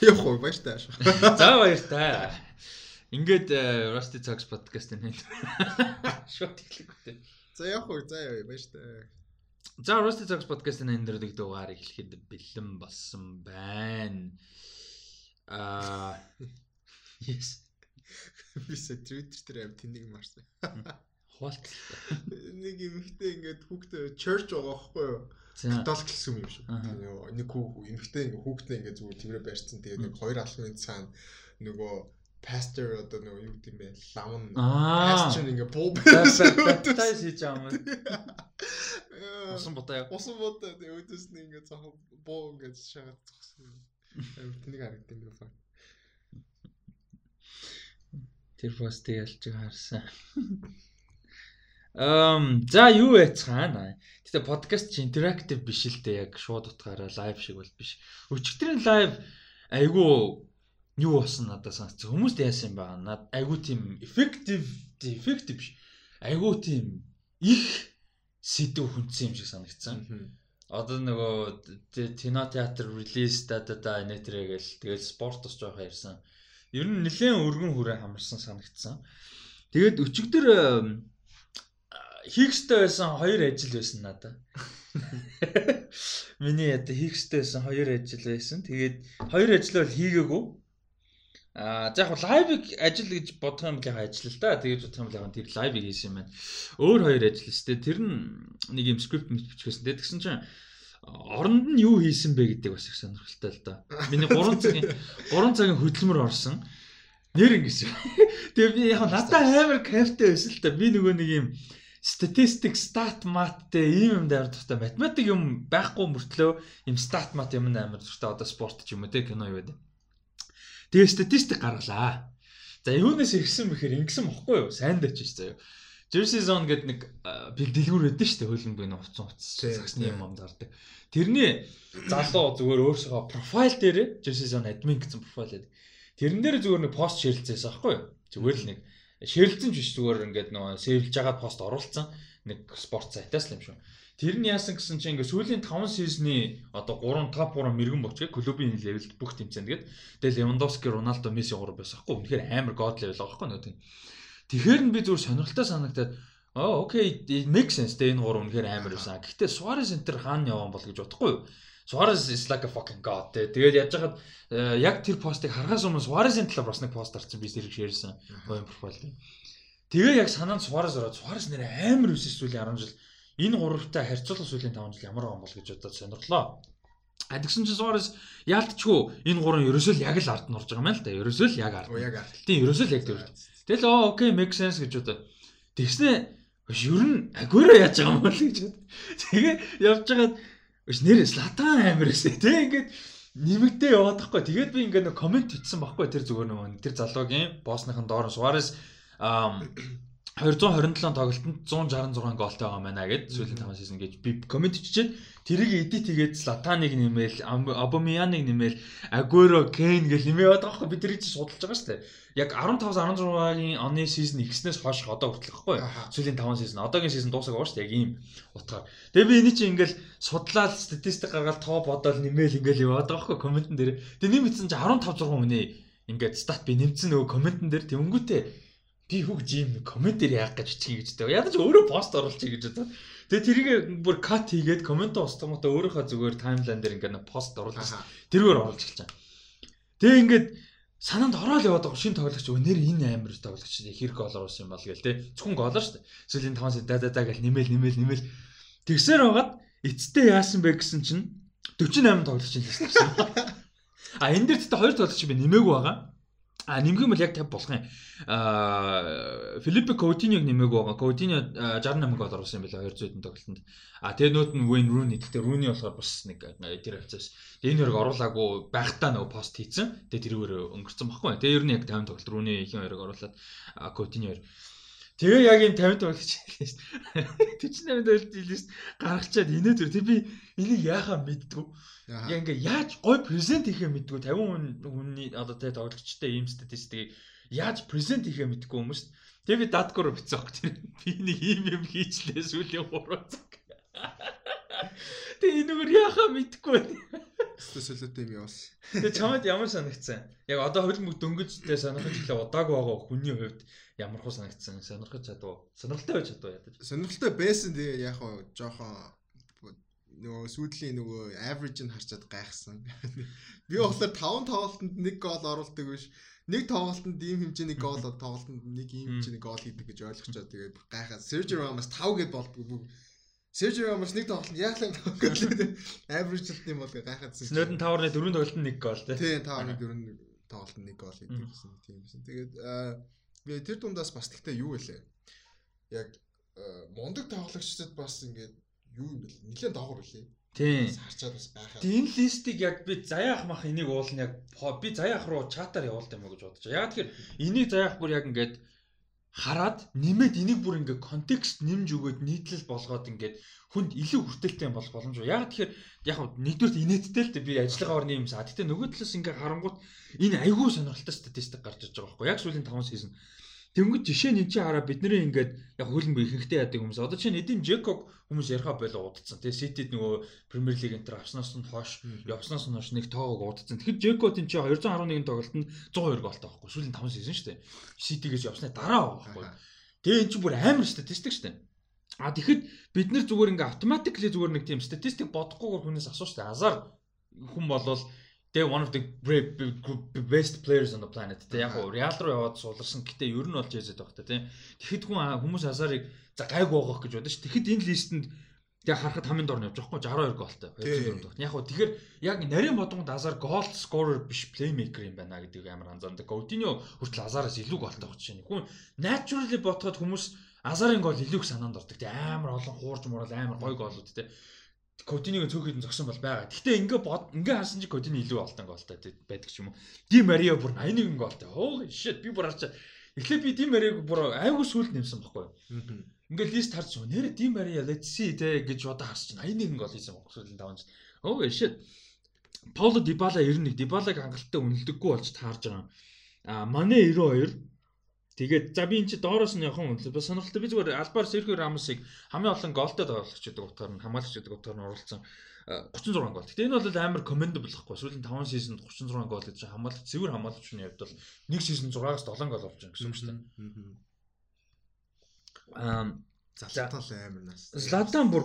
Явах уу баяр таа. За баяр таа. Ингээд Rusty Talks podcast энэ. Шот ихлэгтэй. За явах уу за яваа баяр таа. За Rusty Talks podcast-ийн энэ дөрөв дугаар эхлэхэд бэлэн болсон байна. Аа yes. Бисэ Twitter дээр аим тэнэг марсан. Хуулт. Нэг эмэгтэй ингээд хүүхдээ church байгаа байхгүй юу? Католик гэсэн юм шүү. Нэг хүүг эмэгтэй ингээд хүүхдээ ингээд зүгээр тэрэ барьцсан. Тэгээд нэг хоёр алхмын цаана нөгөө пастор одоо нөгөө юу гэдэм бэ? Лавн пастор ингээ буу байтаа хийж байгаа юм. Усан бодаа. Усан бодаа тэгээд өөдөөс нь ингээ цахан буу ингээ шагаад зогсон. Амар тэнийг харагдсан юм байна. Тэр постыг ялж харсан. Эм за юу яцгаана. Гэтэ подкаст чи интерактив биш л дээ яг шууд утгаараа лайв шиг бол биш. Өчигдрийн лайв айгу юу болсон надад санагдсан. Хүмүүст яасан юм бэ? Над айгу тийм effective effective биш. Айгу тийм их сэдв хүнсэн юм шиг санагдсан. Одоо нөгөө Тино театр релиз да да да нэтрэгээл тэгэл спортос жоох ярьсан. Ер нь нэлээд өргөн хүрээ хамарсан санагдсан. Тэгээд өчигдөр хийхстэй байсан хоёр ажил байсан надад. Миний яа хийхстэй байсан хоёр ажил байсан. Тэгээд хоёр ажил бол хийгээгүй. Аа яг лайвыг ажил гэж бодох юм бол яг ажил л да. Тэгээд бодох юм бол яг тэр лайвыг хийсэн юм байна. Өөр хоёр ажил өстэй. Тэр нь нэг юм скрипт биччихсэн. Тэгсэн чинь оронд нь юу хийсэн бэ гэдэг бас их сонирхолтой л да. Миний 3 цагийн 3 цагийн хөдөлмөр орсон. Нэр ингэсэн. Тэгээ би яг надад амар кайфтай байсан л да. Би нөгөө нэг юм статистик стат маттэй ийм юм дээр дуртай математик юм байхгүй мөртлөө юм стат мат юм амар дуртай одоо спорт ч юм уу те кино юу гэдэг. Тэгээ статистик гаргалаа. За юунаас ирсэн бэхээр ингэсэн бохгүй юу? Сайн дэж чи заяа. Jersey Zone гэдэг нэг бэлдэлгүүр өгдөн шүү дээ хөлбөмбөгийн уцсан уц цагсны юм ам зардаг. Тэрний залуу зүгээр өөрсгөө профайл дээр Jersey Zone админ гэсэн профайл байдаг. Тэрэн дээр зүгээр нэг пост ширэлцээс аахгүй юу? Зүгээр л нэг ширэлцэн биш зүгээр ингээд нөгөө сэвлж байгаа пост оруулсан нэг спорт сайтаас л юм шүү. Тэр нь яасан гэсэн чинь ингээд сүүлийн 5 сизны одоо 3 топ 3 мэрэгэн боч клубын левелд бүх тэмцээн тэгээд тэгэл Левандовски, Роналдо, Месси 3 байсан хгүй. Үнэхээр амар год левел байгаа хгүй нөгөө тийм. Тэгэхээр нь би зүгээр сонирхолтой санагдаад оо окей make sense тэ энэ 3 үнэхээр амар байсан. Гэхдээ Suarez Center хаана явсан бол гэж бодохгүй юу? Suarez is like a fucking god те. Тэгээд яаж хаад э, яг тэр постыг харахаас өмнө Suarez-ийн талаар бас нэг пост гарсан би зэрэг шеэрсэн. Боён профайл. Тэгээ яг санаанд Suarez ороод Suarez нэр амар өсөж сүүлийн 10 жил энэ гуравтай харьцуулах сүүлийн 5 жил ямар байгаа юм бол гэж бодоод сонирхлоо. А тэгсэн чинь Suarez яалтчгүй энэ гурван ерөөсөө л яг л ард нь орж байгаа юм л да. Ерөөсөө л яг ард. Яг ард. Тийм ерөөсөө л яг тэр. Тэгэл оо окей make sense гэж бодоод тэгснэ ер нь агөөрөө яаж байгаа юм бол гэж бод. Тэгээ явж байгаад Биш нэр Слатан амир эсэ тий ингээд нэмэгдээ яваад тахгүй. Тэгээд би ингээд нэг комент бичсэн байхгүй тэр зүгээр нөгөө тэр залуугийн боссныхын доор Suarez 227 тоглолтод 166 гоолтой байгаа маа гэд сүүлийн 5 сизон гэж би комент бичээд тэрийг эдит хийгээд Слатаныг нэмээл Абомияныг нэмээл Агуэро Кен гэл нэмээд байгаа байхгүй. Би тэрийг судалж байгаа шүү дээ яг 15 16-гийн оны сизон ихснээс хойш одоо хүртэл гэхгүй сүүлийн 5 сизон одоогийн сизон дуусах байгаа шүү дээ яг ийм утгаар. Тэгээ би энийг чи ингээл судлаад статистик гаргаад топ бодоол нэмээл ингээл яваад байгаа байхгүй комментэн дээр. Тэгээ нэмэгдсэн чи 15 6 үнэ ингээд стат би нэмсэн нөгөө комментэн дээр тэнгүүтээ би хүүг жим комментээр яах гэж чиг гэж дээ. Ч өөрөө пост оруулчих гэж бодоо. Тэгээ тэрийг бүр кат хийгээд коммент устгамтаа өөрийнхөө зүгээр таймлайн дээр ингээд пост оруулж тэргээр оруулж байгаа. Тэгээ ингээд санаанд ороод яваад байгаа шинэ тоглогч өнөр энэ амар тоглогч хэрэг гол оруулсан юм бол гээл те зөвхөн голоо шүү дээ. Сүүлийн 5 сая да да да гэл нэмэл нэмэл нэмэл тэгсээр байгаад эцтэй яасан бэ гэсэн чинь 48 тоглогч юм лээсэн. А энэ дээр тэгтээ хоёр тоглогч би нэмээгүй байгаа. А нэмэх юм бол яг 50 болох юм. Аа Филиппе Коутиньог нэмээгүй байгаа. Коутиньо 68 гол оруулсан юм байна 200 тоглолтод. А тэгээ нүүд нь Wayne Rooney. Тэгтээ Rooney болохоор бас нэг тэр хавцаас. Тэгээ энэ хоёрыг оруулаагүй байхдаа нөгөө пост хийсэн. Тэгээ тэрүүгээр өнгөрцөн баггүй. Тэгээ ер нь яг 50 тоглолт Rooney ихэн хоёрыг оруулаад Коутиньо хоёр. Тэгээ яг энэ 50 тоглолт хийлээ шүү дээ. 48 тоглолт хийлээ шүү дээ. Гаргачаад инээ төр. Тэг би энийг яахаа мэддгүү. Яг ингээ яаж гой презент хийхээ мэддгүү. 50 хүний одоо тэ тоглогчтой ийм статистикийг яаж презент хийхээ мэддгүү хүмүүс. Тэгээ би даткор бичсэн баг тэр. Би нэг ийм юм хийчлээ сүүлийн 3 цаг. Тэгээ энэгээр яхаа мэдгүй. Өстө солиотой юм яваас. Тэгээ чамд ямар санагдсан? Яг одоо хөлбөмбөг дөнгөжтэй сонирхож ихлэ удаагүй байгаа хүний хувьд ямар хөө санагдсан? Сонирхож чадваа. Сонирхолтой байж чадваа ядаж. Сонирхолтой байсан тэгээ яг хоо жоохон нөгөө сүйдлийн нөгөө average нь харчаад гайхсан. Би болохоор 5 тоглолтод нэг гол оруулдаг биш. Нэг тоглолтод ийм хэмжээний гол тоглолтод нэг ийм хэмжээний гол хийдэг гэж ойлгочоо тэгээд гайхаад Sergio Ramos 5 гэд болдгоо Sergio Ramos нэг тоглолтод яг л average л юм бол гайхаадсан. Snowden Tower-ны дөрөв тоглолтод нэг гол тий. Тийм, Tower-ны дөрөв тоглолтод нэг гол хийдэг гэсэн тийм байсан. Тэгээд тэр дундаас бас тэгтээ юу вэ? Яг мундаг тоглогчдод бас ингээд юу юм бэл нэлээд доогор үлээ. Тийм. Харчаад бас байхаа. Тийм листийг яг би заяах мах энийг уулна яг би заяах руу чатаар явуулт юм гэж бодож. Яг тэгэхээр энийг заяах бүр яг ингээд хараад нэмээд энийг бүр ингээ контекст нэмж өгөөд нийтлэл болгоод ингээд хүнд илүү хүртэлтэй юм болох боломжгүй. Яг тэгэхээр яг нэгдүгээр инээдтэй л би ажлынхаа орны юмсаа. Гэтэ нөгөө талаас ингээ харангуут энэ айгүй сонирхолтой статистик гарч иж байгаа байхгүй. Яг сүүлийн 5 сизон Тэнгүүд жишээ нь чи хараа бидний ингээд яг хөлбөмбө ихэнхтэй яадаг хүмүүс. Одоо чинь эдийн Жекоб хүмүүс яриха болоо удацсан. Тэгээ Ситид нөгөө Премьер лиг энэ төр авснаас нь хойш явснаас нь хойш нэг тоогоо удацсан. Тэгэхээр Жекоб энэ чи 211 тоглолтод 102 голтой байхгүй. Сүүлийн 5 сизон шүү дээ. Ситигээс явсны дараа байхгүй. Тэгээ эн чинь бүр амар статистик шүү дээ. А тэгэхэд бид нар зүгээр ингээ автоматикли зүгээр нэг тийм статистик бодохгүйгээр хүнээс асууж шүү дээ. Азар хүн болвол They one of the best players on the planet. Тэ яг Реал руу яваад суулгасан. Гэтэ ер нь болж язад байх та тийм. Тэгэхэд хүн хүмүүс Азарыг за гайг гоогох гэж бодож ш. Тэгэхэд энэ листэнд тэг харахад хамгийн дор нь явж байгаа хгүй 62 гоолтой. 204 тогт. Яг хөө тэгэхээр яг нарийн бодонгод Азар гол скорер биш плеймейкер юм байна гэдэг амар анзаардаг. Coutinho хүртэл Азараас илүү гоолтой байх чинь. Хүн naturally бодоход хүмүүс Азарын гол илүү их санаанд ордог. Тэг амар олон хуурж муурал амар гой гоолууд те. Котиныг цөөхөд зогсон бол байгаа. Гэхдээ ингээ бод ингээ харсан чи Котини илүү олтон голтой байдаг ч юм уу. Ди Марио бүр 81 голтой. Holy shit би бүр харчаа. Эхлээд би Ди Мариог бүр айгүй сүлд нэмсэн байхгүй. Ингээ лист харж байгаа. Нэр Ди Марио see те гэж удаа харч чинь 81 гол хийсэн 5 жил. Holy shit. Пауло Дибала 91. Дибалаг хангалттай үнэлдэггүй болж таарж байгаа. А Мане 92 Тэгээд за би эн чи доороос нь явах юм бол сонирхолтой би зүгээр Альбар Серхио Рамосыг хамгийн олон голтой тоглогч гэдэг утгаар нь хамгаалагч гэдэг утгаар нь оруулсан 36 гол. Гэтэ энэ бол амар commendable байхгүй. Сүүлийн 5 сизонд 36 гол гэж хамгаалагч цэвэр хамгаалагчны хувьд бол нэг сизон 6-аас 7 гол авч байгаа гэсэн үг шүү дээ. Аа Златан амар нас. Златан бүр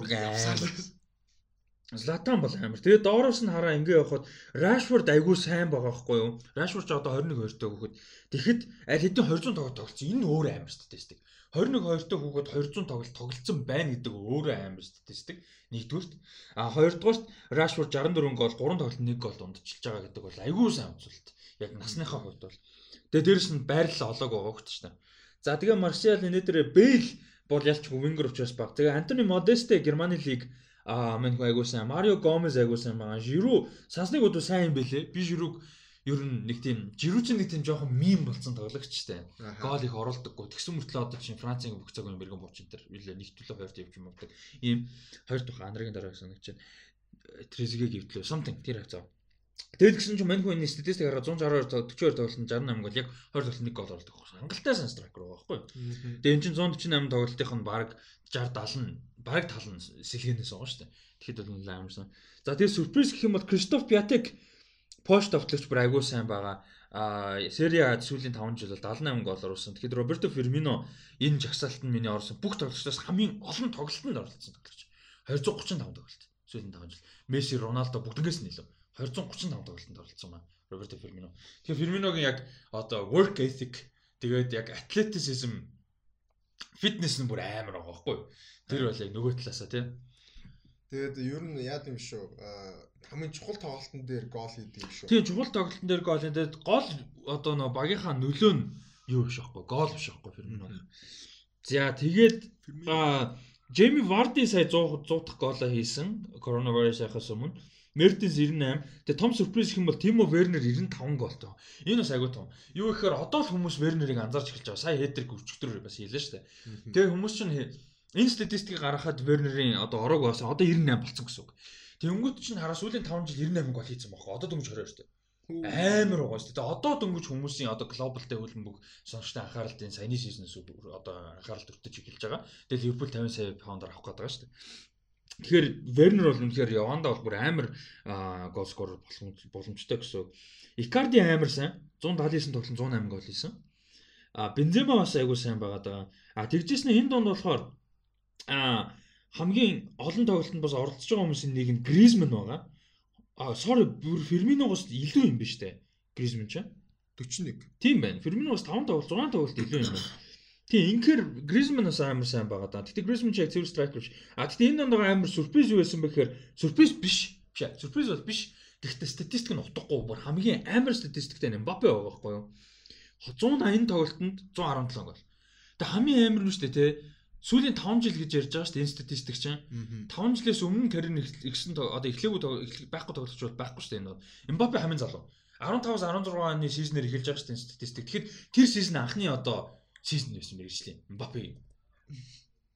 Златан бол амар. Тэгээд доороос нь хараа ингээ явхад Rashford айгүй сайн байгаа байхгүй юу? Rashford ч одоо 21 2 тоо хөхөд. Тэгэхэд аль хэдийн 200 тоглолт тоглолцсон. Энэ өөр амар статистик. 21 2 тоо хөхөд 200 тоглолт тоглолцсон байна гэдэг өөрөө амар статистик. Нэгдүгürt. А хоёрдугаарт Rashford 64 гол, 3 тоглолт 1 гол ундчилж байгаа гэдэг бол айгүй сайн үзүүлэлт. Яг насныхаа хувьд бол. Тэгээд дээрэс нь байрлал олоог байгаа ч та. За тэгээ Martial өнөөдөр Bale бол ялч Winger учраас баг. Тэгээ Антони Modeste Германы лиг Аа мань айгуу сайн. Марио Гомес айгуу сайн байгаа. Жиру сансныг удаа сайн юм бэлээ. Би Жируг ер нь нэг тийм Жиру чинь нэг тийм жоохон мим болсон тоглогчтой. Гол их оруулдаггүй. Тэгсэн мөртлөө одоо чинь Францын бүх цагийн бэргэн буучин дээр үлээ нэг төлөө хоёрт явж юм авдаг. Ийм хоёр дахь анарын дараа санагч Трезигэ гівтлээ. Something тэр хавцаа. Тэгэл гисэн чинь мань хүний статистик хараа 162 42 тоглолтод 68 гол яг 20 тоглолтод 1 гол оруулдаг. Хангалттай сан страйкер байгаа байхгүй. Тэгээ эн чинь 148 тоглолтынх нь баг 60 70 бараг тал нь сэлгэнээс байгаа шүү дээ. Тэгэхэд бол амарсан. За тэгээ сюрприз гэх юм бол Кристоф Пятек пост товтлогч бүр айгүй сайн байгаа. А Сери А сүүлийн 5 жил бол 78 гол оруулсан. Тэгэхэд Роберто Фермино энэ жагсаалтанд миний орсон бүх тоглогчдоос хамгийн олон тоглолтод оролцсон тоглогч. 235 тоглолт сүүлийн 5 жил. Месси, Роналдо бүгднээс нь илүү 235 тоглолтод оролцсон байна. Роберто Фермино. Тэгэхээр Ферминогийн яг одоо work ethic тэгээд яг athleticism фитнес нь бүр амар байгаа байхгүй? Тэр бол яг нөгөө талаасаа тий. Тэгээд ер нь яад юм шүү. Хамгийн чухал тоглолтын дээр гол хийдэг юм шүү. Тийм чухал тоглолтын дээр гол хийдэг. Гол одоо нөгөө багийнхаа нөлөө нь юу биш байхгүй. Гол биш байхгүй Фермино. За тэгээд Джейми Варди сая 100 100 дахь голоо хийсэн. Коронавирусаас өмнө. Мертенс 98. Тэгээ том сюрприз гэх юм бол Тимо Вернер 95 голтой. Энэ бас айгүй том. Юу гэхээр одоо л хүмүүс Вернерийг анзаарч эхэлж байгаа. Сая хедрик өчтөр бас хийлээ шүү дээ. Тэгээ хүмүүс чинь Энэ статистикийг гаргахад Вернерийн одоо ороог бас одоо 98 болцсон гэсэн үг. Тэнгүүт чинь хараа сүүлийн 5 жил 98 гол хийсэн байхгүй. Одоо дөнгөж 22 шүү дээ. Амар байгаа шүү дээ. Одоо дөнгөж хүмүүсийн одоо глобалтай хөлбөмбөг сонсогчтой анхааралтай саяны сизнес одоо анхаарал төртөж эхэлж байгаа. Тэгээ Ливерпул 50 сая паундаар авах гээд байгаа шүү дээ. Тэгэхээр Вернер бол үнэхээр Яванда бол бүр амар гол скор боломжтой гэсэн. Икарди амар сайн 179 тоглолт 108 гол хийсэн. А Бензема бас айгүй сайн байгаа даа. А тэгжсэн энэ донд болохоор а хамгийн олон тоглолтод бас оролцож байгаа хүмүүсийн нэг нь Гризман байгаа. А sorry бүр Ферминогоос илүү юм биш үү? Гризман ч 41. Тийм байна. Ферминогоос 5 тоглолт 6 тоглолт илүү юм байна. Тийм инхээр Гризманаас амар сайн байгаа даа. Гэтэ Гризман ч яг цэвэр страйкер биш. А гэтэ энэ донд амар сюрприз юу байсан бэ гэхээр сюрприз биш. Биш. Сюрприз бол биш. Гэхдээ статистик нь утгагүй бүр хамгийн амар статистиктэй Мбаппе байгаа байхгүй юу? 180 тоглолтод 117 гол. Тэгээ хамгийн амар нь шүү дээ те. Сүүлийн 5 жил гэж ярьж байгаа шүү дээ энэ статистик чинь. 5 жилээс өмнө карьер ихсэн одоо эхлээгүй байхгүй тоглогч бол байхгүй шүү дээ энэ. Мбаппе хамгийн залуу. 15-аас 16 оны сизнээр эхэлж байгаа шүү дээ статистик. Тэгэхээр тэр сизон анхны одоо сизон байсан мэрэгжлийн Мбаппе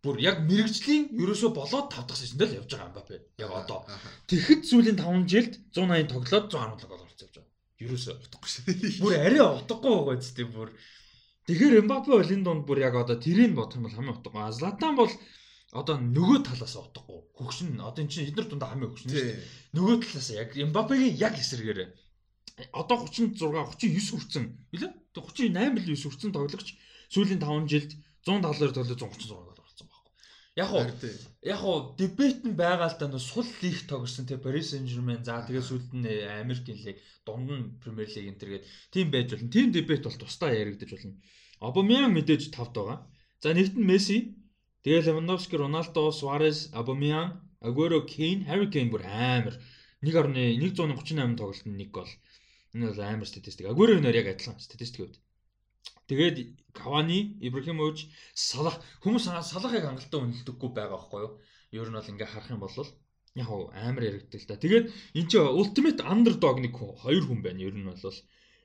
бүр яг мэрэгжлийн ерөөсөө болоод 5 дахь сизонд л явж байгаа Мбаппе. Яг одоо. Тэгэхэд сүүлийн 5 жилд 180 тоглоод 117 гол орж явж байгаа. Ерөөсөө утгагүй шүү. Бүр арай утгагүй байгаа ч тийм бүр. Тэгэхээр Мбаппе бол энэ донд бүр яг одоо тэрийг бодох юм бол хамгийн утгагүй. Златан бол одоо нөгөө талаас утгагүй. Хөгшин одоо эн чинь эдгээр дундаа хамгийн хөгшин шүү дээ. Нөгөө талаас яг Мбаппегийн яг эсрэгээрээ одоо 36 39 хүрсэн. Билээ? 38 бил 9 хүрсэн тоглогч сүүлийн 5 жилд 172 тоглож 136 гол орсон байхгүй. Яг уу яг уу дебет нь байгаа л да нөө сул лиг тоглосон те Paris Saint-Germain за тэгээ сүүлд нь Америкийн лиг дунд нь Premier League энэ төргээд тийм байж болно. Тийм дебет бол тусдаа яригдаж болно. Aubameyang мэдээж тавд байгаа. За нэгт нь Messi, тэгээ Lewandowski, Ronaldo, Suarez, Aubameyang, Aguero, Kane, Harry Kane бүр амар 1.138 тоглолтод нэг гол. Энэ бол амар статистик. Aguero нөр яг адилхан статистикийн үед. Тэгээд Кавани, Ибрахимович, Салах хүмүүс Салахыг хангалттай үнэлдэггүй байгаа байхгүй юу? Ер нь бол ингээ харах юм бол яг амар яригддаг л да. Тэгээд энэ чинь ultimate underdog нэг хоёр хүн байна. Ер нь бол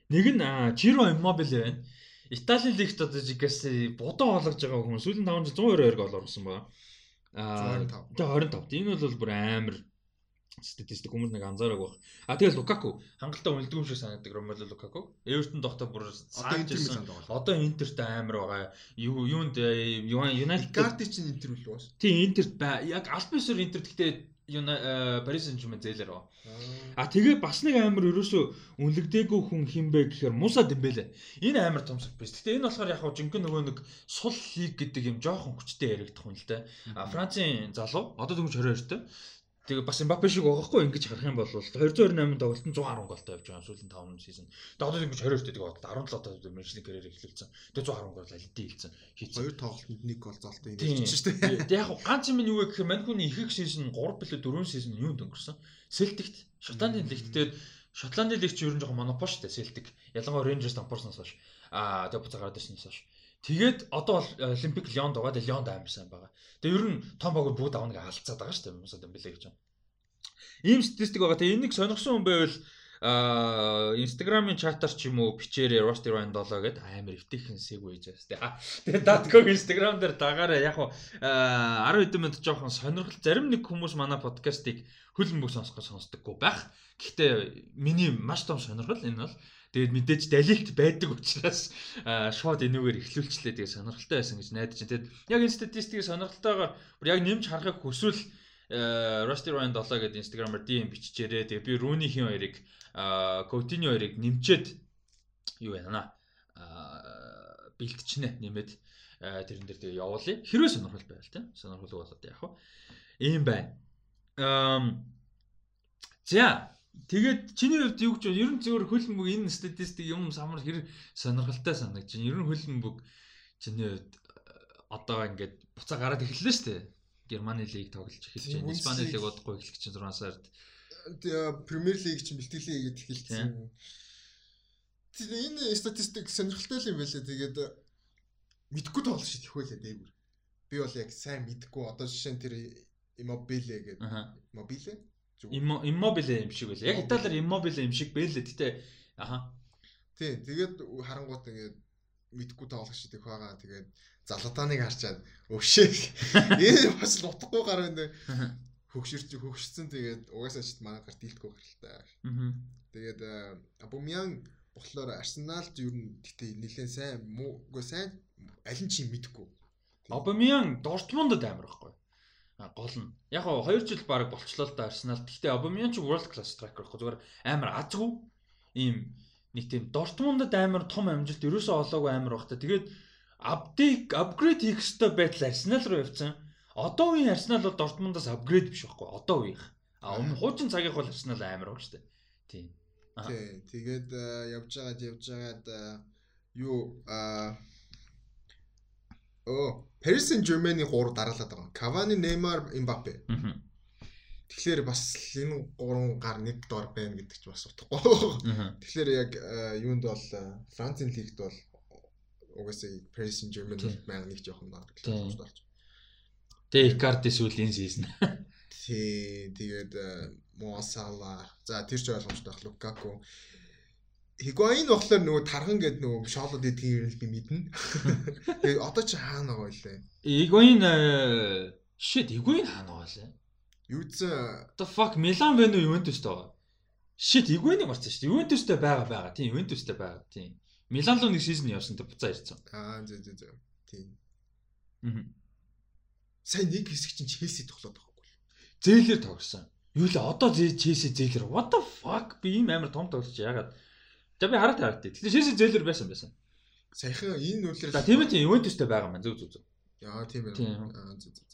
нэг нь Ciro Immobile байна. Итали лигт одоо Жигаси будаа олгож байгаа хүн сүүлийн 5 жил 122 гол оруулсан байна. Аа 25. Энэ бол бүр амар статистик хүмүүс нэг анзаараг баг. А тэгэл Лукаку хангалттай үнэлдэг юм шиг санагддаг Ромело Лукаку. Эвертон доктор бүр саажсэн. Одоо Интертэй амар байгаа. Юу юунд Юнайтед Карти чинь Интер үлээ бас. Тийм Интерт яг Альбисер Интер гэхдээ Парис Сен-Жермен зээлэр ба. А тэгээ бас нэг амар ерөөсөө үнэлэгдээгүй хүн хинбэ гэхээр Муса Дембеле. Энэ амар том сюрприз. Гэтэ энэ болохоор яг хоо жинхэнэ нөгөө нэг сул лиг гэдэг юм жоохон хүчтэй яригдах хүн л дээ. А Францын залуу одоо дөнгөж 22 тэй. Тэгээ бас Мбаппе шиг байгаа хгүй ингэж харах юм бол 228 тоглолтод 110 голтой явж байгаа сүүлийн 5 сизон. Тэгээ одоо ингэж 22 дэдэг бодлоо 17 одоо мэржлийн карьер эхлүүлсэн. Тэгээ 110 гол алидий хэлсэн. Хийсэн. Хоёр тоглолтод нэг гол золтой юм хийж шүү дээ. Тэгээ яг ганц юм нь юу вэ гэхээр мань хүний ихэнх сизон 3 билүү 4 сизон юунд өнгөрсөн? Селтикт, Шотландын лигт тэгээд Шотландын лигт ч ер нь жоохон монопол шүү дээ Селтик. Ялангуяа Рейнжерс тампуурснаас хойш. Аа тэгээ буцаа гараад ирснээс хойш. Тэгээд одоо бол э, Олимпик Лионд байгаа. Тэгээд Лионд амар сайн байгаа. Тэгээ ер нь том баг бүгд авна гэж алдцаад байгаа шүү дээ. Муса Дембеле гэж байна. Ийм статистик байгаа. Тэгээ энийг сонирхсан хүн байвал а инстаграмын чатаар ч юм уу бичээрээ Rusty Ryan 7 гэдэг амар өвтөйхэн сэг үйж байгаа. Тэгээ Datco инстаграм дээр дагаараа яг 10 хэдэн минут жоохон сонирхол зарим нэг хүмүүс манай подкастыг хөлбөмбөг сонсох сонсдоггүй байх. Гэхдээ миний маш том сонирхол энэ бол Тэгээд мэдээж далилт байдаг учраас шууд энүүгээр эхлүүлчлээ тэгээд сонирхолтой байсан гэж найдаж байна. Тэгээд яг энэ статистикийг сонирхолтойгоор бүр яг нэмж харахыг хүсвэл Rusty Ryan 7 гэдэг инстаграмаар DM биччихээрээ тэгээд би Rooney-ийн хоёрыг Coutinho хоёрыг нэмчээд юу яана бэлтчнэ нэмээд тэрэн дээр тэгээ явуулъя. Хэрвээ сонирхол байвал тийм сонирхол болоод яах вэ? Ийм байна. За Тэгээд чиний хувьд юу гэж? Ер нь зөвхөн хөлбөмбөг энэ статистик юм самар хэр сонирхолтой санагдаж байна. Ер нь хөлбөмбөг чиний хувьд одоо ингээд буцаа гараад эхэллээ шүү дээ. Германы лиг тоглож эхэлж байна. Испани лиг удахгүй эхлэх чинь 6 сард. Премьер лиг чинь бэлтгэлээ игээд эхэлсэн. Тэгээд энэ статистик сонирхолтой юм байлаа. Тэгээд мэдхгүй тоглож шийдэх байлаа дээгүр. Би бол яг сайн мэдхгүй. Одоо жишээ нь тэр Immobile гэдэг. Immobile Immobile юм шиг байлаа. Яг Италиар Immobile юм шиг байлаа. Гэтэ аха. Тий, тэгээд харангуут ингээд мэдхгүй тоглох шиг их байгаа. Тэгээд залатаныг харчаад өвшөө. Энэ бас л утгагүй гар энэ хөгшөрч хөгшсөн тэгээд угаасаа ч манай гар дийлдэхгүй гаралтай. Тэгээд Абумян болохоор Арсеналд ер нь гэтээ нэлээд сайн муу үгүй сайн аль нь чи мэдхгүй. Абумян Дортмундд амар байхгүй. Гол нь. Яг гоо 2 жил баг болчлоо л да Арсенал. Гэхдээ Aubameyang ч world class striker байхгүй зүгээр амар азгүй ийм нэг тийм Дортмундад амар том амжилт ерөөсөө олоогүй амар багтаа. Тэгээд апдейт апгрейд хийх ёстой байтал Арсенал руу явцсан. Одоо үеийн Арсенал бол Дортмундаас апгрейд биш байхгүй. Одоо үеийнх. А өмнө хуучин цагийнх бол Арсенал амар баг штэ. Тийм. Тий. Тэгээд явж байгаад явж байгаад юу а Оо, Paris Saint-Germain-ийн 3 дараалаад байгаа. Cavani, Neymar, Mbappe. Тэгэхээр бас энэ 3 гар нэг дор байна гэдэг ч бас утгагүй. Тэгэхээр яг юунд бол Францын лигт бол угаасаа Paris Saint-Germain бол маяг нэг жоохон дор гэж болж Тэгээ Icardi сүүлийн сизон. Тий, тэгээд Mo Salah. За тэр ч ойлгомжтой Lukaku. Хигуайн болохоор нөгөө тархан гэдэг нөгөө шоолоод идэх юм би мэднэ. Тэгээ одоо чи хаана байгаа вэ? Хигуайн shit Хигуайн хаана байгаа лээ? Юуцэн the fuck Милан вэ нүү Ювентустэй байгаа. Shit Хигуайныг марцсан шүү дээ. Ювентустэй байгаа байгаа. Тийм Ювентустэй байгаа. Тийм. Милан руу нэг сизон явсан тэр буцаа ирсэн. Аа зөө зөө зөө. Тийм. Аа. Сайн нэг хэсэг чинь Челси тоглоод байхгүй. Зээлэр тоглосон. Юу л одоо Челси зээлэр what the fuck би ийм амар том тоглож яагаад За би хараад хараад. Тэгтээ шээсээ зээлэр байсан байсан. Саяхан энэ үлрэл За тийм ээ Ювентустэй байгаа маань зүг зүг зүг. Яа тийм ээ. Зүг зүг.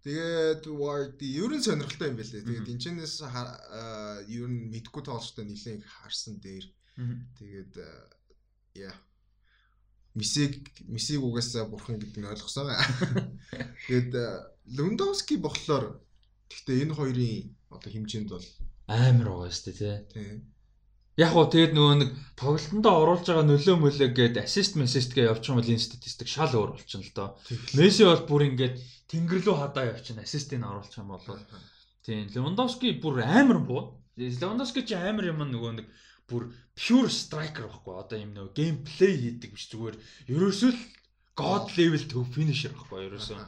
Тэгээд Ward ерөн сонирхолтой юм байлээ. Тэгээд энэчнээс ер нь мэдгүй тоглолттой нэлээд харсан дээр. Тэгээд яа Мисиг Мисиг угаасаа бурхан гэдэг нь ойлгосон. Тэгээд Лундовски болохоор гэхдээ энэ хоёрын одоо хэмжээнд бол амар байгаа шүү дээ тий. Яг уу тэгээд нөгөө нэг тоглолтондоо оруулж байгаа нөлөө мөлөө гээд ассист мессист гээ явчих юм бол энэ статистик шал өөр болчихно л доо. Месси бол бүр ингээд тэнгэр рүү хадаа явчихна ассистийг оруулах юм бол тийм Левандовски бүр амар буу. Левандовски чи амар юм нөгөө нэг бүр pure striker байхгүй одоо юм нөгөө геймплей хийдэг биш зүгээр ерөөсөө л god level төв finisher байхгүй ерөөсөө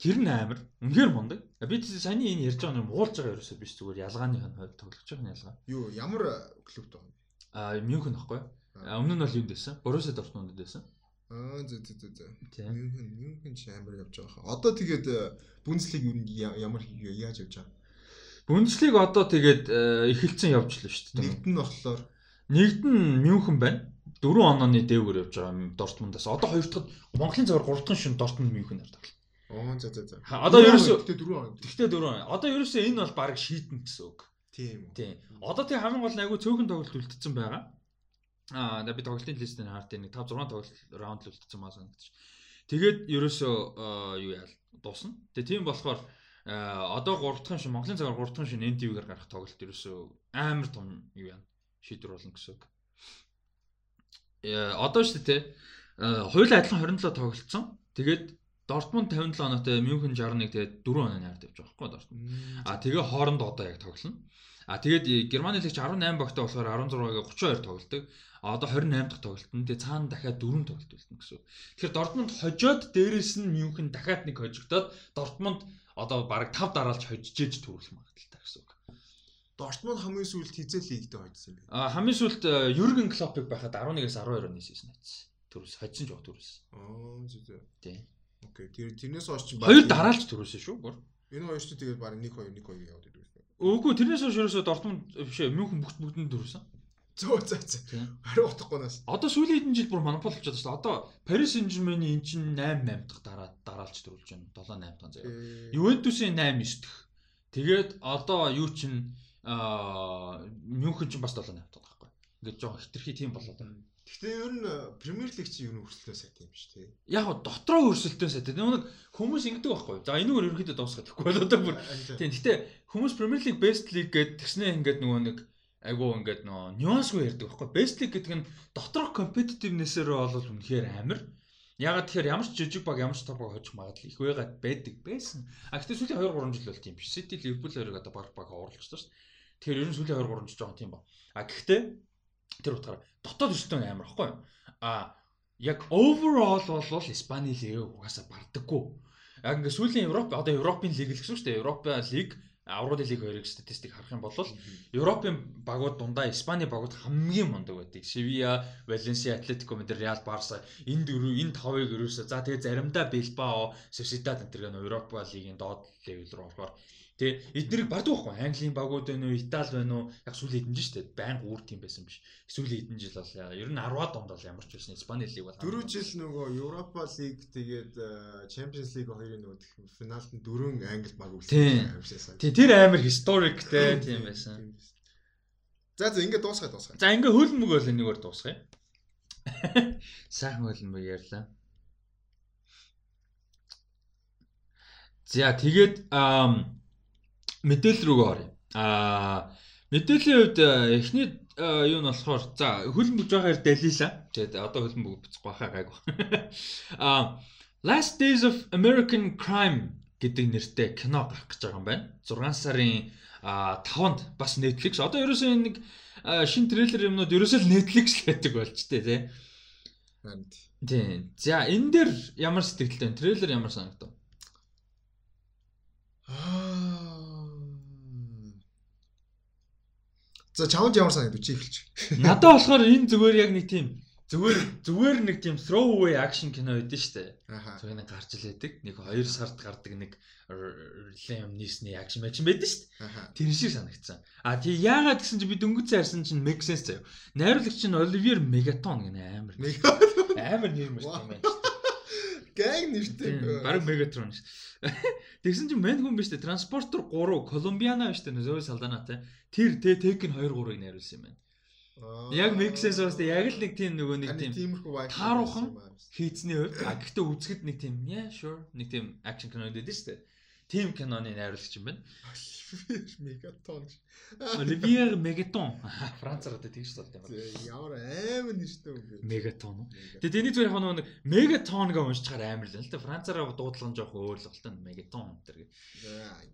Тэр нь амар. Үнэхээр мундаг. Би саяны энэ ярьж байгаа нь муулж байгаа ерөөсөө биш зүгээр ялгааны хувьд тоглож байгаа нь ялгаа. Юу ямар клубт байгаа юм? Аа Мюнхен ахгүй. Өмнө нь бол юунд байсан? Боруссия Дортмундд байсан. Аа зөө зөө зөө. Мюнхен Мюнхен ч амар явж байгаа. Одоо тэгээд Бундслиг юу ямар яаж явж байгаа? Бундслиг одоо тэгээд эхэлсэн явж л шүү дээ. Нэгд нь болохоор нэгд нь Мюнхен байна. Дөрвөн онооны дээгүүр явж байгаа Дортмундаас. Одоо хоёр дахьд Монголын цагаар гурав дахь шин Дортмунд Мюнхенээр тоглоо. Оо за за за. Одоо ерөөсөө тэгтээ дөрөв. Тэгтээ дөрөв. Одоо ерөөсөө энэ бол баг шийдэн гэсэн үг. Тийм үү. Тийм. Одоо тийм хамгийн гол нь айгүй цөөхөн тоглолт үлдсэн байгаа. Аа би тоглолтын листээр харт нэг 5 6 тоглолт раунд л үлдсэн маа санагдчих. Тэгээд ерөөсөө юу яал дуусна. Тэгээ тийм болохоор одоо 3 дахь шин Монголын цагаар 3 дахь шин NTV-гээр гарах тоглолт ерөөсөө амар том юу яа шийдвэр болно гэсэн үг. Э одоо шүү дээ. Хоёулаа адилхан 27 тоглолцсон. Тэгээд Дортмунд 57 оноотой, Мюнхен 61 тэгээд 4 онооны ард явж байгаа байхгүй Дортмунд. А тэгээ хооронд одоо яг тоглоно. А тэгээд Германы лигч 18 багтай болохоор 16-гийн 32 тоглолдог. А одоо 28 дахь тоглолт нь тэгээ цаана дахиад 4 тоглолт үлдэнэ гэсэн. Тэгэхээр Дортмунд хожоод дээрэс нь Мюнхен дахиад нэг хожигдоод Дортмунд одоо бараг 5 дараалж хожижээж төрүүлэх магадaltaй гэсэн үг. Дортмунд хамгийн сүүлд хизээ лигдээ хожсон юм бэ? А хамгийн сүүлд Юрген Клопыг байхад 11-ээс 12 оны сизон хийсэн. Төрөөс хожсон жоо төрөөс. Аа зүг. Тийм. Окей. Тэр тэрнээс хойш чинь хоёр дараалж төрөөсөн шүү. Энэ хоёр ч тэгээд баг 1 2 1 2 яваад идэв. Үгүй тэрнээс хойш ерөөсөө Дортмунд биш ээ Мюнхен бүгд бүгдэнд төрөөсөн. Зөө зөө зөө. Хариу утгагүй нас. Одоо сүүлийн хэдэн жил бүр монопол болчиход шүү. Одоо Paris Saint-Germain-ийн эн чинь 8 8 дахь дараа дараалж төрүүлж байна. 7 8 дахь заяа. Juventus-ийн 8 9 дахь. Тэгээд одоо юу чинь аа Мюнхен чинь бас 7 8 дахь байхгүй. Ингээд жоохон хитрхи тийм болоод байна. Гэхдээ ер нь Премьер лиг чи ер нь өрсөлдөөн сайт юм биш тий. Яг го дотроо өрсөлдөөн сайт. Нэг хүмүүс ингэдэг байхгүй. За энэгээр ерөөхдөө дуусгах гэхгүй бол одоо бүр тийм. Гэхдээ хүмүүс Премьер лиг Best League гэдэг тэгснээ ингээд нөгөө нэг айгуу ингээд нөгөө нюансгүй ярьдаг байхгүй. Best League гэдэг нь дотроо competitiveness-ээр бол үнэхээр амар. Ягаад тэгэхээр ямар ч жижиг баг ямар ч топ баг хожих магадлал их байгаад байдаг байсан. А гэхдээ сүүлийн 2 3 жил бол тийм биш. City Liverpool хоёрыг одоо баг баг оруулж шүү дээ. Тэгэхээр ер нь сүүлийн 2 3 жил жоохон тийм ба. А гэхдээ тэр утгаараа дотоод өсөлтөө амар баггүй юу? А яг overall бол Испани лиг угаасаа бардаггүй. Яг ингээ сүүлийн Европ одоо Европын лиг л гэсэн шүү дээ. Европын лиг Аврал лиг хоёрыг статистик харах юм бол Европын багууд дундаа Испани багууд хамгийн мундаг байдаг. Sevilla, Valencia, Atletico Madrid, Real Barca энэ дөрөв энэ тавыг ерөөсөө за тэгээ заримдаа Bilbao, Sociedad энэ төр гэн Европа лигийн доод левел рүү орохоор Тэ эднэрийг барддаг байхгүй. Английн багууд байна уу, Итали байна уу? Яг сүүл хэдэн жил шүү дээ. Баян гүүр тим байсан биш. Сүүл хэдэн жил бол ер нь 10-аад онд бол ямар ч байсан Испани лиг бол 4 жил нөгөө Европа лиг тэгээд Champions League хоёрын нөгөө финалд нь дөрвөн англи баг үлдсэн. Тий, тэр амар historic те тийм байсан. За за ингээд дуусгая дуусгая. За ингээд хөлн мөг бол нэгээр дуусгая. Сайхан хөлн мөг ярьлаа. За тэгээд мэдээлэл рүүгээ оръё. Аа мэдээллийн хувьд эхний юу нь болохоор за хөлн бүж байгаар далила. Тэгээд одоо хөлн бүг буцах байхаа гайг. Аа Last Days of American Crime гэдэг нэртэй кино гарах гэж байгаа юм байна. 6 сарын 5-нд бас Netflix. Одоо ерөөсөө нэг шин трейлер юмнууд ерөөсөө Netflix л байдаг болж тээ тий. Тийм. За энэ дээр ямар сэтгэлтэй вэ? Трейлер ямар санагдав? Аа За чамд ямар санагдав чи эхэлж. Надад болохоор энэ зүгээр яг нэг тийм зүгээр зүгээр нэг тийм throwaway action кино байдсан шүү дээ. Зүгээр нэг гарч илээдэг. Нэг 2 сард гардаг нэг Liam Neeson-ы action match байдаг шүү дээ. Тэр шиг санагдсан. А тий яагаад гэсэн чи би дөнгөж цаарсан чинь make sense заяа. Найруулагч нь Olivier Megaton гэнэ амар. Амар нэр мөрт юм байна. Гэнг нэртэй. Бараг Megatron шүү. Тэгсэн чинь мань хүн биш үү? Транспортер 3 Колумбиана биш үү? Зөөл салданаатай. Тэр тэ Tekken 2 3-ыг найруулсан юм байна. Яг Mixes бас яг л нэг тийм нөгөө нэг тийм тааруухан хийцний хувьд а гэхдээ үзэхэд нэг тийм yeah sure нэг тийм акшн кино дэдэж штэ. Тим киноны найруулагч юм байна. Мегатон. Оливиер Мегатон. Францаар одоо тэгж болд юм байна. Ямар амар нэртэй үг вэ? Мегатон. Тэгээ тэний зүгээр яг нэг Мегатон гэж уншчихаар амар л л та Францаараа дуудлага нь жоох өөр л болтой Мегатон тэр.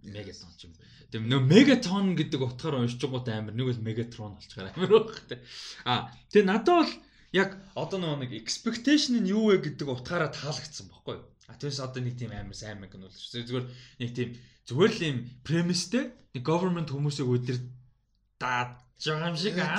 Мегатон ч юм. Тэгээ нөө Мегатон гэдэг утгаар уншиж гот амар нэг бол Мегатрон болчихоор амар байх тэ. А тэгээ надад бол яг одоо нэг expectation нь юу вэ гэдэг утгаараа таалагдсан баггүй юу? А тэрс одоо нэг тийм амар сайн мэг нь бол зүгээр нэг тийм зүгээр л юм премистэй нэг government хүмүүсийг өдөр даад байгаа юм шиг аа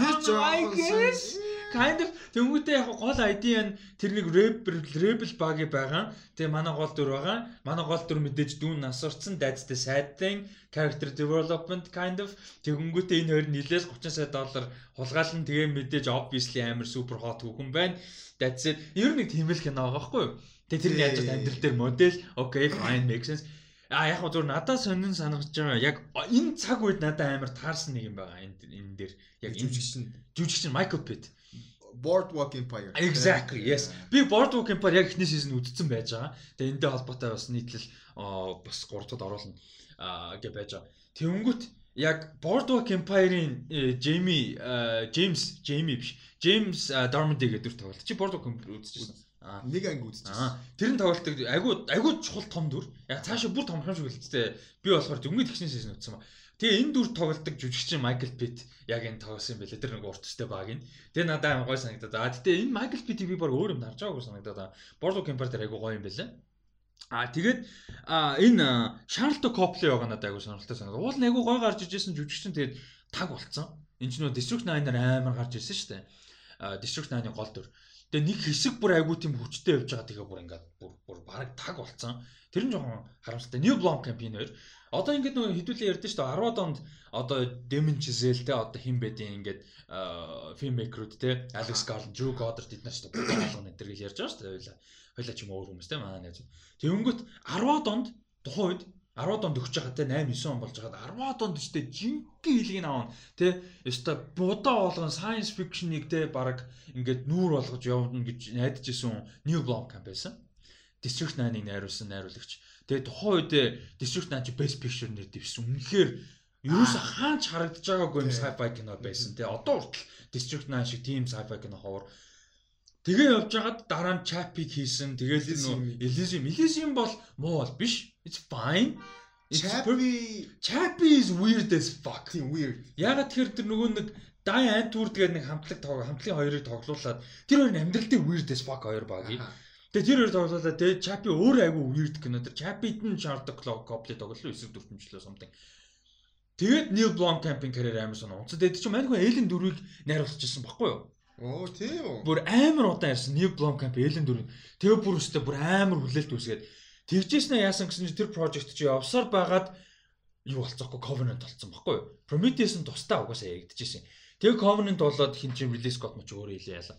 kind of тэнгуүтэй яг гол ID нь тэр нэг rebel rebel баг байгаа. Тэгээ манай гол дүр байгаа. Манай гол дүр мэдээж дүүн нас урцсан дайцтай сайдын character development kind of тэнгуүтэй энэ хоёр нийлээл 30 сая доллар хулгаална тэгээ мэдээж obviously амар супер hot хүн байна. That's it. Ер нь нэг тийм л кино байгаа байхгүй юу? Тэгээ тэр нь яаж амьдрал дээр модель окей fine make sense. А яг гоо зүгээр надад сонин санагдаж байгаа яг энэ цаг үед надад амар таарсан нэг юм байгаа энэ энэ дээр яг жүжигчин жүжигчин Michael Pitt Boardwalk Empire. Exactly. Yes. Би Boardwalk Empire яг эхний season үзсэн байж байгаа. Тэгээ энэтэй холбоотой бас нийтлэл бас 3 дахь оруулна гэж байж байгаа. Тэнгүүт яг Boardwalk Empire-ийн Jamie James Jamie биш. James Darmody гэдэг дүр тоглолт. Чи Boardwalk Empire үзчихсэн нэг анги үзчихсэн. Тэр нь тоглолтог айгу айгу чухал том дүр. Яг цаашаа бүр том юм шиг үлдээ. Би болохоор дөнгөж тэгшний сезон үзсэн ба. Тэгээ энэ дүр тоглолтог жүжигчин Майкл Пит яг энэ тоглосон юм байлээ. Тэр нэг урт төстэй баг ин. Тэгээ надад аим гой санагдаад. А гэтээ энэ Майкл Питийг би баг өөр юм харж байгаагүй санагдаад. Бордо Кемпер дээр айгу гоё юм байлээ. А тэгээд энэ Шарлто Копли байгаа надад айгу сонирхолтой санагдав. Уул айгу гой гарч ижсэн жүжигчин тэгээд таг болцсон. Энэ ч нөө District 9-аар амар гарч ирсэн шүү дээ. District 9-ы гол дүр. Тэгээ нэг хэсэг бүр айгүй тийм хүчтэй явж байгаа тэгээ бүр ингээд бүр бүр баг таг болцсон. Тэр нь жоохон харамсалтай. New Blom кампайн хоёр. Одоо ингээд нөгөө хэдүүлээ ярьдэн шүү дээ 10-аад онд одоо Demon Chisel те одоо хин бэдийн ингээд фильммейкерүүд те Alex Garland, Drew Goddard эдгээр шүү дээ болгоно энэ төр гэж ярьж байгаа шүү дээ. Хоёлаа ч юм уу өөр хүмүүс те манай найз. Тэнгөт 10-аад онд тухайн үед 10-аад онд өгч байгаа те 8 9 он болж байгаа 10-аад онд ч те жинхэнэ хэлгийг аавна те ёстой будаа болгон science fiction-ыг те баг ингээд нүүр болгож явна гэж найдаж исэн New Blomkamp байсан. District 9-ыг найруулсан найруулагч. Тэгээ тухайн үед District 9 чи best picture нэр дэвсэн. Үнэхээр ерөөсө хаач харагдаж байгаагүй юм sci-fi кино байсан те. Одоо хүртэл District 9 шиг team sci-fi кино ховор Тэгээ явж байгаад дараа нь Chapik хийсэн. Тэгээл нөө Elysium. Elysium бол муу бол биш. It's fine. Chappy Chappy is weird as fuck. Тийм weird. Ягаад тэр тэр нөгөө нэг Die Antwoord гэдэг нэг хамтлаг тоог хамтлагийн хоёрыг тоглуулад тэр хоёр амьдрал дээр weird as fuck хоёр багийг. Тэгээ тэр хоёр тоглуулаад тэгээ Chappy өөр айгүй weird кино. Тэр Chappy-д нь Sherlock Coplet тоглолоо эсрэг дүртэмжлөө something. Тэгээд Neil Blomkamp-ийн карьер амар сонь унцад байдаг чинь манайхан Ellen дөрвийг найруулж ирсэн баггүй юу? Оо тийм үү. Бүр амар удаан ярьсан Neil Blomkamp Ellen дөрвийг. Тэгээ бүр өстэй бүр амар хүлээлт үүсгээд тэгжээснэ яасан гэсэн чинь тэр project чи явсаар байгаад юу болцоохгүй Covenant болсон баггүй юу? Prometheus нь тусдаа угаасаа яригдчихсэн. Тэгээ Covenant болоод хин чинь release code мөч өөрөө хэлээ яалаа.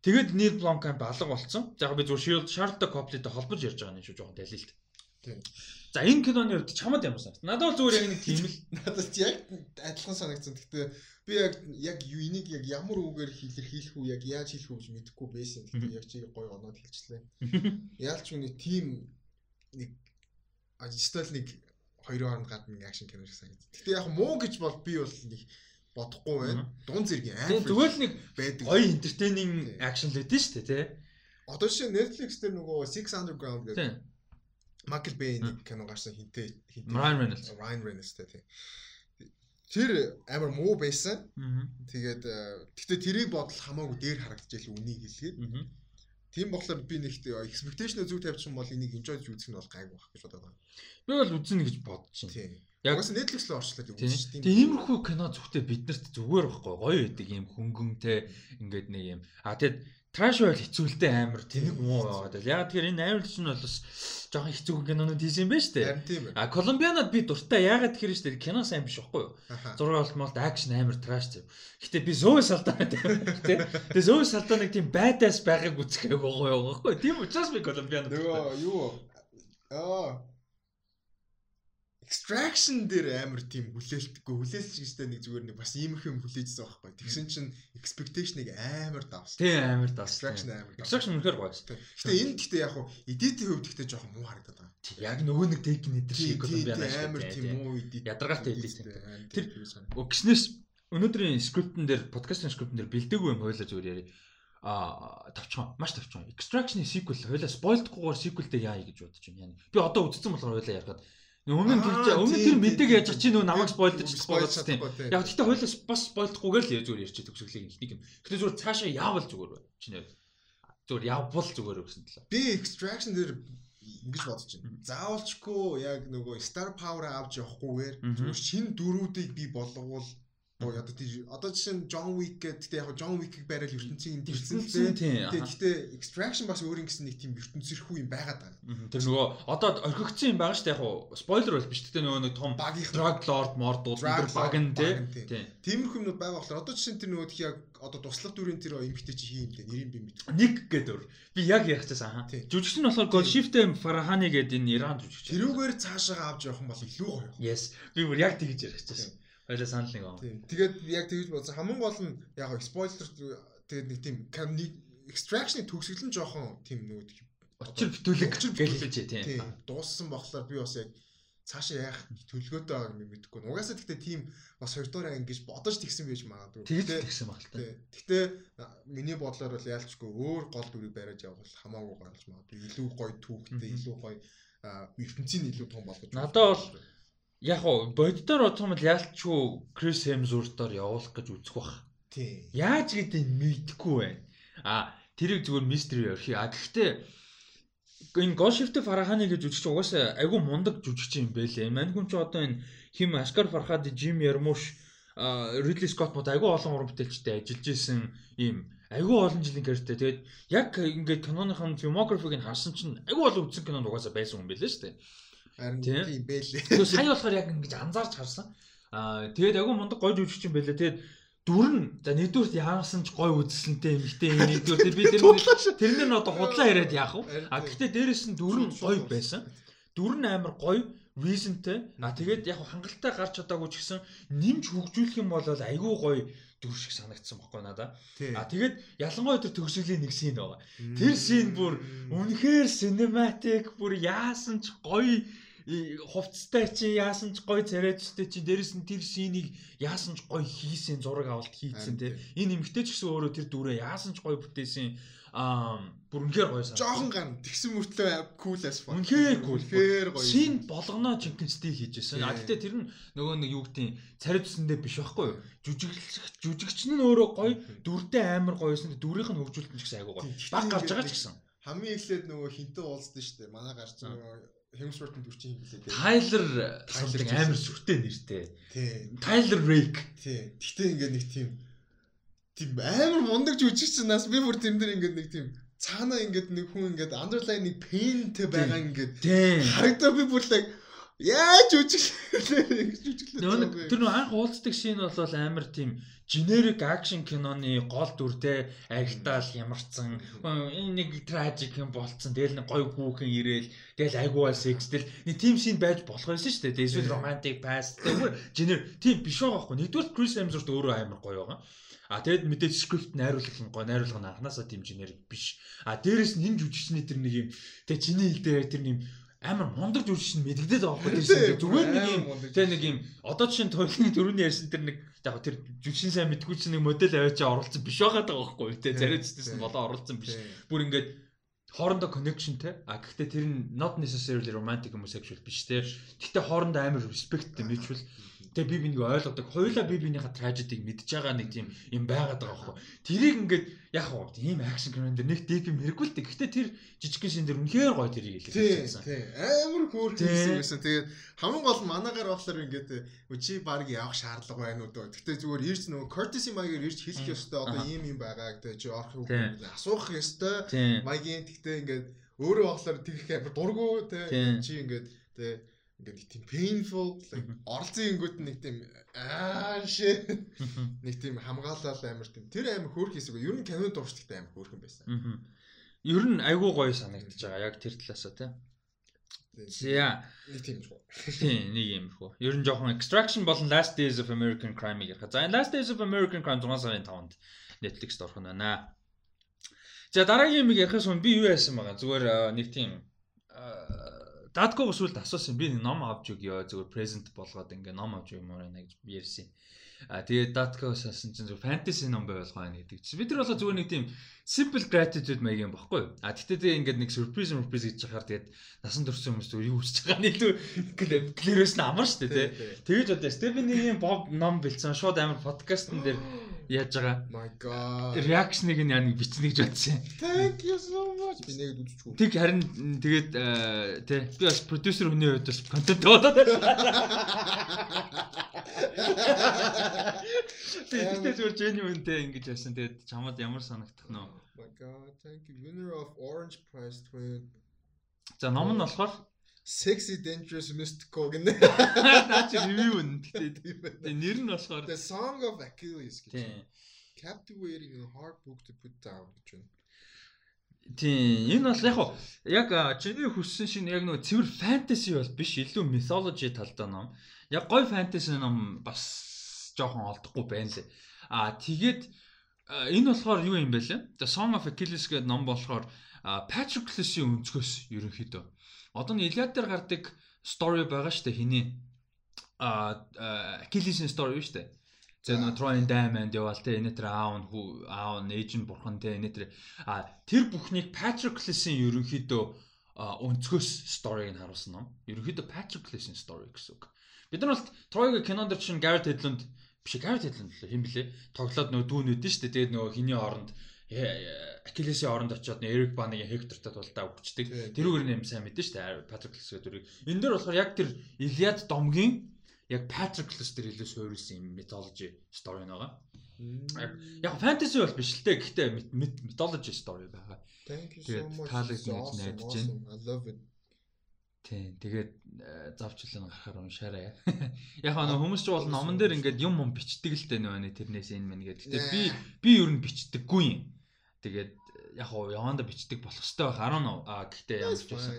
Тэгээд Neil Blomkamp алга болсон. За би зүгээр Shield Charlotte Copley-тэй холбож ярьж байгаа юм шүү жоохон далилт. Тийм. За энэ киноны үед чамд ямар санагд? Надад бол зүгээр яг нэг тийм л надад яг адилхан санагдсан. Гэхдээ би яг яг юу энийг яг ямар үгээр илэрхийлэх үү, яг яаж хэлэх үү гэж мэдэхгүй байсан. Гэхдээ яг чи гоё оноод хэлчихлээ. Яалч үний тим нэг ажистал нэг хоёрын хооронд гадна нэг акшн кино шиг санагдав. Гэхдээ яг муу гэж бол би бол нэг бодохгүй байна. Дуун зэргийн амар. Тэгвэл нэг байдаг. Гоё entertaining action л өгдөн шүү дээ, тий. Одоо жишээ Netflix дээр нөгөө Six Underground гэдэг Michael Bay-ийн кино гарсан хинтээ хинтээ Ryan Reynolds. Ryan Reynolds тий. Тэр амар муу байсан. Тэгээд э, гэхдээ тэрийг бодол хамаагүй дээр харагдчихэл үнийг хэлгээд. Тийм болохоор би нэгт expectation зүг тавьчихсан бол энийг enjoy үзэх нь бол гайгүй байх гэж бодоод байна. Би бол үзнэ гэж бодож байна. Тийм. Яг бас Netflix руу орчлоо үзэж тийм. Тэгээ иймэрхүү кино зүгтээ биднэрт зүгээр байхгүй гоё байдаг юм хөнгөнтэй ингээд нэг юм. А тэгэд траш байл хэцүүлтэй амар тэнэг муу яваад. Яг тэгэхээр энэ амар чинь бол бас жоохон хэцүү кинонууд хийсэн юм байна шүү дээ. А Колумбианад би дуртай яагаад тэгэхээр шүү дээ кино сайн биш байхгүй юу? Зураг болтмол акшн амар траш тийм. Гэтэ би Зои Салдаана тийм. Тэгээ Зои Салдааныг тийм байдаас байгааг үзэх айгүй гоё байхгүй юу? Тийм учраас би Колумбианад. Нөгөө юу? Аа extraction дээр амар тийм хүлээлтгүй хүлээлч гэжтэй нэг зүгээр нэг бас иймэрхүү юм хүлээжсэн байхгүй. Тэгсэн чинь expectation-ыг амар давс. Тийм амар давс. Extraction амар. Extraction үнэхээр гоё шүү. Гэтэ энэ гэхдээ яг хуу edit-ийн хувьд гэхдээ жоохон муу харагдаад байгаа. Яг нөгөө нэг take нэдэр шиг Колумбиана шүү. Амар тийм муу edit. Ядаргаатай edit. Тэр гиснээс өнөөдрийн скриптэн дээр подкастын скриптэн дээр бэлдээгүй юм хойлоо зүгээр яри а тавчхан маш тавчхан extraction-ийн sequel хойлоо spoilдгүйгээр sequel дээр яа гэж бодож байна. Би одоо үзсэн болохоор хойлоо ярихад Өмнө нь тэр өмнө тэр мэдээг яаж чи нөө намайг спойлдож спойлж тийм. Яг гэхдээ хойлоо бас спойлдохгүйгээр л зүгээр ярьчих төгсгөлийн ихнийг юм. Гэтэ зүгээр цаашаа явбал зүгээр байна. Чинээ. Зүгээр явбал зүгээр гэсэн талаа. Би extraction дээр ингэж бодож байна. Заавалчгүй яг нөгөө star power авч явахгүйгээр зүгээр шин дөрүүдийг би болгоул Оо одоо тийм одоо жишээ нь John Wick гэдэг яг John Wick-ийг барайл ертөнцийн дэрсэн л дээ. Гэхдээ extraction бас өөр ингэсэн нэг тийм ертөнцөрхүү юм байгаад байгаа. Тэр нөгөө одоо орхигдсон юм байгаа шүү дээ яг спойлер бол биш гэхдээ нөгөө нэг том drug lord мордууд тэр баг нь тий. Тиймэрхүү юмнууд байгаа болохоор одоо жишээ нь тэр нөгөө яг одоо туслах дүрийн тэр эмхтэй чи хий юм дээ нэрийг би мэд. Нэг гэдэг. Би яг ярих гэсэн хаа. Жүжигч нь болохоор Golshiftэ Farahani гэдэг энэ Иран жүжигч. Тэрүүгээр цаашаа авч явах юм бол илүү гоё. Yes. Би бүр яг тэгж ярих Хоёлаа санал нэг аа. Тэгээд яг тэгж бодсон. Хамгийн гол нь яг спойлер тэгээд нэг тийм extraction-ы төгсгөл нь жоохон тийм нөгөө очир битүүлэг гэж хэлж тийм. Дууссан болохоор би бас яг цаашаа яах төлөвлөгөөтэй байгааг мэдэхгүй. Угаасаа гэхдээ тийм бас хоёр дахь ингэж бодож тэгсэн байж магадгүй. Тэгээд тэгсэн баг л та. Гэхдээ миний бодлоор бол яалчгүй өөр гол дүрийг бариад явбал хамаагүй гарч магадгүй. Илүү гоё түүхтэй, илүү гоё ертөнцийн илүү том болгож. Надад бол яг уу боддоор бодох юм бол яалчгүй Крис Хемсвортоор явуулах гэж үзэх бах. Тий. Яаж гэдэг нь мэдхгүй байна. А тэрийг зүгээр мистери орхи. А гэхдээ энэ Гошифт Фараханы гэж жүжигч угаасаа айгүй мундаг жүжигч юм байлээ. Мань хүн чи одоо энэ хим Аскар Фархад, Жим Ярмуш, Ридли Скотт мод айгүй олон уран бүтээлчтэй ажиллаж исэн юм айгүй олон жилийн карьертэй. Тэгээд яг ингээд киноныхын filmography-г нь харсан чинь айгүй олон үзсэн кинонд угаасаа байсан юм байлээ шүү дээ. Харин тийм бэлээ. Тэгээ сая болохоор яг ингэж анзаарч харсан. Аа тэгээд агуу мундаг гой жүжигч юм байлаа. Тэгээд дүр нь за нэгдүгürt яасан ч гой үзэсгэлэнтэй эмэгтэй нэгдүгürt би тэр тэрнэр нь одоо худлаа яриад яах вэ? А гэхдээ дээрэс нь дүр нь гой байсан. Дүр нь амар гой reasonтэй. А тэгээд яг хангалттай гарч чадаагүй ч гэсэн нэмж хөгжүүлэх юм бол айгүй гоё дүр шиг санагдсан байхгүй надаа. А тэгээд ялангуяа тэр төгсгөлийн нэг шин байгаа. Тэр шин бүр үнэхээр cinematic бүр яасан ч гоё хувцастай чи яасан ч гой царайчтай чи дээрэс нь тэр синийг яасан ч гой хийсэн зураг авалт хийцэн те энэ эмгтэй ч гэсэн өөрөө тэр дүрээ яасан ч гой бүтээсэн аа бүр үнэхээр гоё санагдав. Жохон ган тэгсэн мөртлөө кул as fuck. Үнэхээр кул. Үнэхээр гоё. Болгоноо жинхэнэ стил хийжсэн. А гэтээ тэр нь нөгөө нэг юу гэдгийг царай төсөндөө биш байхгүй юу? Жүжиглэх жүжигч нь өөрөө гоё, дүртэй амар гоёсэн. Дүрийнх нь хөгжүүлэлт нь ч гэсэн айгүй гоё. Баг гарч байгаа ч гэсэн. Хамгийн эхлээд нөгөө хинтээ уулзсан шүү дээ. Манай гарч нөгөө Хемсворт төрчин хэлээ дээ. Тайлер Тайлер амар сүртэй нэртэй. Тий. Тайлер Рейк. Тий. Гэтэ ингээд нэг тийм тийм амар мундаг жүжигчнаас би бүр тийм дээр ингээд нэг тийм цаана ингээд нэг хүн ингээд underline нэг painтэй байгаа ингээд харагдаа би бүр л яаж жүжиглээ гэж жүжиглээ. Тэр нөө анх уулздаг шин бол амар тийм generic action киноны гол дүртэй агтаал ямарцсан нэг tragic юм болцсон. Тэгэл нэг гой хүүхэн ирээл тэгэл айгуул секстэл нэг team scene байж болох байсан шүү дээ. Эсвэл romantic past. Тэгвэл generic. Team биш байгаа хгүй нэгдүгээр Chris Hemsworth өөрөө амар гоё байгаа. А тэгэд мэдээж скрипт найруулах нь гоо найруулга нь анханасаа тийм generic биш. А дээрэс нь энэ жүжигчний тэр нэг юм тэг чиний хэлдээр тэр нэг амар мундаг жүжигч нь мэддэгдээд байгаа байхгүй тийм зүгээр нэг юм тэг нэг юм одоо чинь тойлны дөрөвний ярьсан тэр нэг яг тэр жүжигчин сайн мэдгүй чинь нэг модель аваачаа оруулсан биш байгаа байхгүй тийм зариу зүтэс нь болоо оруулсан биш. Бүр ингээд хоорондоо connectionтэй а гэхдээ тэр нь not necessarily romantic юм уу sexual биш те гэхдээ хоорондоо амар respectтэй mutual Тэгээ би бинийг ойлгодог. Хоёулаа би биенийхээ трагедийг мэдж байгаа нэг тийм юм байгаад байгаа байхгүй. Тэрийг ингээд яг уу тийм акшн кинон дээр нэг дип юм хэрэггүй л дээ. Гэхдээ тэр жижиг шин дээр үнэхээр гоё тэрийг хэлсэн. Тийм. Амар хөөр хийсэн байсан. Тэгээд хамгийн гол манаагаар болохоор ингээд чи баг явах шаардлага байна уу дөө. Гэхдээ зүгээр ирж нөгөө courtesy маягаар ирж хэлэх ёстой. Одоо ийм юм байгаа гэдэг чи орох үг асуух ёстой. Маягийн гэхдээ ингээд өөрөө болохоор тэгэх амар дургу те чи ингээд те ингээд тийм painful оролцсон ингүүд нэг тийм аа shit нэг тийм хамгаалал амар тийм тэр амар хөөх хийсэг. Ер нь кинонд дуурчдагтай амар хөөрхөн байсан. Ер нь айгүй гоё санагдаж байгаа яг тэр талаасаа тийм. За нэг тийм шүү. Тийм нэг юм хөө. Ер нь жоохон Extraction болон Last Days of American Crime-ийг ярих. За Last Days of American Crime 6 сарын 5-нд Netflix-д орох нь байна. За дараагийн юм ярихаас өмнө би юу яасан байгаа. Зүгээр нэг тийм Датког сүлд асуусан би ном авч өгөө зүгээр презент болгоод ингээ ном авч өгмөр байна гэж ярьсан. А тэгээд Datkos асан чинь зүгээр fantasy ном байвал гоё гэдэг чинь. Бид нар болоо зүгээр нэг тийм simple gratitude маяг юм баггүй. А тэгтээ тэгээ ингээд нэг surprise surprise гэж яхаар тэгээд насан туршсан хүмүүс зүгээр юу хүсэж байгаа нь илүү клэрээс нь амар штэ тий. Тэгэж одоо Stephen-ийн Bob ном бэлдсэн шууд амар подкастн дээр яаж байгаа. My god. Реакшныг нь яа нэг бичнэ гэж бодсон. Thank you so much. Би нэгэд үзчихв. Тэг харин тэгээд э, тий би бас продюсер хүний хувьд бас контент бодоод Тэгээд зүгээр genuine-тэй ингэж яасан. Тэгээд чамд ямар санагдах нь вэ? My god, thank you. Winner of Orange Prize 20. За ном нь болохоор Sexy Dangerous Mystical гэнэ. Наа чи review нь гэдэг. Тэгээ нэр нь болохоор The Song of Achilles гэж. Captivating a hard book to put down гэж байна. Тийм энэ бол яг яг чиний хүссэн шин яг нөгөө цэвэр фэнтези бол биш илүү mythology талдаа ном. Яг гоё фэнтези ном бас жоохон олдохгүй байна лээ. Аа тэгээд энэ болохоор юу юм бэ лээ? The Song of Achilles гэдэг ном болохоор Patroclus-ийн өнцгөөс ерөнхийдөө Одоо нь Илиад дээр гардаг story байгаа шүү дээ хиний а Achilles-ийн story шүү дээ. За нөө Troy Diamond яваал те энэ аав нь хүү нь ээж нь бурхан те энэ тэр а тэр бүхнийг Patroclus-ийн ерөнхийдөө өнцгөөс storyг нь харуулсан ном. Ерөнхийдөө Patroclus-ийн story гэсэн үг. Бид нар бол Troy-гийн кинонд чинь Garrett Hedlund биш Garrett Hedlund л хэм блэ тоглоод нөгөө дүүн үүдэн шүү дээ. Тэгээд нөгөө хиний оронд Акилесийн оронд очиод Эрик Баныг Хектортой тулдаа өгчдөг. Тэрүүгээр нэм сайн мэдэн дээ. Патрик Клэсгээ дүрийг. Энэ дээр болохоор яг тэр Илиад домгийн яг Патрик Клэс дээр илүү суурилсан юм mythology story байгаа. Яг фэнтези бол биш л дээ. Гэхдээ mythology story байгаа. Much. Таалагдсан гэж найдаж байна. Тийм. Тэгээд э, завчлан гарахаар уншаарай. Яг нэг хүмүүс ч бол номон дээр ингээд юм юм бичдэг л дээ нөө тэрнээс энэ мэн гэдэг. Гэтэ би би ер нь бичдэггүй юм. Тэгээд яг уу яванда бичдэг болох хэрэгтэй байх 10 а гэхдээ ямар ч байсан.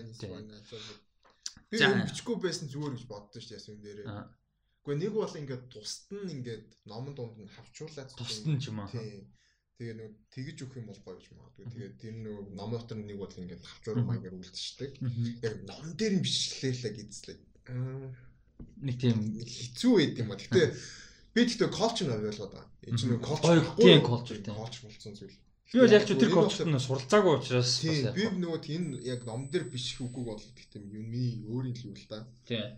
Би юм бичихгүй байсан зүгээр гэж боддоо шүү дээ ясвэн дээрээ. Гэхдээ нэг бол ингээд тусад нь ингээд номон дунд нь хавчуулаад тусад нь ч юм аа. Тэгээ нэг тэгж өгөх юм бол гоё гэж магадгүй. Тэгээд тэр нэг ном дотор нэг бол ингээд хавчуурах маягаар үлдчихдэг. Яг ном дээр нь бичлээ л гэзлээ. Нэг тийм хэцүү байд юм ба. Гэтэ би тэгтээ колчр ойлгоод байгаа. Энэ чинь колчр. Тийм колчр тийм. Колчр болсон зүйл. Би бол ялч тэр коучт нь суралцаагүй учраас бас би нөгөө энэ яг ном дээр биш үггүй бол гэхдээ юм миний өөрийн л юу л да. Тийм.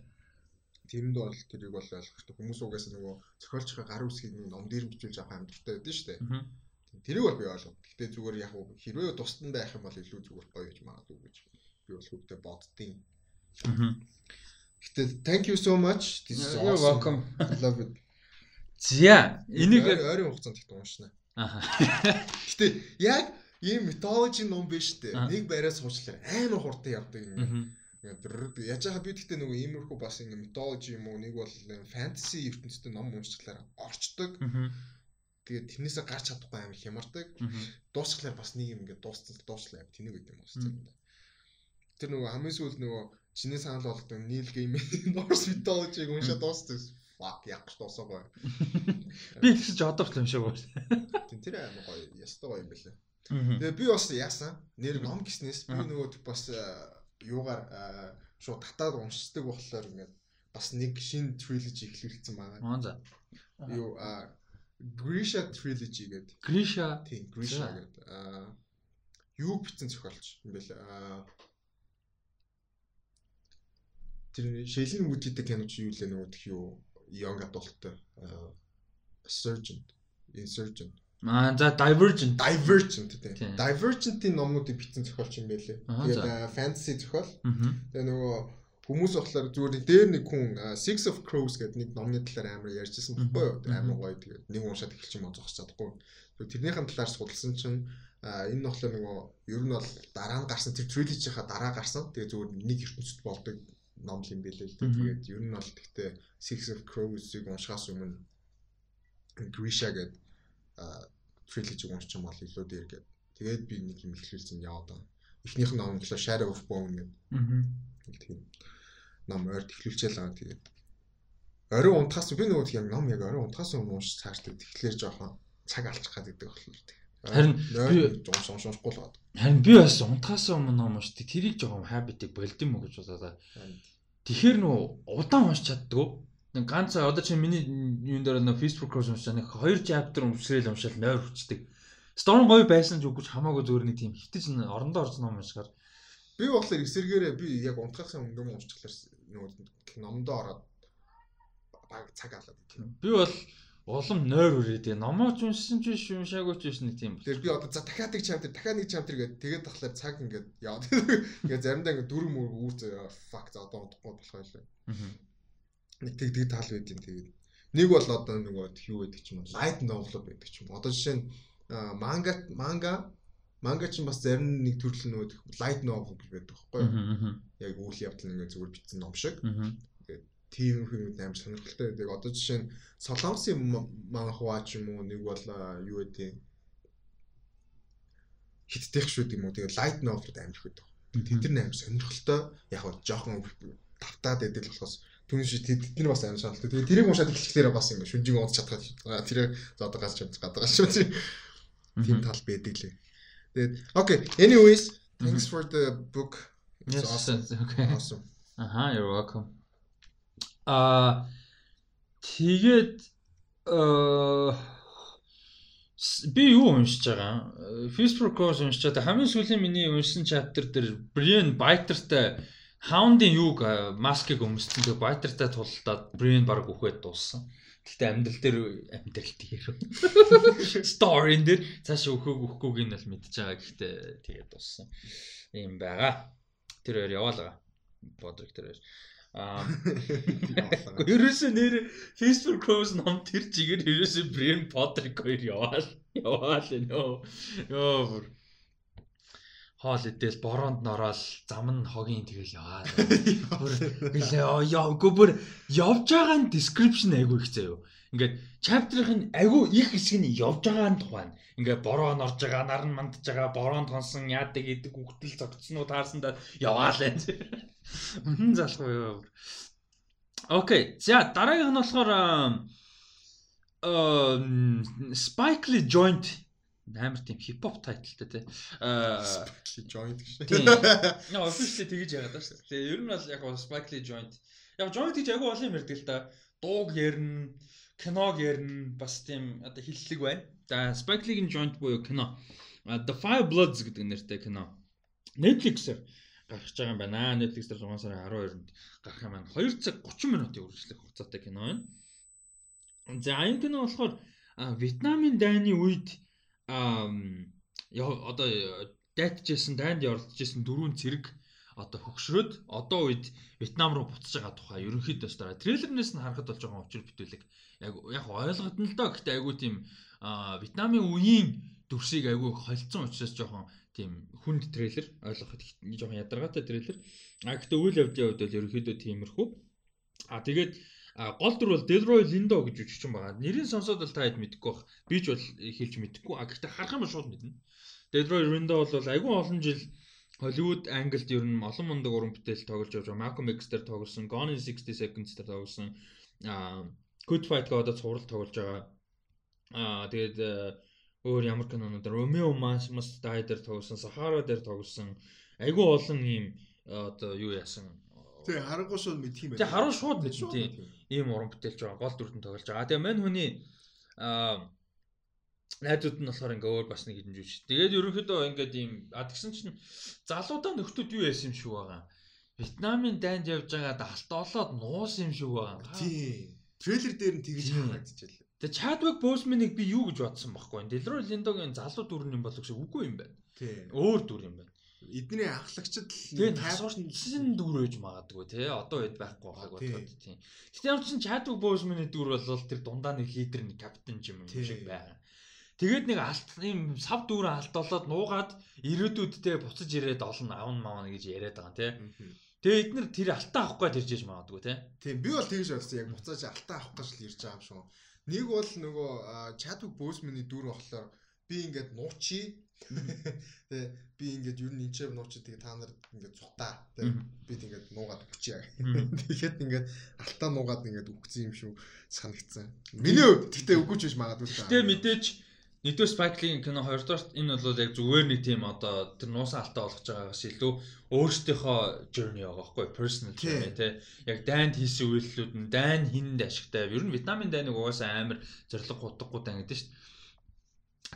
Тэрэнд бол тэрийг бол ойлгох хэрэгтэй. Хүмүүс угаасаа нөгөө зохиолчтой гар үсгийг ном дээр бичүүлж авах амьдралтай байдаг шүү дээ. Тэрийг бол би ойлгоо. Гэхдээ зүгээр яг хэрвээ тусдан байх юм бол илүү зүгээр гоё гэж магадгүй гэж би бол хөвгдө боддtiin. Гэтэ thank you so much. This is awesome. welcome. Love it. За энийг ойрын хугацаанд их уншна. Аа. Гэтэ яг ийм mythology ном биш үү? Нэг байраа суучлаар амар хурдан явдаг юм. Яаж яхаа би гэхдээ нөгөө иймэрхүү бас ингээ mythology юм уу нэг бол fantasy ертөнцийн ном уншчихлаар орчдөг. Тэгээд тэрнээсээ гарч чадахгүй амар хямардаг. Дуусчлаар бас нэг юм ингээ дуусцал дуусчлаа яг тэнийг гэдэг юм уу. Тэр нөгөө хамгийн сүүлд нөгөө чиний санал болгодог Neil Gaiman Norse mythology-г уншаад дуусдаг. Fuck яг ч дуусаагүй. Би тэгсэж одоо ч юм шиг байна. Тин тэр амар гоё, ястай гоё юм байлаа. Тэгээ би бас яасан. Нэр ном гиснээс би нөгөө бас юугаар шууд татаад уншдаг болохоор ингээд бас нэг шинэ trilogy эхлүүлсэн байгаа. Аа за. Юу а Grisha trilogy гэдэг. Grisha. Тийм, Grisha гэдэг. Аа юу бичсэн зохиолч юм бэл аа Тэр Шейлин Вудитэй киноч юу лээ нөгөө тх юу young adult surgeon insurgent Аа за Divergent. Divergent тийм. Divergent-ийн номнуудыг бичсэн зохиолч юм байлээ. Тэгээд fantasy зохиол. Тэгээ нөгөө хүмүүс болохоор зүгээр дээр нэг хүн Six of Crows гэдэг нэг номны талаар амар ярьжсэн баггүй юу? Амар гоё тэгээд нэг уншаад эхэлчих юм зогсож чадахгүй. Тэрнийхэн талаар судалсан чинь энэ нь болохоор нөгөө ер нь бол дараа нь гарсан тэр trilogy-ийнхаа дараа гарсан. Тэгээ зүгээр нэг ертөнцид болдог ном юм байлээ л. Тэгээд ер нь бол гэхдээ Six of Crows-ыг уншихаас өмнө Grisha гэдэг trilogy уншчих юм бол илүү дээр гэдэг. Тэгээд би нэг юм ихлүүлсэн яваад байгаа. Эхнийх нь ном болохоор Shadow of Bone гэдэг. Аа. Тийм. Ном ойр ихлүүлчихэл байгаа тэгээд. Орой унтахаас би нөгөө яг ном яг орой унтахаас өмнө уншиж цаашдаг. Тэгэхээр жоохон цаг алчих гэдэг болохоор тийм. Харин би уншихгүй л байна. Харин би бас унтахаас өмнө ном уншдаг. Тэрийг жоохон habit-ийг болд юм уу гэж бодлоо. Тэгэхээр нөө удаан уншиж чаддгүй Нэг ганц одоо чи миний юун дээр нэг Facebook cross уншаа нэг хоёр chapter уншрал уншаал нойр хүчдэг. Storm гоё байсан ч үгүй ч хамаагүй зүгээр нэг тийм хитэж орондоо орж ном уншихаар би болохоор эсэргээрээ би яг унтахаас өмнө уншчихлаар нөгөө номдоо ороод баг цаг алаад. Би бол улам нойр үрээд номооч уншсан ч биш уншаагүй ч биш нэг тийм. Тэр би одоо за дахиад нэг chapter дахиад нэг chapter гэдэг тэгээд тахлаар цаг ингээд яваад. Ингээд заримдаа ингээд дөрөв мөр үүр fuck за одоо унтахгүй болох байлаа. Аа нэг тэг тэг тал байд юм тэгээд. Нэг бол одоо нөгөө юу байдаг ч юм уу light novel байдаг ч юм одоо жишээ нь манга манга манга ч бас зарим нэг төрөл нөгөө light novel гэж байдаг байхгүй яг үйл явдал ингээ зүгээр бичсэн ном шиг тийм хүмүүс амар сонирхолтой байдаг одоо жишээ нь солонгосын манхва ч юм уу нэг бол юу гэдэг хиттэх шүү дээ юм уу тэгээд light novel амар их байдаг тэд нар амар сонирхолтой яг нь жоохон тавтаад байдаг болохоос Түүний шиг тэд нар бас амар шаналтай. Тэгээ тэрийг уншаад эхлэхлээр бас ингэ шүнжиг унц чадхад тэр зодог гаж чадж гадаг шүү. Тийм тал байдаг лээ. Тэгээд okay, anyways, thanks for the book. It's awesome. Okay. Awesome. Аха, you're welcome. Аа тэгээд би юу уншиж байгаа? Facebook course уншиж байгаа. Хамгийн сүүлийн миний уншсан chapter дээр Brian Biter-тай Hound-ийн юуг маскыг өмссөн. Тэгээ Biter-тай тултаад Brian баг үхээд дууссан. Гэхдээ амьдрал дээр амьдрал дээр story-н дээр цаашаа өөхөг өөхгүйг нь бол мэдчихэж байгаа. Гэхдээ тэгээд дууссан. Ийм байгаа. Тэр хоёр яваалгаа. Бодрик тэр хоёр. Аа. Ерөөсөө нэр Facebook Cross ном тэр чигээр ерөөсөө Brian Podrick хоёр яваал. Яваал нөө. Йоо хоол идэл бороонд нороод зам нь хогийн тэгэл яваа. Бүр гэлээ яа үгүй бүр явж байгаа нь description айгүй их заяо. Ингээд chapter-ын айгүй их хэсэг нь явж байгаа нь тухайн. Ингээд бороо норж байгаа, нар нь мандж байгаа, бороонд хонсон яадаг идэг хүүхдэл зогцсноо таарсандаа яваа л энэ. Мөн залхуу юу. Окей. За дараагийнх нь болохоор аа Spike Lee joint амар тийм хипхоп тайлтай тий. Аа joint гэж. Тийм. Яа officially тэгэж яагаад байна шүү. Тэгээ ер нь бол яг Spike Lee joint. Яг joint гэж агай олон юм ярьдаг л да. Дууг ярина, киног ярина, бас тийм одоо хиллэг байна. За Spike Lee-ийн joint буюу кино. The Five Bloods гэдэг нэртэй кино. Netflix-ээр гарч байгаа юм байна. Netflix дээр 6 сарын 12-нд гарах юм байна. 2 цаг 30 минутын үргэлжлэх хугацаатай кино байна. За энэ кино болохоор Вьетнамын дайны үед одоо дайтжсэн дайнд оролцож исэн дөрвөн цэрэг одоо хөгшрөөд одоо үед Вьетнам руу буцаж байгаа тухай ерөнхийдөө өстөрөө трейлернээс нь харахад бол жоохон учир бүтээлэг яг яг ойлгогдно л доо гэхдээ айгүй тийм Вьетнамын үеийн дүрсийг айгүй холцсон учраас жоохон тийм хүнд трейлер ойлгоход жоохон ядаргаатай трейлер а гэхдээ үйл явдлын хувьд бол ерөнхийдөө тиймэрхүү а тэгээд гол дүр бол Delroy Lindo гэж үжигчин байгаа. Нэрийг сонсоод бол та хэд мэдэхгүй бах. Би ч бол хэлж мэдэхгүй. А гэхдээ харах юм шууд мэднэ. Delroy Lindo бол айгүй олон жил Hollywood angle-д ер нь олон мундаг уран бүтээл тоглож явж байгаа. Malcolm X дээр тоглосон, Gone in 60 Seconds дээр тоглосон. Аа Good Fight гэдэг одоо цуврал тоглож байгаа. Аа тэгээд э, өөр ямар кинонууд Romeo Must Die дээр тоглосон, Sahara дээр тоглосон. Айгүй олон ийм э, одоо юу яасан Тий, харангуй шууд мэдх юм байна. Тий, харуу шууд тий. Ийм уран бүтээлч байгаа. Гол дүртэн тоглож байгаа. Тэгээ мань хүний аа найзууд нь болохоор ингээ өөр бас нэг хідэн жүжиг. Тэгээд ерөнхийдөө ингээд ийм а тэгсэн чинь залуудаа нөхдүүд юу яасан юм шиг байгаа. Вьетнамын дайнд явж байгаад алтоолоод нуус юм шиг байгаа. Тий. Трейлер дээр нь тэгж харагдчихлаа. Тэгээ Chadwick Boseman-ыг би юу гэж бодсон байхгүй. Delroy Lindo-гийн залуу дүр юм болов шиг үгүй юм байна. Тий. Өөр дүр юм байна эдний ахлагчд л тайвшин дүр байж магадгүй тий одоо хэд байхгүй байгааг бодоход тий. Гэтэ ямар ч Chadwick Boseman-ы дүр бол тэр дундаа нэг лидер нэг капитан юм шиг байгаа. Тэгээд нэг алт ийм сав дүүрэн алтуулаад нуугаад ирээдүйдтэй буцаж ирээд олон авна маавна гэж яриад байгаа тий. Тэгээ эднэр тэр алтаа авах гээд ирж яж магадгүй тий. Тийм би бол тэгж бодсон яг буцааж алтаа авах гэж л ирж байгаа юм шүү. Нэг бол нөгөө Chadwick Boseman-ы дүр болохоор би ингээд нуучи Тэгээ би ингээд юу нэг чив нууч тэгээ та нар ингээд цутаа. Тэгээ бид ингээд нуугаад өгчээ. Тэгэхэд ингээд алтаа нуугаад ингээд өгсөн юм шүү санагдсан. Миний хувьд тэгтээ үгүйч биш магадгүй. Тэгтээ мэдээж Нэгдүгээр Spike Lee-ийн кино хоёрдугаар энэ бол яг зүгээр нэг тийм одоо тэр нуусан алтаа болгож байгаагаас илүү өөрсдийнхөө journey байгаа байхгүй personal journey тий. Яг дайнд хийсэн үйлдэлүүд нь дайн хинд ашигтай. Ер нь Вьетнамын дайныг угаасаа амар зориг гутгахгүй дан гэдэг шүү дээ.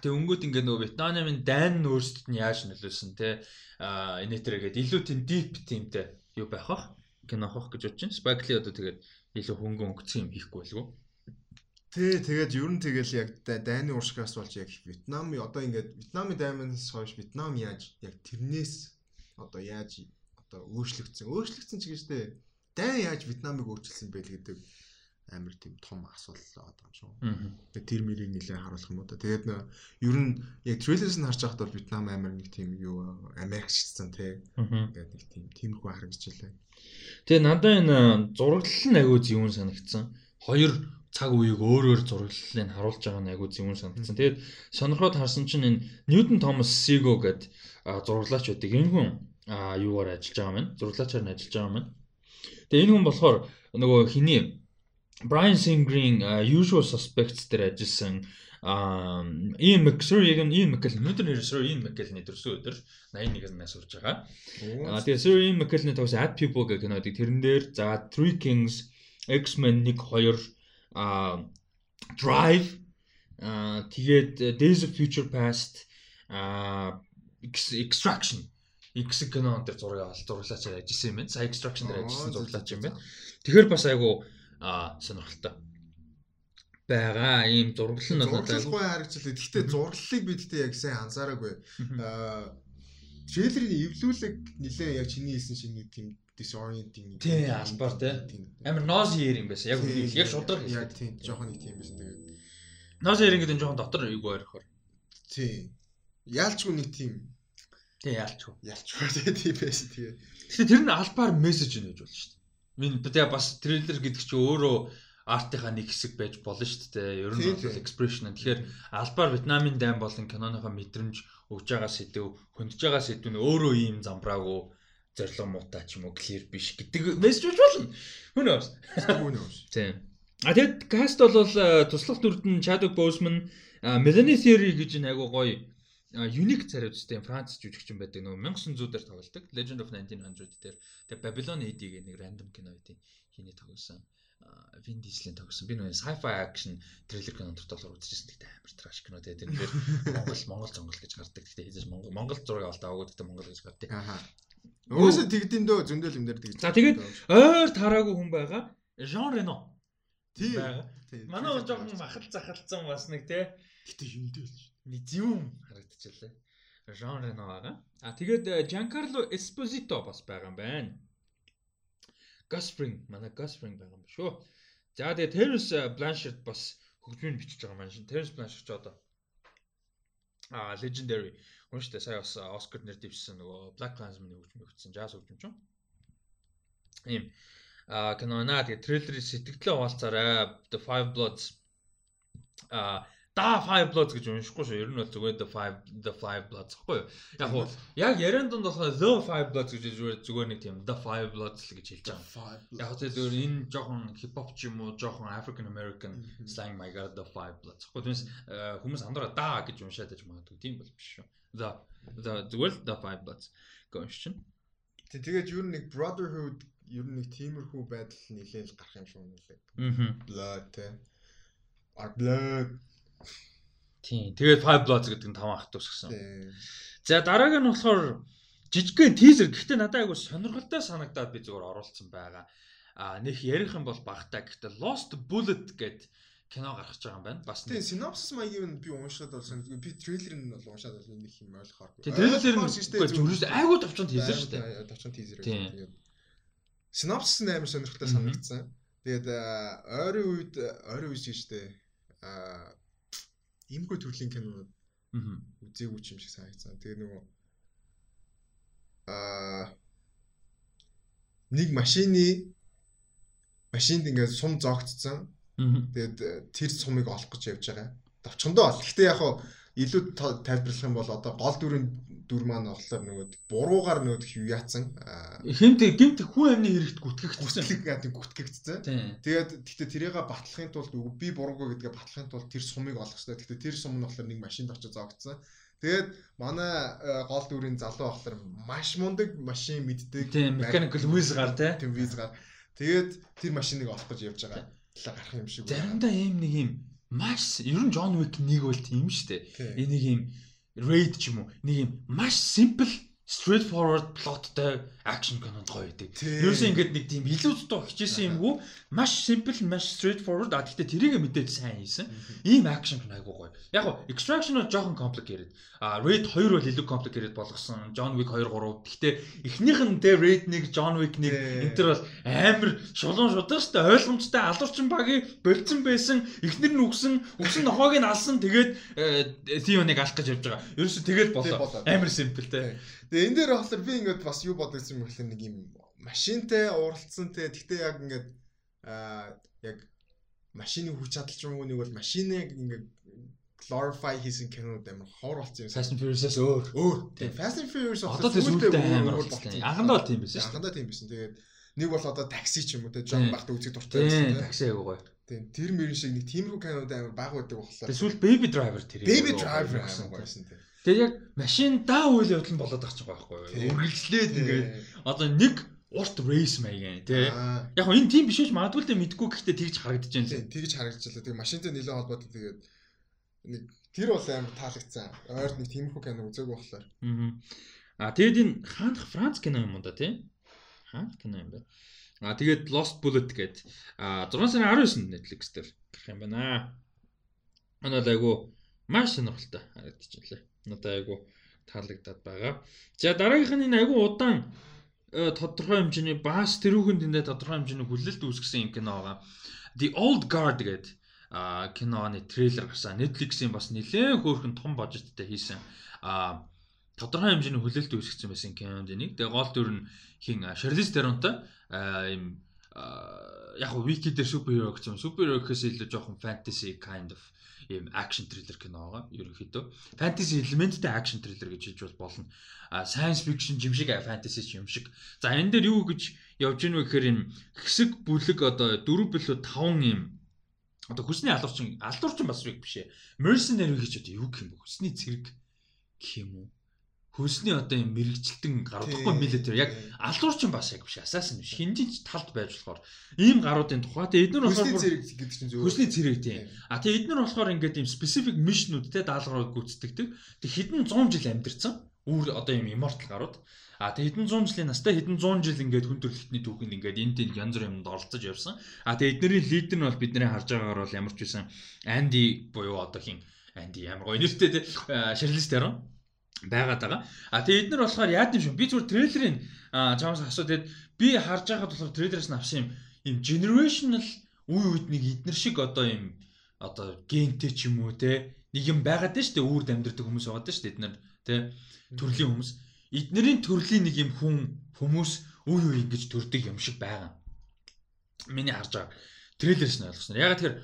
Тэгээ өнгөт ингээ нөгөө Вьетнамын дайн өөрсдөд нь яаж нөлөөсөн те а инээтэрэгээд илүү тийм deep тиймтэй юу байх бах кино авах гэж бодож байна. Spike Lee одоо тэгээд илүү хөнгө өнгөцсөн юм хийхгүй уу? Тий, тэгээд ер нь тэгэл яг дайны уршгаас болж яг Вьетнам одоо ингээд Вьетнамын дайманаас хойш Вьетнам яаж яг тэрнээс одоо яаж одоо өөрчлөгдсөн. Өөрчлөгдсөн ч гэжтэй дайн яаж Вьетнамыг өөрчилсөн бэ гэдэг амар тийм том асуудал байгаа юм шүү. Тэгээд тэр мэрийг нэлээд харуулах юм уу та. Тэгээд ер нь яг трейлерс нь харж байхад бол Вьетнам амар нэг тийм юу Америкчсан тий. Ингээд нэг тийм тиймэрхүү харагдчихлаа. Тэгээ надад энэ зураглал нь агуу зөвүүн санагдсан. Хоёр цаг үеийг өөрөөр зураглалыг харуулж байгаа нь агуу зөвүүн санагдсан. Тэгээд сонирхоод харсан чинь энэ Ньютон Томас Сиго гэдэг зураглаач байдаг. Энэ хүн юугаар ажиллаж байгаа юм бэ? Зураглаачаар нь ажиллаж байгаа юм. Тэгээ энэ хүн болохоор нөгөө хиний Brian Singer-ийн Usual Suspects дээр ажилласан Ian McSir яг нь Ian McKellen өнөөдөр нэрсээр Ian McKellen-ний төрсөн өдөр 81-аас сурж байгаа. Аа тэгээ Sir Ian McKellen-ний тогс Ad People гэх кинодыг тэрэн дээр за Three Kings, X-Men 1 2 аа Drive аа тэгээд Days of Future Past аа Extraction кинон дээр зураг авалт зураглаач ажилласан юм байна. Сая Extraction дээр ажилласан зураглаач юм байна. Тэгэхээр бас айгу аа сонирхолтой байгаа ийм зураглал нь бол зурглалгүй харагдчихлаа. Гэхдээ зураглалыг бидтэй яг сайн анзаараагүй. Аа трейлерийн эвлүүлэг нилээ яг чиний хэлсэн шиг нэг тийм disorienting тий албаар тий. амар year юм байсан. Яг яг шудраг яг тий жоохон нэг тийм байсан тэгээд. Year гэдэг нь жоохон дотор юу ойрхоор. Тий. Яалчгүй нэг тийм. Тий яалчгүй. Яалчгүй тий байсан тэгээд. Гэхдээ тэр нь албаар мессеж өгнө гэж болно шүү дээ. Минь тэгээ бас трейлер гэдэг чинь өөрөө артынхаа нэг хэсэг байж болно шүү дээ. Ер нь бол expression. Тэгэхээр албаар Вьетнамын дайм болон киноныхоо мэдрэмж өгж байгаа сэдв, хөндөж байгаа сэдв нь өөрөө ийм замбраагүй зорилго муутай ч юм уу clear биш гэдэг мессеж болно. Хүн өөс. Хүн өөс. Тийм. А тэгэд каст бол туслах дүрд нь Chadwick Boseman, Melanie Thierry гэж нэг айгу гоё unique цариуцтай Франц жүжигчин байдаг нөгөө 1900 дээр тоглолдог Legend of 1900 дээр тэгээ Babylon AD гэх нэг random кино үдийн хийний тоглосон Vin Diesel-ийн тоглосон. Би нөгөө sci-fi action трейлер кино дотор үзчихсэн. Тэгтээ амар траш кино тэгээ тэр нэр Монгол Монгол зонгол гэж гардаг. Тэгтээ хэзээ Монгол Монгол зураг авалт аваагүй тэгтээ Монгол гэж гардаг. Өөсө тэгдэм дөө зөндөл юм дээр тэгж. За тэгээд ойр тараагүй хүн байгаа. Jean Reno. Тийм. Манай жоохон махал захалцсан бас нэг те. Гэтэ юмдээ л нэг зүүн харагдчихлаа. Жан Рено байгаа. А тэгээд Giancarlo Esposito бас байгаа юм байна. Gus Fring манай Gus Fring байгаа юм шүү. За тэгээд Terence Blanchard бас хөгжмийн бичиж байгаа маань шин. Terence Blanchard ч одоо а legendary Үнэхээр сая бас Оскар нэр дэвшсэн нөгөө Black Klansman-ы хөгжим өгсөн jazz хөгжимч юм. Ийм а кинонаа тэгээ трейлерыг сэтгэлдээ хуваалцаарай. The Five Bloods а Да Five Bloods гэж уншихгүй шүү. Ер нь бол зүгээр The Five The Five Bloods гэхгүй юу. Яг уу яг яриан донд болохоор The Five Bloods гэж зүгээр зүгээр нэг тийм The Five Bloods л гэж хэлж байгаа. Яг уу зүгээр энэ жоохон хип хоп ч юм уу, жоохон African American slang маягаар The Five Bloods. Гэхдээ түнс хүмүүс андуураа да гэж уншаад байж магадгүй. Тийм бол биш шүү. За за зүгээр the five bloods гонш чинь. Тэг тэгээд ер нь нэг brotherhood ер нь нэг тиймэрхүү байдал нилээл гарах юм шиг үнэлээ. Аа. Blood те. Our blood. Тийм. Тэгээд five bloods гэдэг нь таван ах トゥ ус гэсэн. За дарааг нь болохоор жижигхэн тийзер гэхдээ надад айгу сонирхолтой санагдаад би зүгээр оруулсан байгаа. А нөх ярих юм бол багтаа гэхдээ Lost Bullet гэдэг кино гаргаж байгаа юм байна. Бас тийм синопсис маягийг нь би уншаад болсон. Би трейлерыг нь бол уншаад бол нэг юм ойлгохоор. Тийм трейлер нь зүрхээс айгуу товчонд хийсэн шүү дээ. Товчонд хийзэр. Тэгээд синопсис нь амар сонирхолтой санагдсан. Тэгээд ойрын үед ойрын үед шүү дээ. Аа имгүй төрлийн кинонууд үзээгүй юм шиг санагдсан. Тэгээд нөгөө аа нэг машины машинд ингээд сум зогтцсон Тэгээд э, тэр сумыг олох гэж явж байгаа. Давчхандаа бол. Гэхдээ яг хаа илүү тайлбарлах юм бол одоо гол дүрийн дүр маань болохоор нөгөө буруугаар нөгөө хив яатсан. Хэмт гэмт хүн амны хэрэгт гүтгэгдсэн. Гүтгэг гүтгэгдсэн. Тэгээд гэхдээ тэрийг батлахын тулд би буруугаа гэдгээ батлахын тулд тэр сумыг олох хэрэгтэй. Гэхдээ тэр сум нь болохоор нэг машинд очиж зоогдсон. Тэгээд манай э, гол дүрийн залуу болохоор маш мундаг машин мэддэг. Тийм, mechanical whiz гар тийм whiz гар. Тэгээд тэр машиныг олох гэж явж байгаа гарах юм шиг. Заримдаа ийм нэг юм маш ер нь John Wick нэг бол тийм шүү дээ. Энэ нэг юм raid ч юм уу нэг юм маш simple straightforward plotтой action кинонд гоё байдаг. Ерөөсөө ингэдэг нэг тийм илүү зөтөө хичээсэн юмгүй маш simple маш straightforward а гэхдээ тэрийг мэдээд сайн хийсэн. Ийм action кино айгуу гоё. Яг го extraction нь жоохон complicated. А raid 2 бол илүү complicated болгосон. John Wick 2 3. Гэхдээ эхнийх нь тэ raid 1 John Wick 1 энэ төр бол амар шулуун шудаг штэ ойлгомжтой алуурчин багийн болцсон байсан. Эхнэр нь үгсэн, үгсэн нохоог нь алсан тэгээд Theo-ыг алах гэж явж байгаа. Ерөөсөө тэгэл болоо. Амар simple те. Тэгээ энэ дээр болохоор би ингээд бас юу бодогдсон юм гэхэл нэг юм машинтай уралдсан те гэхдээ яг ингээд аа яг машины хүч чадал ч юм уу нэг бол машиныг ингээд glorify хийсэн кинод амар хоор болсон юм. Fast and Furious-аас өөр. Өөр. Тийм Fast and Furious одоо тэгвэл амар болсон. Анхандаа бол тийм байсан шүү. Анхандаа тийм байсан. Тэгээд нэг бол одоо такси ч юм уу те Джон багт үзэх дуртай байсан. Тийм такси аягүй гоё. Тийм тэр мөрөн шиг нэг тиймэрхүү кинод амар баг байдаг болохоор. Тэгвэл Baby Driver тэр. Baby Driver гэсэн гоёсэн тийм. Тэгээ яг машин даа үйл явдал нь болоод байгаа ч байгаа байхгүй юу. Үргэлжлээд ингээд одоо нэг урт рейс маяг тий. Яг нь энэ тийм биш ч магадгүй л мэдгүй гэхдээ тэгж харагдаж байна лээ. Тэгж харагдчихлаа. Тэгээ машинтай нэлээд холбоотой тэгээд нэг тэр бол амар таалагдсан. Ойрд нэг тиймэрхүү кино үзээгүй болохоор. Аа тэгээд энэ хаанах Франц кино юм да тий. Хаанах кино юм бэ? Аа тэгээд Lost Bullet гээд аа 6 сарын 19-нд Netflix дээр гарах юм байна. Бол айгу маш сонирхолтой харагдчихлаа надад айгу таалагдаад байгаа. За дараагийнх нь энэ айгу удаан э, тодорхой хэмжээний бас тэрүүхэн дэндээ тодорхой хэмжээний хүлээлт үүсгэсэн юм кино байгаа. The Old Guard гэдэг а киноны трейлер гарсан. Netflix-ийн бас нэлээд хөөрхөн том бажеттай хийсэн а тодорхой хэмжээний хүлээлт үүсгэсэн байсан кинонд нэг. Тэгээ гол дүр нь хин Charlize Theronтой ийм яг вики дээр хиро гэсэн. Супер хиро гэхээс илүү жоохон fantasy kind of ийм акшн триллер кино байгаа. Ерөнхийдөө фэнтези элементтэй акшн триллер гэж хэлж болно. А science fiction юм шиг фэнтези юм шиг. За энэ дээр юу гэж явж гэнэ вэ гэхээр энэ хэсэг бүлэг одоо 4 билүү 5 ийм одоо хүсний алуурчин алуурчин бас биш ээ. Mercenary гэж одоо юу гэх юм бэ? Хүсний цэрэг гэх юм уу? Хөлсний одоо юм мэрэгчлэлтэн гаруудахгүй милитер яг алуурчин бас яг биш. Асаасан биш. Хинжинч талд байж болохоор ийм гаруудын тухай. Тэгээ эднэр болохоор хөлсний цэрэг гэдэг чинь зөв. Хөлсний цэрэг тийм а тэгээ эднэр болохоор ингээд ийм specific mission-ууд те даалгаврыг гүйцэтгэдэг. Тэг хэдэн 100 жил амьдэрсэн? Үүр одоо ийм immortal гарууд. А тэг хэдэн 100 жилийн настай хэдэн 100 жил ингээд хүн төрөлхтний түүхэнд ингээд энэ тэнд янз бүрийн юмд оролцож явсан. А тэг эднэрийн лидер нь бол бидний харж байгаагаар бол ямар ч байсан Анди буюу одоо хин Анди ямар гоё нэртэй те Шарлиз Терон байгаад байгаа. А тэгээ эднэр болохоор яад юм шүү. Би зүгээр трейлерын чамаас асуу тэгээд би харж байхад болохоор трейлераас нь авсан юм юм generational үе үед нэг эднэр шиг одоо юм одоо гентэй ч юм уу те нэг юм байгаад дээ үүрд амьдардаг хүмүүс байгаа дээ шүү дээ эднэр те төрлийн хүмүүс эднэрийн төрлийн нэг юм хүн хүмүүс үе үе ингэж төрдөг юм шиг байгаа. Миний харж байгаа трейлерс нь ойлгосон. Яг тэгэхээр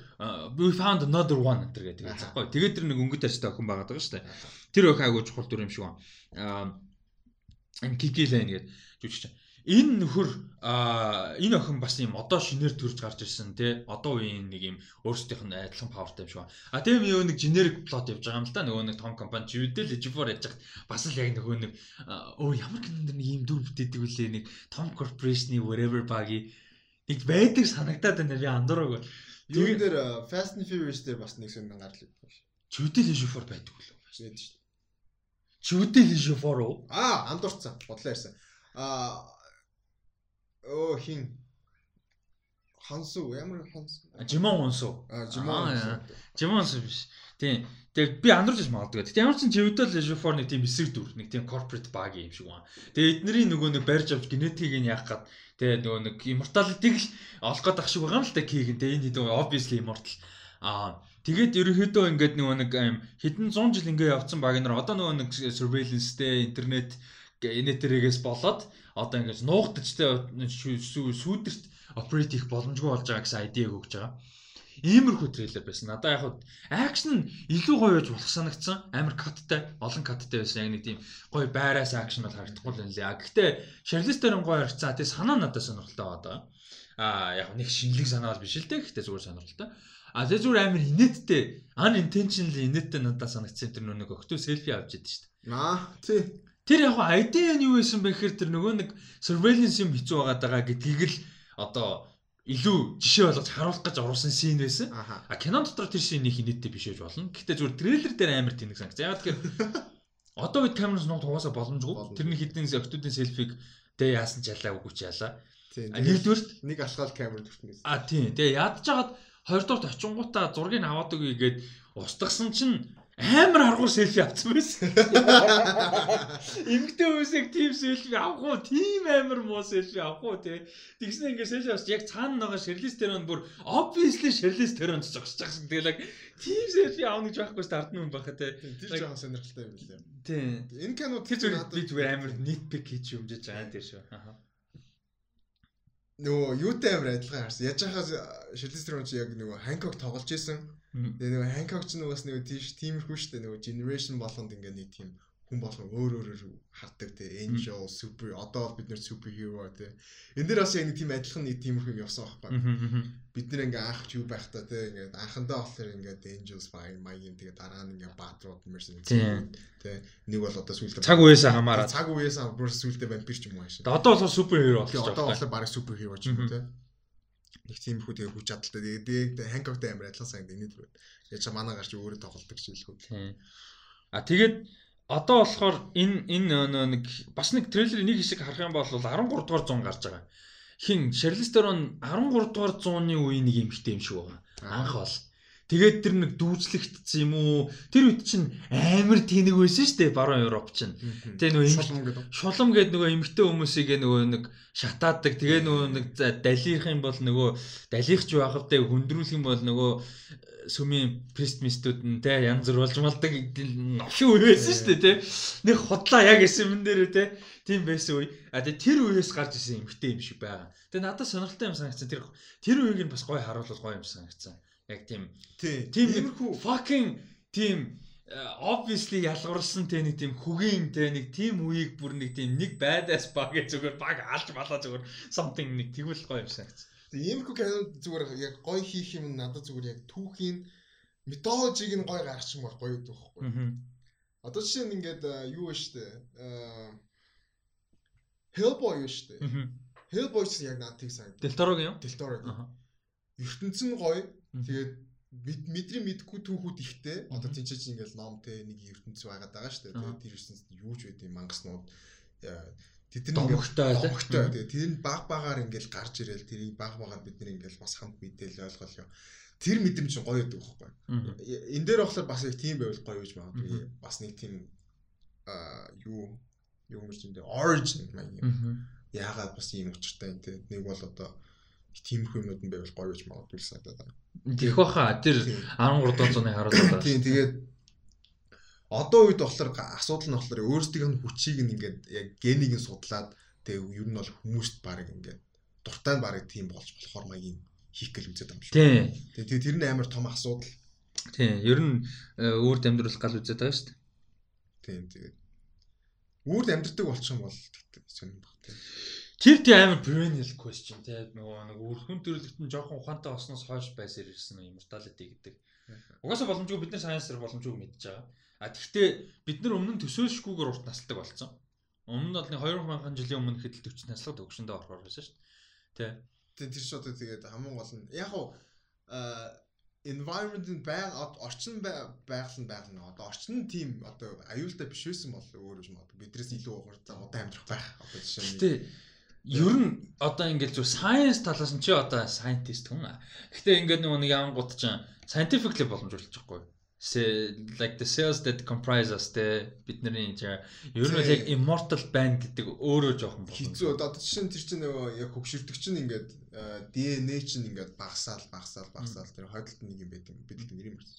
we found another one гэдэг гэдэг байхгүй. Тэгээд тэр нэг өнгөт арьстай охин байгаад байгаа шүү дээ. Тэр охин айгуу чухал дүр юм шиг байна. Аа Lane гэдэг жүжигч. Энэ нөхөр энэ охин бас юм одоо шинээр төрж гарч ирсэн тий. Одоо үеийн нэг юм өөрсдийнх нь адилхан павертай юм шиг байна. А тийм юу нэг generic plot явж байгаа юм л да. Нөгөө нэг том компани живдэл Ejibor яж хат бас л яг нөгөө нэг өөр ямар кинонд нэг юм дүр бүтээдэг үлээ нэг Tom Corporation-ы whatever багийн нэг байдаг санагдаад байна би андуураг. Тэгээд дээр Fast and Furious дээр бас нэг сонин гарлаа байна. Чүдэл Ишуфор байдаг үлээ. Байдаг шүү. Чүдэл Ишуфор уу? Аа, андуурцсан. Бодлоо ярьсан. Аа оо хин Хансу ямар Хансу? Жимон Хансу. Аа, Жимон. Жимон Хансу биш. Тийм. Тэгээ би андуурч магадгүй. Тэгтээ ямар ч живдэл Ишуфор нэг тийм эсрэг дүр, нэг тийм corporate баг юм шиг байна. Тэгээ эднэрийн нөгөө нэг барьж авч генетикийг нь яах гээд Тэгээ нөгөө нэг immortality-г олох гээд ах шиг байгаа юм л та кийг. Тэгээ энэ хэдэн obviously immortal. Аа тэгээд ерөнхийдөө ингээд нөгөө нэг хэдэн 100 жил ингээ явцсан баг нар одоо нөгөө нэг surveillance-тэй интернет инетэрээс болоод одоо ингээд нуугдаж тэ сүүдэрт оперейт хийх боломжгүй болж байгаа гэсэн айдиаг өгж байгаа. Иймэрхүү трейлер байсан. Надаа яг акшн илүү гоё байж болох санагдсан. Амар каттай, олон каттай байсан. Яг нэг тийм гоё байраас акшн бол харагдахгүй л нэлээ. Гэхдээ Charlize Theron гоё харцсан. Тэгээ санаа надад сонирхолтой байгаа. Аа яг нэг шинэлэг санаа бол биш л дээ. Гэхдээ зүгээр сонирхолтой. А тэгээ зүгээр амар инээдтэй, unintentionally инээдтэй надад санагдсан тэр нэг өгтөө селфи авч идэв шүү дээ. Аа тий. Тэр яг ID нь юу байсан бэ гэхээр тэр нөгөө нэг surveillance юм байгаад байгаа гэдгийг л одоо илүү жишээ болгож харуулах гэж оруулсан шин байсан. А кинон дотор тэр шин их инээдтэй биш байж болно. Гэхдээ зүгээр трейлер дээр амар тэнэг санагц. Яг тэгэхээр одоо үед камераас нуух угаасаа боломжгүй. Тэрний хідэн октодын селфиг тэ яасан ч ялаа үгүй ч ялаа. Нэгдүгээрт нэг алхаал камер төртнээс. А тийм. Тэгээ ядж хагаад хоёрдугаар очингуудаа зургийг аваад өгье гээд устгасан чинь амар аргуу селфи авсан байсан. Эмгтэй хүмүүсийг тийм селфи авах уу? Тийм амар муу селфи авах уу те. Тэгснэ ингээ селфи авч яг цаана байгаа Шерлис Терон бүр obviously Шерлис Терон зогсож байгаа. Тэгэл яг тийм селфи авах гэж байхгүй стартны хүн байхаа те. Тэр жоохон сонирхолтой юм лээ. Тийм. Энэ кино тэр зүгээр би зүгээр амар nitpick хийж юмжиж байгаа тэр шүү. Аха. Нөгөө юутай амар адилхан харсан. Яаж хахаас Терон чи яг нөгөө Hancock тоглож исэн Тэгээ нөгөө Hancock ч нөгөөс нөгөө тийш тиймэрхүү шүү дээ нөгөө generation болгонд ингээ нэг тийм хүн болгон өөр өөрөөр хардаг те. Angel super одоо бол бид нэр super hero те. Энэ дээр бас яг нэг тийм адилхан нэг тиймэрхүү явсан байхгүй бид нэр ингээ анх юу байх та те ингээ анхандаа болохоор ингээ angels fire маягийн тэгээ дараа нь ингээ баатрууд mercenary те. Нэг бол одоо сүүлдээ цаг үеэсээ хамаараа цаг үеэсээ бүр сүүлдээ вампир ч юм уу хаашаа одоо болохоор super hero болчихсон одоо болохоор бараг super hero ч юм уу те нэг тиймэрхүү тэгээ хүч чадалтай тэгээ Hancock-тай амар адилхан санд энэ л байна. Яаж манай гарч өөрөө тоглолдог ч илүү. А тэгээд одоо болохоор энэ энэ нэг бас нэг трейлерийн нэг хэсэг харах юм бол 13 дугаар 100 гарч байгаа. Хин Theron 13 дугаар 100-ны үеийн нэг эмхтэй юм шиг байгаа. Анх бол. Тэгээд тэр нэг дүүцлэгдсэн юм уу? Тэр үед чинь амар тэнэг байсан шүү дээ баруун Европ чинь. Тэгээ нөгөө шулам гэдэг нөгөө эмгтэй хүмүүсийг нөгөө нэг шатаадаг. Тэгээ нөгөө нэг далих юм бол нөгөө далихч байх вдэ хөндрүүлэх юм бол нөгөө э, сүмийн престмистүүд нь те янз бүр болж малдаг новшин үе байсан шүү дээ те. Нэг худлаа яг эсэмэн дээр те. Тийм байсан үе. А тэгээ тэр үеэс гарч исэн эмгтэй юм шиг байгаа. Тэгээ надад сонирхолтой юм санагдсан. Тэр тэр үеийг нь бас гой харуулвал гой юм санагдсан. Яг тийм. Тийм тиймэрхүү fucking тийм э, obviously ялгарсан те нэг тийм хөгийн те нэг тийм үеийг бүр нэг тийм нэг байдаас баг зүгээр баг алж балаа зүгээр something нэг тэгвэл гоё юм санагц. Иймэрхүү кино зүгээр яг гоё хийх юм надад зүгээр яг түүхийн методологиг нь гоё гаргачих юм бол гоё гэдэг байхгүй. Одоо жишээ нь ингээд э, юу вэ штэ. Hellboy юу штэ. Hellboy ч яг надад тийг санагдав. Deltoroгийн юу? Deltoroгийн. ертөнцийн гоё Тэгээд мэдрийн мэдгүй түүхүүд ихтэй. Одоо тэнцэж ингээл ном те нэг ертөнц байгаад байгаа шүү дээ. Тэгээд тэр ертөнцид юу ч байдیں۔ мангаснууд тэд нар домогтой домогтой. Тэгээд тэр нь баг багаар ингээл гарч ирэл тэрийг баг багаар бид нар ингээл бас хамт мэдээл ойлгол. Тэр мэдрэмж гоё гэдэг байхгүй. Э, энэ дээр болохоор бас их тийм байвал гоё гэж магадгүй. Бас нэг тийм юу юу гэж юм дээ origin маяг юм. Яагаад бас ийм учиртай юм те. Нэг бол одоо тиймэрхүү юмуд нь байвал гоё гэж магадгүй санагдаад байна. Тэрх баха тэр 13 зууны харуулдаг. Тийм тэгээд одоо үед болохоор асуудал нь болохоор өөрсдийнх нь хүчийг нь ингээд яг генийг нь судлаад тэгээ ер нь бол хүмүүст баг ингээд дуртай нь баг тийм болж болохоор маягийн хийх гэл үзээд юм шүү. Тийм. Тэгээ тэр нь амар том асуудал. Тийм. Ер нь үүрд э, амьдруулах гал үзээд байгаа шүү дээ. Тийм. Тэгээд үүрд амьдрдаг болчих юм бол тийм. Тэр тийм амар perennial question тийм нөгөө нэг өрхөн төрөлхтөн жоохон ухаантай осноос хойш байсаар ирсэн immortality гэдэг. Угаасаа боломжгүй бид нар science-ээр боломжгүй мэдж байгаа. А тэгвэл бид нар өмнө нь төсөөлшгүйгээр урт насалдаг болсон. Өмнө нь бол 2000 жилийн өмнө хэд л 40 наслаад өгшөндөө орохоор байсан шүү дээ. Тэг тэр ч одоо тэгээд хамгийн гол нь яг уу environment-ын байг орчин байгаль нь байгаль нь одоо орчин нь тийм одоо аюултай биш байсан бол өөр юм одоо бидрээс илүү удаан амьдрах байх одоо жишээ нь. Гэтэ ер нь одоо ингээд зөв science талаас нь чи одоо scientist хүн. Гэтэ ингээд нэг янгууд чинь scientifically боломжуулж байгаа like the cells that comprise us те бидний ер нь яг immortal байна гэдэг өөрөө жоохон хэцүү одоо жишээ нь тэр чинь нөгөө яг хөгшөрдөг чинь ингээд DNA чинь ингээд багасаал багасаал багасаал тэр хойдолд нэг юм байт юм бид нэр юм байна.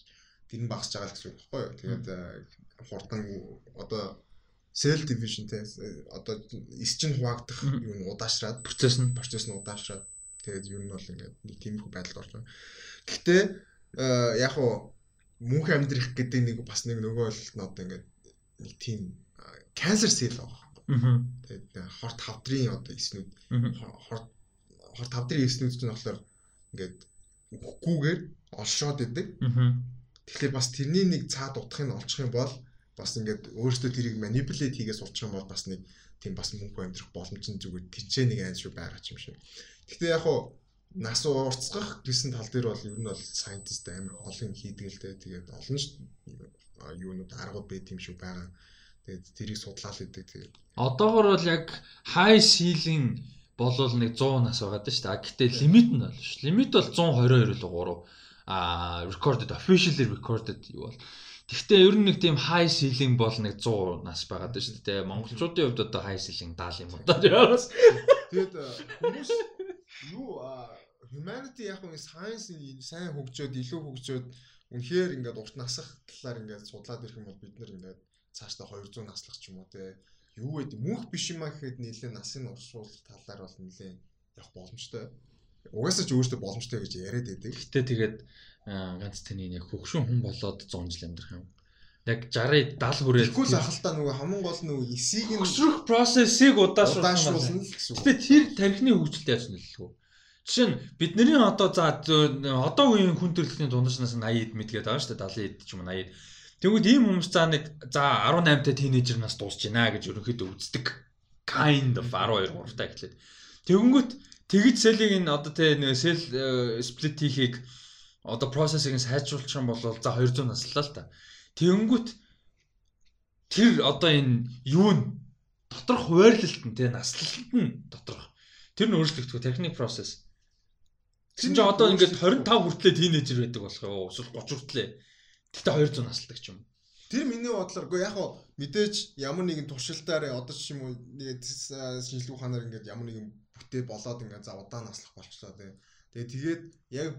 Тэр нь багасж байгаа гэсэн үг байхгүй юу? Тэгээд хурдан одоо cell division те одоо эс чинь хуваагдах юм удаашраад процесс нь процесс нь удаашраад тэгээд ер нь бол ингээд нэг тиймэрхүү байдалд орж байгаа. Гэхдээ яг уу мөнх амьдрах гэдэг нэг бас нэг нөгөө л одоо ингээд нэг тийм cancer cell байгаа. Тэгээд хорт хавдрын одоо эснүүд хорт хорт хавдрын эснүүд чинь болохоор ингээд үхгүйгээр олшоод идэг. Тэгэхээр бас тэрний нэг цаад утгыг олчих юм бол бас ингээд өөрөөсөө тэрийг manipulate хийгээ сурчих юм бол бас нэг тийм бас мөнх амьдрах боломж нь зүгээр тэнцээ нэг айн шүү байгаа юм шиг. Гэхдээ яг хуу нас урцгах гэсэн тал дээр бол ер нь бол scientist амар олон хийдэг л дээ. Тэгээд олон юунууд аргууд байт юм шиг байгаа. Тэгээд тэрийг судлаад идэг. Тэгээд одоогор бол яг high ceiling болвол нэг 100 нас байгаа даа шүү дээ. Гэхдээ лимит нь бол шүү. Лимит бол 122 л 3 а recorded officially recorded юу бол Гэхдээ ер нь нэг тийм high ceiling бол нэг 100 нас байгаа даа шүү дээ. Монголчуудын хувьд одоо high ceiling 70 юм одоо. Тэгээд хүмүүс юу humanity яг нь science сайн хөгжөөд илүү хөгжөөд үнэхээр ингээд урт насах талаар ингээд судлаад ирэх юм бол бид нэр ингээд цаашдаа 200 наслах ч юм уу те юу гэдэг мөнх биш юм аа гэхэд нэлээд насын уршуулах талаар бол нэлээд явах боломжтой. Угаасаа ч өөртөө боломжтой гэж яриад байдаг. Гэтэ тэгээд ганц таны яг хөгшин хүн болоод 100 жил амьдрах юм. Яг 60 70 хүрээд Тэгвэл ахалтаа нөгөө хамгийн гол нөгөө эсийг нь хөшрөх процессыг удаашруулсан. Гэтэ тэр тархины яаж нөлөөлөх вэ? Жишээ нь бидний одоо за одоогийн хүн төрөлхтний дундчнаас 80-д мэдгээд байгаа шүү дээ 70-д ч юм уу 80-д. Тэгвэл ийм хүмүүс за нэг за 18-тай тийнейжер нас дуусч байна гэж ерөнхийдөө үздэг. Kind of 12 3-таа эхлээд. Тэгэнгүүт тэгж селийг нь одоо тэ нэг сел сплит хийхийг одоо процессыг сайжруулчих юм бол за 200 наслаа л та. Тэгэнгүүт тэр одоо энэ юу н доторх хуваарлалт нь тэ наслалт нь доторх. Тэр нь өөрчлөгдөх техник процесс. Тэгсэн чинь одоо ингээд 25 хүртлээр тийнейжер байдаг болох юу? Эсвэл 30 хүртлээ. Тэгтээ 200 насалдаг ч юм. Тэр миний бодлоор үгүй яг хоо мэдээж ямар нэгэн туршилтаар одоо ч юм уу нэг шинжилгээ ухаанаар ингээд ямар нэгэн бүтээ болоод ингээд за удаан наслах болчлоо тий. Тэгээ тэгээд яг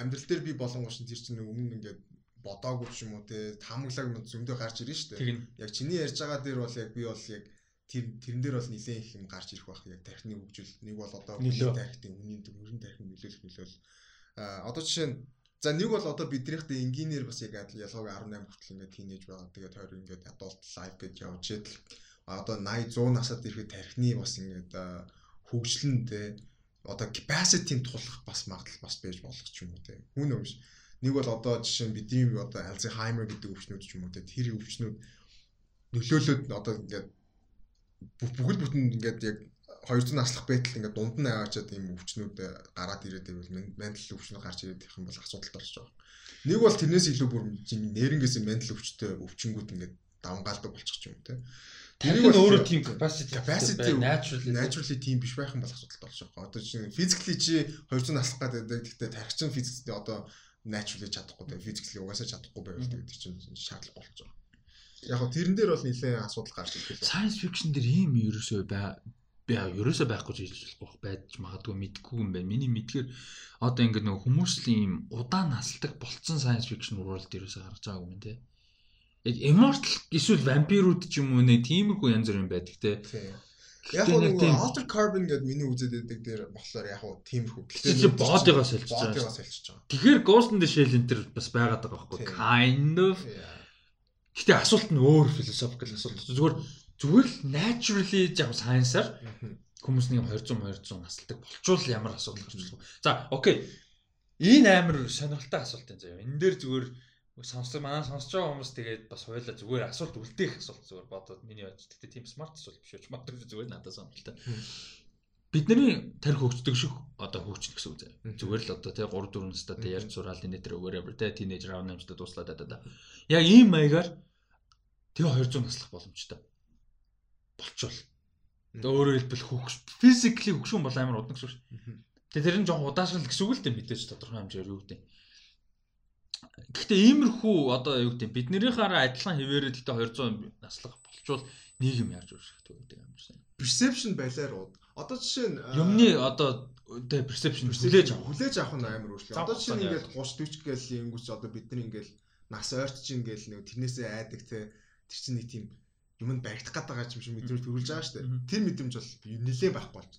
амьдрал дээр би болонгош тэр чинь өмнө ингээд бодоогүй ч юм уу тий. Таамаглаг зөндөө гарч ирнэ шүү дээ. Яг чиний ярьж байгаа дээр бол яг би бол яг тэр тэрэн дээр бол нэлээд их юм гарч ирэх байх яг тархины хөгжил нэг бол одоо тархитын үнийн төрийн тархин нөлөөлөх нөлөөл. А одоо жишээ нь за нэг бол одоо биднийхтэй инженеэр бас яг ялгаагүй 18 хүртэл ингээд тийнэж байгаа. Тэгээд хоёр ингээд adult life гэж явж идэл одоо 80 100 насад ирэхэд тархины бас ингээд хөгжлөн тэ одоо capacity-ийн тулах бас магадлал бас байж болох ч юм уу те хүн өмш нэг бол одоо жишээ нь бидний одоо Alzheimer гэдэг өвчнүүд ч юм уу те тэр өвчнүүд нөлөөлөд одоо ингээд бүгд бүтэн ингээд яг 200 наслах байтал ингээд дунд нь аваачаад ийм өвчнүүд гараад ирээд байвал ментал өвчнүүд гарч ирээд их юм бол асуудалтай болж байгаа. Нэг бол тэрнээс илүү бүр нэрнгээс ментал өвчтэй өвчнгүүд ингээд давмгаалдаг болчих юм те. Тэрийг нь өөрөө тийм capacity capacity naturally naturally тийм биш байх юм бол асуудалтай болж байгаа. Одоо чинь physically чи 200 наслах гэдэг. Гэхдээ тархичин physically одоо naturally чадахгүй те. Physically угаасаа чадахгүй байвал тэгээд чинь шаардлага болж байгаа. Яг го тэрэн дээр бол нэлээд асуудал гарч ирлээ. Science fiction дээр ийм ерөөсөө бай би ерөөсөө байхгүй гэж хэлж болох байж магадгүй мэдгүй юм байна. Миний мэдгээр одоо ингэ нэг хүмүүсийн ийм удаан насалдаг болцсон science fiction world ерөөсөө гарч байгаа юм те. Яг immortal эсвэл вампирууд ч юм уу нэг тиймэрхүү янз бүрийн байдаг те. Яг нэг Alter Carbon гэдэг миний үзээд байдаг дээр болохоор яг уу тиймэрхүү. Тэгэхээр боодыгоо солилцож байгаа. Боодыгоо солилцож байгаа. Тэгэхээр Ghost in the Shell энэ төр бас байгаад байгаа байхгүй. Kind of. Гэтэ асуулт нь өөр philosophical асуулт. Зүгээр зүгээр л naturally яг science-аар хүмүүс нэг 200 200 насалдаг болчвол ямар асуудал гарч болох вэ? За, окей. Энэ амар сонирхолтой асуулт энэ заяа. Энэ дээр зүгээр сонсдог манай сонсож байгаа хүмүүс тэгээд бас хойлоо зүгээр асуулт үлдээх асуулт зүгээр бодоод миний бодож тэгтээ тийм смарт асуулт биш үү? Магадгүй зүгээр надад сонирхолтой. Бидний тарих хөгждөг шиг одоо хөгжих гэсэн үг заяа. Зүгээр л одоо тий 3 4 настай ярьж сураал энэ дээр whatever тий тинейжер аав намжтай дуслаад да. Яг ийм маягаар тэгээ 200 наслах боломжтой болчвол. Тэгээ өөрөөр хэлбэл хөгш физикли хөгшүүн бол амар удаг шүү. Тэгээ тэр нь жоохон удаашрал гэсэн үг л дээ мэдээж тодорхой хэмжээр юу гэдэг. Гэхдээ иймэрхүү одоо юу гэдэг биднэрийнхаараа адилхан хэвээрээ гэхдээ 200 наслах болчвол нийгэм яаж үржих гэдэг юм шиг. Perception балиар ууд. Одоо жишээ нь юмны одоо тэ perception хүлээж авах хүлээж авах нь амар өөрчлөлт. Одоо жишээ нь ингээд 30 40 гээл ингэвч одоо бид нар ингээд нас ойрч чинь гээл нэг тэрнээсээ айдаг те тэр чинь нэг тийм юмд баригдах гээд байгаа юм шиг мэдрэмж төрүүлж байгаа шүү дээ. Тэр мэдрэмж бол нилээ байхгүй болж.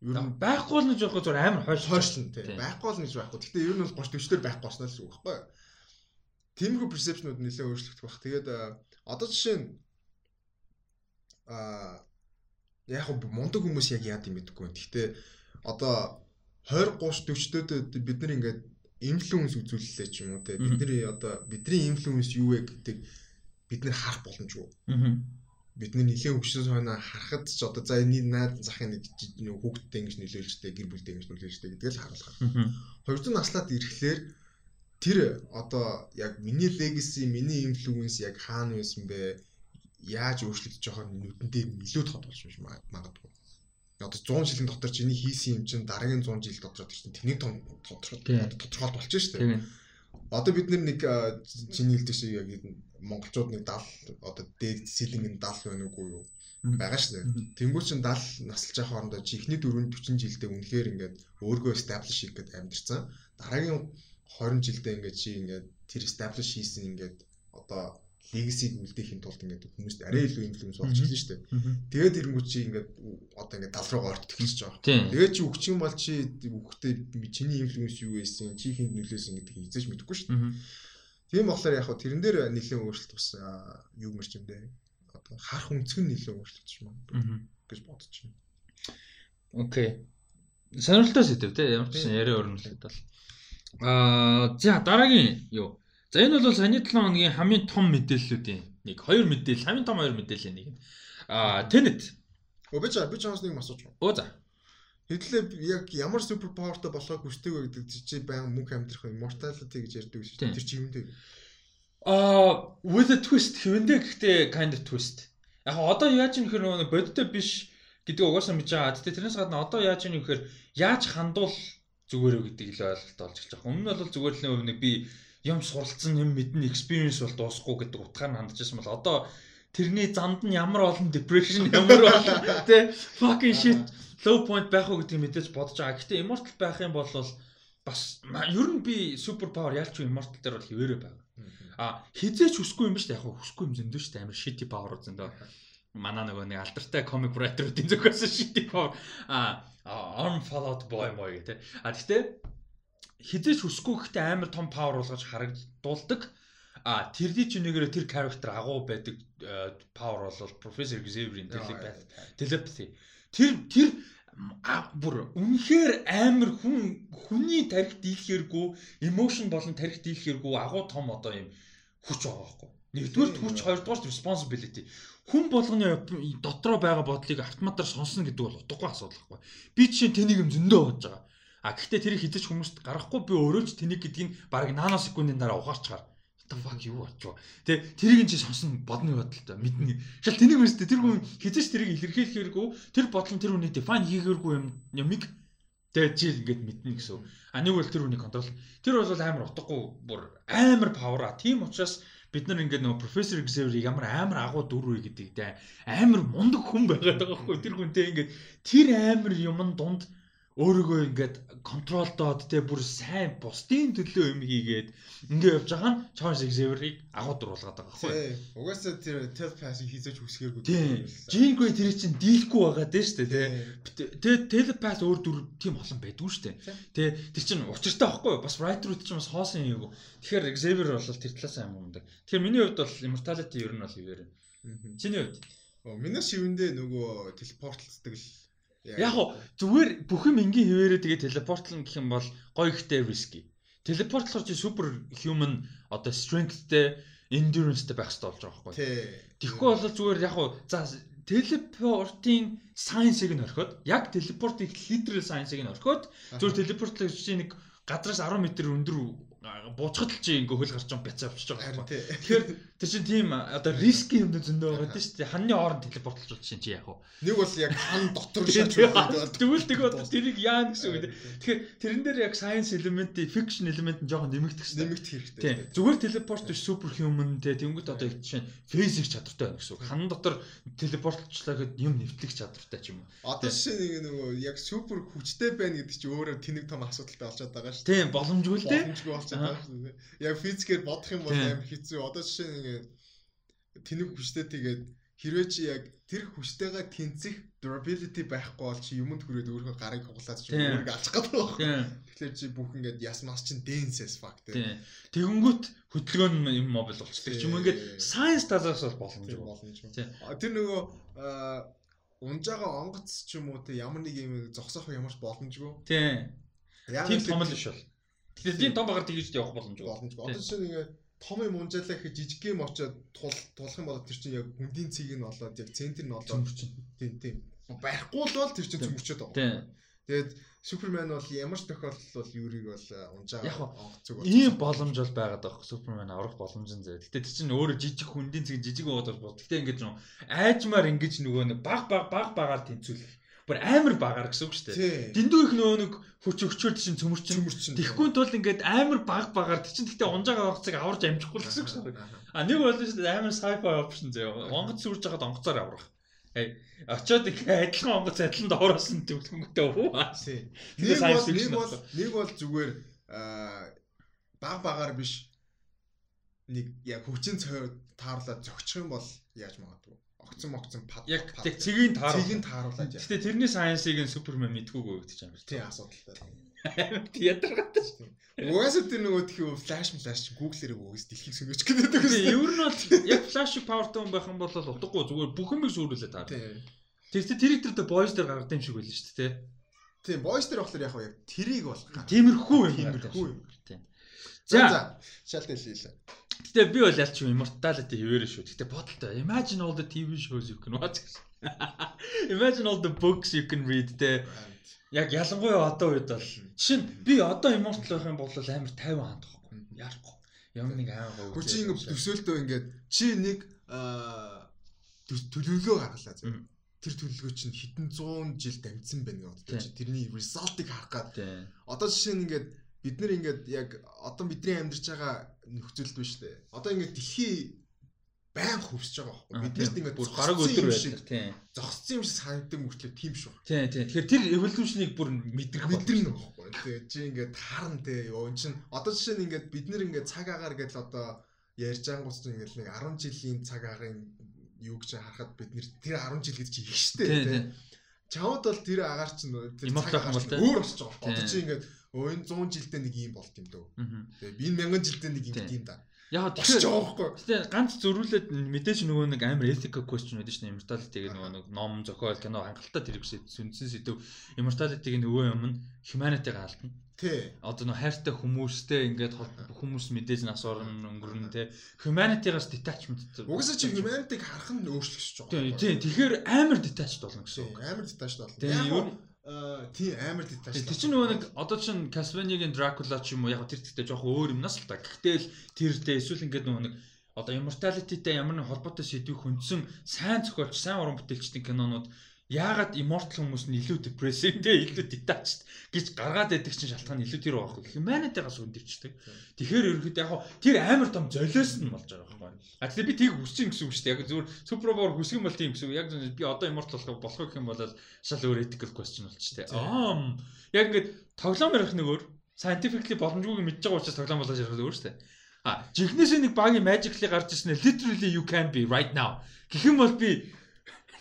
Ер нь байхгүй л гэж байхгүй зүгээр амар хойш хойшлон тий. Байхгүй л гэж байхгүй. Гэхдээ ер нь бол 30 40 дээр байхгүй болсноо л үг байхгүй. Тиймэрхүү персепшнуд нэлээд өөрчлөгдөх баг. Тэгээд одоо жишээ нь аа яг мундаг хүмүүс яг яад юм гэдэггүй. Гэхдээ одоо 20 30 40-дөд бид нар ингээд инфлюенс үзүүллээ ч юм уу те бидний одоо бидний инфлюенс юу вэ гэдэг бид нар харах боломжгүй. Аа бидний нэлээд өвчсөн хойно харахад ч одоо за энэ найд захын нэг хүүхдтэй ингэж нөлөөлжтэй гэр бүлтэй ингэж нөлөөлжтэй гэдгээл харуулах. 200 наслаад ирэхлээр тэр одоо яг миний legacy, миний influence яг хаана байсан бэ? Яаж өөрчлөгдөж байгаа нь нүдэн дээр илүү тод болж биш магадгүй. Одоо 100 жилийн дотор чиний хийсэн юм чинь дараагийн 100 жил дотор чинь тэнийг том тодорхойлт болчихно шүү дээ. Одоо бид нэг чиний хэлдэг шиг яг монголчууд нэг 70 одоо дээд сэлинг нь 70 байна уугүй юу? байгаа шүү дээ. Тэнгүүр чин 70 насалж явах хоорондоо чи ихний 4 40 жилдээ үнэхээр ингээд өөргөө establish хийх гээд амьдэрсэн. Дараагийн 20 жилдээ ингээд чи ингээд тэр establish хийсэн ингээд одоо legacy-г үлдээхийн тулд ингээд хүмүүст арай илүү influence болж шүү дээ. Тэгээд тэрэнгүүт чи ингээд одоо ингээд 70 руу орт эхэлж байгаа. Тэгээд чи өгч юм бол чи өгөхтэй чиний influence юу байсан, чи хүнд нөлөөсөн гэдгийг хизээж мэдэхгүй шүү дээ. Тийм болохоор яг хөө тэрэн дээр нэлээд өөрчлөлт бас юу мэрч юм дээ. Одоо харах өнцөг нь нэлээд өөрчлөгдөж магадгүй гэж бодож байна. Окей. Сонирхолтой сэдв те ямар ч яриа өрнөлт бол. Аа за дараагийн юу. За энэ бол саяны 7 хоногийн хамгийн том мэдээллүүдийн нэг хоёр мэдээлэл, хамгийн том хоёр мэдээллийн нэг. Аа Tenet. Өө би ч би ч нэг асууж. Оо за. Хэдлээ яг ямар супер павертай болохыг хүсдэг вэ гэдэг чи баян мөнх амьдрах immortality гэж ярьдаг шүү дээ. Тэр чи юундэ? Аа with a twist хэвэндээ гэхдээ kind of twist. Яг одоо яаж юм хэр нөгөө бодтой биш гэдэг угаасаа мэдж байгаа. Гэтэ тэрнээс гадна одоо яаж юм гэхээр яаж хандуул зүгээр үү гэдэг л ойлголт олж эхэлж байгаа. Өмнө нь бол зүгээр л нэг би юм суралцсан юм мэднэ experience бол дуусахгүй гэдэг утгаар нь хандж байсан бол одоо тэрний занд нь ямар олон depression ямар олон тэ fucking shit low point байх уу гэдгийг мэдээж бодож байгаа. Гэтэ immortal байх юм бол бас ер нь би супер павер ялч immortal дээр бол хിവэрэ байгаа. А хизээч хүсгүй юм ба шүү дээ. Яг хүсгүй юм зөндөө шүү дээ. Амар shitty power зөндөө. Манай нөгөө нэг алдартай comic writer-уудын зөвхөн shitty power. А arm fall out boy мой гэх тээ. А гэтээ хизээч хүсгүй гэхдээ амар том power болгож харагдуулдаг. А тэрний ч нэгээрээ тэр character агуу байдаг power бол Professor Xavier-ийн telepathy. Тэр тэр бүр үнэхээр амар хүн хүний тарих дийлэхэргүй emotion болон тарих дийлэхэргүй агуу том одоо юм хүч байгаа байхгүй. Нэгдүгээр хүч, хоёрдугаар responsibility. Хүн болгоны дотроо байгаа бодлыг автоматар сонсно гэдэг бол утгагүй асуудал байхгүй. Би жишээ тэнийг юм зөндөө бодож байгаа. А гэхдээ тэрийг хизэж хүмүүст гаргахгүй би өөрөө ч тэнийг гэдгийг баг наносекундын дараа ухаарчаар the fuck юу болчихоо. Тэ тэрийг чи сонсон бодны бодолтой мэднэ. Шал тэнийг үстэй тэр хүн хизээч тэрийг илэрхийлэхэргүй тэр бодлон тэр хүний define хийхэргүй юм ямиг тэгээ чи ингээд мэднэ гэсэн. А нэг бол тэр хүний контрол. Тэр бол амар утгагүй бүр амар power а. Тийм учраас бид нар ингээд нөгөө профессор Xavier ямар амар агуу дүр вэ гэдэг те. Амар мундаг хүн байгаад байгаа байхгүй. Тэр хүнтэй ингээд тэр амар юмн дунд өөрийгөө ингээд контролдоод те бүр сайн бусдын төлөө юм хийгээд ингээ явж байгаа нь Charles Xavier-ыг агуу дуруулгаад байгаа байхгүй. Угаасаа тэр telepath хийсэж хүсгээргүй. Тийм. Jean Grey тэр чинь дийлэхгүй байгаа дээ шүү дээ те. Тэгээ telepath өөр дүр тийм олон байдгүй шүү дээ. Тэ тэр чинь учиртай байхгүй? Бас writer-ууд чинь бас хоосон юм. Тэгэхээр Xavier бол тэр талаас юм юм да. Тэгэхээр миний хувьд бол immortality ер нь бол хэвээр. Чиний хувьд? Миний шивэндээ нөгөө телепортлцдаг л Яг гоо зүгээр бүх юм энгийн хിവэрээ тэгээ телепортлно гэх юм бол гоё ихтэй риски. Телепортлохор чи супер human одоо strengthтэй endurance-тэй байх хэрэгтэй болж байгаа байхгүй. Тэгэхгүй бол зүгээр яг гоо за телепортын science-ыг нь орхиод яг телепортын literal science-ыг нь орхиод зүгээр телепортлох чи нэг гадраас 10 м өндөр буучхад л чи ингээ хөл гарч байгаа бяцаа авчиж байгаа. Тэгэхээр тэр чинь тийм одоо риски юм зөндөө байгаа тийм шүү дээ. Ханны хооронд телепортлж бол чинь чи яах вэ? Нэг бол яг хан дотор шаач байгаа. Тэгвэл тэгвэл тэрийг яа гэсэн үг. Тэгэхээр тэрэн дээр яг science element, fiction element нь жоохон нэмэгдэх хэрэгтэй. Нэмэгдэх хэрэгтэй. Тийм. Зүгээр телепорт биш super human те тэнгууд одоо жишээ физик чадвартай байна гэсэн үг. Хан дотор телепортлчлаа гэхэд юм нэвтлэх чадвартай ч юм уу. Одоо жишээ нэг нөгөө яг супер хүчтэй байна гэдэг чинь өөрөө тэнэг том асуудалтай болчиход байгаа шүү дээ. Тийм, боломжгүй л дээ. Боломжгүй болчиход дээ. Яг физикээр бодох юм бол амар хэцүү. Одоо жишээ нь ингээд тэнэг хүчтэй тэгээд хэрвээ чи яг тэр хүчтэйгээ тэнцэх durability байхгүй бол чи юмд хүрээд өөрийнхөө гарыг хугалаад чи өөрийгөө алчих гэдэг байна. Тэгэхээр чи бүх ингээд яс мас чин dance as fuck тий. Тэгэнгүүт хөдөлгөөн юм мобил болчихдаг. Чи юм ингээд science талаас бол боломжгүй боломжгүй. Тэр нөгөө унжаага онгоц ч юм уу те ямар нэг юм зогсоох ямарч боломжгүй. Тий. Тийм том л биш бол. Тэгэхээр тийм том багаар тэгж явах боломжгүй. Боломжгүй. Одоо жишээ нь ингээд том юм унжаалаа гэхэд жижиг юм очоод тул тулах юм бол тэр чинь яг хүндийн цэг нь болоод яг центр нь болоод тийм тийм барихгүй л бол тэр чинь цөмөрчөөд байгаа. Тэгээд Супермен бол ямар ч тохиолдолд бол Юриг бол э, унжаа онгоцог бол ийм боломж бол байгаад байгаа. Супермен аврах боломж нь зэ. Гэтэ тэр чинь өөрөө жижиг хүндийн цэг жижиг байгаад бол. Гэтэ ингэж нэг айжмаар ингэж нөгөө нэг баг баг баг багаар тэнцүүлэх бүр амар багаар гэсэн үг шүү дээ. Дэндүү их нөгөө нэг хүч өчөөр чинь цөмөрчин. Тэгэхгүй тул ингээд амар баг багаар чинь гэхдээ унжаага авахцыг аварж амжихгүй л гэсэн үг шүү дээ. А нэг бол шүү дээ амар sci-fi option зөө. Онгоц сүрж байгаад онгоцоор аврах. Очоод их адилхан онгоц адилхан доороос нь төвлөнгөтэй өвөө. Нэг бол нэг бол нэг бол зүгээр баг багаар биш нэг яг хүчин тааруулаад зөгчих юм бол яаж магадгүй огцон могцон пад яг тэг цэгийг тааруулаад цэгийг тааруулаад яг. Гэтэ тэрний сайенсыг нь супермен мэдгүйгөө ч юм байна. Тийм асуудалтай. Ядаргатай шүү. Угаасаа тэр нөгөө тхий флаш флаш чи гуглэрэг үгээс дэлхийг сөнгөж гэдэг. Тийм ер нь бол яг флаш павертай хүн байх юм бол утгагүй зүгээр бүх юмыг сүрүүлээ таа. Тэр тэр тэр boys дээр гаргад юм шиг байл шүү дээ. Тийм boys дээр болохоор яг яг тэрийг бол тиймэрхүү юм. Тиймэрхүү юм. Тийм. За шалт хэлээ. Гэтэ би бол ялч юм immortality хэвээрээ шүү. Гэтэ бодолтой. Imagine all the TV shows you can watch. Imagine all the books you can read те. Яг ялангуяа одоо үед бол жишээ нь би одоо immortal байх юм бол амар 50 хаанд байхгүй. Яарахгүй. Ямар нэг ааваа. Хүч ингэ төсөөлтөө ингээд чи нэг төлөвлөгөө гаргалаа зөв. Тэр төлөвлөгөө чинь хэдэн 100 жил дамжсан байна гэдэг. Чи тэрний result-ыг харах гад. Одоо жишээ нь ингээд бид нар ингээд яг одоо бидний амьдарч байгаа нөхцөлд биш үү? Одоо ингээд дэлхий баян хөвсөж байгаа байхгүй. Биднэрт ингээд бүр гараг өдөр байдаг тийм. Зогссон юм шиг санагддаг мөртлөө тийм шүү. Тийм тийм. Тэгэхээр тэр эволюшнийг бүр мэдрэх мэдрэх байхгүй. Тэгээ чи ингээд харан тий. Өө чин одоо жишээ нь ингээд бид нар ингээд цаг агаар гэж одоо ярьж ангуус чинь ингээд нэг 10 жилийн цаг агаарын юуг чи харахад бид нэр тэр 10 жил гэдэг чи их штэ тий. Чамд бол тэр агаар чинь тэр цаг агаар өөр болчих жоох. Одоо чи ингээд өө энэ 100 жилдээ нэг юм болт юм дөө. Тэгээ би энэ 1000 жилдээ нэг юм юм да. Яг тэгэхээр тэгээ ганц зөрүүлээд мэдээж нөгөө нэг амар ethical question байдаг шнэ immortality-г нөгөө нэг ном зохиол кино хангалттай тэр сүнсэн сэдв immortality-г нөгөө юм нь humanity-г алдна. Тий. Одоо нөгөө хайртай хүмүүстэй ингээд хүмүүс мэдээж нас орон өнгөрнө те. Humanity-гаас detachment. Угсаа чи humanity-г харах нь өөрчлөгдөж байгаа. Тий. Тэгэхээр амар detached болно гэсэн үг. Амар detached болно. Яг тий амар детач. Тэр чинь нөгөө нэг одоо чинь Castlevania-гийн Dracula ч юм уу яг тэр тэгтээ жоох өөр юмнаас л та. Гэхдээ л тэртэй эсвэл ингээд нөгөө нэг одоо immortality-тэй ямар нэг холбоотой сэдвийг хүндсэн сайн зохиолч, сайн уран бүтээлчдийн кинонууд яагаад immortal хүмүүс нь илүү depressed илүү detached гэж гаргаад байдаг чинь шалтгаан илүү тэр байхгүй. Humanity-гаас өндөрчдөг. Тэгэхээр ерөөхдөө яг тэр амар том золиос нь болж байгаа байхгүй. А тэгэхээр би тийг хүсэж гэсэн үг шүү дээ. Яг зүгээр Super Power хүсэх юм бол тийм гэсэн үг. Яг би одоо immortal болох болох гэх юм бол шал өөр ethical question болчих тээ. Аа яг ингээд тоглоом ярих нэг өөр scientifically боломжгүйг мэдж байгаа учраас тоглоом болоод ярих өөр шүү дээ. А жихнээсээ нэг багийн magically гарч ирсэн literally you can be right now. Гэх юм бол би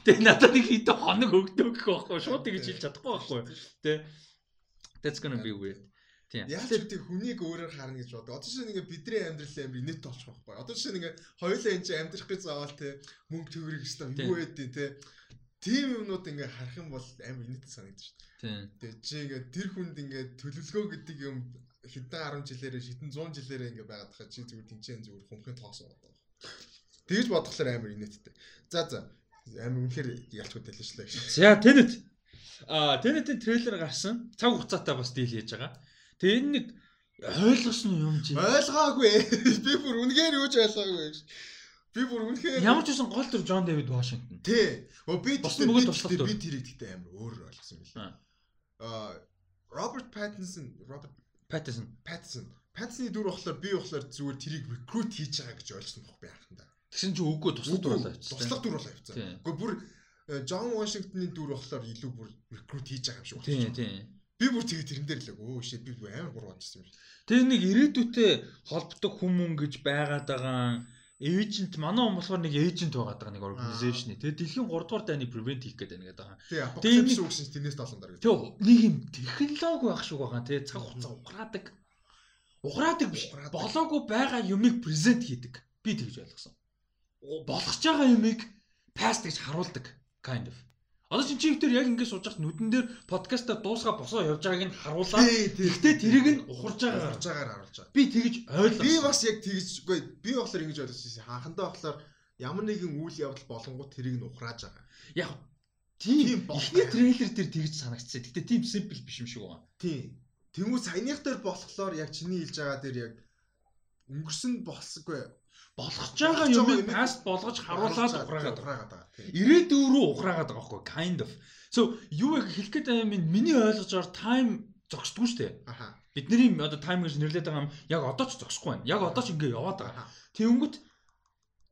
Тэгээ надад нэг хитэ хоног өгдөг гэх байхгүй шууд тэгж хэлж чадахгүй байхгүй. Тэ. That's gonna be weird. Тийм. Яаж гэдэг хүнийг өөрөөр харна гэж бодог. Одоо шинэ ингээ бидний амьдрал юм би нэт толчих байхгүй. Одоо шинэ ингээ хоёулаа энэ чинь амьдрах гэж заавал те мөнгө төгрөг гэсэн юм юу байдیں۔ Тэ. Тийм юмнууд ингээ харах юм бол амар инэт санагдаж шүү. Тийм. Тэгээ чи ингээ тэр хүнд ингээ төлөвлөгөө гэдэг юм хэдэн 10 жилээрээ хэдэн 100 жилээрээ ингээ байгаад тахаа чи зүгээр тэнцэн зүгээр хумхын тоос болдог. Тэгж бодглохоор амар инэттэй. За за амар үнэхээр ялчгүй дэлжлээ гэж. За Tenet. Аа Tenet-ийн трейлер гарсан. Цаг хугацаатай бас дийл хийж байгаа. Тэгээ энэ нэг ойлгосон юм чи. Ойлгоогүй. Би бүр үнэхээр юуж ойлгоогүй гэж. Би бүр үнэхээр Ямар ч үсэн гол төр Джон Дэвид Вашингтон. Тий. Өө би би би тэрийг гэхдээ амар өөр ойлгосон байл. Аа Роберт Паттинсон Роберт Паттинсон Паттинсон Паттинсны дүр болохоор би болохоор зүгээр тэрийг recruit хийж байгаа гэж ойлгосон байхгүй яаханда. Тэгсэн чи үгүй туслах дүр болоо авчихсан. Туслах дүр болоо авчихсан. Гэхдээ бүр Джон Вашингтоны дүр болохоор илүү бүр рекрут хийж байгаа юм шиг байна. Тийм тийм. Би бүр тэгээ тэрэн дээр л өө шээ би амар гурван очсон юм. Тэр нэг ирээдүйтэй холбогдох хүмүүн гэж байгаад байгаа эйжент манай хүн болохоор нэг эйжент байгаад байгаа нэг организашн. Тэгээ дэлхийн 3 дугаар дайны prevent хийх гэдэг нэг байгаа. Тэгээ апокалипс үг шин тэрнээс долоон дараа. Тэгээ нэг юм технологи байх шиг байгаа. Тэгээ цаг хугацаа ухраадаг. Ухраадаг биш. Болоогүй байгаа юмыг презент хийдэг. Би тэгж ойлгосон болгож байгаа юмыг паст гэж харуулдаг kind of. Одоо чинь чивтэр яг ингэж сууж хат нүдэн дээр подкаста дуусгаа босоо явж байгааг нь харуулаад гэхдээ тэрийг нь ухарж байгаа гарч байгаагаар харуулж байгаа. Би тэгэж ойлголоо. Би бас яг тэгэж үгүй би болохоор ингэж ойлгосон. Хаахандаа болохоор ямар нэгэн үйл явдал болонгууд тэрийг нь ухрааж байгаа. Яг тийм ихний трейлер дээр тэгэж санагдчихсан. Гэтэ тийм simple биш юм шиг байна. Тийм. Тэнгүү саяных дээр болохоор яг чиний хэлж байгаа дээр яг өнгөрсөн болсгүй болгож байгаа юмыг паст болгож харуулад ухраагаад байгаа. Ирээдүйн рүү ухраагаад байгаа байхгүй kind of. So юу яг хэлэх гээд байгаа юм миний ойлгожоор time зогсдгүй шүү дээ. Аха. Бидний одоо time гэж нэрлэдэг байгаа юм яг одоо ч зогсохгүй байна. Яг одоо ч ингэ яваад байгаа. Тэнгүүт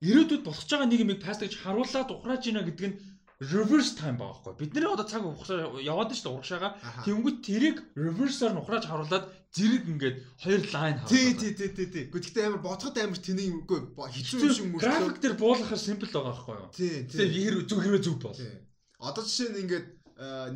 ирээдүйд болгож байгаа нэг юмыг паст гэж харуулад ухрааж ийна гэдэг нь reverse time байгаа байхгүй. Бидний одоо цаг яваад шүү дээ урагшаага. Тэнгүүт тэрийг reverse-аар нухрааж харуулад зэрэг ингээд хоёр line харуулдаг. Тий, тий, тий, тий, тий. Гэхдээ амар бодоход амар тэний үгүй юм шиг мөртлөө. График дээр буулгахаар simple байгаа байхгүй юу? Тий, тий. Тэгэхээр зөв хэрвээ зөв бол. Одоо жишээ нь ингээд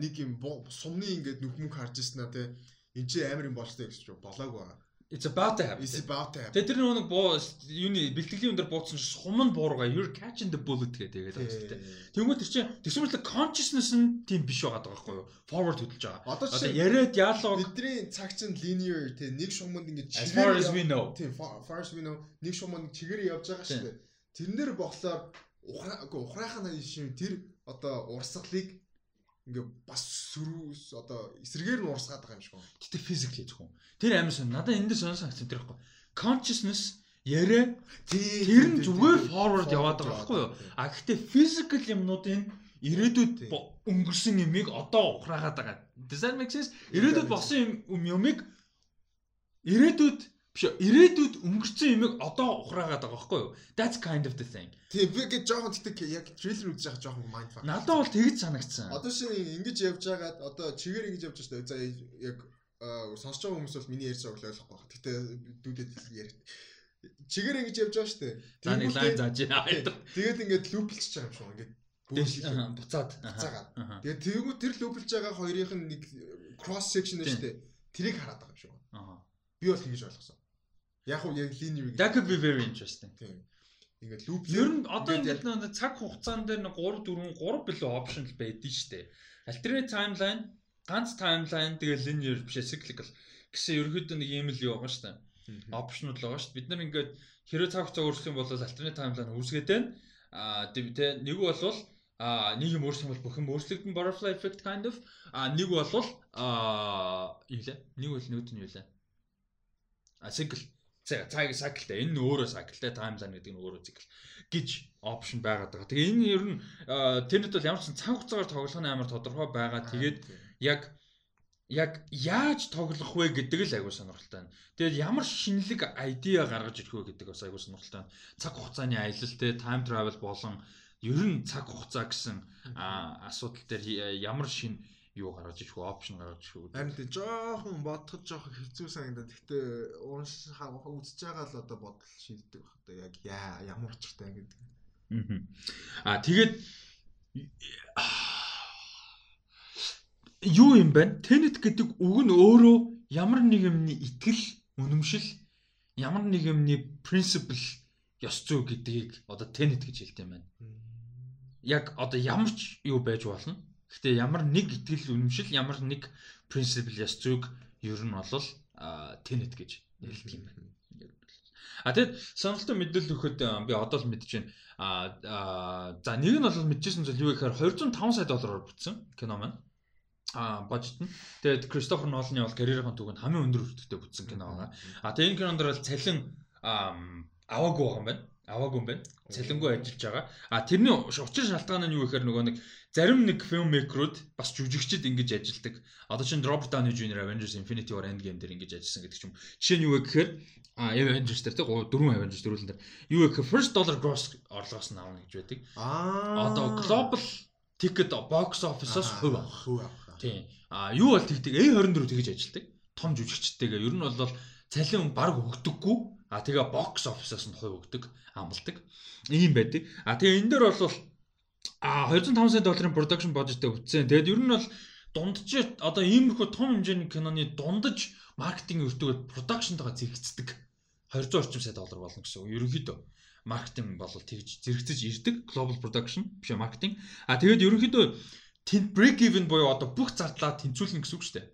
нэг юм сумны ингээд нүхмүх харж ирсэн аа тий. Энд чи амар юм болчтой гэж болоогүй байгаа. It's about to happen. It's about to happen. Тэр нэг боо юуны бэлтгэлийн өндөр бууцсан сум нь буургаа you're catching the bullet гэдэг байгаа юм тийм. Тэнгүүт тэр чинь тэгсмэрлэг consciousness нь тийм биш байгаа байхгүй юу? Forward хөдөлж байгаа. Одоо яриад яалаа бидний цаг чинь linear тийм нэг шугамд ингэж as far as we know. Тийм far as we know нэг шугамд чигээр явж байгаа шүү дээ. Тэрнэр болохоор ухраагүй ухраахын шин тэр одоо урсгалыг ингээ бас сөрүүс одоо эсрэгээр нь урсгаад байгаа юм шиг байна. Гэтэ physically зөвхөн. Тэр амар сон. Надад энэ дээр сонсон акцент тэр байхгүй. Consciousness яриа тэр нь зүгээр forward яваад байгаа байхгүй юу? А гэхдээ physical юмнуудын ирээдүйд өнгөрсөн юмыг одоо ухраагаад байгаа. Does that make sense? Ирээдүйд болсон юм юмыг ирээдүйд Биш ирээдүйд өнгөрцөн юмыг одоо ухраагаад байгаа байхгүй юу? That's kind of the thing. Тийм би гэж жоохон тэгтэг яг трейлер үзэж байгаа жоохон mind fuck. Надад бол тэгж санагдсан. Одоо шинэ ингэж явж байгаад одоо чигээр ингэж явж байгаа шүү дээ. За яг сонсож байгаа хүмүүс бол миний ярьж байгааг ойлгохгүй байна. Гэтэ дүүдэд яриад чигээр ингэж явж байгаа шүү дээ. За нэг лайн зааж байна. Тэгээд ингээд лүплчих байгаа юм шиг ингээд буцаад буцаагаад. Тэгээд тэгвэл тэр лүплж байгаа хоёрын нэг cross section шүү дээ. Тэрийг хараад байгаа юм шиг байна. Би бол тэгж ойлгосон. Яг уу яг linear That could be very interesting. Тийм. Ингээд loop ер нь одоо ингээд нэг цаг хугацаан дээр нэг 3 4 3 билүү option л байдэн штэ. Alternate timeline, ганц timeline тэгээ linear биш cyclical гэсэн ерөөхдөө нэг юм л байгаа штэ. Option-ууд л байгаа штэ. Бид нар ингээд хэрэв цаг хугацаа өөрчлөх юм бол alternate timeline үүсгээд байна. Аа тэ нэг бол а нэг юм өөрчлөх юм бол бүх юм өөрчлөгдөн butterfly effect kind of а нэг бол а юу лээ нэг бол нөгөөд нь юу лээ а cycle цаг cycleтэй энэ өөрөө cycleтэй таймлайн гэдэг нь өөрөө цикл гэж опшн байгаад байгаа. Тэгээ энэ ер нь тэнэт бол ямар ч цаг хугацаагаар тоглох нь амар тодорхой байгаа. Тэгээд яг яг яаж тоглох вэ гэдэг л айгуу сонирхолтой байна. Тэгээд ямар шинэлэг айдиа гаргаж ирэх вэ гэдэг бас айгуу сонирхолтой байна. Цаг хугацааны аялал те time travel болон ер нь цаг хугацаа гэсэн асуудал дээр ямар шин юу гаргаж вэ? Опшн гаргаж үү? Харин тий жоохон бодоход жоохон хэцүү санагдаад. Гэхдээ унших үзэж байгаа л одоо бодол шийддэг баг. Одоо яг яа ямар учиртай гэдэг. Аа тэгээд юу юм бэ? Tenet гэдэг үг нь өөрөө ямар нэг юмны итгэл, үнэмшил, ямар нэг юмны principle ёс зүй гэдгийг одоо Tenet гэж хэлдэг юм байна. Яг одоо ямар ч юу байж болно Гэхдээ ямар нэг итгэл үнэмшил, ямар нэг принципл яс зүг ер нь бол тэнэт гэж нэрлэдэг юм байна. А тэгэд сонирхолтой мэдээлэл өгөхөд би одоо л мэдэж байна. А за нэг нь бол мэдчихсэн зүйл юу гэхээр 205 сая доллараар бүтсэн кино маань. А бажет нь. Тэгээд Кристофер Нолны бол карьерийн түүхэнд хамгийн өндөр өртөгтэй бүтсэн кино байгаа. А тэгээд энэ кинонд бол цалин аваагүй байгаа юм байна аваагүй юм байна. Цалингүй ажиллаж байгаа. А тэрний учир шалтгаан нь юу гэхээр нөгөө нэг зарим нэг фильммейкерүүд бас жүжигчд ингэж ажилдаг. Одоо чинь Robert Downey Jr. Avengers Infinity War Endgame дээр ингэж ажилласан гэдэг ч юм. Жишээ нь юу вэ гэхээр а Avengers дээр тийм дөрвөн Avengers дөрвөлн дээр юу вэ гэхээр first dollar gross орлогоос нь авна гэж байдаг. Аа одоо global ticket box office-оос хувь авах. Хувь авах. Тийм. А юу бол тэгдэг A24 тэгэж ажилдаг. Том жүжигчтэйгээ ер нь бол цалин баг өгдөггүй А тэгээ бокс офисоос нь хувь өгдөг, амлдаг. Ийм байдаг. А тэгээ энэ дээр бол а 205 сая долларын production budgetтэй бүтсэн. Тэгээд ер нь бол дундж одоо иймэрхүү том хэмжээний киноны дундаж маркетинг өртөгөд продакшнтойгоо зэрэгцдэг 200 орчим сая доллар болно гэсэн үг. Ерөнхийдөө маркетинг бол тэгж зэрэгцэж ирдэг global production биш маркетинг. А тэгээд ерөнхийдөө break even буюу одоо бүх зардлаа тэнцвүүлнэ гэсэн үг шүү дээ.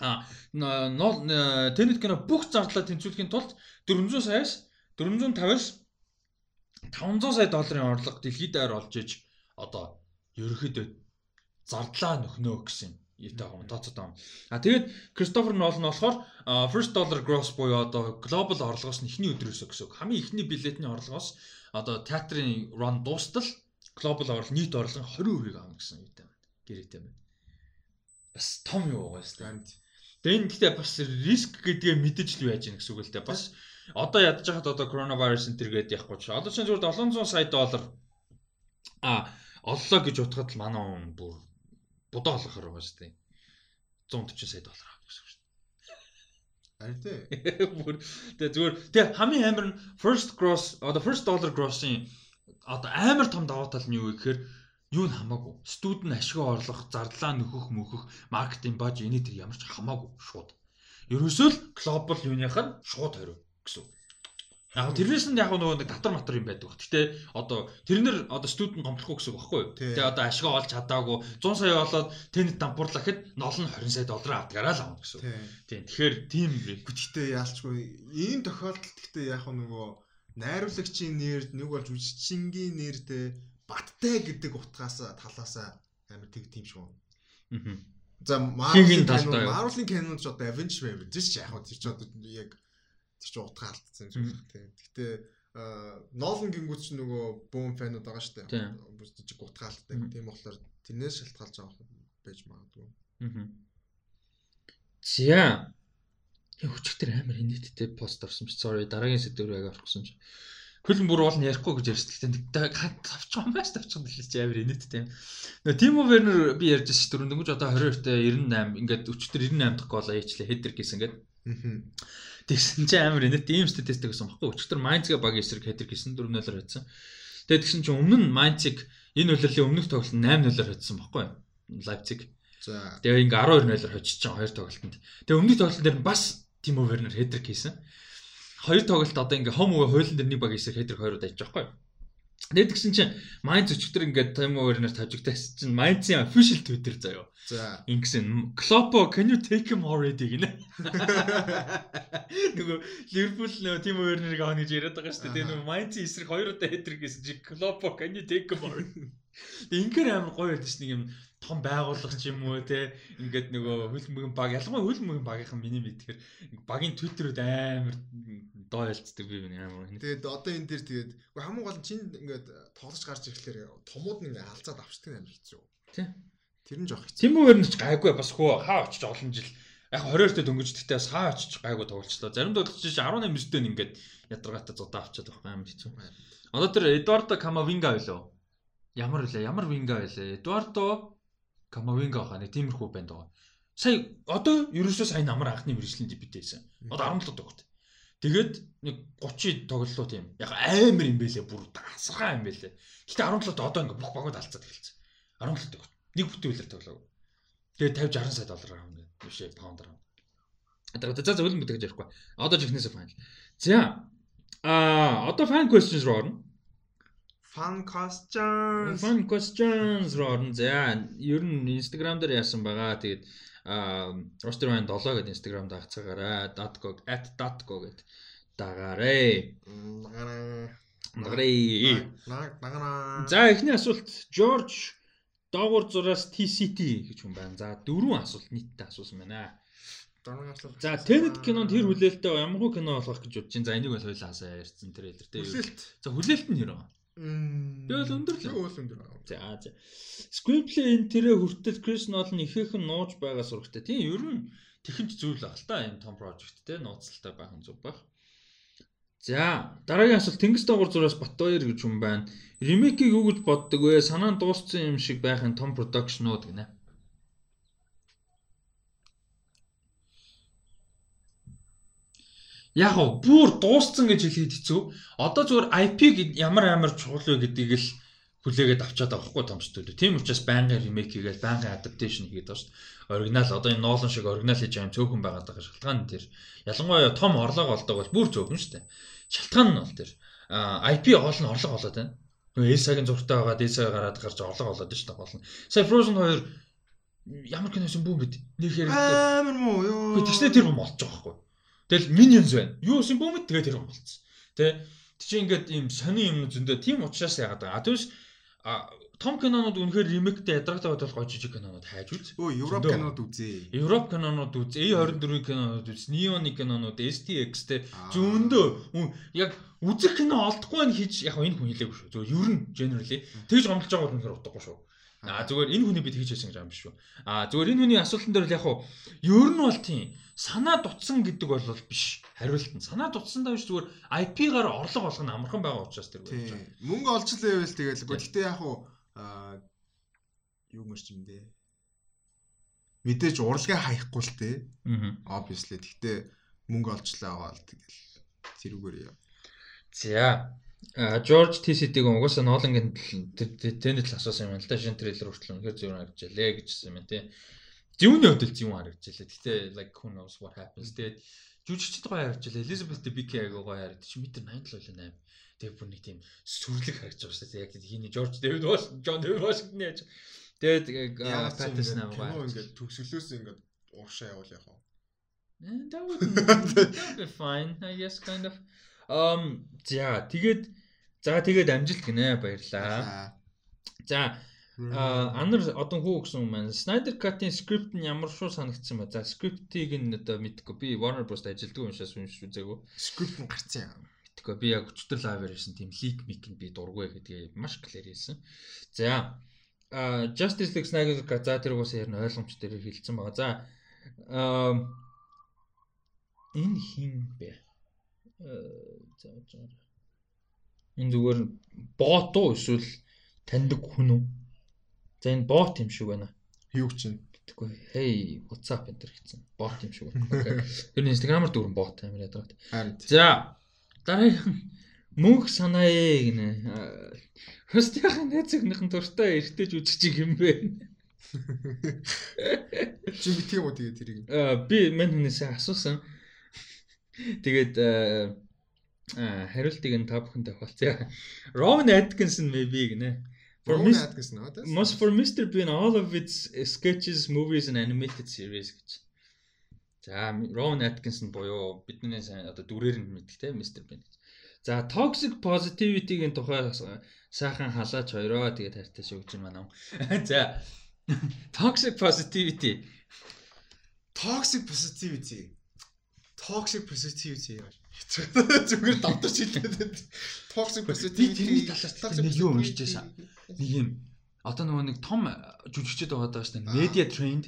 А Tenet кино бүх зардлаа тэнцвүүлэхийн тулд 400 саяас 450-аас 500 сая долларын орлого дэлхийд даяар олж иж одоо ерөөхдөө зардлаа нөхнөө гэсэн юутай юм тооцоод байна. А тэгээд Кристофер Нолан болохоор first dollar gross буюу одоо глобал орлогоос нь эхний өдрөөс гэсэн үг. Хамгийн эхний билетний орлогоос одоо театрын run дуустал глобал орлого нийт орлогын 20%-ийг авна гэсэн юутай байна. Гэрээтэй байна. Бас том юу байгаа шүү дээ. Тэгээ энэ гэхдээ бас риск гэдгээ мэдэж л байж гэнэ гэсэн үг л дээ. Бас одоо ядаж хахад одоо коронавирус энэ төргээд яахгүй ч. Одоо чинь зүгээр 700 сая доллар а оллоо гэж утгад л манай хүн бүр будаа олохоор байгаа шүү дээ. 140 сая доллар авах гэсэн үг шүү дээ. Ари тий. Бүр тэгээ зүгээр тэгээ хамгийн амар нь first gross одоо first dollar gross-ийн одоо амар том давуу тал нь юу вэ гэхээр юу нь хамаагүй. Студент ашиг орлох, зардлаа нөхөх, мөхөх, маркетинг баж эний тэр ямар ч хамаагүй шууд. Ерөөсөө л глобал юуных нь шууд хариу гэсэн. Яг тэрнээс нь яг нөгөө нэг татвар матар юм байдаг. Гэтэ одоо тэрнэр одоо студент гомдлохгүй гэсэн үг байхгүй юу? Тэгээ одоо ашиг олж чадаагүй 100 сая болоод тэнэт дампуурлахад нол нь 20 сая доллар авдагаараа л авна гэсэн. Тийм. Тэгэхээр тийм гэхдээ яалчгүй ийм тохиолдолд гэхдээ яг нөгөө найруулагчийн нэр нэг болж үжичингийн нэртэй баттай гэдэг утгаас талаас амар тэг тийм байна. Аа. За Marvel-ийн. Marvel-ийн кинонд ч одоо Avengers. Тэр ч яг хөө тэр ч одоо яг тэр ч утга алдсан шиг тийм. Гэхдээ Nolan гингүүт ч нөгөө бүүн фанууд байгаа шүү дээ. Жижиг утга алдтай. Тийм болохоор тэрнээс шалтгаалж байгаа байж магадгүй. Аа. За. Өчигдөр амар хинэттэй пост орсон чи sorry дараагийн сэдвээр яг орчихсон чи. Хөлн бүр уул нь ярихгүй гэж ярьсан. Гэхдээ тавчих юм байна тавчих дэлээс чи амар инээдтэй. Нөгөө Тимо Вернер би ярьж байсан шүү. Дөнгөж одоо 22-т 98 ингээд өчтөр 98 дахь гол ээчлээ хедер гэсэн ингээд. Тэгсэн чи амар инээдтэй ийм статистик гэсэн баггүй. Өчтөр Майнцга баг эсрэг хедер гэсэн 4-0-оор хоцсон. Тэгээд тэгсэн чи өмнө нь Майнциг энэ үлрэлийн өмнөх тоглолт 8-0-оор хоцсон баггүй. Лайпциг. За. Тэгээ ингээ 12-0-оор хоцсон хоёр тоглолтод. Тэгээ өмнөх тоглолтын дээр бас Тимо Вернер хедер хийсэн хоёр тоглолт одоо ингээ хом уу хойлон дээр нэг баг эсрэг хедрэг хоёр удаа иж байгаа юм. Тэгээд тэгсэн чинь Майнц өчтөр ингээд Тайм Овернер тавьжигтайс чинь Майнцын official Twitter заяо. За. Ингэсэн Клопо can you take him already гинэ. Нөгөө Ливерпул нөгөө Тим Овернерийг авах гэж яриад байгаа шүү дээ. Тэгээ нөгөө Майнцын эсрэг хоёр удаа хедрэг гэсэн чи Клопо can you take him already. Ингээр амар гоё байдаг ш нэг юм том байгууллага ч юм уу те ингээд нөгөө хөлбөмбөгийн баг ялангуяа хөлбөмбөгийн багийнхан миний мэдхээр багийн твиттерүүд амар доо ялцдаг би миний амар. Тэгээд одоо энэ дээр тэгээд хамгийн гол чинь ингээд тоглож гарч ирэхлээр томууд нь ингээд алцаад авчдаг амар хэцүү. Тий. Тэр нь жоох хэцүү. Тимүүгээр нь ч гайгүй бас хөө хаа очиж олон жил яг 22-т дөнгөждөгтэй бас хаа очиж гайгүй тоглолцлоо. Заримдаа очиж 18 9-т ингээд ядаргаатай зодаа авчаад байгаа амар хэцүү. Одоо тэр Эдвардо Камавинга байлоо. Ямар вэ? Ямар винга байлээ? Эдвардо Камавинга хаа нэг тиймэрхүү банд байгаа. Сая одоо ерөөсөө сая намар анхны мэрэгжлийн дебютээсэн. Одоо 17 догт. Тэгээд нэг 30 тоглолоо тийм. Яг амар юм бэлээ бүр тасархаа юм бэлээ. Гэтэ 17-д одоо ингээ бүх багууд алцаад эхэлсэн. 17 догт. Нэг бүтээлээр тоглоо. Тэгээд 50 60 сая доллар авна гэдэг. Бишээ паундер. Одоо за зөвлөн мэдээж ярихгүй. Одоо жихнээсээ файн. За. Аа, одоо fan questions руу орно. Fun questions. Fun questions руу орно. За, ер нь Instagram дээр яасан байгаа. Тэгээд roster band 7 гэдэг Instagram дагцаагаарай. .go @.go гэд дагаарай. Дагараа. Дагараа. За, эхний асуулт George доогуур зураас TCT гэж хүн байна. За, дөрвөн асуулт нийтдээ асуусан байна. За, Tenet кинонд хэр хүлээлттэй ямаргүй кино болох гэж бодож байна. За, энийг бол хоёлаасаа ярьсан трейлер дээр. За, хүлээлт нь хэрэг. Би бол өндөр л. Уус өндөр. За за. Screenplay энэ тэрэ хүртэл Chris Nolan ихээхэн нууж байгаа сурагтай. Тийм ер нь тэхэнч зүйл баг л та энэ том project те нууцлалтай байх нь зүг баг. За дараагийн асуулт Тэнгис доогуур зураас Батбаяр гэж хүн байна. Ремейкийг юу гэж боддог вэ? Санаа дууссан юм шиг байх нь том продакшнууд гинэ. Яг гоо бүр дууссан гэж хэлээд хэцүү. Одоо зүгээр IP-г ямар амар чухал вэ гэдгийг л хүлээгээд авчаад байгаа хгүй томчдод. Тийм учраас байнгын ремейк хийгээл байнгын адапташн хийгээд байгаа шүү дээ. Оригинал одоо энэ Нолан шиг оригинал хийж байгаа юм цөөхөн байгаад байгаа шалтгаан нь тэр. Ялангуяа том орлого олдог бол бүр цөөхөн шүү дээ. Шалтгаан нь бол тэр. IP гол нь орлого болоод байна. Нөгөө Эсагийн зургтай байгаа Эсаг гараад гарч орлого болоод шүү дээ гол нь. Сая Frozen 2 ямар киносэн бүү мэд. Нэг хэрэгтэй. Амар муу ёо. Гэхдээ тэр юм болж байгаа хгүй. Тэгэл minions байна. Юу гэсэн бөөмөд тэгээ тэр болцсон. Тэ? Чи ингээд ийм сони юм зөндөө тийм учраас яагаад байгаа. А тэгвш том кинонууд үнэхээр ремейктэй ядрагтай бодвол гоё жижиг кинонууд хайж үз. Өө Европ кинонууд үзээ. Европ кинонууд үз. A24 кинонууд үз. Neon кинонууд STX те зөндөө яг үзэх кино олдохгүй нь хийж яг энэ хүн хэлээгүй шүү. Зөв ер нь generally тэгж гомдож байгаа бол үнэхээр утгагүй шүү. А зүгээр энэ хүний бид хийж хэлсэн гэж юм биш үү. А зүгээр энэ хүний асуултан дээр л яг хуу ер нь бол тийм санаа дутсан гэдэг бол биш. Хариулт нь санаа дутсандаа биш зүгээр IP-гаар орлого олох нь амархан байгаа учраас тэр гэж байна. Мөнгө олж лээвэл тэгэл. Гэхдээ яг хуу юу мэрч юм дээ. Мэдээж урлагаа хаяхгүй л тээ. Obviously. Гэхдээ мөнгө олжлаа байгаа л тэгэл зэрүүгээр яа. За Жорж TCD-г угаасаа Нолангийн тэнэт л асуусан юм л да. Шин трейлер хүртэл үнэхээр зөв харагдчихлээ гэжсэн юм тий. Зүүнний хөдөл зөв харагдчихлээ. Гэтэ like who knows what happens. Тэгээд жүжигчд гоё харагдчихлээ. Elizabeth Debicki айгуу гоё харагдчих. Метр 87 8. Тэгээд бүр нэг тийм сүрлэг харагдаж байгаа шүү дээ. Яг хийний Жорж Дэвид Вашингтон, Джон Дэвид Вашингтон яаж. Тэгээд Паттисон аа гоё. Ингээд төгсгөлөөс ингээд уушаа явуул яах вэ? That would be fine. I guess kind of. Um за тэгээд за тэгээд амжилт гинэ баярлаа. За анар одоо хүү гэсэн юм байна. Snyder Cut-ийн скрипт нь ямар шуу санагдсан ба. За скриптийг нь одоо мэдгүй. Би Warner Bros ажилддаг юм шээс уншиж үзээгүй. Скрипт нь гарсан юм. Мэдгүй. Би яг өчтөр лайвэр хийсэн тийм лик мик нь би дургүй гэдгээ маш клэр хийсэн. За а Justice League Snyder Cut за тэр угаасаа ярина ойлгомж дээр хэлсэн байгаа. За энэ хин бэ? За жаа. Энэ зүгээр бот уу эсвэл таньдаг хүн үү? За энэ бот юм шиг байна. Юу чинь? Тэгэхгүй. Hey, WhatsApp энэ төр гэсэн. Бот юм шиг байна. Тэр Instagram-аар дөрвөн бот амир ядраад. За. Дараагийн мөнх санаа гинэ. Хостяхын найзынхын дуртай эртэж үжиж юм бэ? Чи битгий юм уу тэгээ тэрийг? Аа би мань хүнээс асуусан. Тэгээд хариултыг нь та бүхэн тохиолцъё. Ron Atkinson maybe гинэ. For аа. Must for Mr Bean all of its sketches, movies and animated series гэж. За Ron Atkinson буюу бидний сайн одоо дүрээр нь мэддэг те Mr Bean. За toxic positivity-гийн тухай сайхан халаач хоёроо тэгээд хайртай шүүгч юм аа. За toxic positivity. Toxic positivity. Toxic positivity яа. Зүгээр давтарч хэлээд toxic positivity талаас нэг юу уншиж байсан. Нэг юм одоо нөгөө нэг том жүжигчд байгаа даа шүү дээ. Media trend.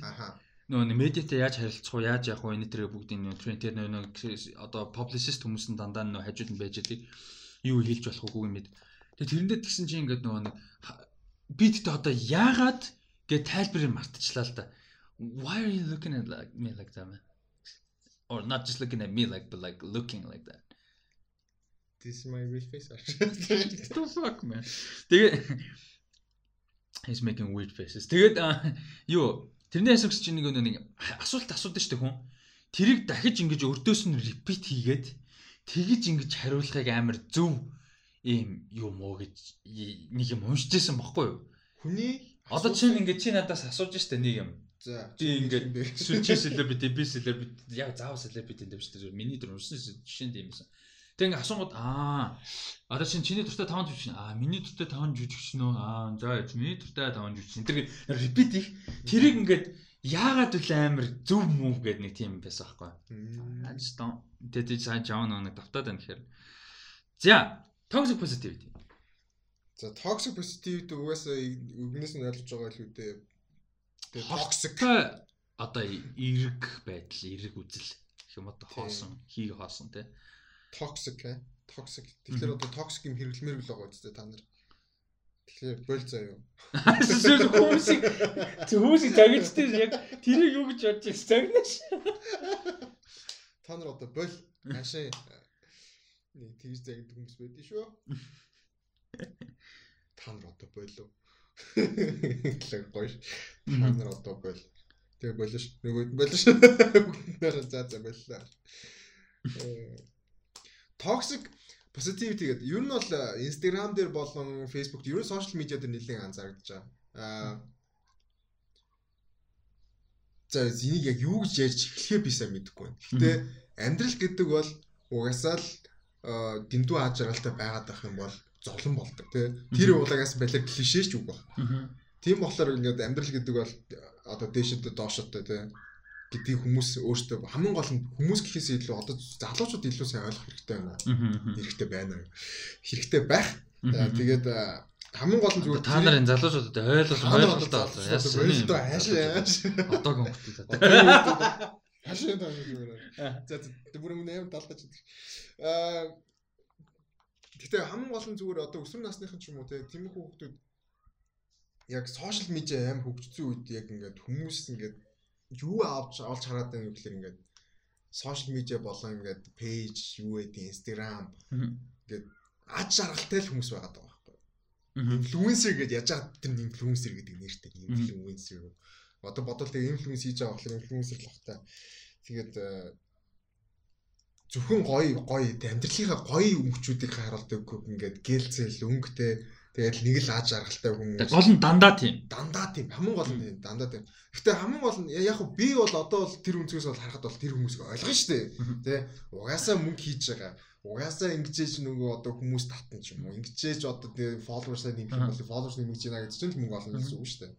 Нөгөө медиатай яаж харилцах уу, яаж явах уу энэ төрөө бүгдийн нөгөө тренд тэр нөгөө одоо publicist хүмүүс нь дандаа нөгөө хажууд нь байж байгаа. Юу хэлж болох уу гэм мэд. Тэгээ тэрэндээ тэгсэн чинь ингээд нөгөө нэг бидтэй одоо яагаад гэ тайлбарыг мартчихлаа л да. Why are you looking at like me like that man? Or not just looking at me like but like looking like that. This is my real face. The fuck man. Тэгээ He's making weird faces. Тэгээд юу Тэрнээс өгч чинь нэг нэг асуулт асуудаг шүү дээ хүн. Тэрийг дахиж ингэж өрдөөс нь репит хийгээд тэгэж ингэж хариулахыг амар зөв ийм юм уу гэж нэг юм уншижсэн баггүй юу? Хүний одоо чинь ингэж чи надаас асууж штэ нэг юм. За би ингээд сүлжээ селебрити би селебрити яг заав селебрити юм шүү дээ. Миний дөр уншсан жишээнд юм байсан. Тэг ингээ асуугууд аа одоо чинь чиний дуртай 5 жүжигч аа миний дуртай 5 жүжигч нөө аа за миний дуртай 5 жүжигч тэр репит их тэрийг ингээд яагаад үл амир зөв мүү гэдэг нэг тийм байсан байхгүй. Don't тэт сайн жаан нэг давтаад байна гэхээр. За toxic positivity. За toxic positivity угаасаа үгнээс нь ойлгож байгаа л үүдээ. Тэгээ toxic одоо эрг байдал, эрг үзэл гэх юм одоо хоосон, хийг хоосон тий toxic э? Toxic тэгэхээр одоо toxic юм хэрэглэмээр л байгаа үстэй та нар. Тэгэхээр боль заяа юу? Хүмүүсийг хүмүүсийг загичтэй яг тэрийг юу гэж бодож байна? Загнаш та нар одоо боль. Машин. Нэг тэгж загд хүмүүс байдсан шүү. Та нар одоо болов тэг гоё та нар одоо боль тэг болиш. Нөгөө болиш. Нэр за за боллоо. Toxic positivity гэдэг. Ер нь бол э, Instagram дээр болон Facebook ер нь social media дээр нэлээд анзаарэгдэж байгаа. Аа За энийг яг юу гэж ярьж эхлэхээ би сайн мэдэхгүй байна. Гэхдээ амьдрал гэдэг бол угаасаа л э, дэндүү аж аргалтай байгаад байх юм бол зовлон болдог тий. Тэр уулагаас балер клишэ ч үг байна. Тийм болохоор ингээд амьдрал гэдэг бол одоо дээшээ доошотой тий гэдгийг хүмүүс өөртөө хамгийн гол нь хүмүүс гэхээс илүү одоо залуучууд илүү сайн ойлгох хэрэгтэй байна. Хэрэгтэй байна. Хэрэгтэй байх. Тэгээд хамгийн гол нь зүгээр та нарын залуучуудад ойлгох ойлголттой болоо. Яасан юм. Хаашаа. Одоогийн хүмүүс. Хаашаа таа. За бүр юм 8 талдаж. Аа Гэтэ хамгийн гол нь зүгээр одоо өсвөр насныхан ч юм уу тийм хүүхдүүд яг сошиал медиа аим хөгжсөн үед яг ингээд хүмүүс ингээд юу авч олж хараад байна гэхээр ингээд сошиал медиа болон ингээд пэйж юу гэдэг инстаграм ингээд аж аргалтай л хүмүүс байгаа даа байхгүй. Инфлюенсер гэж яаж байгаа тэр инфлюенсер гэдэг нэртэй инфлюенсер. Одоо бодвол тэгээ инфлюенс хийж байгаа болохоор инфлюенсер л багтаа. Тэгээд э, зөвхөн гоё гоё амьдралынхаа гоё өмчүүдийг харуулдаг ингээд гэлцэл өнгөтэй Тэгэл нэг л ааж аргалтай хүмүүс. Гол нь дандаа тийм. Дандаа тийм. Хамгийн гол нь. Дандаа тийм. Гэтэ хамгийн гол нь яг би бол одоо бол тэр үнцгээс бол харахад бол тэр хүмүүсийг ойлгоно шүү дээ. Тэ. Угаасаа мөнгө хийж байгаа. Угаасаа ингэжээж нөгөө одоо хүмүүс татна ч юм уу. Ингэжээж одоо тэгээ фолловерсаа нэмэх юм бол фолловерс нэмэж байна гэж чинь мөнгө олно гэсэн үг шүү дээ.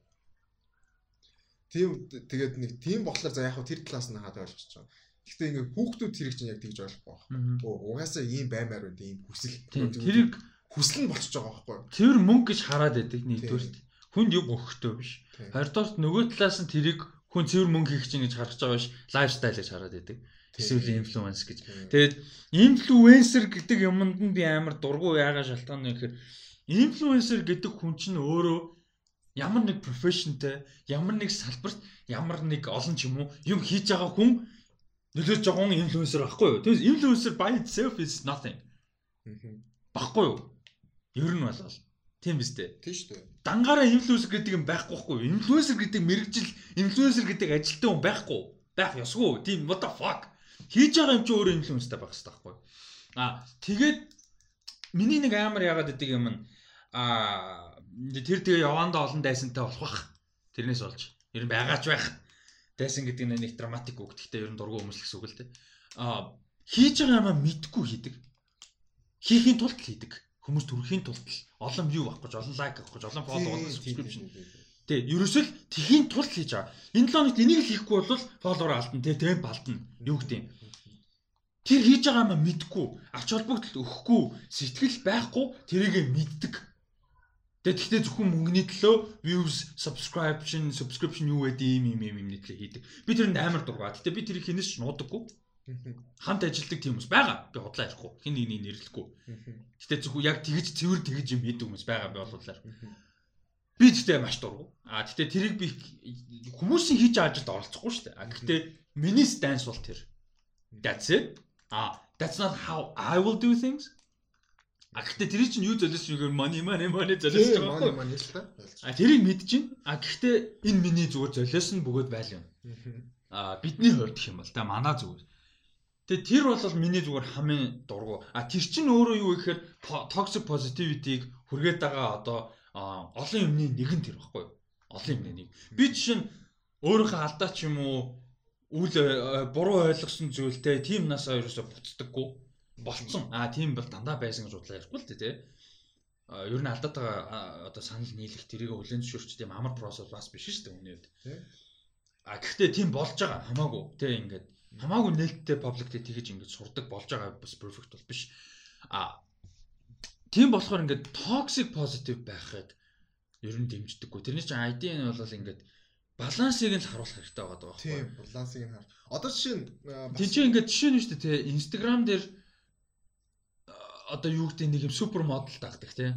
Тийм тэгээд нэг тийм болохоор за яг тэр талаас нь хаад ойлгож байгаа. Гэхдээ ингээ хүүхдүүд тэрийг чинь яг тэгж ойлгохгүй байна. Угаасаа ийм баймаар байна ийм хүсэл. Тэрийг хүсэл нь болчихж байгаа байхгүй? Тэр мөнгө гэж хараад байдаг нэгдүгürt. Хүнд юм өгөхтэй биш. Хоёрдоорт нөгөө талаас нь тэрийг хүн цэвэр мөнгө хийх чинь гэж харж байгаа биш. Лайфстайл гэж хараад байдаг. Эсвэл инфлюенс гэж. Тэгээд инфлюенсер гэдэг юмд нь би амар дургу яага шалтгаан нь гэхээр инфлюенсер гэдэг хүн чинь өөрөө ямар нэг профешнтэй, ямар нэг салбарт, ямар нэг олон ч юм уу юм хийж байгаа хүн нөлөөж хүн инфлюенсер байхгүй юу? Тэгээс инфлюенсер by itself is nothing. Баггүй юу? Ер нь болол. Тийм биз дээ. Тийм шүү дээ. Дангаараа инфлюенсер гэдэг юм байхгүй байхгүй. Инфлюенсер гэдэг мэрэгжил, инфлюенсер гэдэг ажилтан хүн байхгүй. Байх ёсгүй. Тийм what the fuck. Хийж байгаа юм чи өөрөө инфлюенстэй байх хэрэгтэй байхгүй. Аа тэгээд миний нэг амар яагаад гэдэг юм нь аа тэр тэгээ явандаа олон дайсантай болох бах. Тэрнээс болж. Ер нь байгаач байх. Дайсан гэдэг нь нэг драматик үг. Гэхдээ ер нь дургу хүмүүс л гэсэн үг л дээ. Аа хийж байгаа юмаа мэдгүй хийдэг хийхийн тулд хийдэг. Хүмүүс төрөхийн тулд олон view авах гэж, олон лайк авах гэж, олон follow, олон subscription. Тэ, ерөөсөө тхийн тулд хийж байгаа. Энэ 7 хоногт энийг л хийхгүй бол follower алдна, тэ, тэм балдна. Юу гэдэг юм. Тэр хийж байгаа юм мэдгүй, ач холбогдол өгөхгүй, сэтгэл байхгүй тэрийг мэддэг. Тэгээд тэгтээ зөвхөн мөнгөний төлөө views, subscription, subscription юу гэдэг юм юм юм юм төлөө хийдэг. Би тэрэнд амар дургаа. Гэтэ би тэрийг хинээс ч нуудаггүй. Хамт ажилдаг тийм хүмүүс байгаа. Би худлаа ярихгүй. Хин нэг нэг нэрлэхгүй. Гэтэ зөвхөн яг тэгж цэвэр тэгж юм хийдэг хүмүүс байгаа би болуулаа. Би тэгтээ маш дургу. А тэгтээ тэрийг би хүмүүсийн хийж байгаа ажилд оролцохгүй шүү дээ. А гэхдээ миний stance бол тэр. That's it. А that's not how I will do things. А гэхдээ тэр чинь юу золиос юугаар money money money золиос байгаа байхгүй. Money л та. А тэрийг мэдчихээн. А гэхдээ энэ миний зүгээр золиос нь бөгөөд байлаа. А бидний хувьд гэх юм бол та манай зүгээр Тэгээ тэр бол миний зүгээр хамгийн дургу. А тэр чинь өөрөө юу гэхээр toxic positivity-г хүргээд байгаа одоо олон юмны нэг нь тэр баггүй юу? Олон юмны нэг. Би жишээ нь өөрийнхөө алдаа ч юм уу үл буруу ойлгосон зүйлтэй тийм насаа ерөөсө буцдаггүй болцсон. А тийм бол дандаа байсан гэж бодлоо ярихгүй л тий. Ер нь алдаатайгаа одоо санал нийлэх тэрийг хүлэн зөвшөөрч тийм амар процесс бас биш шүү дээ хүний үед. А гэхдээ тийм болж байгаа хамаагүй тий ингээд хамаагүй нээлттэй publicтэй тэгэж ингэж сурдаг болж байгаа бас perfect бол биш. А тийм болохоор ингээд toxic positive байхыг ер нь дэмждэггүй. Тэрний чинь ID нь бол ингээд балансыг нь л харуулах хэрэгтэй байгаа даа. Тийм, балансыг нь хар. Одоо жишээ нь тийм чи ингээд жишээ нь шүү дээ, Instagram дээр одоо юу гэдэг нэг юм супер модел дагдаг тийм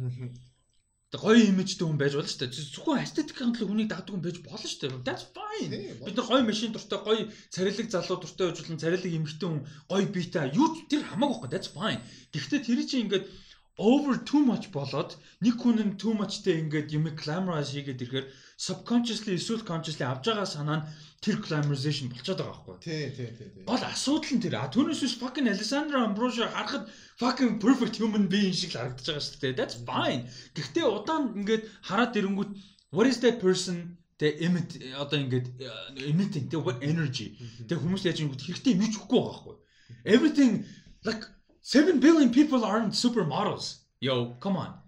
гоё имижтэй хүн байж болно шүү дээ. Зөвхөн эстетик хандлага хүнийг дагдаг хүн байж болно шүү дээ. That's fine. Бид нар гоё машин дуртай, гоё царилэг залуу дуртай байж болно, царилэг эмэгтэй хүн гоё биетэй. Юу тэр хамаагүй байхгүй. That's fine. Гэхдээ тэр чинь ингээд over too much болоод нэг хүн нь too muchтэй ингээд юм glamorize хийгээд ирэхээр subconsciously эсвэл consciously авж байгаа санаа нь тэр glamorization болчиход байгаа байхгүй. Тий, тий, тий. Гол асуудал нь тэр. А түүнээс биш fucking Alessandro Ambrosio харахад fucking perfect human being шиг харагдаж байгаа шүү дээ. That's fine. Гэхдээ удаан ингээд хараад ирэнгүүт what is that person the emit одоо ингээд э, emitting the what energy. Тэг хүмүүс яаж ингэж хэрэгтэй юм ч үгүй байгаа байхгүй. Everything like 7 billion people aren't supermodels. Yo, come on.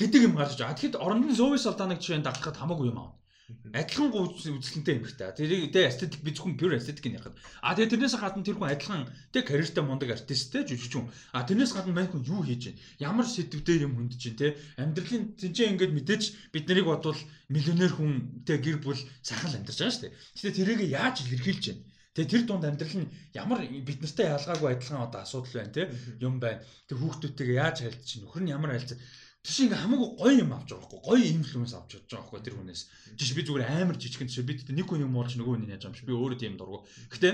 Гэдэг юм гарч байгаа. Тэгэхэд орондын Zoe Saldana-г жишээ нь дагахад хамаагүй юм аа. Адилхан үзлэнтэй юм хта. Тэр тэ эстетик би зөвхөн pure эстетик нь яхад. А тэгээ тэрнээс гадна тэр хүн адилхан тэ карьертай мундаг артисттэй жүжигчин. А тэрнээс гадна мань хүн юу хийж байна? Ямар сэдвээр юм хөндөж чинь тэ? Амьдралын тэнцээ ингээд мэдээж бид нарыг бодвол миллионер хүн тэ гэр бүл сайхан амьдарч байгаа шүү дээ. Гэтэ тэрийг яаж илэрхийлж байна? Тэгээ тэр дунд амьдрал нь ямар бид нартай ялгаагүй адилхан одоо асуудал байна те юм байна. Тэг хүүхдүүдтэйгээ яаж харилцаж чинь нөхөр нь ямар харилцаж Тэш ингээ хамаагүй гоё юм авч байгаа байхгүй гоё инфлюенс авч чадж байгаа байхгүй тэр хүнээс. Жиш би зүгээр амар жижигэн жишээ. Бид нэг хүн юм болж нөгөө хүн яаж юм шиг би өөрөө тийм дургу. Гэтэ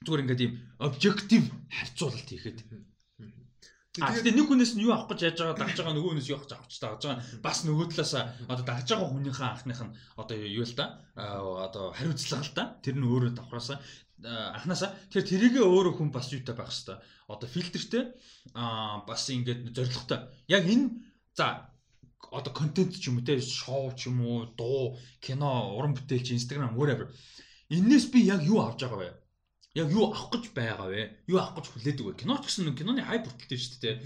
зүгээр ингээ тийм объектив харьцуулалт хийхэд. А тэгээ нэг хүнээс нь юу авах гэж яаж байгаа дагж байгаа нөгөө хүнээс юу авах гэж авч дагж байгаа. Бас нөгөө талаас одоо дагж байгаа хүнийхээ анхных нь одоо юу л да одоо хариуцлага л да тэр нь өөрөө давхраасаа. Анханасаа тэр тэрийгээ өөрөө хүн бас юутай байх хэвээр. Одоо фильтртэй а бас ингээд зоригтой. Яг энэ За одоо контент ч юм уу те шоу ч юм уу дуу кино уран бүтээлч инстаграм whatever. Энээс би яг юу авч байгаа вэ? Яг юу авах гэж байгаа вэ? Юу авах гэж хүлээдэг вэ? Кино ч гэсэн киноны хайп бүртэлтэй шүү дээ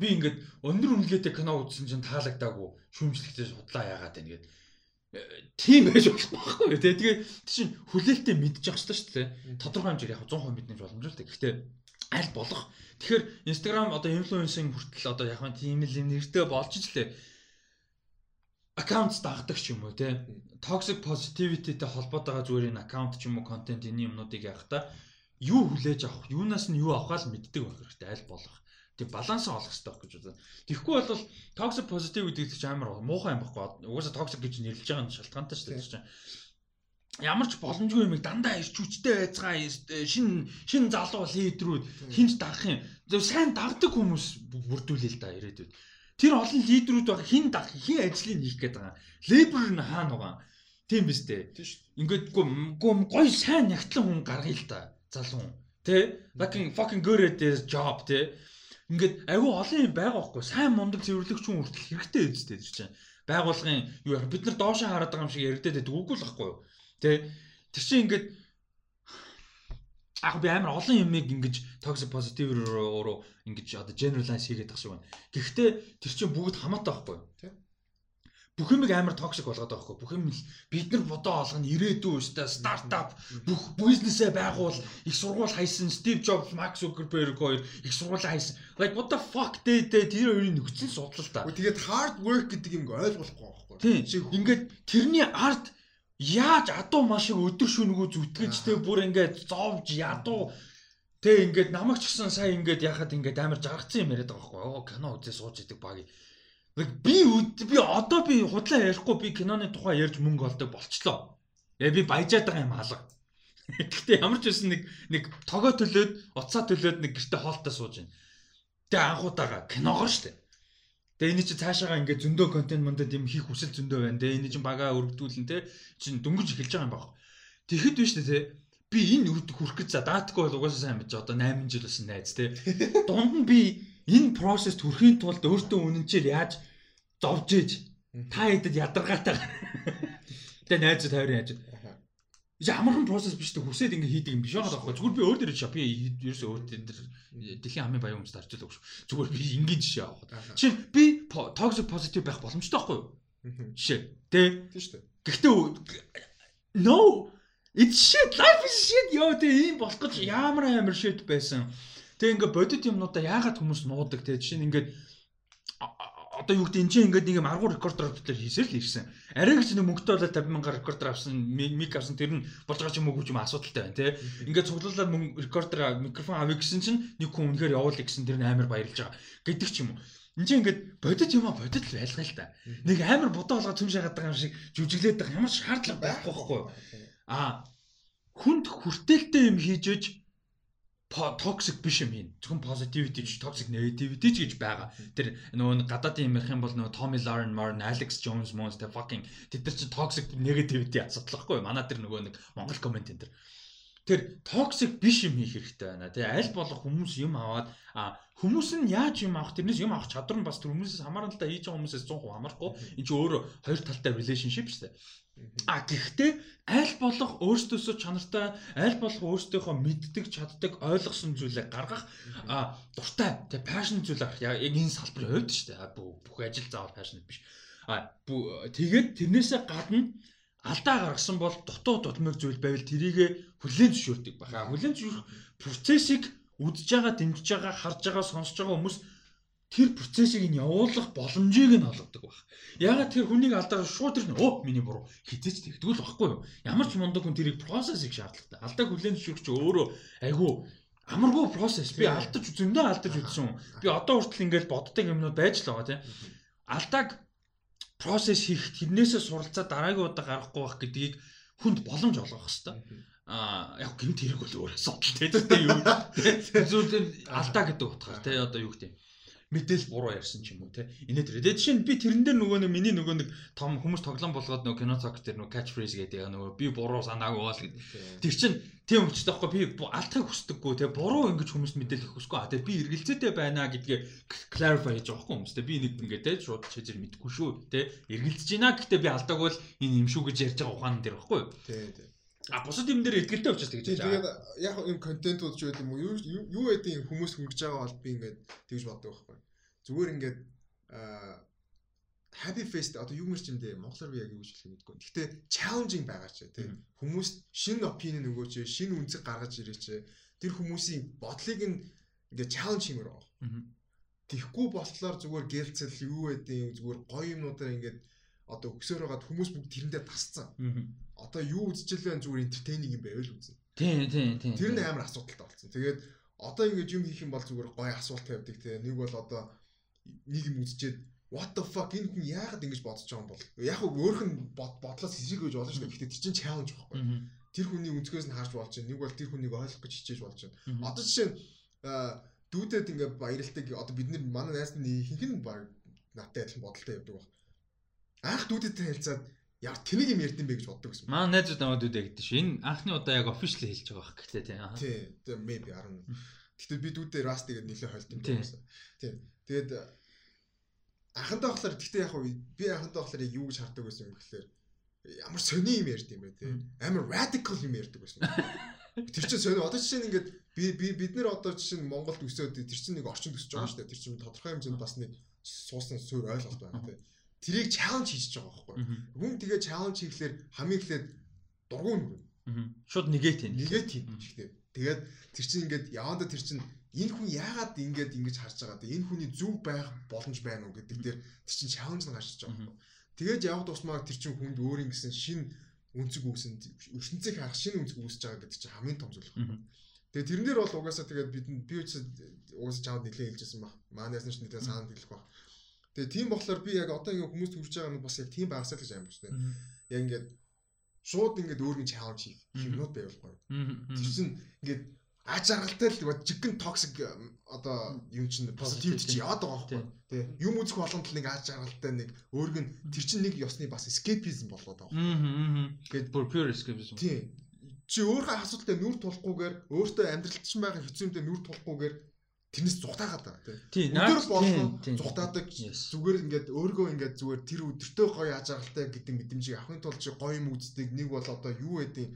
би ингээд өндөр үнэлгээтэй кино үзсэн чинь таалагдаагүй шүүмжлэгтэй судлаа яагаад байна гэдэг тийм байж болох байхгүй тий тэгээ чинь хүлээлтээ мэдчих хэвчээ шүү дээ тодорхой хэмжээр яг 100% мэднэ боломжтой. Гэхдээ аль болох. Тэгэхээр Instagram одоо инфлюенсинг хүртэл одоо яг тийм л нэртэй болж ч лээ аккаунт дагдаг ч юм уу те? Toxic positivityтэй холбоотойгоо зүгээр энэ аккаунт ч юм уу контент энэ юмнуудыг явах та юу хүлээж авах юунаас нь юу авах л мэддэг байх хэрэгтэй аль болох. Тэг балансаа олох хэрэгтэй гэж бодсон. Тэгэхгүй бол toxic positivity гэдэг чинь амар муухай юм баггүй. Угаасаа toxic гэж нэрлэж байгаа нь шалтгаантай шүү дээ ямар ч боломжгүй юм дандаа ирч хүчтэй байцгаа шин шин залуу лидерүүд хинж дагах юм. Зөв сайн дагдаг хүмүүс бүрдүүлээ л да ирээдүйд. Тэр олон лидерүүд баг хин дагах, хин ажлыг хийх гээд байгаа. Лейбер нь хаана байгаа. Тийм биз дээ. Ингээд гой сайн нягтлан хүн гаргая л да. Залуу. Тэ? Fucking fucking good at this job тэ. Ингээд агүй олон юм байгаа байхгүй. Сайн мундаг цэвэрлэгч хүн хүртэл хэрэгтэй үстэй тэр чинь. Байгуулгын юу бид нар доошоо хараад байгаа юм шиг яригдээд байдаг үгүй л байхгүй юу? Тэ тэр чинь ингээд яг би амар олон юмыг ингэж toxic positive руу ингэж одоо generalize хийгээд тах шиг байна. Гэхдээ тэр чинь бүгд хамаатай байхгүй юу? Тийм. Бүх юмыг амар toxic болгоод байгаа юу? Бүх юм бид нар бодоо олгоно ирээдүй өстэй стартап бүх бизнесээ байгуул их сургууль хайсан Steve Jobs, Mark Zuckerberg хоёр их сургууль хайсан. Like what the fuck дээ тэр хоёрын нөхцөл судлал та. Тэгээд hard work гэдэг юм ойлгохгүй байхгүй? Тийм. Ингээд тэрний арт яаж адуу машиг өдөр шөнөгөө зүтгэж те бүр ингээд зовж ядуу. Те ингээд намайг ч гэсэн сая ингээд яхад ингээд амар жаргацсан юм яриад байгаа байхгүй. Оо кино үзээ сууж идэг баг би би одоо би худлаа ярихгүй би киноны тухай ярьж мөнгө олдог болчлоо. Яа би баяжаад байгаа юм алга Гэхдээ ямар ч үсэн нэг нэг тогоо төлөөд, уцаа төлөөд нэг гэрте хоолтой сууж байна. Тэгээ анхуутаага киногоор штэ. Тэгээ энэ чинь цаашаага ингээд зөндөө контент мандад юм хийх хүсэл зөндөө байна. Тэгээ энэ чинь багаа өргөдүүлэн те чинь дөнгөж эхэлж байгаа юм баг. Тэгэхэд биш те би энэ үрд хүрэх гэж за даатгүй бол угаасаа сайн байж одоо 8 жил болсон найз те. Дунд нь би энэ процесс хүрэхийн тулд өөртөө үнэнчээр яаж зовж ээж та хэдэд ядаргаатай. Тэгээ найзууд тойрон яаж Иш амархан процесс биш тэ хүсээд ингэ хийдэг юм биш байгаа байхгүй. Зүгээр би өөр дээр. Би ерөөсөө өөр дээр дэлхийн хамгийн баян хүмүүст харж байгаа шүү. Зүгээр би энгийн жишээ авах. Жишээ би toxic positive байх боломжтой байхгүй юу? Жишээ. Тэ? Тийм шүү дээ. Гэхдээ no it's shit life is shit ёо тэ ийм болох гэж ямар амар shit байсан. Тэ ингээ бодит юмнуудаа яагаад хүмүүс нуудаг тэ жишээ нь ингээд одоо юу гэдэг энэ чинь ингээд нэг юм аргу рекордер дээр хийсэл л ирсэн. Арай гэж нэг мөнгөтэй болоод 50 мянга рекордер авсан, мик авсан тэр нь болж байгаа ч юм уу гэж юм асуудалтай байна тий. Ингээд цуглуулад мөнгө рекордер микрофон авъя гэсэн чинь нэг хүн үнэхээр явуулъя гэсэн тэр нь амар баярлж байгаа. Гэдэг ч юм уу. Энд чинь ингээд бодит юм а бодит л байлгаа л та. Нэг амар будаа болгоод түн шахаад байгаа юм шиг жүжиглээд байгаа ямар шаардлага байхгүй байхгүй юу. Аа хүнд хүртээлтэй юм хийж өж toxic биш юм хийн. Зөвхөн positivity ч toxic negativity ч гэж байгаа. Тэр нөгөө гадаадын юм ярих юм бол нөгөө Tommy Lauren, Martin, Alex Jones, Mons тэ fucking тэд нар чи toxic negativity асуудал байхгүй юу? Манай тэр нөгөө нэг Монгол комент энэ тэр. Тэр toxic биш юм хийх хэрэгтэй байна. Тэ аль болох хүмүүс юм аваад а хүмүүс нь яаж юм авах тэрнээс юм авах чадвар нь бас тэр хүмүүсээс хамаарна л да хийж байгаа хүмүүсээс 100% хамаарахгүй. Энд чи өөрөө хоёр талтай relationship шүү дээ. А гэхдээ аль болох өөрсдөөсөө чанартай аль болох өөрсдийнхөө мэддэг, чаддаг, ойлгосон зүйлээ гаргах а дуртай тэг пашн зүйл авах яг энэ салбарын хувьд шүү дээ. Бүх ажил заавал пашн биш. А тэгээд тэрнээсээ гадна алдаа гаргасан бол дутуу дутмаг зүйл байвал тэрийгэ хүлээн зөвшөөрдөг баха. Хүлээн зөвшөөрөх процессыг үдж байгаа, дэмжиж байгаа, харж байгаа, сонсож байгаа хүмүүс тэр процессыг нь явуулах боломжийг нь олгодог баг. Ягаад тэр хүнийг алдаа шууд тэр оо миний буруу хизээч тэгдэггүй л баггүй юу? Ямар ч мундаг хүн тэрийг процессыг шаардлагатай. Алдаа хүлээн зөвшөөрч өөрөө айгүй амаргүй процесс. Би алдаж зөндөө алдаж үзсэн. Би одоо хүртэл ингээд боддог юмнууд байж л байгаа тийм. Алдааг процесс хийх тэрнээсээ суралцаа дараагийн удаа гарахгүй байх гэдгийг хүнд боломж олгох хэрэгтэй. А яг гэмт хэрэг бол өөр асуудал тийм. Зүгээр алдаа гэдэг утгаар тийм одоо юу гэдэг мэдээл буруу ярьсан ч юм уу те. Инээ тэр. Тэгээд жишээ нь би тэрэн дээр нөгөө нэг миний нөгөө нэг том хүмүүс тоглоом болгоод нөгөө кино цог дээр нөгөө catch phrase гэдэг нөгөө би буруу санаагүй бол гэдэг. Тэр чинь тийм учраас таахгүй би алдахыг хүсдэггүй те. Буруу ингэж хүмүүс мэдээлэх хүсэхгүй. А тэгээд би эргэлзээтэй байна гэдгээ clarify хийж байгаа байхгүй хүмүүс те. Би нэг ингэ те шууд чижэр мэдгүй шүү те. Эргэлзэж байна гэхдээ би алдаагүй бол энэ юм шүү гэж ярьж байгаа ухаан дээр байхгүй? Тий, тий. А бусад юм дээр ихтэй учраас тэгж байгаа. Тэгээд яг юм контентууд ч байд юм уу? Юу юм хүмүүс хөнгөж байгаа бол би ингээд тэгж боддог байхгүй. Зүгээр ингээд happy face одоо юу мэрч юм дээ монголоор би яг юу гэж хэлэх мэдгүй. Гэхдээ challenging байгаа ч тийм хүмүүс шинэ opinion өгөөч, шинэ үнцэг гаргаж ирээч. Тэр хүмүүсийн бодлыг нь ингээд challenge хиймээр байгаа. Тихгүй болохоор зүгээр гэлцэл юу байдیں зүгээр гоё юмнуудаар ингээд одоо өксөөр байгаад хүмүүс бүгд тэрэндээ тасцсан. Одоо юу үзчихлээ зүгээр entertaining юм байвал үзнэ. Тийм тийм тийм. Тэр нь амар асуудалтай болсон. Тэгээд одоо ингэж юм хийх юм бол зүгээр гоё асуулт тавьдаг тийм. Нэг бол одоо нэг юм үзчихэд what the fuck энэ хүн яагаад ингэж бодож байгаа юм бол яг өөрх нь бодлоос эсрэг гэж болно шүү дээ. Гэхдээ тэр чинь challenge байхгүй. Тэр хүний өнцгөөс нь харж болж байна. Нэг бол тэр хүнийг ойлгох гэж хичээж болж байна. Одоо жишээ нь дүүдэд ингээ баярлдаг одоо бид нар манай найзны хинхэн баг надтай адилхан бодолтой явдаг баг. Анх дүүдэдтэй хэлцээд яа тэнийг юм ярьд юм бэ гэж боддог гэсэн. Манай найзууд намайг дүүдээ гэдэг чинь энэ анхны удаа яг officially хэлж байгаа байх гэхдээ тийм. Тий. Тэгээ maybe 10. Гэхдээ би дүүдээ Rust гэдэг нэлээд хойлт юм байсан. Тийм. Тэгээд анхандаа болохоор гэхдээ яг би анхандаа болохоор юу гэж хардаг байсан юм гэхээр ямар сони юм ярьд юм бэ те амар radical юм ярьдаг байсан. Тэр чинь сонио одоо жишээ нь ингээд би би бид нэр одоо жишээ нь Монголд өсөөд тэр чинь нэг орчин төсөж байгаа шүү дээ. Тэр чинь тодорхой хэмжээнд бас нэг суусан суурь ойлголт байна тий. Тэрийг чаленж хийж байгаа байхгүй. Хүн тэгээ чаленж хийхлээр хамгийн ихлээр дургуун нүгэн. Шууд нэгэт юм. Нэгэт юм гэхдээ. Тэгээд тэр чинь ингээд яванда тэр чинь энэ хүн яагаад ингэж ингэж харж байгаа вэ? Энэ хүний зүв байх боломж байна уу гэдэг дээр тэр чинь чаленж нь гарч байгаа юм. Тэгээд явд тусмаа тэр чинь хүнд өөрийн гэсэн шин үнцэг үүсэн ертөнцийг харах шин үнцэг үүсэж байгаа гэдэг чинь хамгийн том зүйл байна. Тэгээд тэрнэр бол угаасаа тэгээд бид би үчид угаасаа чамд нэлээд хэлжсэн баг. Маанаас нь ч нэлээд саанд хэлэх баг. Тэгээд тийм болохоор би яг одоо ингэ хүмүүс төрж байгаа нь бас яг тийм байгасаа л гэж аим байна. Яг ингээд шууд ингээд өөрийн чаленж хийх юмнууд байвалгүй. Чинь ингээд аж аргалтай л жигэн токсик одоо юм чинь позитив чи яваад байгаа байхгүй тий. Юм үзэх болгонд л нэг аж аргалтай нэг өөрг нь тэр чинь нэг ёсны бас escapism болоод байгаа аа гээд бүр pure escapism. Тий. Чи өөрийнхөө асуудалтай нүр тулахгүйгээр өөртөө амьдралт чинь байгаа хэцүү юмтай нүр тулахгүйгээр тэрнээс зугатаагаад байгаа тий өдөр болгоо зугатаадаг зүгээр ингээд өөргөө ингээд зүгээр тэр өдөртөө гоё аж аргалтай гэдэг мэдрэмжийг авахын тулд чи гоё юм үздэг нэг бол одоо юу гэдэг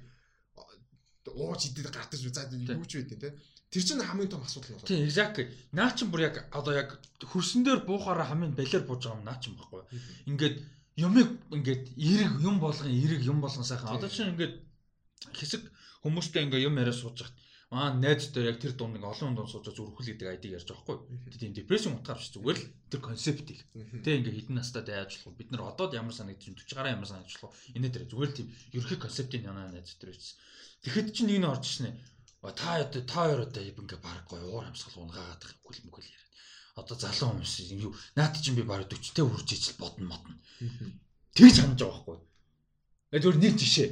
ууж идээд гартаж за юу ч байдیں۔ Тэр чинь хамгийн том асуудал болоо. Тийм, exactly. Наа чин бүр яг одоо яг хөрсөн дээр буухаараа хамгийн балиар бууж байгаа юм наа чин баггүй. Ингээд юмыг ингээд эрэг юм болгон эрэг юм болгон сайхан. Одоо чинь ингээд хэсэг хүмүүстэй ингээд юм яриа сууж хат. Аа найз дээр яг тэр дунд нэг олон дунд сууж зүрхүүл гэдэг айдыг ярьж байгаа байхгүй. Тийм депресsion утгаарч зүгээр л тэр концептыг. Тэ ингээд хідэн настай яаж болох бид нар одоод ямар санагдчих 40 гараа ямар санагдчих энэ дээр зүгээр л тийм ерхий концептын яна найз дээр байсан. Тэгэхэд чи нэг нь орж ирсэн ээ. Та одоо та хоёр одоо ингээ баг гоё уур амьсгал унгаагаад их мгөл мгөл яриа. Одоо залуу хүмүүс юм юу наад чинь би баг 40-тэй хүрч ижил бодно модно. Тэгж хандж байгаа байхгүй. Э зүгээр нэг жишээ.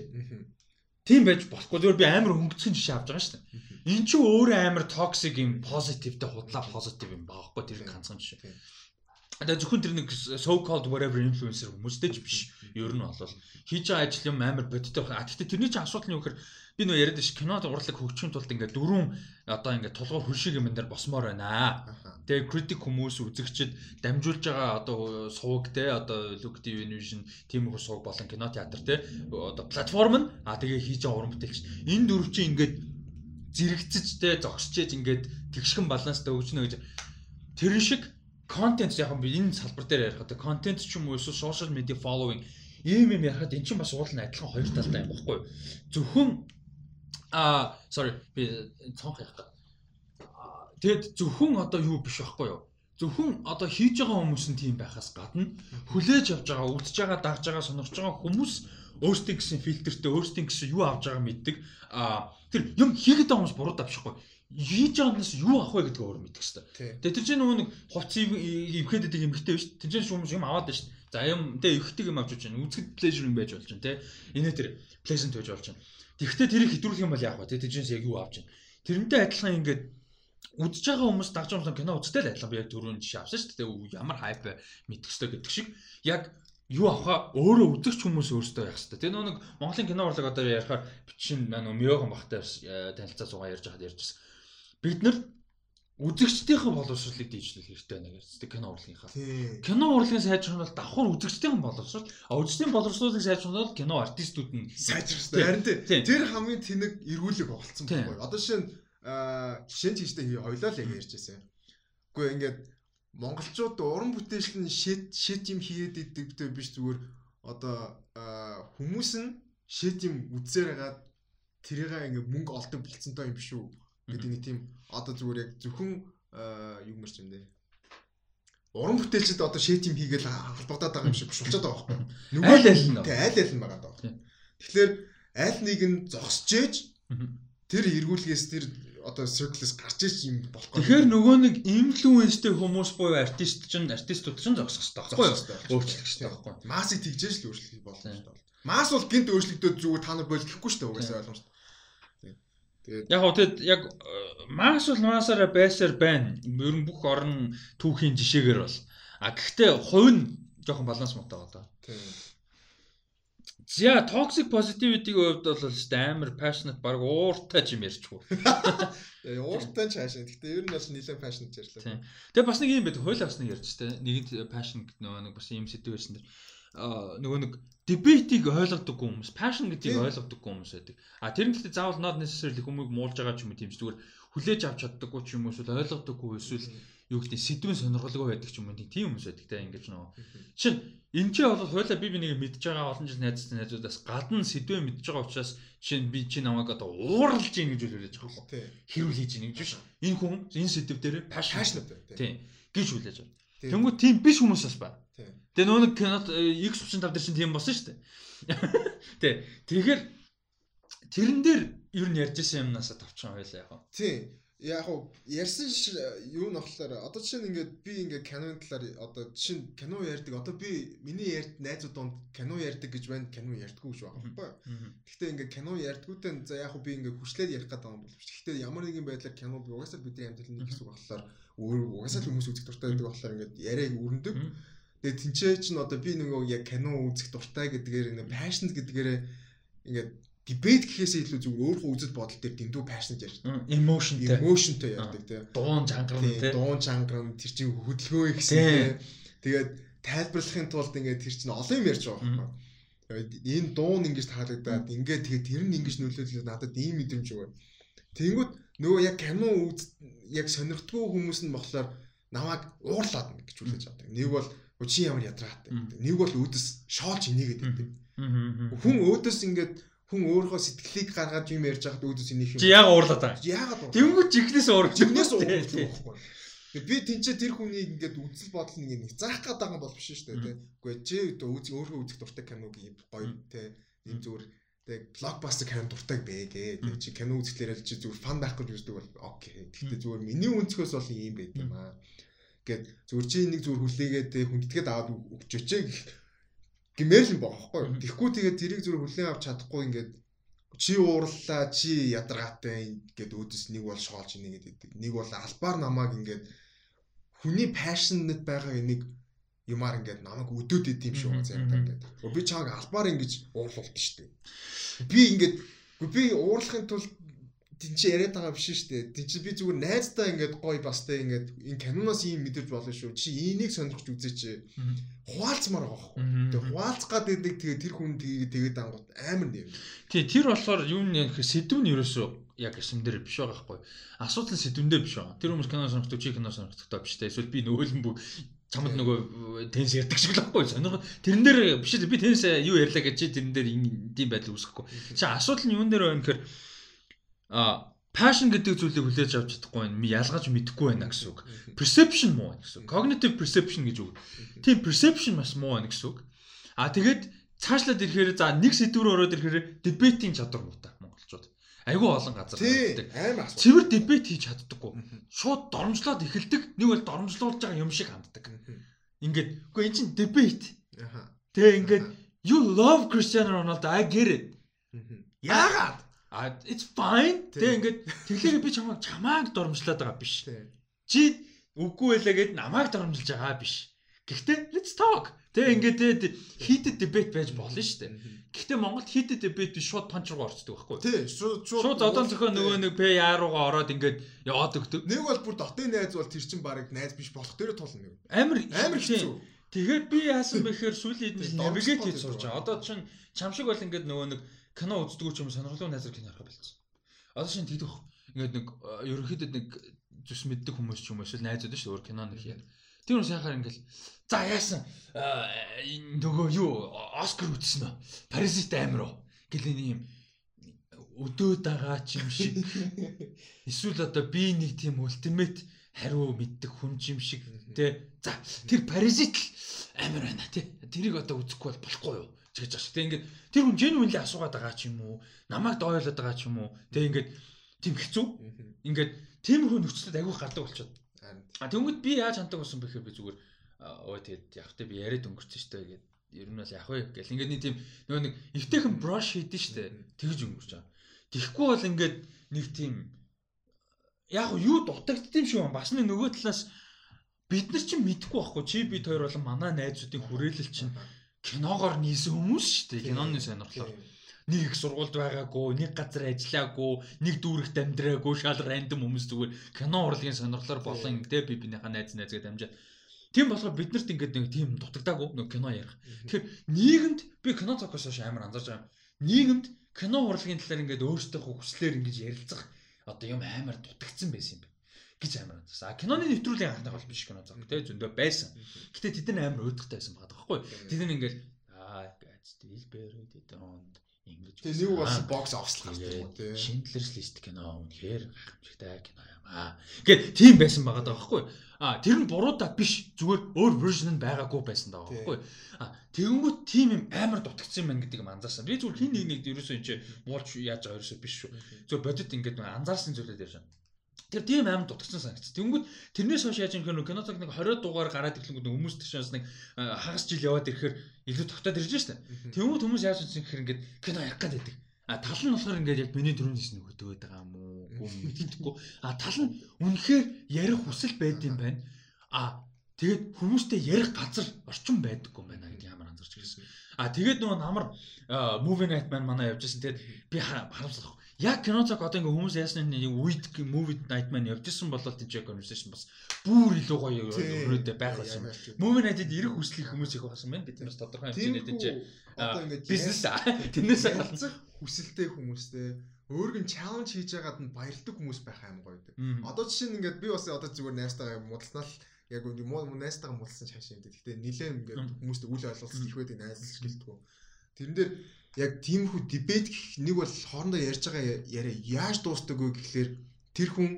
Тийм байж болохгүй зүгээр би амар хөнгөцсөн жишээ авч байгаа шүү дээ. Эн чинь өөрөө амар токсик юм позитивтэй худлаа позитив юм баахгүй тэр ганцхан жишээ. Тэгээ зөвхөн тэр нэг so called whatever influencer хүмүүстэй ч биш. Ер нь бол хийж байгаа ажил юм амар бодтой байна. А гэхдээ тэрний чинь асуудал нь юу гэхээр би нөө яриад ш кинод урлаг хөгжихийн тулд ингээд дөрөв одоо ингээд толгой хөршиг юм дээр босмоор байна. Тэгээ критик хүмүүс үзэгчд дамжуулж байгаа одоо сувг те одоо Look TV Vision тийм их сувг болон кино театр те одоо платформ нь а тэгээ хийж байгаа уран бүтээлч. Энэ дөрв чинь ингээд зэрэгцэж те зогсчээж ингээд тэгшхэн баланстай өгчнө гэж тэр шиг контент яг би энэ салбар дээр ярих одоо контент ч юм уу эсвэл social media following ийм юм ярихад эн чинь бас уулын адилхан хоёр талтай юм баггүй. Зөвхөн Аа sorry би цонх явах гээд. Тэгэд зөвхөн одоо юу биш байхгүй юу? Зөвхөн одоо хийж байгаа хүмүүс нь тийм байхаас гадна хүлээж авч байгаа, үлдэж байгаа, дагж байгаа, сонирхож байгаа хүмүүс өөрсдийн гэсэн фильтртэй, өөрсдийн гэсэн юу авч байгааг мэддэг. Аа тэр юм хийгээд байгаа хүмүүс буруу давшихгүй хийж байгаанаас юу авах вэ гэдгээ өөр мэддэг хэвээр. Тэгээ тэр чинь нөгөө нэг хувцсыг эвхэд идэг эмгтэй биш. Тэр чинь хүмүүс юм аваад байна шүү дээ. За юм тэгээ эвхдэг юм авч болж байна. Үзэхэд pleasure юм байж болж байна те. Инээ тэр pleasant байж болж байна. Тэгэхдээ тэрийг хэтрүүлэх юм бол яах вэ? Тэ тийчээс яг юу авч байна. Тэрнтэй адилхан ингээд үдж байгаа хүмүүс дагж байгаа кино үзтэй л адилхан би яг дөрөв жишээ авсан шүү дээ. Ямар хайп мэдгэстэй гэдэг шиг яг юу авахаа өөрөө үзэгч хүмүүс өөрсдөө яах хэрэгтэй. Тэгээ нэг Монголын кино урлаг одоо ярихаар бичин нөө Мёган багтай э, танилцаа суугаа ярьж байхад ярьжсэн. Бид нар үзэгчдийн боловсролыг дийжлэх хэрэгтэй байна гэж кино урлагийнхаа. Кино урлагийн сайжруулах бол давхар үзэгчдийн боловсрол, үзэгчдийн боловсролыг сайжруулах бол кино артистууд нь сайжруулах. Харин тэр хамгийн тэнэг эргүүлэг болцсон байхгүй. Одоо жишээ нь жишээ нь тийштэй хоёлоо л ярьж байсан. Гэхдээ ингээд монголчууд уран бүтээлч нь шит шит юм хийгээд идэгтэй биш зүгээр одоо хүмүүс нь шит юм үзсээр хагаад тэрийг ингээд мөнгө олдог болцсонтой юм биш үү гэдэг нэг тийм одоо зүгээр яг зөвхөн юу мэрч юм дээ. Уран бүтээлчд одоо шэт юм хийгээл холбогдоод байгаа юм шиг шулчаад байгаа байхгүй. Нөгөө аль аль нь. Тэг аль аль нь байгаа даа. Тэгэхээр аль нэг нь зогсчээж тэр эргүүлгээс тэр одоо circle-с гарч иж юм болох. Тэгэхээр нөгөө нэг инфлюенстэй хүмүүс буюу артист чинь артистууд чинь зогсох хэрэгтэй байхгүй юу? Өөрчлөх хэрэгтэй байхгүй юу? Маасыг тэгжээж л өөрчлөх болно шүү дээ. Маас бол гинт өөрчлөгдөд зүгээр та нар болчихгүй шүү дээ угаасаа ойлгомжтой. Тэгээд яг гоо тэгэд яг маш бол маасаараа байсаар байна. Ер нь бүх орон түүхийн жишээгээр бол. А гэхдээ хувь нь жоохон баланс муутай байгаа даа. Тийм. За toxic positivity-ийн хувьд бол шүү дээ амар passionate баг ууртай ч юм ярьчихгүй. Э ууртай ч хаашаа. Гэхдээ ер нь бас нэлээд passionate ярьлаа. Тийм. Тэгээ бас нэг юм байдаг. Хойл бас нэг ярьж тээ. Нэгэнт passion гэдэг нөгөө нэг бас юм сэдв байсан дэр. Нөгөө нэг дебетийг ойлгодоггүй хүмүүс, passion гэдгийг ойлгодоггүй хүмүүс байдаг. А тэр нь гэхдээ заавал not necessarily хүмүүг муулж байгаа ч юм уу тийм ч зүгээр хүлээж авч чаддаггүй ч юм уу эсвэл ойлгодоггүй эсвэл юу гэдэг сэдвэн сонирхолгүй байдаг ч юм уу тийм хүмүүс байдаг те ингэж нөгөө. Жишээ нь энэ ч бол хойлоо би бинийг мэдж байгаа олон жил найзтай найзуудаас гадна сэдвээ мэдж байгаа учраас жишээ нь би чи намайг одоо ууралж ийн гэж үлээж байгаа юм. Хэрүүл хийж ийн гэж биш. Энэ хүн энэ сэдв дээр passion тийм гэж үлээж байгаа. Тэнгүү тийм биш хүмүүс бас байна. Тэгээ нөгөө нэг кинод X35 дээр чинь тийм болсон шүү дээ. Тэ. Тэгэхээр тэрэн дээр ер нь ярьж исэн юмнасаа тавчсан байлаа яг. Тийм яг уу ярьсан юу нь болохоор одоо жишээ нь ингээд би ингээд киноны талаар одоо жишээ нь кино ярьдаг одоо би миний ярьд найзууд донд кино ярьдаг гэж байна кино ярьдаггүй шүү байгаа байхгүй. Гэхдээ ингээд кино ярьдгүйтэй за яг уу би ингээд хүчлээд ярих гэдэг юм бол биш. Гэхдээ ямар нэгэн байдлаар кино угаасаа бидний амьдралын нэг хэсэг болохоор өөр угаасаа л хүмүүс үзэх дуртай байдаг болохоор ингээд яриаг өрнөдөг. Тэгээ тэнцээ чинь одоо би нөгөө яг кино үзэх дуртай гэдгээр нэг passion гэдгээр ингээд дебет гэхээсээ илүү зүгээр өөрөө үзэл бодол дээр дэндүү passion ярьж байна. Emotionтэй. Emotionтэй ярьдаг тийм. Дуун чангарна тийм. Дуун чангарна тэр чинь хөдөлгөөн тийм. Тэгээд тайлбарлахын тулд ингээд тэр чинь олон юм ярьж байгаа байхгүй. Энэ дуун ингэж таалагдаад ингээд тэгээд тэр нь ингэж нөлөөлөл надад ийм мэдрэмж өгөө. Тэнгүүд нөгөө яг кино үз яг сонирхтгүй хүмүүс нь болохоор намайг уурлаад гэж үлээж авдаг. Нэг бол чи ямар ядраатай. Нэг бол өөдөөс шоолж инегээд байдаг. Хүн өөдөөс ингээд хүн өөрийнхөө сэтгэлийг гаргаж юм ярьж байхад өөдөөс энийг юм. Чи яагаад уурлаад байгаа? Яагаад уурлаа? Тэнгүүд жигнэс уурж. Жигнэс уурж байхгүй. Би тэнцээ тэр хүнийг ингээд үзэл бодол нэг заах гээд байгаа бол биш шүү дээ. Үгүй чи өөрөө үзэх дуртай киног юм гоё те энэ зүгээр тэг блокбастер кино дуртай бэ гээ. Чи кино үзэхлээр л чи зүгээр фан байх гэж үздэг бол окей. Гэхдээ зүгээр миний өнцгөөс бол юм байт юм аа. Гэт зүгээр чи нэг зүгээр хүлээгээд хүндэтгээд аваад өгч өчөө гэх гэмээр л байгаа байхгүй юу. Тэгэхгүй тэгээд тэрийг зүр хүлээн авч чадахгүй ингээд чи уурлаа чи ядаргаатай ингээд өөдөөс нэг бол шоолж ийнэ гэдэг. Нэг бол албаар намайг ингээд хүний passionate байгаа энийг юмар ингээд намайг өдөөд идэм шүү заяа ингээд. Би чааг албаар ингэж уурлуулт штеп. Би ингээд би уурлахын тулд тийм чи яриад байгаа биш шүү дээ. Тийм чи би зүгээр найздаа ингээд гоё бастай ингээд энэ киноноос ийм мэдэрч болно шүү. Чи энийг сонирхож үзээч. Хуваалцмаар байгаа байхгүй. Тэгээ хуваалцах гад байдаг тэгээ тэр хүн тэгээ тэгээд ангууд амар нэв. Тий тэр болохоор юу нэ гэхээр сэдв нь ерөөсөө яг юм дээр биш байгаа байхгүй. Асуудал нь сэдвэндээ биш байгаа. Тэр хүмүүс кино сонирхдаг чи кино сонирхдаг биш дээ. Эсвэл би нөгөөлөн бүх чамд нөгөө тенс ярьдаг шиг л байхгүй сонирх тэрэн дээр биш би тенс юу ярьлаа гэж чи тэрэн дээр ийм байдал үүсэхгүй чи асуудал нь юун дээр байна гэхээр а passion гэдэг зүйлийг хүлээж авч чадахгүй байна. Ялгаж мэдэхгүй байна гэсэн үг. Perception муу байна гэсэн үг. Cognitive perception гэж үг. Тийм perception бас муу байна гэсэн үг. А тэгээд цаашлаад ирэхээр за нэг сэдвээр ороод ирэхээр debating чадвар муутай монголчууд. Айгүй олон газар байдаг. Цэвэр дебет хийж чаддаггүй. Шууд доромжлоод эхэлдэг. Нэг бол доромжлуулж байгаа юм шиг ханддаг. Ингээд үгүй эн чин дебет. Тэгээ ингээд you love Cristiano Ronaldo I get it. Яагаад? А it's fine. Тэг ингээд тэгэхээр би чамайг чамайг дормжлаад байгаа биш. Чи үгүй байлаа гэд намайг дормжилж байгаа биш. Гэхдээ let's talk. Тэг ингээд heated debate байж болно шүү дээ. Гэхдээ Монголд debate биш шууд панч руу орцдог байхгүй. Тий, шууд шууд одоо зөхөө нөгөө нэг PR руугаа ороод ингээд яваад өгдөг. Нэг бол бүр дотны найз бол тэр чин барыг найз биш болох дээр тулна нэг. Амар амар хэцүү. Тэгэхээр би яасан бэхээр сүүлийн хэдэн navigate хийж сурч байгаа. Одоо чин чам шиг бол ингээд нөгөө нэг кино үздэг ч юм сонирхолтой найзаар кино харах байлцсан. Одоо шин тэгдэх ингээд нэг ерөнхийдөө нэг зүс мэддэг хүмүүс ч юм уу эсвэл найзууд шүү өөр кино нэг яа. Тэр хүн сайхаар ингээл за яасан нөгөө юу Оскар үзсэн үү? Паразит амир уу? Гэлээ юм өдөөд байгаа ч юм шиг. Эсвэл одоо би нэг тийм ультимейт хариу мэддэг хүн ч юм шиг тий. За тэр паразит амир байна тий. Тэрийг одоо үзэхгүй бол болохгүй юу? Гэж байна. Тэг ингээд тэр хүн genuinely асуугаад байгаа ч юм уу, намайг доойлоод байгаа ч юм уу. Тэг ингээд тийм хэцүү. Ингээд тиймэрхүү нөхцөлд агүй гардаг болчиход. А тэгвэл би яаж хандаг болсон бэ гэхээр би зүгээр өө тэгэд яг тэ би яриад өнгөрсөн шүү дээ гэдэг. Ер нь бол яг вэ гэл ингээд нэг тийм нөгөө нэг эвтэйхэн brush хийдэж шүү дээ. Тэгж өнгөрч байгаа. Тэгэхгүй бол ингээд нэг тийм яг юу дутагдсан юм шиг байна. Бас нэг нөгөө талаас бид нар чинь мэдэхгүй байхгүй. Чи бид хоёр бол манай найзуудын хүрээлэл чинь киногоор нийсэн хүмүүс шүү дээ. Киноны сонирхлоор нэг их сургуульд байгаагүй, нэг газар ажиллаагүй, нэг дүүрэгт амьдраагүй, шал рандом хүмүүс зүгээр кино урлагийн сонирхлоор болон тэ би бинийхээ найз найзгээд амжаад Тийм болохоор бид нарт ингээд нэг тийм дутагдаагүй нэг кино ярих. Тэгэхээр нийгэмд би кино цогоос хойш амар анзаарч байгаа. Нийгэмд кино урлагийн талаар ингээд өөрсдөө хүслээр ингэж ярилцах одоо юм амар дутагдсан байсан юм гэж амар анзаарсан. А киноны нэвтрүүлгийн анхны бол биш кино зог тий зөндөө байсан. Гэтэ тэд нар амар өөдөгтэй байсан байгаа байхгүй. Тэд нар ингээд аа buried in the pond ингэж Тэгээ нэг бас бокс гардаг юм тий. Шиндлерс лист кино үнэхээр гайхамшигтай кино юм аа. Гэт тийм байсан байгаа даа байхгүй. А тэр нь буруудаа биш зүгээр өөр вершн нь байгаагүй байсан даа байхгүй. А тэгэнгүүт тийм юм амар дутагдсан байна гэдэг юм анзаарсан. Би зүгээр хин нэг нэг ерөөсөө энэ муулч яаж ерөөсөө биш шүү. Зүгээр бодит ингээд анзаарсан зүйлүүд ярьсан. Тэр тийм амар дутгсан санагц. Тэнгүүд тэрнээс хойш яаж юм хэр кино цаг нэг 20 дугаар гараад ирэхлэнгүүд хүмүүс тийшээс нэг хагас жил яваад ирэхээр илүү тогтоод ирж штэ. Тэнгүүд хүмүүс яаж юм хэр ингээд кино ярих гэдэг. А тал нь болохоор ингээд яг миний төрөнд хийсэн нөгөө дөөд байгаа юм уу? Гүм мэддэхгүй. А тал нь үнэхээр ярих хүсэл байд юм байна. А тэгээд хүмүүстэй ярих газар орчин байдаггүй юм байна гэдэг ямар анзарч ирсэн. А тэгээд нөгөө намар movie night man манай явжсэн. Тэгээд би харамсах яг кино цаг одоо ингээ хүмүүс яасны нэг үед movie night man явжсэн болол тийч conversation бас бүр илүү гоё өрөөдөө байх байсан юм. Movie night-д ирэх хүслийг хүмүүс их басан байна. Бид нас тодорхой хэмжээний тийч одоо ингээ бизнес тэрнээс халцах хүсэлтэй хүмүүстэй өөргөн чаленж хийж байгаад нь баярлдаг хүмүүс байх аим гоё дээ. Одоо жишээ нь ингээд би бас одоо зүгээр найстайгаа муудалснаа л яг үгүй муу найстайгаа муудалсан шааш юм дээ. Гэхдээ нилээн ингээд хүмүүст үл ойлголцол их байдаг найзлж гэлтгүү. Тэрэн дээр яг тиймэрхүү дебет гэх нэг бол хоорондоо ярьж байгаа яриа яаж дуустдаг вэ гэхлээр тэр хүн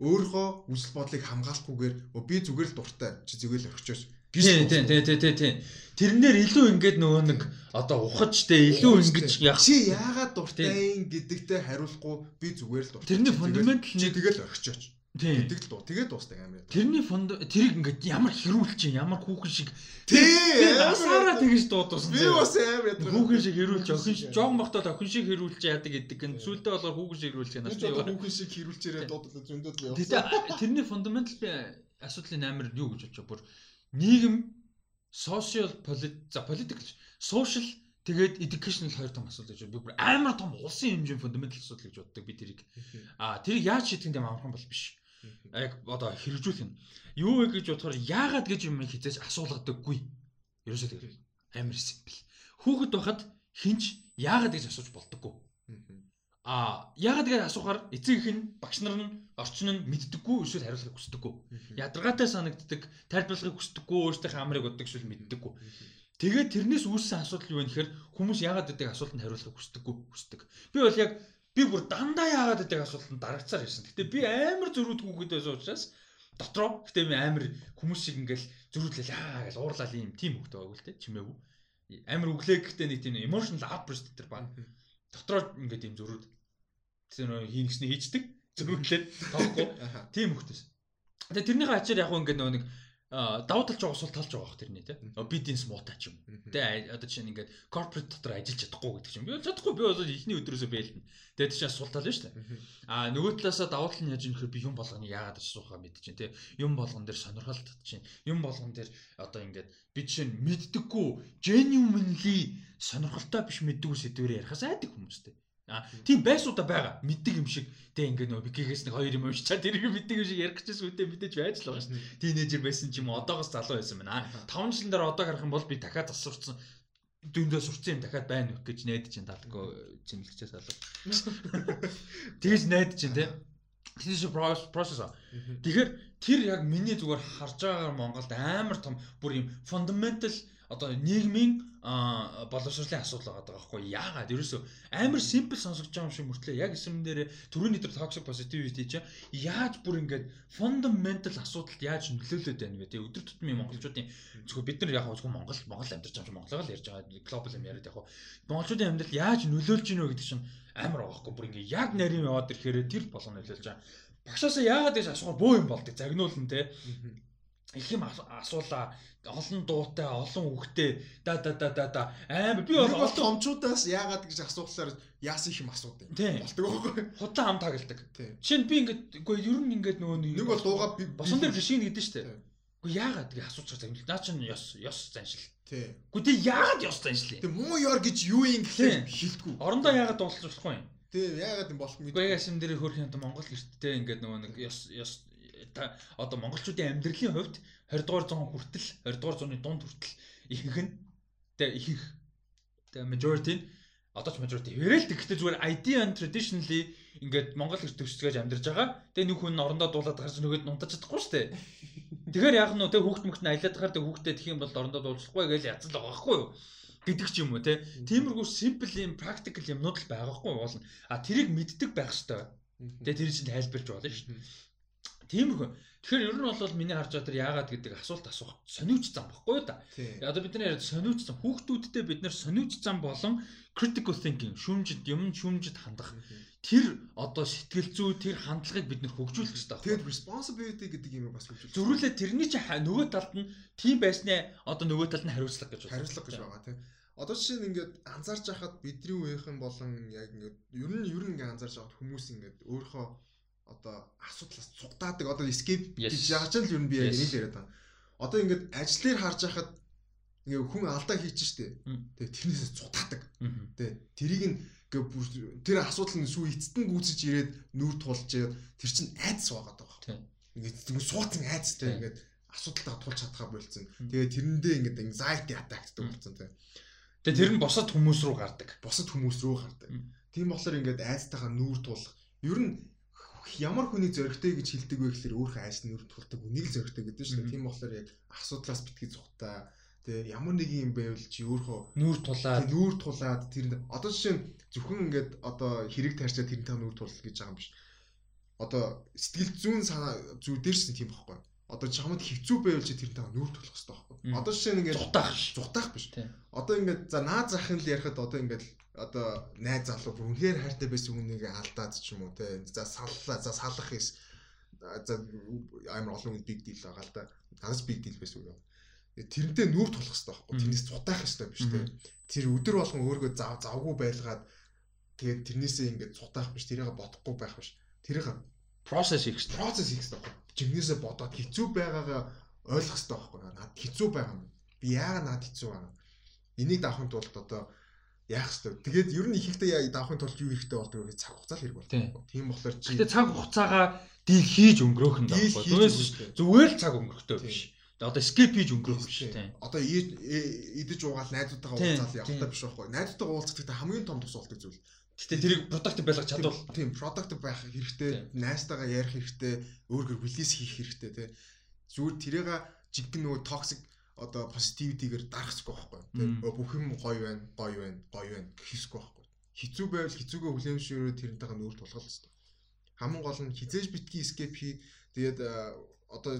өөрийнхөө үсэл бодлыг хамгаалахгүйгээр би зүгээр л дуртай чи зүгээр л орхичоос гэж тийм тийм тийм тийм тийм тэрнээр илүү ингээд нөгөө нэг одоо ухаж те илүү ингэж яах чи яагаад дуртай гэдэгтэй хариулахгүй би зүгээр л дуртай тэрний фундаментал нэг тэгэл орхичооч гэдэг л дуу. Тэгээд дуустдаг амар. Тэрний фонд тэрийг ингээд ямар хэрүүлч ямар хүүхэн шиг тий асаараа тэгэж дуудсан. Би бас амар ядраа. Хүүхэн шиг хэрүүлж охин шиг жоог мохтол охин шиг хэрүүлж яадаг гэдэг нь сүултээ болоор хүүхэн шиг хэрүүлж яана. Би хүүхэн шиг хэрүүлчээрээ дуудлаа зөндөө л явсан. Тэгээд тэрний фундаментал би асуудлын амар юу гэж бодчих бүр нийгэм social за political social Тэгээд educational хоёр том асуудал гэж би бүр амар том улсын хэмжээний фундаментал асуудал гэж боддог би тэрийг. Аа тэрийг яаж шийдэх юм амархан бол биш яг одоо хэрэгжүүлэх нь. Юу вэ гэж бодохоор яагаад гэж юм хизээж асуулгадаггүй. Ерөөсөө тэгээд амар симпл хүүхэд байхад хинч яагаад гэж асууж болдоггүй? А яагаад гэж асуухаар эцэг их нь багш нар нь орчин нь мэддэггүй эсвэл хариулахыг хүсдэггүй. Ядаргаатай санагддаг тайлбарлахыг хүсдэггүй өөртөө амрыг боддог эсвэл мэддэггүй. Тэгээд тэрнээс үүссэн асуудал юу вэ гэхээр хүмүүс яагаад гэдэг асуултанд хариулахыг хүсдэггүй хүсдэг. Би бол яг би бүр дандаа яагаад гэдэг асуултанд дарагцаар ирсэн. Гэтэ би амар зөрүүд хүүхэд байсан учраас дотроо гэтэ би амар хүмүүс шиг ингээл зөрүүдлээ аа гэж уурлал юм тийм хөвгтэй байг л те чимээгүй. Амар өглөө гэхдээ нэг тийм emotional outburst дээр баг. Дотроо ингээд юм зөрүүд тэр хийгснээ хийждэг зөрүүдлээд тоохгүй. Тийм хөвгтэйс. Тэгээ тэрнийхээ ачаар яг ингээд нөгөө нэг давуу талч байгаа сул талч байгаа бах тэрний те. Бизнес муутай ч юм. Те одоо жишээ нь ингээд корпорат дотор ажиллаж чадахгүй гэдэг чинь. Би бол чадахгүй би бол ихний өдрөөсөө бэлдэн тэгээд чинь сул тал шүү дээ. А нөгөө талаасаа давуу тал нь яаж юм хэрэг би юм болгоны яагаад асуухаа мэд чинь те юм болгон дээр сонирхол татчихин юм болгон дээр одоо ингээд би жишээ нь мэддэггүй genuinely сонирхолтой биш мэддэггүй сэдвээр ярихаас айдаг хүмүүстэй А тийм байсуудаа байгаа. Мэддэг юм шиг тэг ингээ нөө бигээс нэг хоёр юм уншичаад тэрийг мэддэг юм шиг ярих гэжсэн үедээ мэдээж байж л байгаа шин. Тинейжер байсан ч юм одоогоос залуу байсан байна. 5 жилийн дараа одоо харах юм бол би дахиад бас сурцсан дүндээ сурцсан юм дахиад байна уу гэж найдаж чинь талгүй чимлэгчээс алга. Тэгэж найдаж чинь те. Тийш процесс. Тэгэхээр тэр яг миний зүгээр харж байгаагаар Монголд амар том бүр юм fundamental одоо нийгмийн боловсролын асуудал байгаа байхгүй. Яагаад? Ерөөсөө амар симпл сонсогдож байгаа юм шиг мөртлөө. Яг эсэм дээр түрүүний дээр toxic positivity чинь яаж бүр ингээд fundamental асуудалд яаж нөлөөлөд байна вэ? Те өдөр тутмын монголчуудын зөвхөн бид нар яг зөвхөн монгол монгол амьдарч байгаа юм монголоор ярьж байгаа глобал юм яриад яг монголчуудын амьдрал яаж нөлөөлж гинэ вэ гэдэг чинь амар байхгүй. Бүр ингээд яг нарийн яваад ирэхээр тэр болгоно нөлөөлж байгаа. Багшаасаа яагаад гэж асуухаар бөө юм болдог загнуулна те их юм асуулаа. Олон дуутай олон үгтэй. Да да да да да. Амар би бол олон томчуудаас яагаад гэж асуухлаар яасан юм асуудаг болдог байхгүй худлаа хам тагладаг жишээ нь би ингээд үгүй ер нь ингээд нөгөө нэг бол дуугаа би босон дээр жишээ шүү дээ. Үгүй яагаад гэж асууж байгаа юм наа чинь ёс ёс заншил. Тий. Үгүй тий яагаад ёс заншил тий муу ёр гэж юу юм гэхлээр хилдэггүй орондоо яагаад дуулах болохгүй юм? Тий яагаад юм болох мэд үгүй яасан дээр хөрх юм Монгол гэрттэй ингээд нөгөө нэг ёс ёс одоо монголчуудын амьдралын хувьд 20 дугаар зуун хүртэл 20 дугаар зууны дунд хүртэл ихэнх нь тэгээ ихэнх тэгээ majority нь одоо ч majority хэвэл тэгхдээ зүгээр ID and traditionally ингээд монгол гэж төсцгээж амьдарч байгаа. Тэгээ нэг хүн орондоо дуулаад гарч нөгөөд нунтаж чадахгүй шүү дээ. Тэгэхээр яг нь тэг хүүхд мөхт нь аялаад гараад хүүхдэд тэх юм бол орондоо дуулахгүй гэж язал байгаа байхгүй юу? гэдэг ч юм уу те. Тиймэрхүү simple юм practical юмнууд л байгаа хгүй болно. А тэрийг мэддэг байх хэрэгтэй. Тэгээ тэр чинь тайлбарч болно шүү дээ. Тиймэрхүү. Тэгэхээр ер нь бол миний харж байгаа тэр яагаад гэдэг асуулт асуух сониуч зам баггүй юу да. Одоо бид нар яриад сониуч зам хүүхдүүдтэй бид нар сониуч зам болон critical thinking шүүмжид юм шүүмжид хандах тэр одоо сэтгэл зүй тэр хандлагыг бид нэр хөгжүүлэх хэрэгтэй. Тэгээд responsibility гэдэг юм бас хөгжүүлэх. Зөрүүлээ тэрний чи нөгөө талд нь тийм байсны одоо нөгөө талд нь хариуцлага гэж байна. Хариуцлага гэж байгаа тийм. Одоо жишээ нь ингээд анзаарч байхад бидний үеийнхэн болон яг ингээд ер нь ер нь ингээд анзаарч байхад хүмүүс ингээд өөрийнхөө одоо асуудлаас цугтаадаг одоо escape гэж яаж л ер нь би яг нэг яриад байгаа. Одоо ингээд ажлаар харж байхад ингээ хүн алдаа хийж штэ. Тэгээ тэрнээс цутаадаг. Тэгээ тэрийг нь тэр асуудал нь сүү эцэст нь гүйцэж ирээд нүүр тулж тэр чинь айдас байгаад байгаа. Ингээ суудсан айдастай ингээд асуудалтаа тулж чадхаа болцсон. Тэгээ тэрэндээ ингээд anxiety attackдаг болсон тийм. Тэгээ тэр нь босод хүмүүс рүү гардаг. Босод хүмүүс рүү гардаг. Тийм болохоор ингээд айдастайгаа нүүр тулах. Ер нь ямар хүний зөрөгтэй гэж хэлдэг вэ гэхээр өөрийнхөө айс нүүр тулдаг үнийг л зөрөгтэй гэдэг шүү дээ. Тийм болохоор яг асуудлаас битгий зүгтаа Тэгээ ямар нэг юм байвал чи өөрөө нүүр тулаад нүүр тулаад тэр одоо жишээ нь зөвхөн ингээд одоо хэрэг тарьчаа тэр таа нүүр тулах гэж байгаа юм биш. Одоо сэтгэл зүүн санаа зүй дээрс тийм байхгүй. Одоо чамд хэвцүү байвал чи тэр таа нүүр тулах хэрэгтэй байхгүй. Одоо жишээ нь ингээд зутаах зутаах биш. Одоо ингээд за наад захын л ярихад одоо ингээд одоо найз залуу бүр үнэхээр хайртай байсан хүнийг алдаад ч юм уу те. За саллаа за салах хийс за амар олон big deal байгаа л да. Ганц big deal байсан үү тэрнтэй нүүр тулах хэрэгтэй байхгүй. Тэрнээс цутаах хэрэгтэй биш үү? Тэр өдөр болгон өөргөө зав завгүй байлгаад тэгээд тэрнээсээ ингээд цутаах биш, тэрийг бодохгүй байх биш. Тэрийг процесс хийх хэрэгтэй. Процесс хийх хэрэгтэй. Жигнэсээ бодоод хэцүү байгаагаа ойлгох хэрэгтэй байхгүй. Наад хэцүү байгаа юм. Би яагаад наад хэцүү байгаа юм? Энийг давахын тулд одоо яах хэрэгтэй. Тэгээд ер нь ихэнхдээ давахын тулд юу хэрэгтэй болдог вэ? Цаг хугацаа хэрэг болдог. Тийм болохоор чи Тэгээд цаг хугацаагаа дийл хийж өнгөрөөх нь даа. Зүгээр зүгээр л цаг өнгөрөхтэй биш одоо escape хийж өнгөрөх биш. Одоо идэж уугаал найзуудтайгаа уулзаал явахтай биш байхгүй. Найзуудтайгаа уулзах гэдэг хамгийн том тус болдог зүйл. Гэтэ тэрийг productive байлгах чадвал тийм productive байх хэрэгтэй, найзтайгаа ярих хэрэгтэй, өөрөөр release хийх хэрэгтэй тийм. Зүгээр тэрийг жиггэн нөгөө toxic одоо positivity-гээр дарахсгүй байхгүй. Тийм. Бүх юм гоё байна, гоё байна, гоё байна гэхсгүй байхгүй. Хизүү байвал хизүүгээ хүлээмжшөөрөө тэрнтэйгээ нүүр тулгах хэрэгтэй. Хамгийн гол нь хизээж битгий escape хий. Тэгээд одоо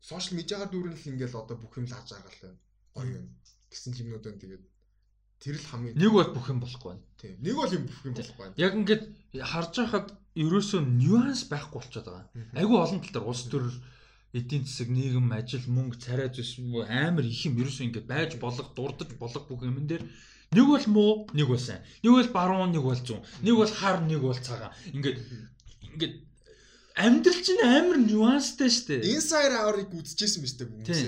сошиал медиагаар дүүрэн л ингээл одоо бүх юм л хааж байгаа л байна. Гоё юм. Гэсэн юмнууд байна тэгээд тэр л хамгийн нэг бол бүх юм болохгүй байна. Тийм. Нэг бол юм бүх юм болохгүй байна. Яг ингээд харж байхад ерөөсөө нюанс байхгүй болчиход байгаа. Айгүй олон тал дээр улс төр эдийн засаг, нийгэм, ажил, мөнгө, царай зүс амар их юм ерөөсөө ингээд байж болох, дурдж болох бүх юмн дээр нэг бол муу, нэг бол сайн. Нэг бол баруун, нэг бол зүүн. Нэг бол хар, нэг бол цагаан. Ингээд ингээд амьдрал чинь амар нюанстай шүү дээ. Inside Out-ыг үзчихсэн биз дээ хүмүүс.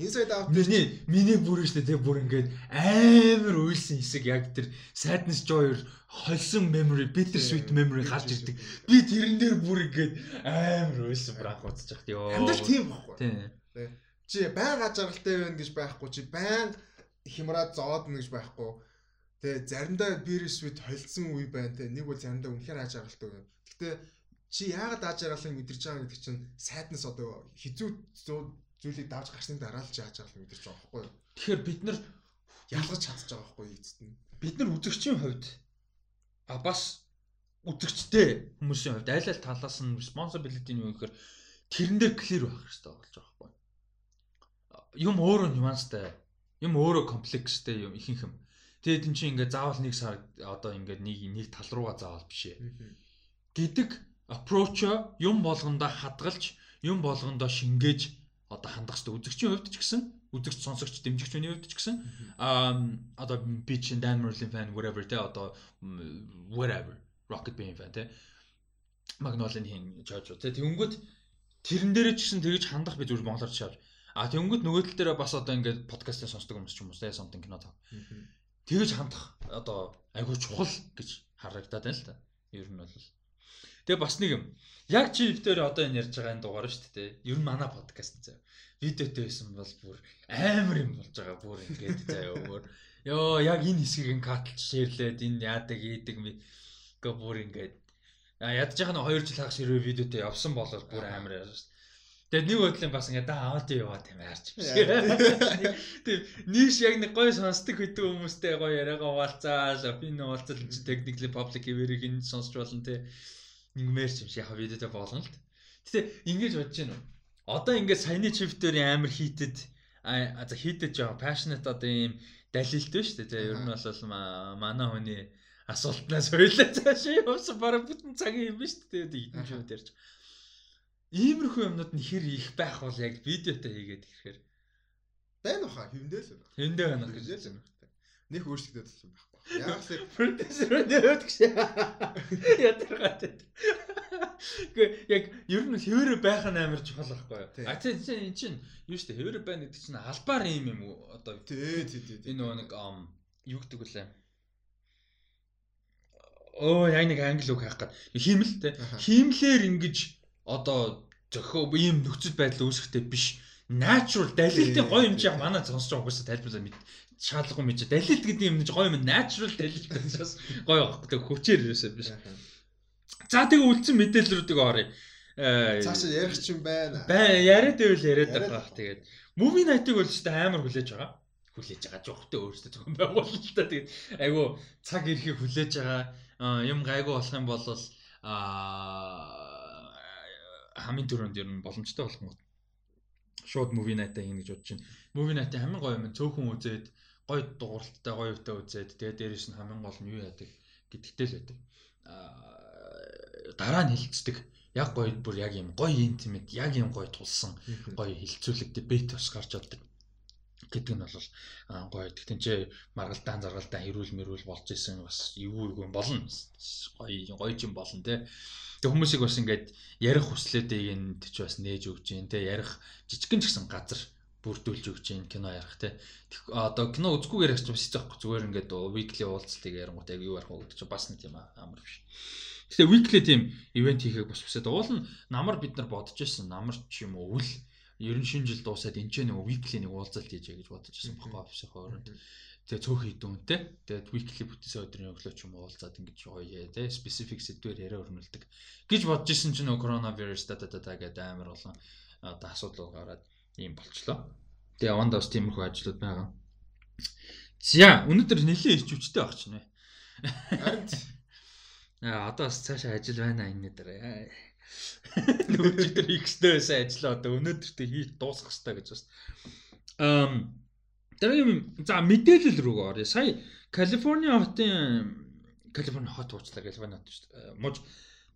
Inside Out миний миний бүр шүү дээ. Бүр ингээд амар уйлсан хэсэг яг тэр Sadness Joy-оор холсон memory, bitter sweet memory гарч ирдэг. Би тэрэн дээр бүр ингээд амар уйлсан бранх уцчих ёо. Амьдрал тийм байхгүй. Тийм. Чи байн гажаргалтай байна гэж байхгүй. Чи байн хямраад зоод нэгж байхгүй. Тэгээ заримдаа bitter sweet холсон үе байна те. Нэг бол заримдаа үнэхээр ажаргалтай байна. Гэтэ чи яагаад дааж аргалыг мэдэрч байгаа гэдэг чинь сайднаас одоо хизүү зүйлийг давж гарсны дараа л чи хааж аргалыг мэдэрч байгаа байхгүй юу. Тэгэхээр бид нар ялгаж чадчих байгаа байхгүй юу эцэст нь. Бид нар үзэгчийн хувьд а бас үзэгчтэй хүмүүсийн хувьд аль аль талаас нь responsibility нь юу гэхээр тэрэн дээр clear байх хэрэгтэй болж байгаа байхгүй юм өөрөө нюанстай юм өөрөө комплекстэй юм ихэнх юм тэгээд эн чинь ингээд заавал нэг сар одоо ингээд нэг нэг тал руугаа заавал бишээ гэдэг approach юм болгондоо хадгалж юм болгондоо шингээж одоо хандах хэрэгтэй үзэгчийн хувьд ч гэсэн үзэгч сонсогч дэмжигчний хувьд ч гэсэн аа одоо би чинь Dan Merlin fan whatever те одоо whatever Rocket Band fan те Magnolia хийн жож те тэгэнгүүт тэрэн дээрээ ч гэсэн тэгж хандах би зүгээр монголоор шавж а тэгэнгүүт нөгөө тал дээр бас одоо ингээд подкастыг сонсдог хүмүүс ч юм уу те something кино тав тэгж хандах одоо айгүй чухал гэж харагдаад байна л та ер нь бол Тэгээ бас нэг юм. Яг чи дээр одоо энэ ярьж байгаа энэ дугаар шүү дээ. Ер нь манай подкаст заа. Видеотэй байсан бол бүр амар юм болж байгаа бүр ингээд заа өөр. Йоо яг энэ хэсгийг катлж шеэрлээд энэ яадаг ийдэг ми гэ бүр ингээд ядж байгаа нь 2 жил хагас хэрвээ видеотэй явсан бол бүр амар яаш шүү дээ. Тэгээд нэг бодлын бас ингээд аудио яваа тийм аарч юм шиг. Тийм нийш яг нэг гоё сонсдог хөтөө хүмүүстэй гоё яриагаа хуваалцаал, опинион хуваалцал энэ technically public эвэрийг энэ сонсч болно те ингэмээр юм шиг яг видеотой болгоно л. Гэтэ ингэж бодож уу? Одоо ингээд саяны чифтэрийн амар хийтэд за хийтэд жаа passionate одоо ийм далилтэй шүү дээ. Ер нь бол манай хүний асуултнаас хоёлаа цаашаа явсан бараг бүтэн цагийн юм биш үү? Тэгээ идэн шууд ярьж. Иймэрхүү юмнууд нь хэр их байх бол яг видеотой хийгээд ирэхээр байна уха хэвэндээ л байна. Хэвэндээ байна гэж байна. Них өөрчлөгдөд болсон байхгүй. Яагаас продюсер нөөд гэж ядаргаад. Гэ яг ер нь хэвээрээ байх нь амар чухал байхгүй юу? А тийм энэ чинь юу шүү дээ хэвээрээ байна гэдэг чинь албаар юм юм уу? Одоо тий тий тий энэ нэг юу гэдэг вүлээ Оо яг нэг англи үг хайх гээд хиймэл те хиймлэр ингэж одоо зөхөө ийм нөхцөл байдал үүсэхтэй биш. Natural далилтын гоё юм чи манай сонсож байгаа хүмүүс тайлбарлаа мэд шаардлагагүй мэдээ. Далилт гэдэг юм чинь гоё юм natural далилт учраас гоё байхгүй хүчээр юусаа биш. За тэгээ үлдсэн мэдээллүүдийг оръё. Цаашаа ярих ч юм байна. Бай яриад байвал яриад байгаа. Тэгээд movie night-ыг бол ч амар хүлээж байгаа. Хүлээж байгаа жоохтой өөрөөсөө зөвхөн та. Тэгээд айгу цаг ирэхийг хүлээж байгаа. Юм гайгүй болох юм бол аа хамгийн түрүүнд ер нь боломжтой болох юм шууд movie night-а хийнэ гэж бодож байна. Movie night-ийн хамгийн гоё юм цөөхөн үзээд гоё дууралттай гоё үедээ үзээд тэгээ дээрэс нь хамгийн гол нь юу яадаг гэдэгтэй л байдаг. Аа дараа нь хилцдэг. Яг гоё бүр яг юм гоё интимэд яг юм гоё тулсан гоё хилцүүлэг дебет бас гарч чаддаг гэдэг нь бол гоё чинь маргалдаан заргалдаан хэрүүл мэрүүл болж исэн бас эвгүй эвгүй болно. Гоё гоё юм болно те. Тэг хүмүүсийг бас ингээд ярих хүслээдэг энд ч бас нээж өгч जैन те. Ярих жижигэн ч гэсэн газар бүрдүүлж өгч जैन кино ярих те одоо кино үзгүйгээр ярьж бас хэцүү байхгүй зүгээр ингээд weekly уулзалтыг ярангуут яг юу ярих вэ гэдэг чинь бас нэг юм амар биш. Гэтэ weekly тийм ивент хийхийг бас бисаад уул нь намар бид нар бодож ирсэн намар ч юм уу үл ер нь шинэ жил дуусаад энэ ч нэг weekly нэг уулзалт хийжээ гэж бодож ирсэн байхгүй офисын хооронд. Тэгээ цөөх хідүүнтэй. Тэгээд weekly бүтээсэн өдрийн өглөө ч юм уу уулзаад ингэж гоё те specific сэдвээр яриа өрнүүлдэг гэж бодож ирсэн чинь коронавирус та та та гэдэг амар болон одоо асуудал гараад ийм болчлоо. Тэгээ яванда бас тиймэрхүү ажлууд байгаа. За өнөөдөр нэлээд их хүчтэй баг чинь. Аа одоо бас цаашаа ажил байна энэ дээр. Нөгөөдөр X-тэй байсан ажлаа одоо өнөөдөртөө хийж дуусгах хэрэгтэй гэж байна. Ам дараагийн за мэдээлэл рүү оръё. Сая Калифорни хотын Калифорни хот уучлаа Калифорни хот шүү дээ. Муж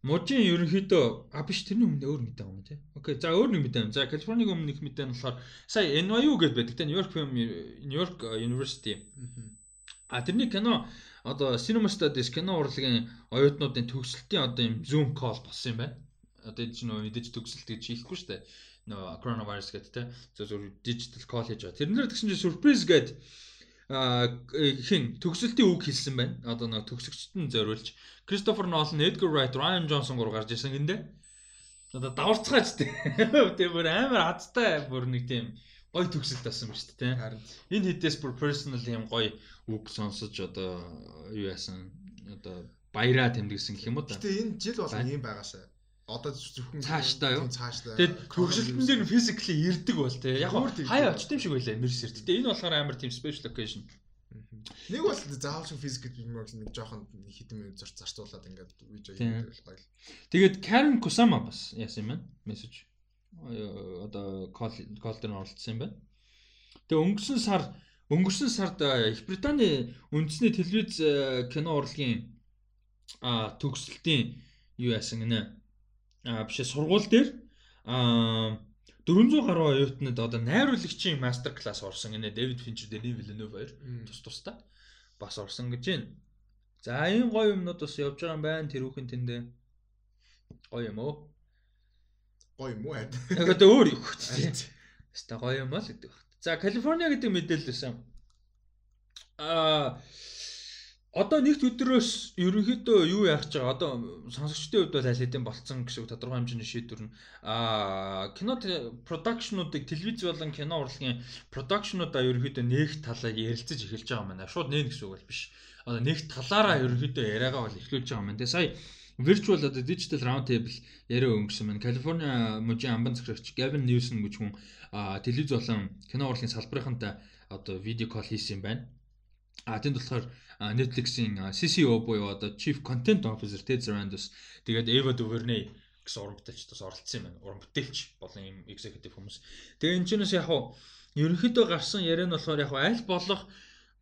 Мужийн ерөнхийдөө а биш тэрний өмнө өөр мэдээ юм тий. Окей. За өөр нэг мэдээ. За Калифорник өмнө их мэдээ нь болохоор сая NYU гэдээ байдаг тий. Нью-Йорк Нью-Йорк University. А тэрний кино одоо Cinema Studies кино урлагийн оюутнуудын төгсөлтийн одоо юм Zoom call болсон юм байна. Одоо энэ чинь нөө мэдээж төгсөлт гэж хэлэхгүй шүү дээ. Нөө coronavirus гэдэг тий. Зөв digital call хийж байгаа. Тэрнэр тэгсэн чинь surprise гэдэг хин төгсөлтийн үг хэлсэн байна. Одоо нэг төгсөгчд нь зориулж Кристофер Нолан, Эдгар Райт, Райан Джонсон гур гарч ирсэн гиндэ. Одоо даварцгаач тий. Тэгээ бүр амар хацтай бүр нэг тийм гоё төгсөлт болсон ба шүү дээ. Харин энэ хэдээс бүр personal юм гоё үг сонсож одоо юу яасан одоо баяраа тэмдэглэсэн гэх юм уу та. Гэтэ энэ жил бол ийм байгаашаа одоо зөвхөн цаашдаа юу цаашдаа тэгээд төгсөлтөн дээр physically ирдэг бол те яг хаяа очт юм шиг байлаа мэрс ирдэг. Тэгээ энэ болохоор амар тийм special location. Нэг бол заавал шиг физик гэж юм нэг жоохон хитэн минут зарц зарцуулаад ингээд видео хийдэг гоё. Тэгээд Karen Kusama бас яасан юм байна. Мессеж одоо кол кол дээр оролцсон юм байна. Тэгээ өнгөрсөн сар өнгөрсөн сард Их Британий үндэсний телевиз кино урлагийн төгсөлтийн юу яасан гинэ а биш сургууль дээр а 400 гаруй оюутнууд одоо найруулагчийн мастер класс орсон гинэ Дэвид Финчер дээр Дэвид Виленов хоёр тус тустай бас орсон гэж байна. За энэ гоё юмнууд бас явж байгаа юм байна тэр хүүхэн тэндээ. Гоё юм уу? Гоё юм уу? Яг одоо өөр юу гэж. Хаста гоё юм аа л гэдэг баг. За Калифорниа гэдэг мэдээлэл байсан. Аа одоо нэгд өдрөөс ерөнхийдөө юу яах гэж байгаа одоо сонсогчдын хувьд бол аль хэдийн болцсон гэсэн тодорхой хэмжээний шийдвэр нь аа кино продакшнуудыг телевиз болон кино урлагийн продакшнуудаа ерөнхийдөө нэг талыг ярилцаж эхэлж байгаа байна. Шууд нэг гэсэн үг бол биш. Одоо нэг талаараа ерөнхийдөө яриагаа бол эхлүүлж байгаа юм. Тэгээ сая virtual одоо digital round table яриа өнгөрсөн байна. Калифорни мужийн амбан захирагч Gavin Newsom гэж хүн телевиз болон кино урлагийн салбарынхантай одоо видео кол хийсэн юм байна. А тэнд болохоор Netflix-ийн CCO буюу одоо Chief Content Officer Ted Sarandos тэгээд Eva DuVernay гэсэн бүтээлч бас оролцсон юм байна. Уран бүтээлч болон юм executive хүмүүс. Тэгээ энэ ч яг хуу ерөнхийдөө гарсан яриа нь болохоор яг аль болох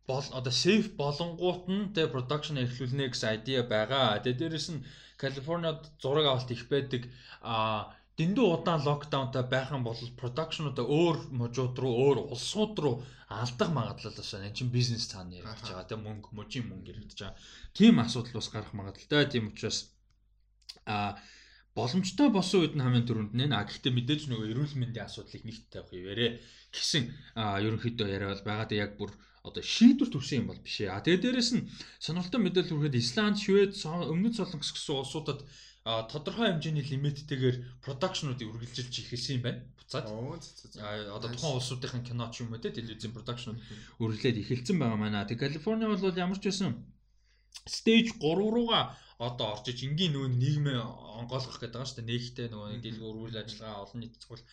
бол одоо safe болонгууд нь тэгээ production эхлүүлнэ гэсэн idea байгаа. Тэгээ дээрэс нь Калифорниуд зураг авалт их байдаг. А дэндүү удаан локдаунтай байх юм бол продакшнуудаа өөр мужууд руу өөр улсууд руу алдах магадлал бас энэ чинь бизнес цаана яригдж байгаа тийм мөнгө мужийн мөнгө яригдж байгаа. Тийм асуудал бас гарах магадaltaй. Тийм учраас а боломжтой болсон үед нь хамгийн түрүүнд нэ а гэхдээ мэдээж нөгөө эрүүл мэндийн асуудлыг нэгт тавих яваарэ гэсэн ерөнхийдөө яриа бол байгаа. Тэг яг бүр одоо шийдвэр төрсэн юм бол биш ээ. А тэгээ дээрэс нь сонирхолтой мэдээлэл хүрэхэд Исланд, Швед, Өмнөд Солонгос гэсэн улсуудад тодорхой хэмжээний лимиттэйгээр продакшнуудыг үргэлжилж ихэлсэн юм байна. Буцаад. Одоо тухайн улсуудын кино ч юм уу те телевизийн продакшн үргэлжлээд ихэлсэн байгаа маань. Тэг Калифорни бол ямар ч байсан stage 3 руугаа одоо орж иж энгийн нөө нийгмээ онгойлгох гэдэг байгаа шүү дээ. Нэгтэй нөгөө дэлгүүр үйл ажиллагаа олон нийт зөвхөн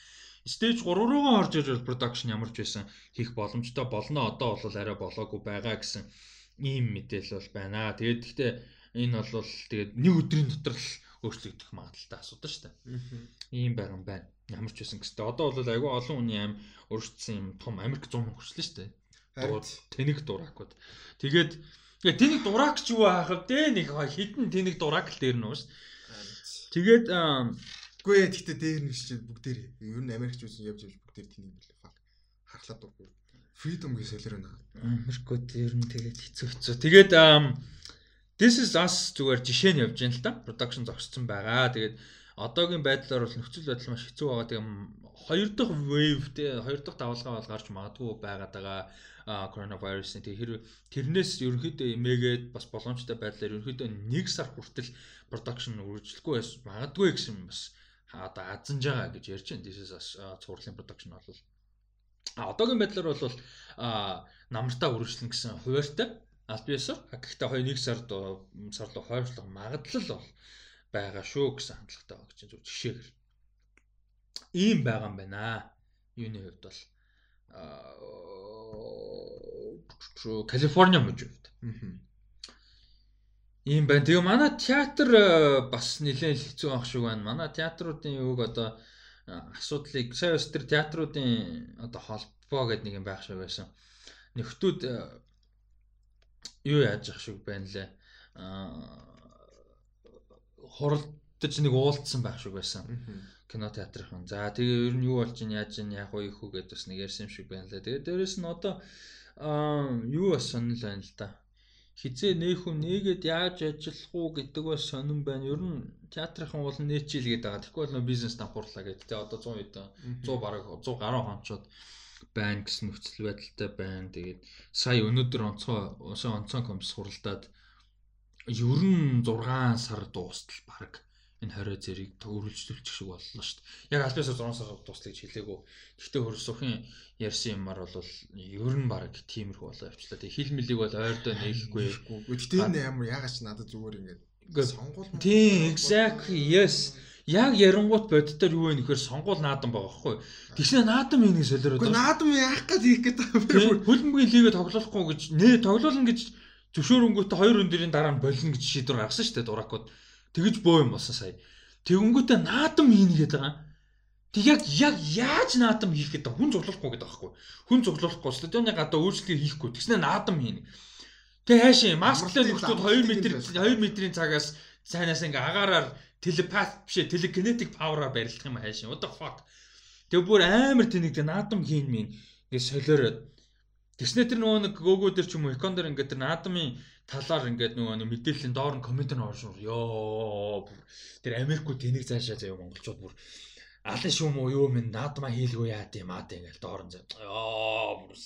stage 3 руугаа орж иж бол production ямар ч байсан хийх боломжтой болно. Одоо бол арай болоогүй байгаа гэсэн ийм мэдээлэл бол байна. Тэгээд гэхдээ энэ бол тэгээд нэг өдрийн дотор л өөрчлөгдөх магадaltaй асуудал шүү дээ. Ийм байран байна. Ямар ч байсан гэстэй. Одоо бол айгүй олон хүний аим өөрчлөсөн юм том Америк 100 мөнгө хүрчлээ шүү дээ. Тэнэг дуракууд. Тэгээд тэнэг дурак ч юу хаах вэ? Нэг хідэн тэнэг дурак л дээр нь шүү. Тэгээд Үгүй ээ гэхдээ дээр нь чинь бүгдээр ер нь Америкч үсэн явж явж бүгдээр тэнэг билээ. Фак. Харлаад дургүй. Freedom солиор байна. Америкууд ер нь тэгээд хэцүү хэцүү. Тэгээд This is us зүгээр жишээ нь явж байна л да. Production зогссон байгаа. Тэгээд одоогийн байдлаар бол нөхцөл байдал маш хэцүү байгаа. Тэгээд хоёр дахь wave те хоёр дахь давалгаа бол гарч магадгүй байгаад байгаа коронавирусын тэг хэрэг тэрнээс ерөнхийдөө эмээгээд бас боломжтой байдлаар ерөнхийдөө 1 сар хүртэл production үргэлжлэхгүй байс магадгүй гэсэн бас одоо азанж байгаа гэж ярьж байна. This is цуурлын production бол а одоогийн байдлаар бол намартаа үргэлжлэн гэсэн хуваартай аль биесээр гэхдээ 2 1 сард сарлуу хойшлох магадлал бол байгаа шүү гэсэн хандлагатай байгаа гэж зөв жишээгээр ийм байгаа юм байна. Юуны хувьд бол аа Калифорни мужид. Ийм байна. Тэгээ манай театр бас нэлээд хэцүү байх шиг байна. Манай театруудын юуг одоо асуудлыг сая өс төр театруудын одоо холбоо гэдэг нэг юм байх шиг байсан. Нөхдүүд юу яаж ах шиг байна лээ. Аа хуралдаж нэг уулдсан байх шиг байсан. Кино театрын. За тэгээ ер нь юу болж ин яаж ин яг уу их үү гэдээ бас нэг ярьсан юм шиг байна лээ. Тэгээ дээрэс нь одоо аа юу бас сонирхол байна л да. Хизээ нээх хүн нэгэд яаж ажиллах уу гэдэг бас сонирн байна. Ер нь театрын уул нээчил гэдэг байгаа. Тэгэхгүй бол бизнес давхуурлаа гэдэг. Тэгээ одоо 100 хэд 100 бараг 100 гаруй хонцоод байна гэсэн нөхцөл байдалтай байна. Тэгээд сая өнөөдөр онцгой усан онцгой компс хуралдаад ер нь 6 сар дуустал баг энэ 20 зэрийг өргөлжлүүлчих шиг боллоо шүү дээ. Яг альбиасаа 6 сар дуслах гэж хэлээгүү. Гэхдээ хөрсөхийн ярьсан юмар бол ер нь баг тиймэрхүү болоо явчлаа. Тэгээ хил мэлийг бол ойрдоо нээхгүй. Гэхдээ энэ ямар ягаад ч надад зүгээр ингээд сонгуул. Тийм exactly yes яг ярангуут боддоор юу вэ нөхөр сонгуул наадам байгаа хгүй. Тэгснэ наадам энийг солиороод. Гэхдээ наадам яах гээд хийх гээд байгаа юм. Хөлбөмбөгийн лигээ тоглохгүй гэж нэ тоглоулна гэж зөвшөөрөнгөтэй хоёр өдрийн дараа нь болно гэж шийдвэр гаргасан шүү дээ дуракууд. Тэгэж боо юм болсон сая. Тэгэнгүүтээ наадам хийнэ гээд байгаа. Тэг яг яг яаж наадам хийх гэдэг хүн зуглуулахгүй гэдэг байхгүй. Хүн зуглуулахгүй стадионы гадаа өөрчлөлт хийхгүй. Тэгснэ наадам хийнэ. Тэг хайшаа масклын нөхцөл 2 м 2 м-ийн цагаас цаанаас ингээ агаараар телепат бишээ телекинетик павераар барилдах юм хайшин. What the fuck. Тэгээ бүр амар тэнэг наадам хийн минь ингээ солиороод Тэснэ тэр нөгөө нэг гөөгөө дээр ч юм уу икон дээр ингээ тэр наадмын талаар ингээд нөгөө нэг мэдээллийн доор нь комент нь оршуур. Йоо тэр Америкуу тэнэг цаашаа заяа монголчууд бүр алан шүүм үү юу минь наадмаа хийлгүй яа тийм аа ингээл доор нь заяа. Йоо бүр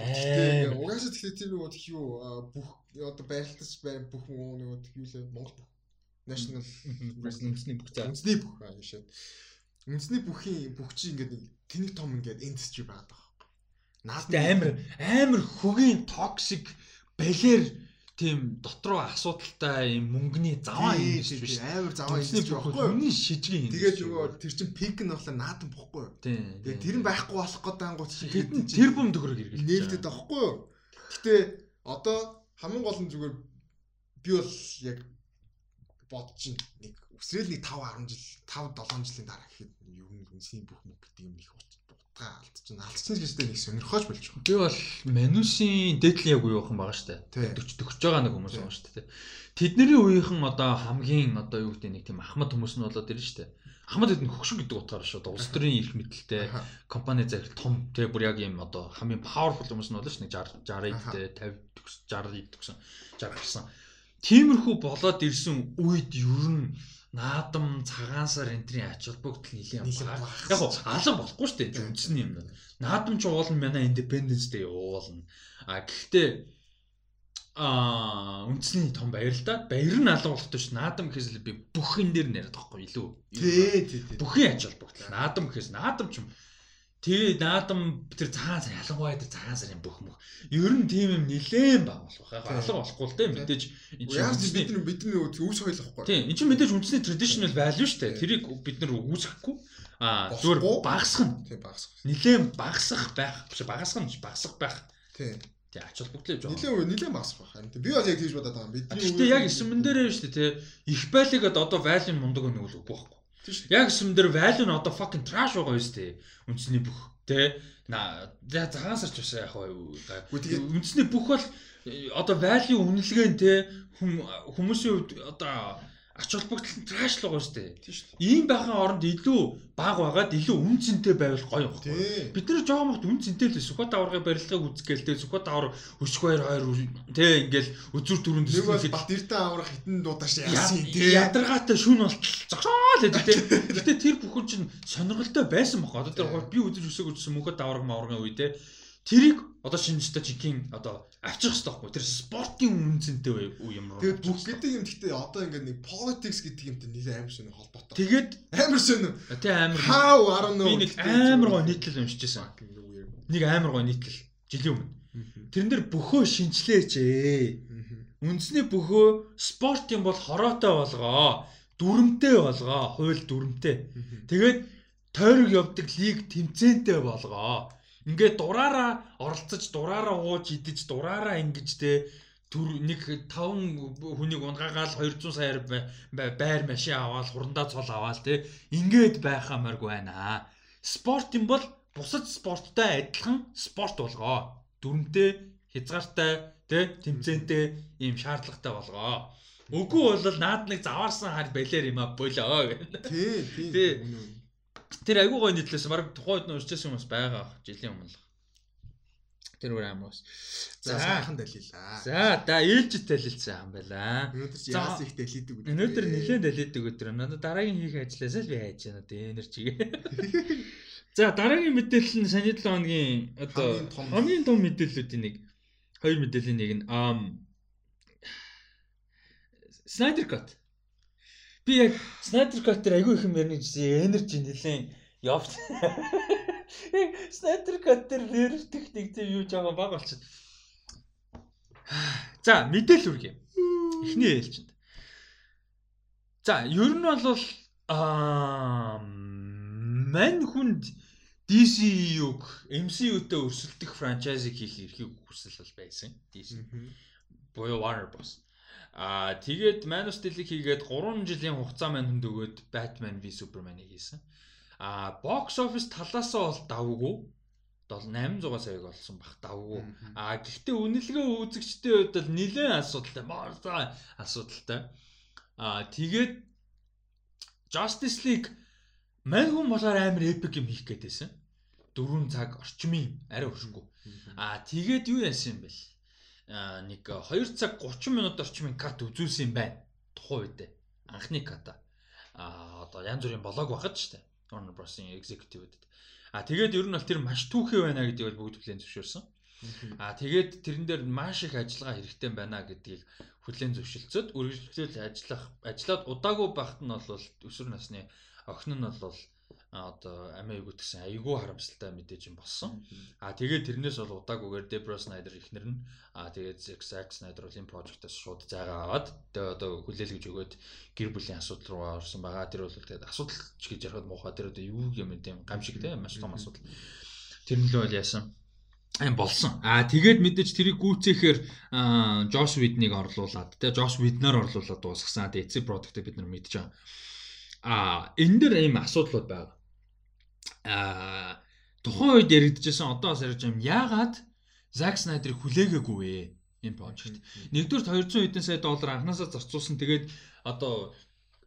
Аа угаасаа тэгэхээр тэр нөгөө тхиүү бүх одоо байралтас бүх нөгөө тхиүү лээ Монгол бүх National үндэсний бүх за үндэсний бүх аа шээ. Үндэсний бүхийн бүх чи ингээд нэг тэнийг том ингээд industry байгаад байгаа. Наад амар амар хөгийн toxic балер тийм дотроо асуудалтай юм мөнгөний заваа юм биш амар заваа юм биш байхгүй юу? шижиг юм. Тэгээд нөгөө тэр чин пик нь болохоор наадам бохгүй? Тэгээд тэр нь байхгүй болох гээд ангууд чинь тэр бум төгрөг хэрэглэж нээлтэд байхгүй юу? Гэтэ одоо хамгийн гол нь зүгээр би бол яг бодож нэг өсрэл нэг 5 10 жил 5 7 жилийн дараа гэхэд ер нь үнсний бүх мөнгө гэдэг юм их утгаа алдчихна. Алдчихсан гэсэн нэг сонирхож болж байгаа. Би бол Манусын дээдлийн яг үе явах байгаа штэ. 40 төгсөж байгаа нэг хүмүүс байгаа штэ. Тэдний үеийнхэн одоо хамгийн одоо юу гэдэг нэг тийм ахмад хүмүүс нь болоод ирнэ штэ. Ахмад гэдэг нь хөгшин гэдэг утгаар шүү. Одоо улс төрийн эрх мэдэлтэй компани захирал том тэр бүр яг юм одоо хамгийн powerful хүмүүс нь болно ш. Нэг 60 60-д 50 60-д төгсөн 60 гарсан. Тиймэрхүү болоод ирсэн үед ер нь наадам цагаансаар энтрийн ач холбогдол нэлээд баг. Яг гоо алан болохгүй шүү дээ үндсэн юм. Наадам ч уулна манай independence day уулна. А гэхдээ а үндэсний том баяр л да. Баяр нь алан болохтой ш. Наадам гэхээс би бүхэн дээр нэрэд байхгүй илүү. Тий, тий, тий. Бүхэн ач холбогдол. Наадам гэхээс наадам ч юм Тэгээ наадам тэр цагаан сар ялангуяа тэр цагаан сарын бүх мөх. Ер нь тийм юм нилээн баг болох. Яг алга болохгүй л дээ мэдээж энэ чинь яаж бид нар бидний өвс хойлохгүй. Тийм энэ чинь мэдээж үндэсний traditional value шүү дээ. Тэрийг бид нар үүсгэхгүй. Аа зүгээр багасгах нь. Тийм багасгах. Нилээн багасгах байх. Биш багасгах нь багасгах байх. Тийм. Тэг ач холбогдлоо жоо. Нилээн нилээн багасгах байх. Би бол яг тэгж бодоод байгаа юм. Бидний Гэхдээ яг эсэмэн дээрээ шүү дээ. Их байлыгад одоо value мундаг нэг үл үгүй байхгүй. Яг юм дээр value нь одоо fucking trash байгаа юм шүү дээ. Үндэсний бүх тий. На цагаан сарч бас яг үндэсний бүх бол э, одоо value үнэлгээ нь тий хүмүүсийн хувьд одоо ач холбогдол нь дээ. Тийм шүү. Ийм байхын оронд илүү баг байгаад илүү үн цэнтэй байвал гоё байхгүй. Бид нар жоохон мохт үн цэнтэй л Сүхбат аваргын барилгыг үзгээл тэ Сүхбат авар баяр хоёр тэ ингээл үзүр төрөнд нэг бол бат эртэн аврах хитэн дуудааш яасан тий. Ядаргаатай шүүн болтол зогсоол гэдэг тий. Гэтэ тэр бүхэн чинь сонирхолтой байсан бохоо. Одоо тэр би үзэж өсөг үзсэн мөнхөд аварга маваргын үе тэ Тэрийг одоо шинжтэй жинхэнэ одоо авчих хэрэгтэй байхгүй тэр спортын үнцэнтэй юм руу. Тэгээд бүх гэдэг юм гэхдээ одоо ингээд нэг politics гэдэг юмтай нэлээд амар шөнө холбоотой. Тэгээд амар шөнө. Тэ амар. How don't know. Би нэг амар гоо нийтлэл уншижсэн. Нэг амар гоо нийтлэл жилийн өмнө. Тэрэн дээр бөхөө шинчлээч ээ. Үндэсний бөхөө спорт юм бол хороотой болгоо. Дүрмтэй болгоо. Хууль дүрмтэй. Тэгээд тойрог явдаг лиг тэмцээнтэй болгоо Ингээд дураараа оролцож, дураараа ууж идэж, дураараа ингэж те түр нэг 5 хүнийг унгаагаал 200 саяар байр машин аваад хурандаа цол аваад те ингээд байхамааргүй байна. Спорт юм бол бусад спорттой адилхан спорт болгоо. Дүрмтэй, хязгаартай, тэ тэмцээнтэй ийм шаардлагатай болгоо. Үгүй бол наад нэг заваарсан хар балер юм а болоо гэх. Тий, тий. Тэр айгүй гоё нийтлээс баг тухайд нь уншижсэн хүмүүс байгаа жилийн өмнө л. Тэр өөр амар бас. За сайхан далилаа. За да ээлжид далилцсан юм байна. Өнөөдөр чи яас их далидэг өдөр. Өнөөдөр нэлээд далидэг өдөр. Надад дараагийн хийх ажлаасаа л би хайж байна одоо энержиг. За дараагийн мэдээлэл нь саяны 7 хоногийн одоо хамгийн том мэдээллүүдийн нэг хоёр мэдээллийн нэг нь Snyder Cut Би яг Snyder Cut дээр айгүй их юм ярина гэсэн энержи нэлээд явт. Snyder Cut дээр нэр техник тийм юу жаагаа баг болчиход. За, мэдээлэл үргэе. Эхний ээлжинд. За, ер нь бол аа мань хүнд DCU-г MCU-тэй өрсөлдөх франчайзыг хийх эрхийг хүсэл бол байсан. DC. Буюу Warner Bros. Аа тэгээд Man of Steel-ийг хийгээд 3 жилийн хугацаа маань хүнд өгөөд Batman v Superman-ыг хийсэн. Аа box office талаасаа бол давгүй. 800 саяг болсон бах давгүй. Аа гэхдээ үнэлгээ үзэгчдийн хувьд бол нэлээд асуудалтай. Морзаа асуудалтай. Аа тэгээд Justice League мань хүн болоор амар epic юм хийх гээдсэн. 4 цаг орчмын арай өршөнгөө. Аа тэгээд юу яасан юм бэ? Нэг 2 цаг 30 минут орчмын кат үзүүлсэн юм байна. Тухайн үед анхны ката. А одоо янз бүрийн блог багт штэ. Warner Bros-ийн executive-д. А тэгээд ер нь бол тэр маш түүхий байна гэдгийг бол бүгд хүлээн зөвшөөрсөн. Аа тэгээд тэрэн дээр маш их ажиллагаа хэрэгтэй байна гэдгийг хүлээн зөвшөлдсөд үргэлжлүүл ажиллах ажиллаад удаагүй байхад нь бол өсвөр насны охин нь бол одоо Америк гэсэн айгүй харамсалтай мэдээж юм болсон. А тэгээд тэрнээс бол удаагүйгээр Debra Snyder ихнэр нь а тэгээд Zack Snyder бол энэ project-аас шууд зайгаа аваад тэгээд одоо хүлээлгэж өгөөд гэр бүлийн асуудал руу орсон байгаа. Тэр бол тэгээд асуудал ч гэж ярихад муухай тэр одоо юу юм тийм гамшиг тийм маш том асуудал. Тэр нь л бол яасан ам болсон. Аа тэгээд мэдээж тэрийг гүйцээхээр Josh Whedon-ыг орлуулад тэгээ Josh Whedon-оор орлуулад дуусгасан. Эцэг product-ыг бид нар байгаа. Аа энэ дэр ийм асуудлууд байгаа аа тухайн үед яригдчихсэн одоо бас ярьж юм яагаад Zack Snyder-ыг хүлээгээгүй вэ? Энэ project. Нэгдүгээр 200 хэдэн сая доллар анханасаа зарцуулсан. Тэгээд одоо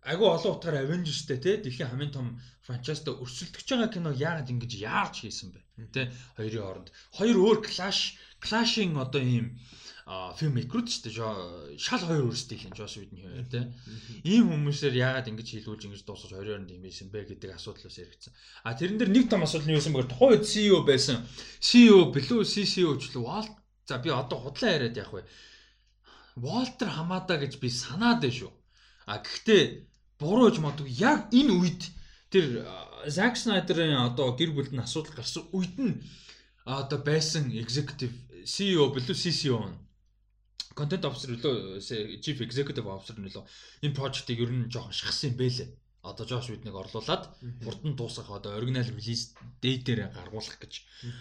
агүй олон утгаар Avengers-тэй тий дэлхийн хамгийн том франчайзтай өрсөлдөж байгаа кино яагаад ингэж яарч хийсэн бэ? Тэ хоёрын хооронд хоёр өөр clash clashing одоо ийм фильм мейкерүүд шүү дээ. Шал хоёр өөрсдөө хэлэн Josh Whedon хоёр тийм. Ийм хүмүүсээр яагаад ингэж хийлгүүлж ингэж дуусгаж хоёрын хооронд юм ийсэн бэ гэдэг асуудлаас яригдсан. А тэрэн дээр нэг том асуудал нь юу юм бэ? Тухайн үед CEO байсан. CEO Blue CCO ч л Walt за би одоо худлаа яриад явах вэ. Walter Hamada гэж би санаад байна шүү. А гэхдээ буруу гэж модгүй яг энэ үед тэр Zack Snyder-ын одоо гэр бүлд нь асуудал гарсан үед нь одоо байсан executive CEO Blue CCO нь контент officer нөлөө chief executive officer нөлөө энэ project-ыг ер нь жоохон шахсан юм бэлээ. Одоо Josh Whedon-ыг орлуулад хурдан дуусгах одоо original release date-ээр гаргуулах гэж.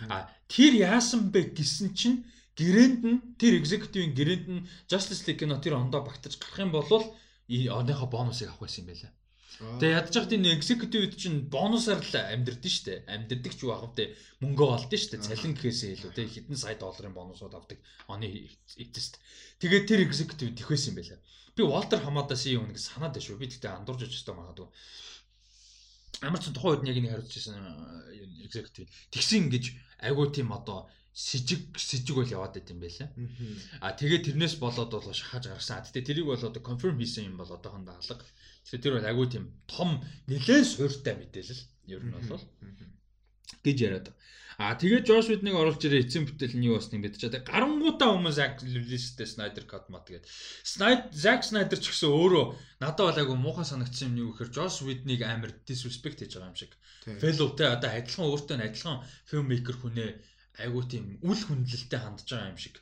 А тэр яасан бэ гэсэн чинь гэрээнд нь тэр executive-ийн гэрээнд нь Justice League кино тэр ондоо багтаж гарах юм бол оныхоо бонусыг авах байсан юм байлаа. Тэгээ ядчих энэ executive чинь бонусаар л амьдрдэн штэ. Амьдрдаг ч юу аах вэ? Мөнгөө олдсон штэ. Цалин гэхээсээ илүү те хэдэн сая долларын бонусууд авдаг оны эцэст. Тэгээд тэр executive тэхвэсэн юм байлаа. Би Walter Hamada CEO нэг санаад байна шүү. Би тэгтээ андуурж очих ёстой магадгүй. Амар ч тухайн үед яг нэг хариуцж байсан executive. Тэгсэн ингэж айгуу тийм одоо сижиг сижиг бол яваад байт юм байлаа. А тэгээд тэрнээс болоод бол шахаж гаргасан. Гэтэ тэрийг бол одоо confirm хийсэн юм бол одоохондоо алга. Тэгэхээр тэр бол агуу тийм том нэлээд суйртай мэдээлэл ер нь бол гэж яриад. А тэгээд Josh Whedon-ыг оруулж ирээ эцсийн бүтээл нь юу басныг мэдчихэ. Тэгээд гарангуудаа хүмүүс яг релизтэй Snyder Cut мат тэгээд Snyder Zack Snyder ч гэсэн өөрөө надад бол агуу муухай санагдсан юм юу гэхээр Josh Whedon-ыг амар disrespect хийж байгаа юм шиг. Fellow те одоо адилхан өөртөө адилхан filmmaker хүнээ айгуу тийм үл хүндлэлтэй хандж байгаа юм шиг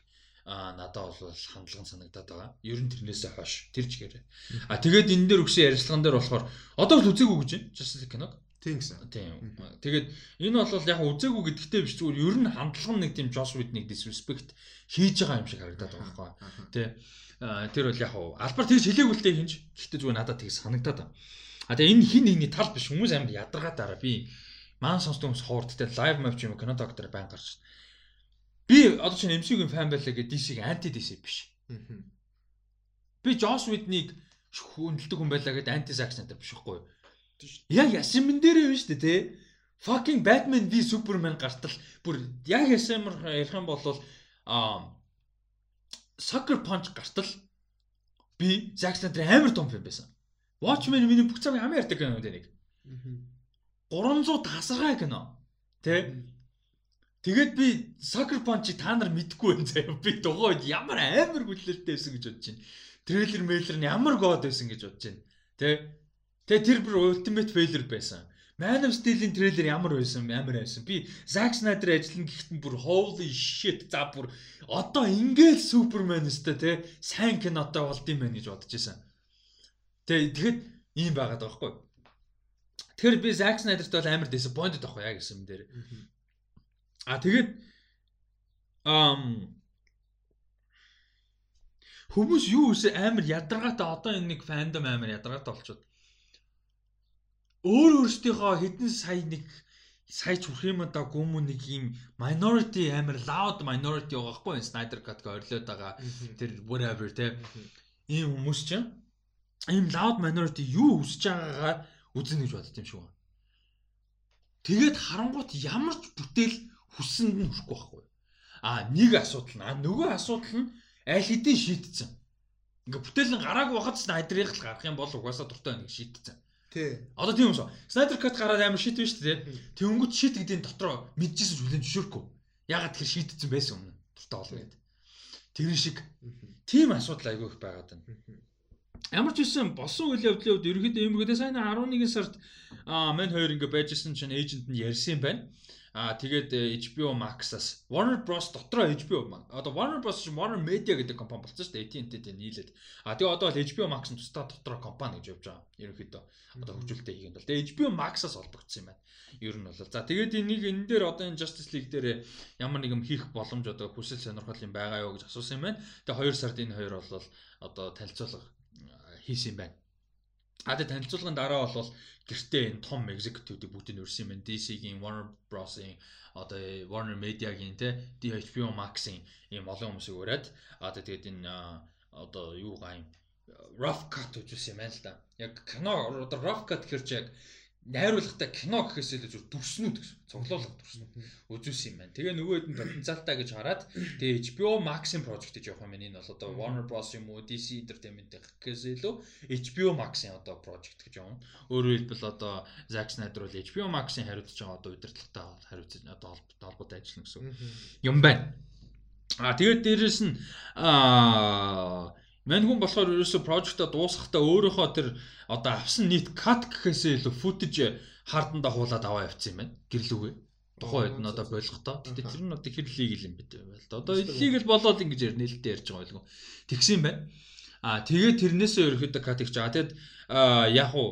а надад бол хандлага санагдаад байгаа. Ер нь тэрнээсээ хойш тэр чигээрээ. А тэгээд энэ дээр өгсөн ярилцлаган дээр болохоор одоо л үзээгүй гэж байна. Justice киног. Тийм гэсэн. Тийм. Тэгээд энэ бол яг үзээгүй гэдэгтэй биш зүгээр ер нь хандлага нэг тийм Joss Whedon-ыг disrespect хийж байгаа юм шиг харагдаад байгаа байхгүй. Тэ. Тэр бол яг албаар тэгж хэлээгүй л дээ хинж. Гэхдээ зүгээр надад тийг санагдаад байна. А тэгээ энэ хин нэгний тал биш хүмүүс амар ядаргаад дараа би маань сонсдог хүмүүс хуурд тэ лайв мав ч юм кино доктор байн гарч Би одоо чинь MCU-гийн фан байлаа гэдэг DC-г анти DC биш. Би Joss Whedon-ыг хүндэлдэг хүн байлаа гэдэг анти Zack Snyder биш байхгүй юу? Яг ясмэн дээрээ биш үү те? Fucking Batman v Superman гартал бүр яг ясмэр ярих юм бол аа Sucker Punch гартал би Zack Snyder амар том фэн байсан. Watchmen миний бүх цагийн хамгийн ярьдаг кино нэг. 300 тасархай кино. Тэ? Тэгээд би Sucker Punch та нар мэдгүй байх заяа. Би дугойд ямар амар хүлээлттэй байсан гэж бодож байна. Трейлер мэйлэр нь ямар гоод байсан гэж бодож байна. Тэ? Тэгээ тэр бүр ultimate failure байсан. Man of Steel-ийн трейлер ямар байсан амар байсан. Би Zack Snyder ажиллана гэхдээ бүр holy shit за бүр одоо ингээд Superman өстэй те сайн кинотой болд юм байна гэж бодож байсан. Тэгээ тэгэхэд ийм байгаад байгаа байхгүй. Тэгэхээр би Zack Snyder-т бол амар disappointed байхгүй яг гэсэн юм дээр. А тэгээд ам хүмүүс юу үсэ амар ядаргаатай одоо энэ нэг фандом амар ядаргаатай болчиход өөр өөрсдийнхөө хэдэн сая нэг сая ч хүрх юм да гүмү нэг юм minority амар loud minority байгаа хгүй Snyder Cut-г орилоод байгаа тэр whatever те. Ийм хүмүүс чинь ийм loud minority юу үсэж байгаагаа үзнэ гэж бодд юм шиг байна. Тэгээд харангуут ямар ч бүтээл хүссэнд нь хүрэхгүй байхгүй. А нэг асуудал нь а нөгөө асуудал нь аль хэдийн шийдтсэн. Ингээ бүтээлэн гараагүй байхад Снайдерийг л гарах юм бол угаасаа дуртай байна гэж шийдтсэн. Тий. Одоо тийм үү? Снайдер кат гараад амар шийдвэ шүү дээ. Тэнгүүт шийд гэдгийн дотроо мэдчихсэн ч хүлэн зөвшөөрөхгүй. Ягаад тэр шийдтсэн байсан өмнө. дуртай болно гэдэг. Тэр шиг тийм асуудал айгүй их байгаад байна. Ямар ч үсэн болсон үйл явдлын үед ерөөхдөө юм гэдэг сайн 11 сард мань хоёр ингээ байжсэн чинь эйжент нь ярьсан юм байна. Аа тэгээд э, HBO Max-аас Warner Bros дотроо HBO одоо Warner Bros чинь Warner Media гэдэг компани болсон шүү дээ. AT&T-тэй нийлээд. Аа тэгээд одоо бол HBO Max нь тусдаа дотроо компани гэж явж байгаа. Ерөнхийдөө одоо хөгжүүлэлтээ хийх юм бол. Тэгээд HBO Max-аас олбогдсон юм байна. Ер нь бол. За тэгээд энийг энэ дээр одоо энэ Justice League дээр ямар нэг юм хийх боломж одоо хүсэл сонирхол юм байгаа юу гэж асуусан юм байна. Тэгээд 2 сард энэ хоёр бол одоо танилцуулга хийсэн юм байна. А тэгээ танилцуулгын дараа бол гэртээ энэ том executive-ийг бүгдийг өрсөн юм байна. DC-гийн Warner Bros-ийн одоо Warner Media-гийн те HBO Max-ийн ийм олон хүмүүсийг өрөөд а тэгээд энэ одоо юу гайм rough cut үзүүлсэн юм байна л да. Яг кино одоо rough cut гэхэр чи яг найруулгатай кино гэхээс илүү зөв дүрснүүд гэсэн цуглуулга дүрснүүд үзүүлсэн юм байна. Тэгээ нөгөөд нь потенциалтай гэж хараад тэгээ HBO Max-ийн project гэж явах юм байна. Энэ бол одоо Warner Bros юм уу DC Entertainment гэхээс илүү HBO Max-ийн одоо project гэж явна. Өөрөөр хэлбэл одоо Zack Snyder бол HBO Max-ийн хариуцж байгаа одоо удирдлагатай хариуцж одоо холбоотой ажиллана гэсэн юм байна. А тэгээд дээрэс нь аа Мань хүн болохоор ерөөсө прожекта дуусгахдаа өөрөөхөө тэр одоо авсан нийт кат гэхээсээ илүү футэж харданда хуулаад аваа явцсан юм байна. Гэрлүүгээ. Тухайн үед нь одоо болгохтой. Гэтэ тэр нь одоо хэр лиг юм бэ байл. Одоо лиг л болоод ингэж нээлттэй ярьж байгаа байлгүй. Тэгсэн юм байна. Аа тэгээд тэрнээсээ ерөөхдөө кат хийж байгаа. Тэгэд яг уу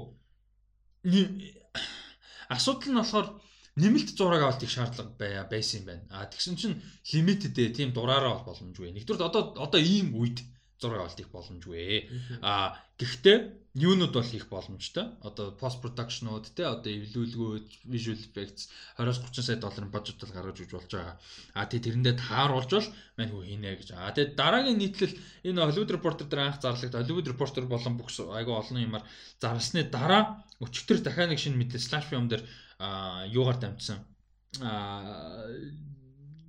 асуудал нь болохоор нэмэлт зураг авалт их шаардлага байсан юм байна. А тэгсэн чинь лимитэд тийм дураараа бол боломжгүй. Нэгдүгээр одоо одоо ийм үед зураг авалт их боломжгүй. А гэхдээ юунууд бол их боломжтой. Одоо post production-ууд те одоо эвлүүлгүүд, visual effects 20-30 сая долларын бажетал гаргаж өгч болж байгаа. А тий тэрэндээ тааруулж бол мань хүү хийнэ гэж. А тэгээ дараагийн нийтлэл энэ Hollywood Reporter дээр анх зарлагдсан Hollywood Reporter болон бүх айгу олон юмар зарлсны дараа өчтөр дахиад нэг шинэ мэдээ slash film дээр юугаар дамжсан. А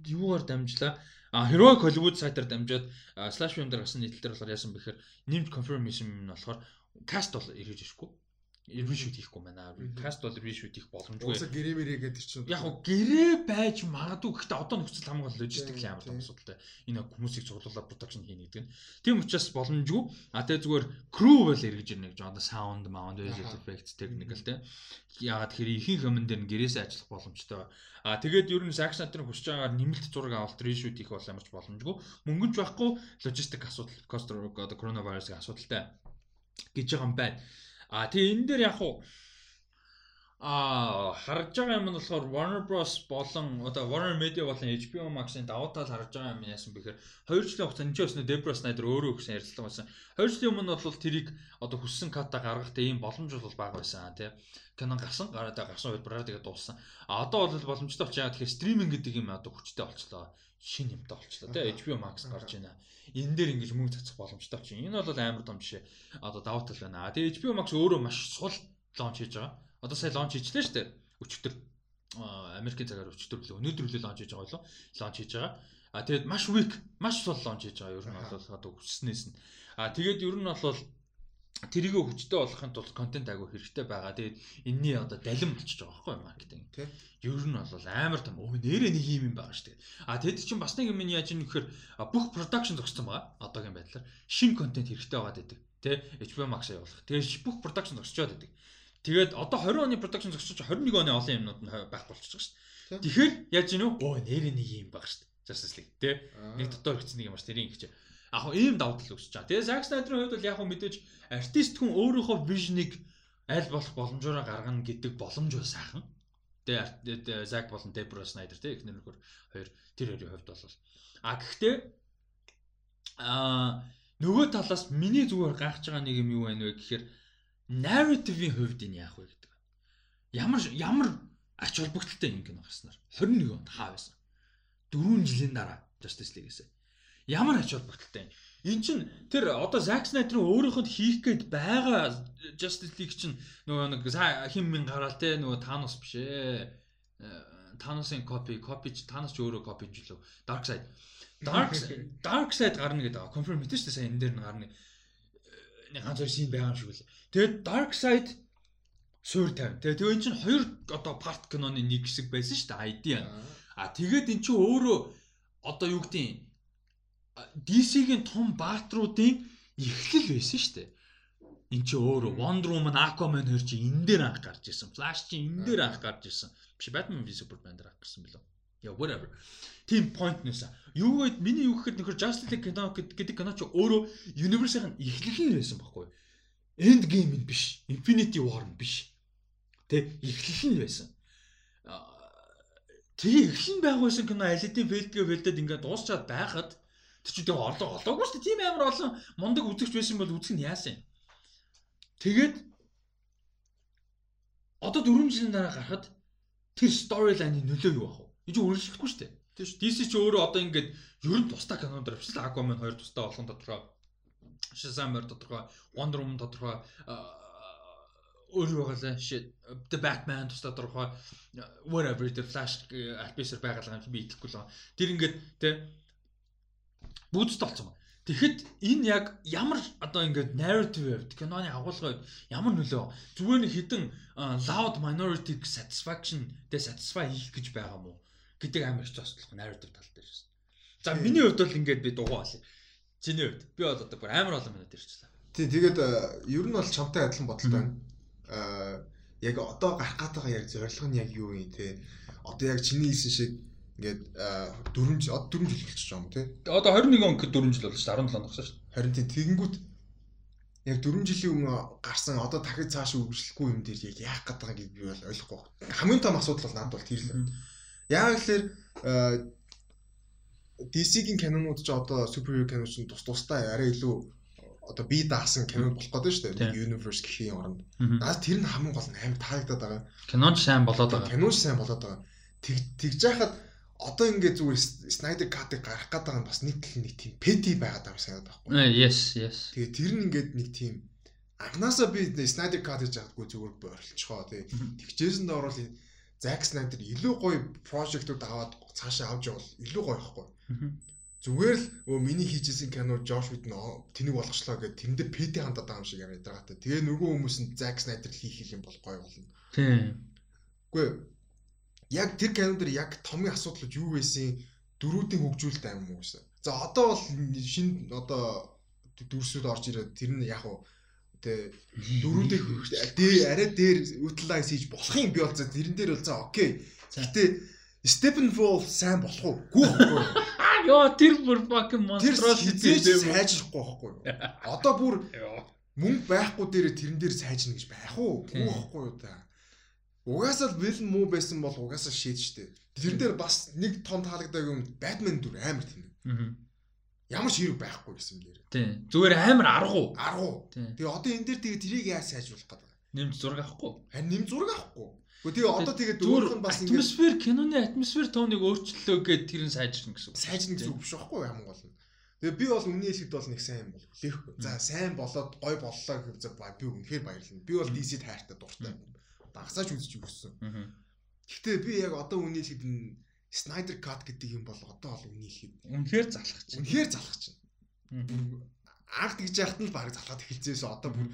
юугаар дамжлаа А Heroic Hollywood сайтаар дамжаад slash film дээр гарсан нийтлэлээр болохоор яасан бэхээр нэмж confirmation нь болохоор cast бол ирж ирэхгүй reshoot хийхгүй байна. Cast бол reshoot хийх боломжгүй. Уусаа гэрээ мэрээ гэдэг чинь. Яг гоо гэрээ байж магадгүй гэхдээ одоо нөхцөл хамгаалал логистикли амар том асуудалтай. Энэ хүмүүсийг цуглуулаад production хийнэ гэдэг нь. Тийм учраас боломжгүй. А тэгээ зүгээр crew бол эргэж ирнэ гэж одоо sound, sound, effects, technical те. Ягаад тэгэхээр ихэнх юм дээр гэрээсээ ажиллах боломжтой. А тэгээд ер нь Zack Snyder хүсэж байгаагаар нэмэлт зураг авалт reshoot хийх бол ямарч боломжгүй. Мөнгөж байхгүй логистик асуудал, cost одоо коронавирусын асуудалтай гэж байгаа юм байна. А тэгээ энэ дээр яг уу а харж байгаа юм нь болохоор Warner Bros болон одоо Warner Media болон HBO Max-ын давуу тал харж байгаа юм яасан бэхээр 2 жилийн хугацаанд энэ ч өснө Debra Snyder өөрөө өгсөн ярилцлага байсан. 2 жилийн өмнө бол тэрийг одоо хүссэн ката гаргахтай ийм боломж бол бага байсан тий кино гарсан гараад гарсан хувьбараар тэгээд дууссан. А одоо бол боломжтой болчихаа тэгэхээр стриминг гэдэг юм одоо хүчтэй болчлоо. Шин юмтай болчлоо тий HBO Max гарч байна. Энэ дээр ингэж мөнгө цацах боломжтой болчих. Энэ бол амар том жишээ. Одоо давуу тал байна. Тэгээ HBO Max өөрөө маш сул лонч хийж байгаа. Одоо сая лонч хийжлээ шүү дээ. Өчтөр Америкийн цагаар өчтөр лөө өнөөдөр лөө лонч хийж байгаа болов. Лонч хийж байгаа. А тэгээд маш weak, маш сул лонч хийж байгаа. Ер нь бол одоо хүснээс нь. А тэгээд ер нь бол тэрийгэ хүчтэй болохын тулд контент агуу хэрэгтэй байгаа. Тэгээд энэний одоо далим болчихж байгаа байхгүй маркетинг. Тэ. Ер нь бол амар том өө нэрээ нэг юм юм байгаа шүү дээ. А тэгэд чинь бас нэг юм яаж юм гэхээр бүх production зогссон байгаа. Одоогийн байдлаар шин контент хэрэгтэй байгаа гэдэг. Тэ. HBO Max явуулах. Тэгээд бүх production зогсчоод байдаг. Тэгээд одоо 20 оны production зогсож 21 оны олон юмнууд нь байх болчихж байгаа шүү дээ. Тэгэхээр яаж уу? Өө нэрээ нэг юм байгаа шүү дээ. Justice League тэ. Нэг дотор хэвчсэн нэг юм ш тэрийг гэж яг ийм давуу тал үүсэж байгаа. Тэгээ Zack Snyder-ийн хувьд бол яг мэдээж артист хүн өөрийнхөө вижныг аль болох боломжоор гаргана гэдэг боломж бол сайхан. Тэгээ Zack болон Debra Snyder те эхнэр нөхөр хоёр тэр хоёрын хувьд бол а гэхдээ а нөгөө талаас миний зүгээр гайхаж байгаа нэг юм юу байна вэ гэхээр narrative-ийн хувьд энэ яах вэ гэдэг. Ямар ямар ач холбогдолтой юм кино гарснаар 21 онд хаа байсан. 4 жилийн дараа Justice League-ээс Ямар ач холбогдолтой юм. Эн чин тэр одоо Zack Snyder өөрөөхөө хийх гээд байгаа Justice League чинь нөгөө нэг хим мэн гараал те нөгөө Thanos биш ээ. Thanos-ын copy, copy ч Thanos ч өөрөө copy ч лөө. Dark Side. Dark Dark Side гарна гэдэг аа. Confirm мэдэн шүү дээ сайн энэ дээр нь гарна. Нэг ганц хоёр шин байгаа юм шиг үл. Тэгээд Dark Side суур тавь. Тэгээд энэ чинь хоёр одоо part киноны нэг хэсэг байсан шүү дээ. ID. А тэгээд эн чинь өөрөө одоо юу гэдэг DC-гийн том баатруудын эхлэл байсан шүү дээ. Эн чи өөрөө Wonder Woman, Aquaman хоёр чи энэ дээр анх гарч ирсэн. Flash чи энэ дээр анх гарч ирсэн. Биш Batman v Superman дээр анх гарсан билүү. Yeah, whatever. Тим point нээсэ. Юу гэд миний юу гэхэд нөхөр Justice League кино гэдэг кино чи өөрөө universe-ийн эхлэл нь байсан байхгүй юу? End game нь биш. Infinity War нь биш. Тэ эхлэл нь байсан. Тэгээ эхлэн байгуулсан кино алидийн фэлдгээ фэлдэд ингээд дуусчаад байхад Тэр чинь тэгээ орлого олоогүй шүү дээ. Тийм амар олон мундаг үзэгч байсан бол үзэх нь яасан юм. Тэгээд одоо 4 жилийн дараа гарахад тэр storyline-ы нөлөө юу ах вэ? Энэ чинь үргэлжлэхгүй шүү дээ. Тийм шүү. DC ч өөрөө одоо ингээд ер нь тусдаа киноноор авчихсан. Aquaman 2 тусдаа болгон тодорхой. Shazam 2 тодорхой. Wonder Woman тодорхой өөр байгаа shit the batman тусдаа тодорхой whatever the flash альбисер байгалаа би итгэхгүй л. Тэр ингээд тэ Бүүдэд болсон байна. Тэгэхэд энэ яг ямар одоо ингээд narrative явд киноны агуулгын ямар нөлөө зүгээр нэг хідэн loud minority satisfaction дэ satisfy хийх гэж байгаа мó гэдэг амар их зослох narrative тал дээр шээ. За миний хувьд бол ингээд би дугуй болъё. Чиний хувьд би бол одоо бүр амар олон минут ирчихлээ. Тий тэгээд ер нь бол чамтай адилхан бодолтой байна. Аа яг одоо гарах гэдэг яг зорилго нь яг юу юм те. Одоо яг чиний хэлсэн шиг Ингээд 4 жил одоо 4 жил болчихж байгаа юм тий. Одоо 21 он гэхэд 4 жил болж шүү 17 он болсон шүү. Харин тий тэгэнгүүт яг 4 жилийн өмнө гарсан одоо дахиж цааш үргэлжлэхгүй юм дээр яг яах гээд байгааг би бол ойлгохгүй байна. Хамгийн том асуудал бол надад бол тэр л. Яг л DC-гийн кинонууд ч одоо суперхиро кино ч тус тустай арай илүү одоо би даасан кино болох гэдэг шүү дээ. Universe гэхийн оронд. Надад тэр нь хамгийн гол нь аим таагдаад байгаа. Киноч сайн болоод байгаа. Киноч сайн болоод байгаа. Тэгж яхад одоо ингээд зүгээр Snyder Cut-ыг гарах гэдэг нь бас нэг тал нэг тийм petty байгаад байгаа санаад байхгүй. Э, yes, yes. Тэгээ тэр нь ингээд нэг тийм анханасаа би Snyder Cut гэж яадаггүй зүгээр борилцохоо тий. Тэгчээсэнд орвол Zack Snyder илүү гоё прожектууд аваад цаашаа авч явал илүү гоё байхгүй. Зүгээр л өө миний хийжсэн кино Josh Whedon тэнэг болгочлоо гэд тэн дээр PT хандаад байгаа юм шиг яриад байгаа та. Тэгээ нөгөө хүмүүс нь Zack Snyder хийх юм бол гоё болно. Тийм. Үгүй яг тэр кинон дээр яг томын асуудал юу байсан дөрүүдийн хөгжүүлэлт аим уу гэсэн. За одоо бол шинэ одоо дүрсүүд орж ирээд тэр нь яг уу тэ дөрүүдийн дээр арай дээр utilize хийж болох юм би бол за тэрэн дээр бол за окей. Гэтэ Stephen Fall сайн болох уу? Гүү хэвгүй. Йоо тэр бүр fucking monstrosity сайжрахгүй байхгүй юу? Одоо бүр мөнгө байхгүй дээр тэрэн дээр сайжна гэж байх уу? Гүү хэвгүй юу та? Угаасаа л вилэн муу байсан бол угаасаа шийд штэ. Тэр дээр бас нэг том таалагдаагүй юм Batman дүр амар тэнэг. Аа. Ямар ч хэрэг байхгүй гэсэн юм дээр. Тийм. Зүгээр амар аргу. Аргу. Тэгээ одоо энэ дээр тэгээ тэрийг яаж сайжруулах гэдэг. Нэмж зураг авахгүй. Харин нэмж зураг авахгүй. Гэхдээ тэгээ одоо тэгээ дөрөв нь бас ингэ атмосфер киноны атмосфер тооныг өөрчлөлөө гэд тэр нь сайжирна гэсэн. Сайжирна гэсэн үг биш байхгүй хамгийн гол нь. Тэгээ би бол үнийн хэлэхэд бол нэг сайн бол хүлээхгүй. За сайн болоод гой боллоо гэвэл би үнэхээр баярлана. Би бол DC-д хайртай дуртай дагсаач үзэж өгсөн. Гэхдээ би яг одоо үний хэлэхэд энэ Snyder Cut гэдэг юм бол одоо бол үний хэлэхэд үнэхээр залах чинь. Үнэхээр залах чинь. Анх тэгж яхад нь баг залхаад эхэлжээс одоо бүр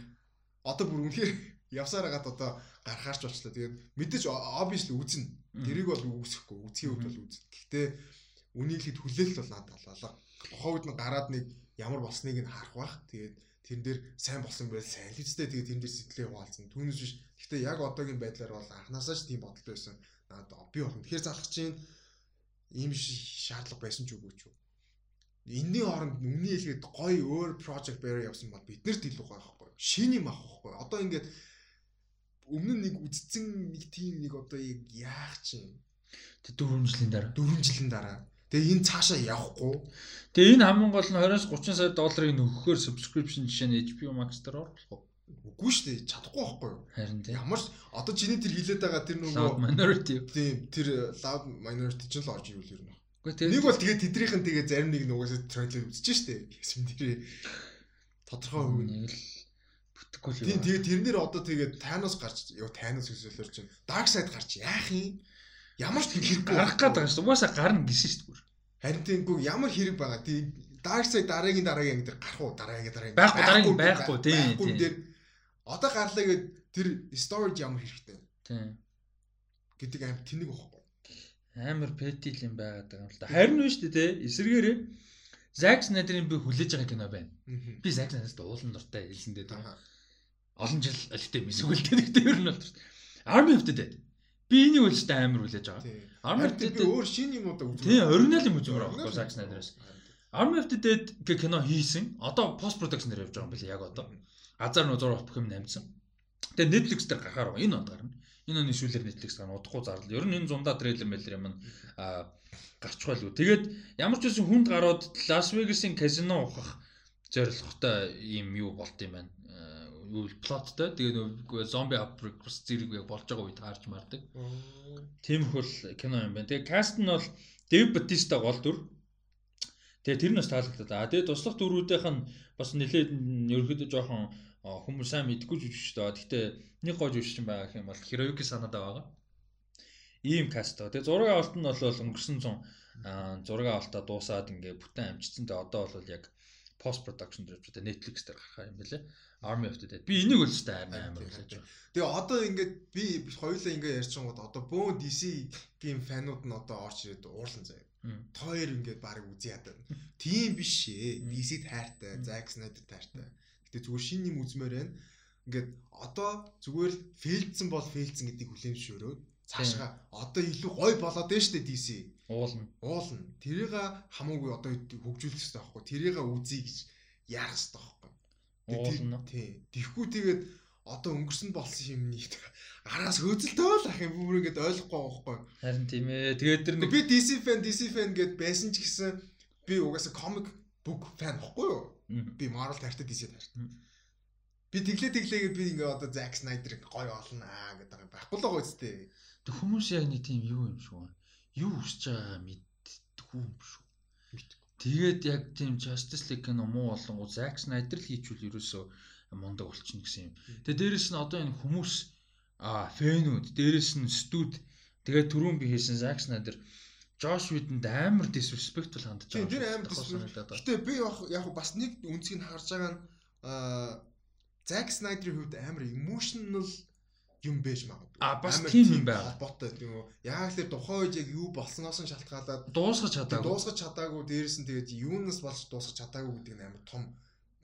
одоо бүр үнэхээр явсаар хагаад одоо гарахаарч болчлаа. Тэгээд мэдээж obviously үзнэ. Тэрийг бол үүсэхгүй. Үзхийн үед бол үзнэ. Гэхдээ үний хэлэхэд хүлээлт бол надад алга. Тухайд нь гараад нэг ямар болсныг нь харах бах. Тэгээд тэрэн дээр сайн болсон байл сайн л үстэй тэгээд тэрэн дээр сэтгэлээ хуваалцсан. Түүнээс биш. Гэхдээ яг одоогийн байдлаар бол анханасаа ч тийм бодолтой байсан. Надад би бол тэгэхээр залах чинь ийм шаардлага байсан ч үгүй ч юу. Энийн оронд өмнө хэлгээд гоё өөр project bearer явсан бол биднэрт илүү гоё байхгүй юу? Шин юм авахгүй. Одоо ингээд өмнө нэг үдцэн нэг тийм нэг одоо яах чинь. Тэ 4 жилийн дараа. 4 жилийн дараа Тэгээ энэ цаашаа явахгүй. Тэгээ энэ хамгийн гол нь 20-30 сая долларыг нөхөхөөр subscription жишээ нь HBO Max дээр оруулах уу? Үгүй шүү дээ. Чадахгүй байхгүй юу? Харин тийм. Ямар ч одоо чиний тэр хилээд байгаа тэр нөгөө minority. Тийм, тэр loud minority ч л орж ирүүл ер нь. Нэг бол тэгээ тэдрийнх нь тэгээ зарим нэг нугасаа трейлер үзчихэж штэ. Гэсэн тэр тодорхой хувь нэг л бүтэхгүй л. Тийм, тэгээ тэрнэр одоо тэгээ Thanos гарч ёо Thanos гэсэлэр чинь Dark Side гарч яах юм? Ямар ч хэрэг гарах гээд байгаа шүү. Угаасаа гарна гэсэн шүү дээ. Харин тиймгүй ямар хэрэг байгаа. Тийм Dark Side дараагийн дараагийн дээр гарах уу? Дараагийн дараагийн байхгүй дараагийн байхгүй тийм. Тийм. Одоо гарлаа гэд тэр storage ямар хэрэгтэй. Тийм. гэдэг аим тэнэг байхгүй. амар петил юм байгаад байгаа юм л да. Харин нь шүү дээ эсэргээрээ Zack Snyder-ийн би хүлээж байгаа кино байна. Би Zack Snyder-т уулын дуртай хэлсэн дээ. Олон жил альтай мисгүүлтэй гэхдээ ер нь бол Army of the Dead. Би энийг үлстэй амар хүлээж байгаа. The Dead өөр шин юм уу да үзмээр. Тийм, оригинал юм үзмээр байгаа Zack Snyder-аас. The Dead гэх кино хийсэн. Одоо post production дээр явж байгаа юм билээ яг одоо. Азар нузуур бүх юм намжсан. Тэгээ Netflix дээр гарахаар энэ онд гарна. Энэ оны сүүлээр Netflix гарна. Удахгүй зарлал. Ер нь энэ зундаа трейлер мэлэр юм аа гарчгүй л үү. Тэгээд ямар ч үсэн хүнд гарууд Лас Вегасын казино ухах зорилготой юм юу болт юм байна. Юу плоттой. Тэгээд нөгөө зомби апокалипс зэрэг яг болж байгаа үед харж мардаг. Тийм хөл кино юм байна. Тэгээд каст нь бол Дэв Батиста гол дүр. Тэгээ тэр нь бас таалагдаад. А тэгээд туслах дүрүүдийнх нь бас нэлээд ерөөхдөө жоохон хүмүүс сайн мэдгүй жүжигчтэй. Гэхдээ нэг гоо жүжигч байгаа юм бол Хироюки Санада байгаа ийм каст байгаа. Тэгээ зураг авалт нь бол өнгөрсөн зун зураг авалтаа дуусаад ингээ бүтэн амжицсан. Тэгээ одоо бол яг post production дээр одоо Netflix дээр гарах юм байлээ. Army of the Dead. Би энийг л өстэй амар амар хүлээж байгаа. Тэгээ одоо ингээд би хоёулаа ингээ ярьчихсан гот одоо бөөн DC гейм фанууд нь одоо орч ирээд уурлан заяа. Тоор ингээд баг үзье ядаа. Тийм биш ээ. DC тайртай, Zack Snyder тайртай. Гэтэ зүгээр шин юм үзмээр байна. Ингээд одоо зүгээр фейлдсэн бол фейлдсэн гэдгийг хүлээмжшөөрөөд цаашгаа одоо илүү гоё болоод байна шүү дээ DC. Уулна. Уулна. Тэрийг хамаагүй одоо хөгжүүлэх хэрэгтэй байхгүй. Тэрийг үзье гэж яах хэрэгтэй байхгүй. Уулна. Тий. Тэгэхгүй тэгээд одоо өнгөрсөн болсон юмний араас хөөцөлтэй л ах юм бүр ингэж ойлгохгүй байхгүй. Харин тийм ээ. Тэгээд тэр нэг би DC fan DC fan гэд байсан ч гэсэн би угаасаа comic book fan байхгүй юу? Би Marvel тартай DC тартай. Би тэглээ тэглээгээд би ингээ одоо Zack Snyder гоё олно аа гэдэг юм байхгүй л байгаа үстэй. Тэг хүмүүс яг нэг тийм юу юм шүү. Юу хүсэж байгаа мэддэггүй юм шүү. Тэгээд яг тийм Justice League кино муу болонгоо Zack Snyder л хийчихвэл ерөөсөө мундаг болчихно гэсэн юм. Тэгээд дээрэс нь одоо энэ хүмүүс а фэнүүд, дээрэс нь студ тэгээд түрүүн би хийсэн Zack Snyder Josh Whedon-д амар disrespect бол хандж байгаа. Тэр амар disrespect. Гэтэ би яг бас нэг үнцгийг харж байгаа нь Zack Snyder-ийн хувьд амар emotional юм байж магадгүй. А бас тийм юм байна. Холбоотой тийм үү. Яг л тухайн үед яг юу болсноос нь шалтгаалаад дуусгаж чадаагүй. Дуусгаж чадаагүй дээрээс нь тэгээд юунаас болж дуусгаж чадаагүй гэдэг нь амар том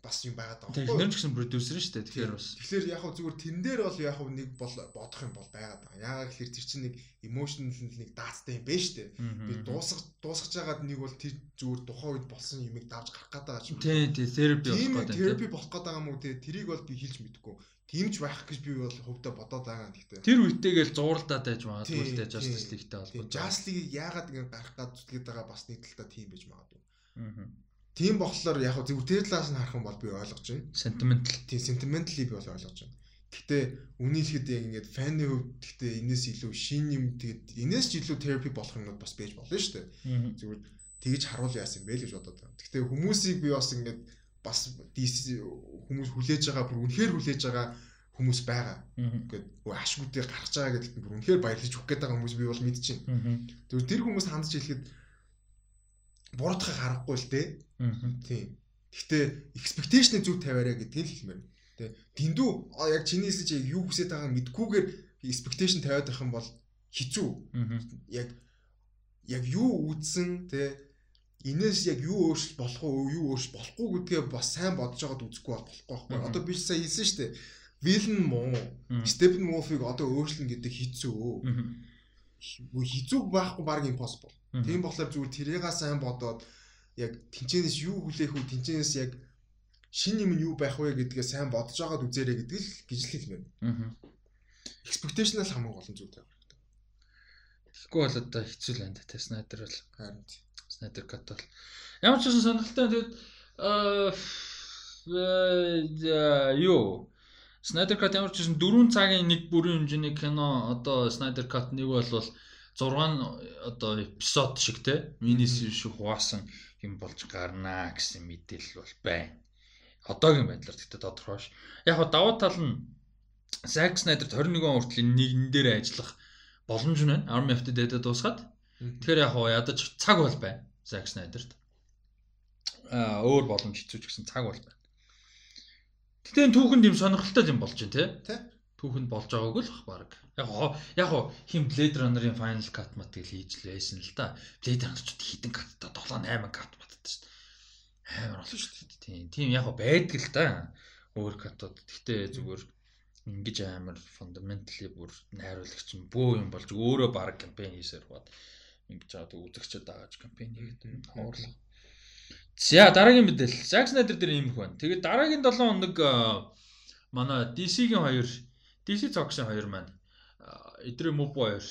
бас юм байгаад байгаа. Тэгэхээр ч гэсэн продюсер шүү дээ. Тэгэхээр бас. Тэгэхээр яг хөө зүгээр тэн дээр бол яг хөө нэг бол бодох юм бол байгаад байгаа. Яагаад гэхээр тэр чинь нэг emotional нэг даацтай юм байна шүү дээ. Би дуусгаж дуусгаж байгаад нэг бол тэр зүгээр тухайн үед болсон юмыг давж гарах байгаа юм. Тийм тийм therapy болох гэдэг. Тийм therapy болох байгаа юм уу те тэрийг бол би хэлж мэдэхгүй. Тимч байх гэж би бол хөвдө бодоод байгаа гэхдээ. Тэр үетэйгээл зууралдаад байж магадгүй л дээ Justice League-тэй холбоотой. Justice League-ийг яагаад ингэ гарах гад зүтгээд байгаа бас нэг талдаа тийм байж магадгүй. Аа. Тийм болохоор яг зөв тэр талаас нь харах юм бол би ойлгож байна. Sentimental. Тийм sentimentally би бол ойлгож байна. Гэтэ үнийлэхэд яг ингээд фаны хувьд гэтэ энэс илүү шин юм тэгэд энэс ч илүү therapy болох юмнууд бас байж болно шүү дээ. Зүгээр тэгж харуул яасан бэ л гэж бодоод байна. Гэтэ хүмүүсийг би бас ингээд бас хүмүүс хүлээж байгаа бүр үнэхээр хүлээж байгаа хүмүүс байгаа. Ингээд ашгуудыг гаргаж байгаа гэдэгт бүр үнэхээр баярлаж өгөх гээд байгаа хүмүүс би бол мэдчихээн. Тэгвэл тэр хүмүүс хандж хэлэхэд буруутгах аргагүй л дээ. Тийм. Гэхдээ expectation-ы зүг тавиараа гэдгийг л хэлмээр. Тэ. Дэндүү яг чиний хэлж яг юу хүсэж байгааг мэдгүйгээр expectation тавиад байх юм бол хэцүү. Яг яг юу үүдсэн тэ энэс яг юу өөрчлөлт болох уу юу өөрчлөлт болохгүй гэдгээ бас сайн бодож байгаад үзэхгүй болохгүй байхгүй. Одоо би сая хэлсэн шүү дээ. Вилен муу. Степен Муфиг одоо өөрчлөн гэдэг хэцүү. Хизүү байхгүй баг impossible. Тийм болохоор зүгээр тэрийгээ сайн бодоод яг тэнцэнээс юу хүлээх үү тэнцэнээс яг шин юм юу байх вэ гэдгээ сайн бодож байгаад үзээрэй гэдэг л гэж л хэлмээр. Expectation-аас хамаагүй олон зүйл тавих хэрэгтэй. Тэгэхгүй бол одоо хэцүү л байна те Snyder бол. Харин Snyder Cut бол. Ямар ч гэсэн сонирхолтой тэгээд аа юу Snyder Cut ямар ч гэсэн 4 цагийн нэг бүрийн хэмжээний кино одоо Snyder Cut нэг бол 6 одоо эпизод шиг те мини шиг хуваасан юм болж гарнаа гэсэн мэдээлэл бол байна. Одоогийн байдлаар тэгтээ тодорхой ш. Яг хаа давуу тал нь Zack Snyder 21 он хүртэл нэгэн дээр ажиллах боломж нь байна. Army of the Dead-д дуусгаад. Тэгэхээр яг хаа ядаж цаг бол байна. Zack Snyder-т. Аа өөр боломж хэцүүч гэсэн цаг бол байна. Гэтэ энэ түүхэнд юм сонирхолтой юм болж байна те. Тэ. Түүхэнд болж байгааг л баг. Яг яг хим Blade Runner-ын Final Cut мат гэж хийж л байсан л да. Blade Runner ч хитэн катта 7 8 кат маттай шүү дээ. Амар олон шүү дээ. Тийм. Тийм яг байдаг л да. Өөр катууд. Гэхдээ зүгээр ингэж амар fundamentally бүр найруулагч нь бөө юм болж өөрөө баг кампань хийсээр бод ингэж аваад үзэгчд дааж кампань хийгээд хоорлоо. За дараагийн мэдээлэл. Zack Snyder дээр юм их байна. Тэгээд дараагийн 7 хоног манай DC-гийн хоёр DC Talks-ын хоёр маань эдрээ мөбо хоёр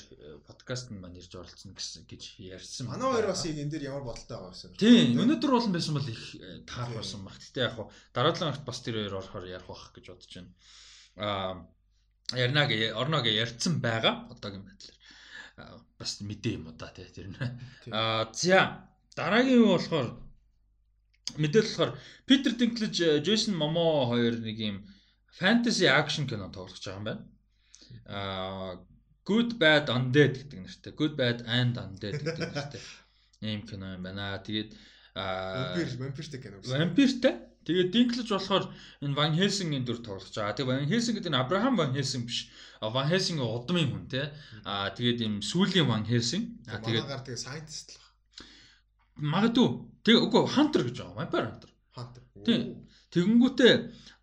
подкаст нь маань ирж оролцсон гэсэн гэж ярьсан. Манай хоёр бас энэ дээр ямар бодолтой байгаа юм. Тийм, өнөөдөр уулан байсан бол их таарсан баг. Гэтэ яг хуу дараагийн агт бас тэр хоёр орохоор ярих байх гэж бодож байна. Аа ярина гэ орно гэ ярьсан байгаа одоогийн байдлаар бас мэдээ юм да тэр нь. Аа за дараагийн юу болохоор мэдээлэл болохоор Питер Dinklage, Jason Momoa хоёр нэг юм fantasy action кино тоглож байгаа юм байна. Аа Good Bad Undead гэдэг нэртэй. Good Bad and Undead гэдэг нэртэй. Ийм кино юм байна. Тэгээд вампир вампиртэй кино. Вампиртэй. Тэгээд Dinklage болохоор энэ Van Helsing-ийн дүр тоглож байгаа. Тэгээд Van Helsing гэдэг нь Abraham Van Helsing биш. Van Helsing удмын хүн те. Аа тэгээд ийм сүүлийн Van Helsing. Аа тэгээд магаар тэгээд scientist л байна. Магадгүй. Тэгээ үгүй Hunter гэж байгаа. Vampire Hunter. Hunter. Тийм. Тэгэнгүүтээ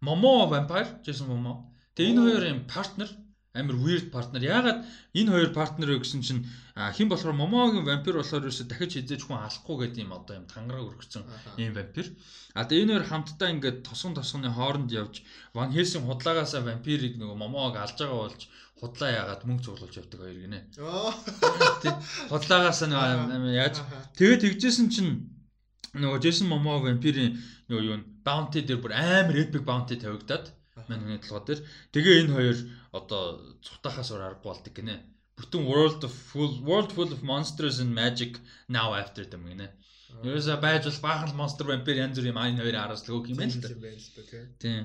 Момо Vampire, Jason Momo. Тэгээ энэ хоёр юм партнер амар weird партнер. Яагаад энэ хоёр партнер вэ гэсэн чинь хэн болохоор Момогийн вампир болохоор ерөөсө дахиж хизээж хүн алахгүй гэдэг юм одоо юм тангараг өргөцсөн ийм вампир. А тэгээ энэ хоёр хамтдаа ингээд тосгон тосгоны хооронд явж Ван Хельсинг худлагаасаа вампирыг нөгөө Момоог алж байгаа болж худлаа яагаад мөнгө цуглуулж явдаг хоёр гинэ. Нөгөө яаж тэгээд тэгжсэн чинь нөгөө Джейсон Момо вампирийн нөгөө юу баунти дээр бүр амар epic bounty тавигдаад манай толгой дээр тэгээ энэ хоёр одоо цутахаас өр аргагүй болдог гинэ. Бүтэн world of full world full of monsters and magic now after them гинэ. Ерөөсө байж бол баахан монстр вампир янз бүр юм айн хоёр араас л хөөх юм байна л та. Тийм.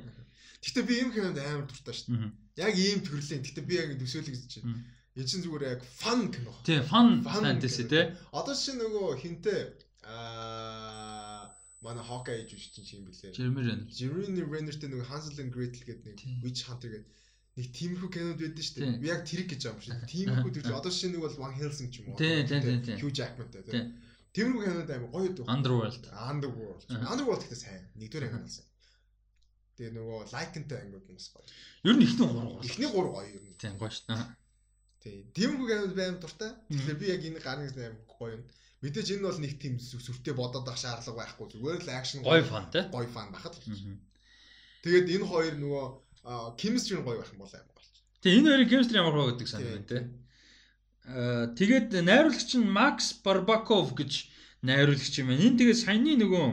Гэтэ би ийм кинонд амар дуртай шүү дээ. Яг ийм төрлийн. Гэтэ би яг төсөөлөг гэж байна. Энэ чинь зүгээр яг fun кино. Тийм, fun fantasy тий. Одоо чинь нөгөө хинтээ аа манай Hawkeye ээж биш чинь юм бэлээ. Jeremy Renner. Jeremy Renner-тэй нөгөө Hansel and Gretel гэдэг нэг Witch Hunter гэдэг нэг тиймэрхүү кинод байдсан шүү дээ. Би яг тэрэг гэж юм шиг. Тиймэрхүү төр одоо шинэ нэг бол Van Helsing ч юм уу. Тийм тийм тийм. Hugh Jackman-тай тийм. Тиймэрхүү кинод амар гоё үү. Underworld. Underworld. Underworld гэхдээ сайн. Нэгдүгээр ангаалсан. Тэгээ нөгөө Like-нтай ангууд нь бас гоё. Ер нь ихний 3 гоё. Ихний 3 гоё ер нь. Тийм гоё шүү дээ. Тийм. Тиймэрхүү кинод амар дуртай. Тэгэхээр би яг энэ гарныг амар гоё юм. Мэдээж энэ бол нэг тийм сүртэй бодоод авах шаардлага байхгүй зүгээр л акшн гоё фан тий. Гоё фан байхад. Тэгээд энэ хоёр нөгөө chemistry нь гоё байх юм бол амар болж. Тэгээ энэ хоёрын chemistry ямар гоё гэдэг санаа байна тий. Аа тэгээд найруулагч нь Макс Барбаков гэж найруулагч юм байна. Энэ тэгээд саяны нөгөө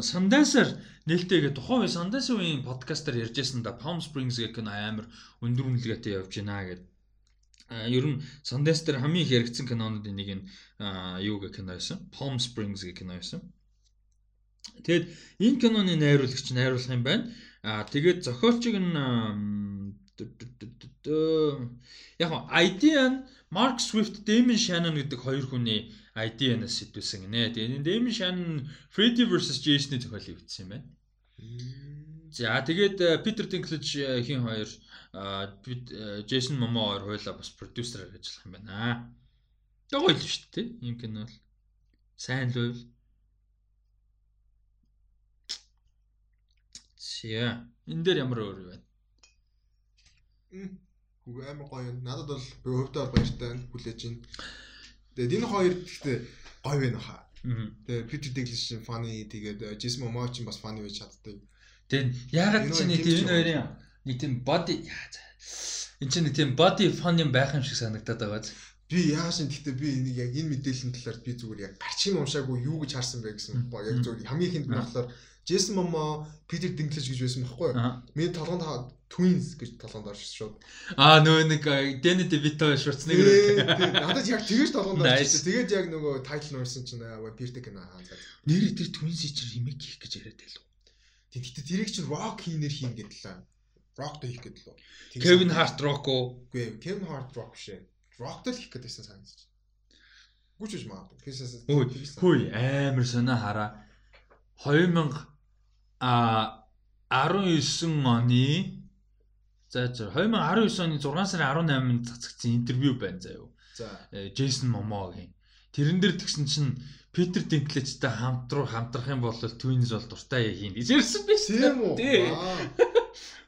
Sundance-аар нээлттэйгээ тухайн үе Sundance үеийн подкастаар ярьжсэн да Palm Springs гэх кино амар өндөр үнэлгээтэй явж байна гэдэг ер нь Sundance дээр хамгийн их яригдсан кинонуудын нэг нь юу гэх кино байсан. Palm Springs гэх кино байсан. Тэгэд энэ киноны найруулагч найруулах юм байна. Аа тэгээд зохиолчиг нь яг idea нь Mark Swift, Damon Shannon гэдэг хоёр хүний idea-наас сэтүүлсэн гинэ. Тэгээд энэ Damon Shannon Freddy vs Jason-ы зохиолыг бичсэн юм байна. За тэгээд Peter Dinklage хин хоёр бид Джейсон Момо хоёр хоёлаа бас продюсераар ажиллах юм байна. Гоё л шүү дээ. Ийм кино бол сайн л байв. Зя. Энэ дээр ямар өөр вэ? Үгүй амар гоё. Надад бол би хувьдаа баяртай хүлээж байна. Тэгээд энэ хоёр гэхдээ гоё байна хаа. Тэгээд Peter Dinklage funny тэгээд Jason Momoa ч бас funny байж чаддаг. Тэгээд яагаад чи нэг энэ хоёрын нэг тийм body энэ чинь нэг тийм body fun юм байх юм шиг санагдаад байгаа. Би нь гэхдээ би нэг яг энэ мэдээллийн талаар би зүгээр яг гарчин уншаагүй юу гэж харсан бэ гэсэн боо яг зөв хамгийн ихэнд болохоор Jason Momoa, Peter Dinklage гэж байсан байхгүй юу? Миний толгоонд Twins гэж толгоонд орж шууд. Аа нөө нэг Danny DeVito шурцныг надад яг тэгэж толгоонд орж ирсэн. Тэгээд яг нөгөө title нуурсан чинь Vampire гэх нэ хаанцаа. Нэр дээр Twins-ийг ремейк хийх гэж яриад байлаа. Тэгтээ тэрийг чинь Rock хийнэр хийн гэдэлээ. Дээр хийх гэдэг лөө. Kevin Hart Rock уу? Үгүй Kevin Hart Rock биш ээ. Rock дээр хийх гэдэгсэн санагдаж. Гүчж магадгүй. Хөөе амар сонаа хараа. 2000 а 19 оны За за 2019 оны 6 сарын 18-нд цацагдсан интервью байна заа юу. За. Джейсон Момогийн. Тэрэн дээр тэгсэн чинь Питер Динклэжтэй хамт руу хамтрах юм бол Twins бол дуртай хийн гэж ярьсан биш тийм үү?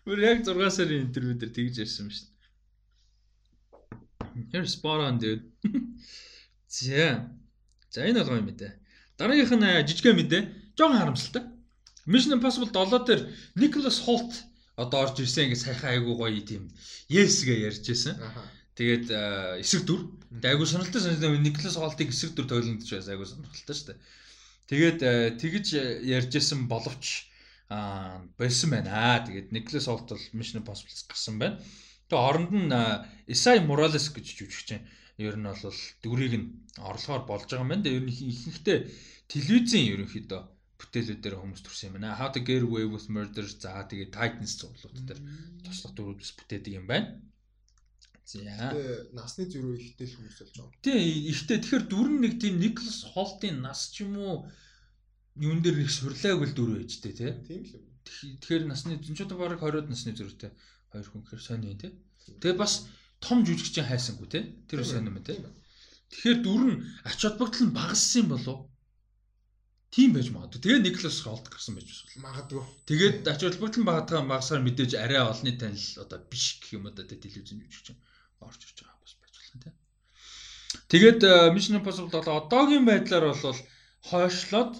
Бүр яг 6 сарын интервью дээр тэгж ярьсан шүү дээ. You're spot on dude. За. За энэ бол гоё мэдээ. Дараагийнх нь жижигхэн мэдээ. Жон харамсалтай. Mission Impossible 7 дээр Nicholas Holt одоо орж ирсэн ингээ сайхан айгуу гоё тийм yes гэ ярьж байсан. Тэгээд эсрэг дүр. Айгуу сонирхолтой санагдсан Nicholas Holt-ыг эсрэг дүр тоглонд ч байсан айгуу сонирхолтой шүү дээ. Тэгээд тэгж ярьж байсан боловч аа болсон байна. Тэгээд Nicholas Holt бол Mission Impossible-с гарсан байна. Тэгээд оронд нь Isai Morales гэж жүжигч ер нь бол дүрийг нь орлохоор болж байгаа юм байна. Тэгээд ер нь ихэнхдээ телевизийн ерөнхийдөө бүтээлүүдээр хүмүүс төрсэн юм байна. How to Get Away with Murder за тэгээ Titans цуглууд дээр туслах дөрүүдс бүтээдэг юм байна. За. Тэгээ насны зөрүү ихтэй л хүмүүс болж байгаа. Тий, ихтэй. Тэгэхээр дүр нэг тийм Nicholas Holt-ийн нас ч юм уу юун дээр нэг сурлаагүй л байж тээ, тий. Тийм л юм. Тэгэхээр насны зөнчөд бараг 20-од насны зөрүүтэй хоёр хүн гэхээр сони тий. Тэгээ бас том жүжигчин хайсангүй тий. Тэр сони юм тий. Тэгэхээр дүр нь ач холбогдол нь багассан юм болов Тийм байж магадгүй. Тэгээ Никлас Холт гарсан байж болно. Магадгүй. Тэгээд ач холбогдол нь багтаа багасаар мэдээж арай олонний танил одоо биш гэх юм одоо телевизэн жүжигч орж ирж байгаа бас байж болно тийм. Тэгээд э, Mission Impossible 7 одоогийн байдлаар бол хойшлоод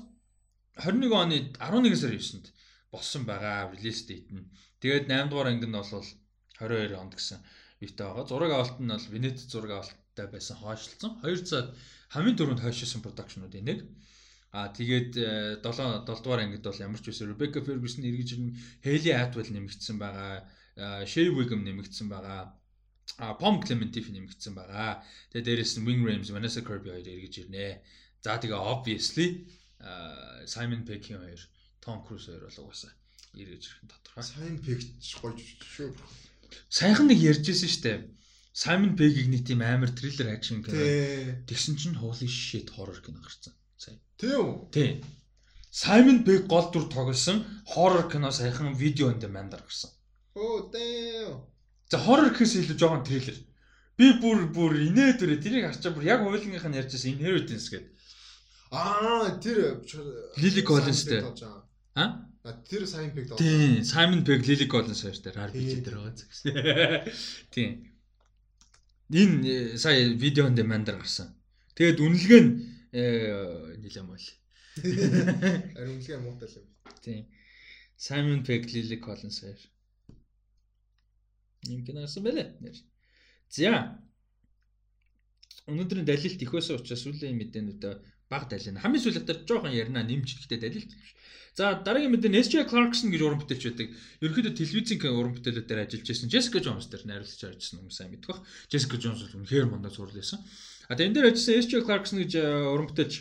21 оны 11 сарын 9-нд болсон байгаа релиз дейт нь. Тэгээд 8 дугаар анги нь бол 22 онд гэсэн үетэй байгаа. Зураг авалт нь бол Венец зураг авалттай байсан хойшлцсон. 2 цаг хамгийн түрүүнд хойшилсан продакшнуудын нэг. Аа тэгээд 7 7 дугаар ангид бол ямар ч үсэ Rebecca Ferguson эргэж ирнэ, Hailey Atwell нэмэгдсэн байгаа, Shea Wiggum нэмэгдсэн байгаа. А Pom Clementif нэмэгдсэн байгаа. Тэгээд дээрэс нь Wing Rames, Vanessa Kirby хоёр эргэж ирнэ. За тэгээ obviously Simon Pegg-ийн хоёр, Tom Cruise хоёр бол угаасаа эргэж ирэх нь тодорхой. Simon Pegg гоё шүү. Сайхан нэг ярьжсэн шүү дээ. Simon Pegg-ийг нэг тийм амар триллер акшн кино. Тэгсэн чинь holy shit horror кино гарсан. Тийм үү? Тийм. Simon Pegg гол дүр тоглосон хоррор кино саяхан видео on demand гарсан. Оо damn. За хоррор гэхээс илүү жоохон трейлер. Би бүр бүр инээд өрөө тэрийг харчаа бүр яг уйлгынх нь ярьж байсан Inheritance гэдэг. Аа тэр Lily Collins-тэй. А? Тэр Simon Pegg тоглосон. Тийм, Simon Pegg Lily Collins хоёртой RPG дээр байгаа зүгс. Тийм. Энэ сая видео on demand гарсан. Тэгээд үнэлгээ нь Э нилэм бол. Ариун үнэлгээ муутай л юм. Тийм. Simon Pegg, Lily Collins хоёр. Нэг гинасан байлаа. За. Өнөөдрийн далилт их байсан учраас сүүлийн мэдээнүүдээ баг далина. Хамгийн сүүлээр жоохон ярина нэмж ихтэй далилт биш. За дараагийн мэдээ SJ Clarkson гэж уран бүтээлч байдаг. Ерөнхийдөө телевизийн уран бүтээлүүдээр ажиллаж байсан. Jessica Jones дээр найруулагч ажилласан хүмүүс сайн мэдэх бах. Jessica Jones бол үнэхээр мундаг зурласан. А энэ дээр ажилласан SJ Clarkson гэж э, уран бүтээлч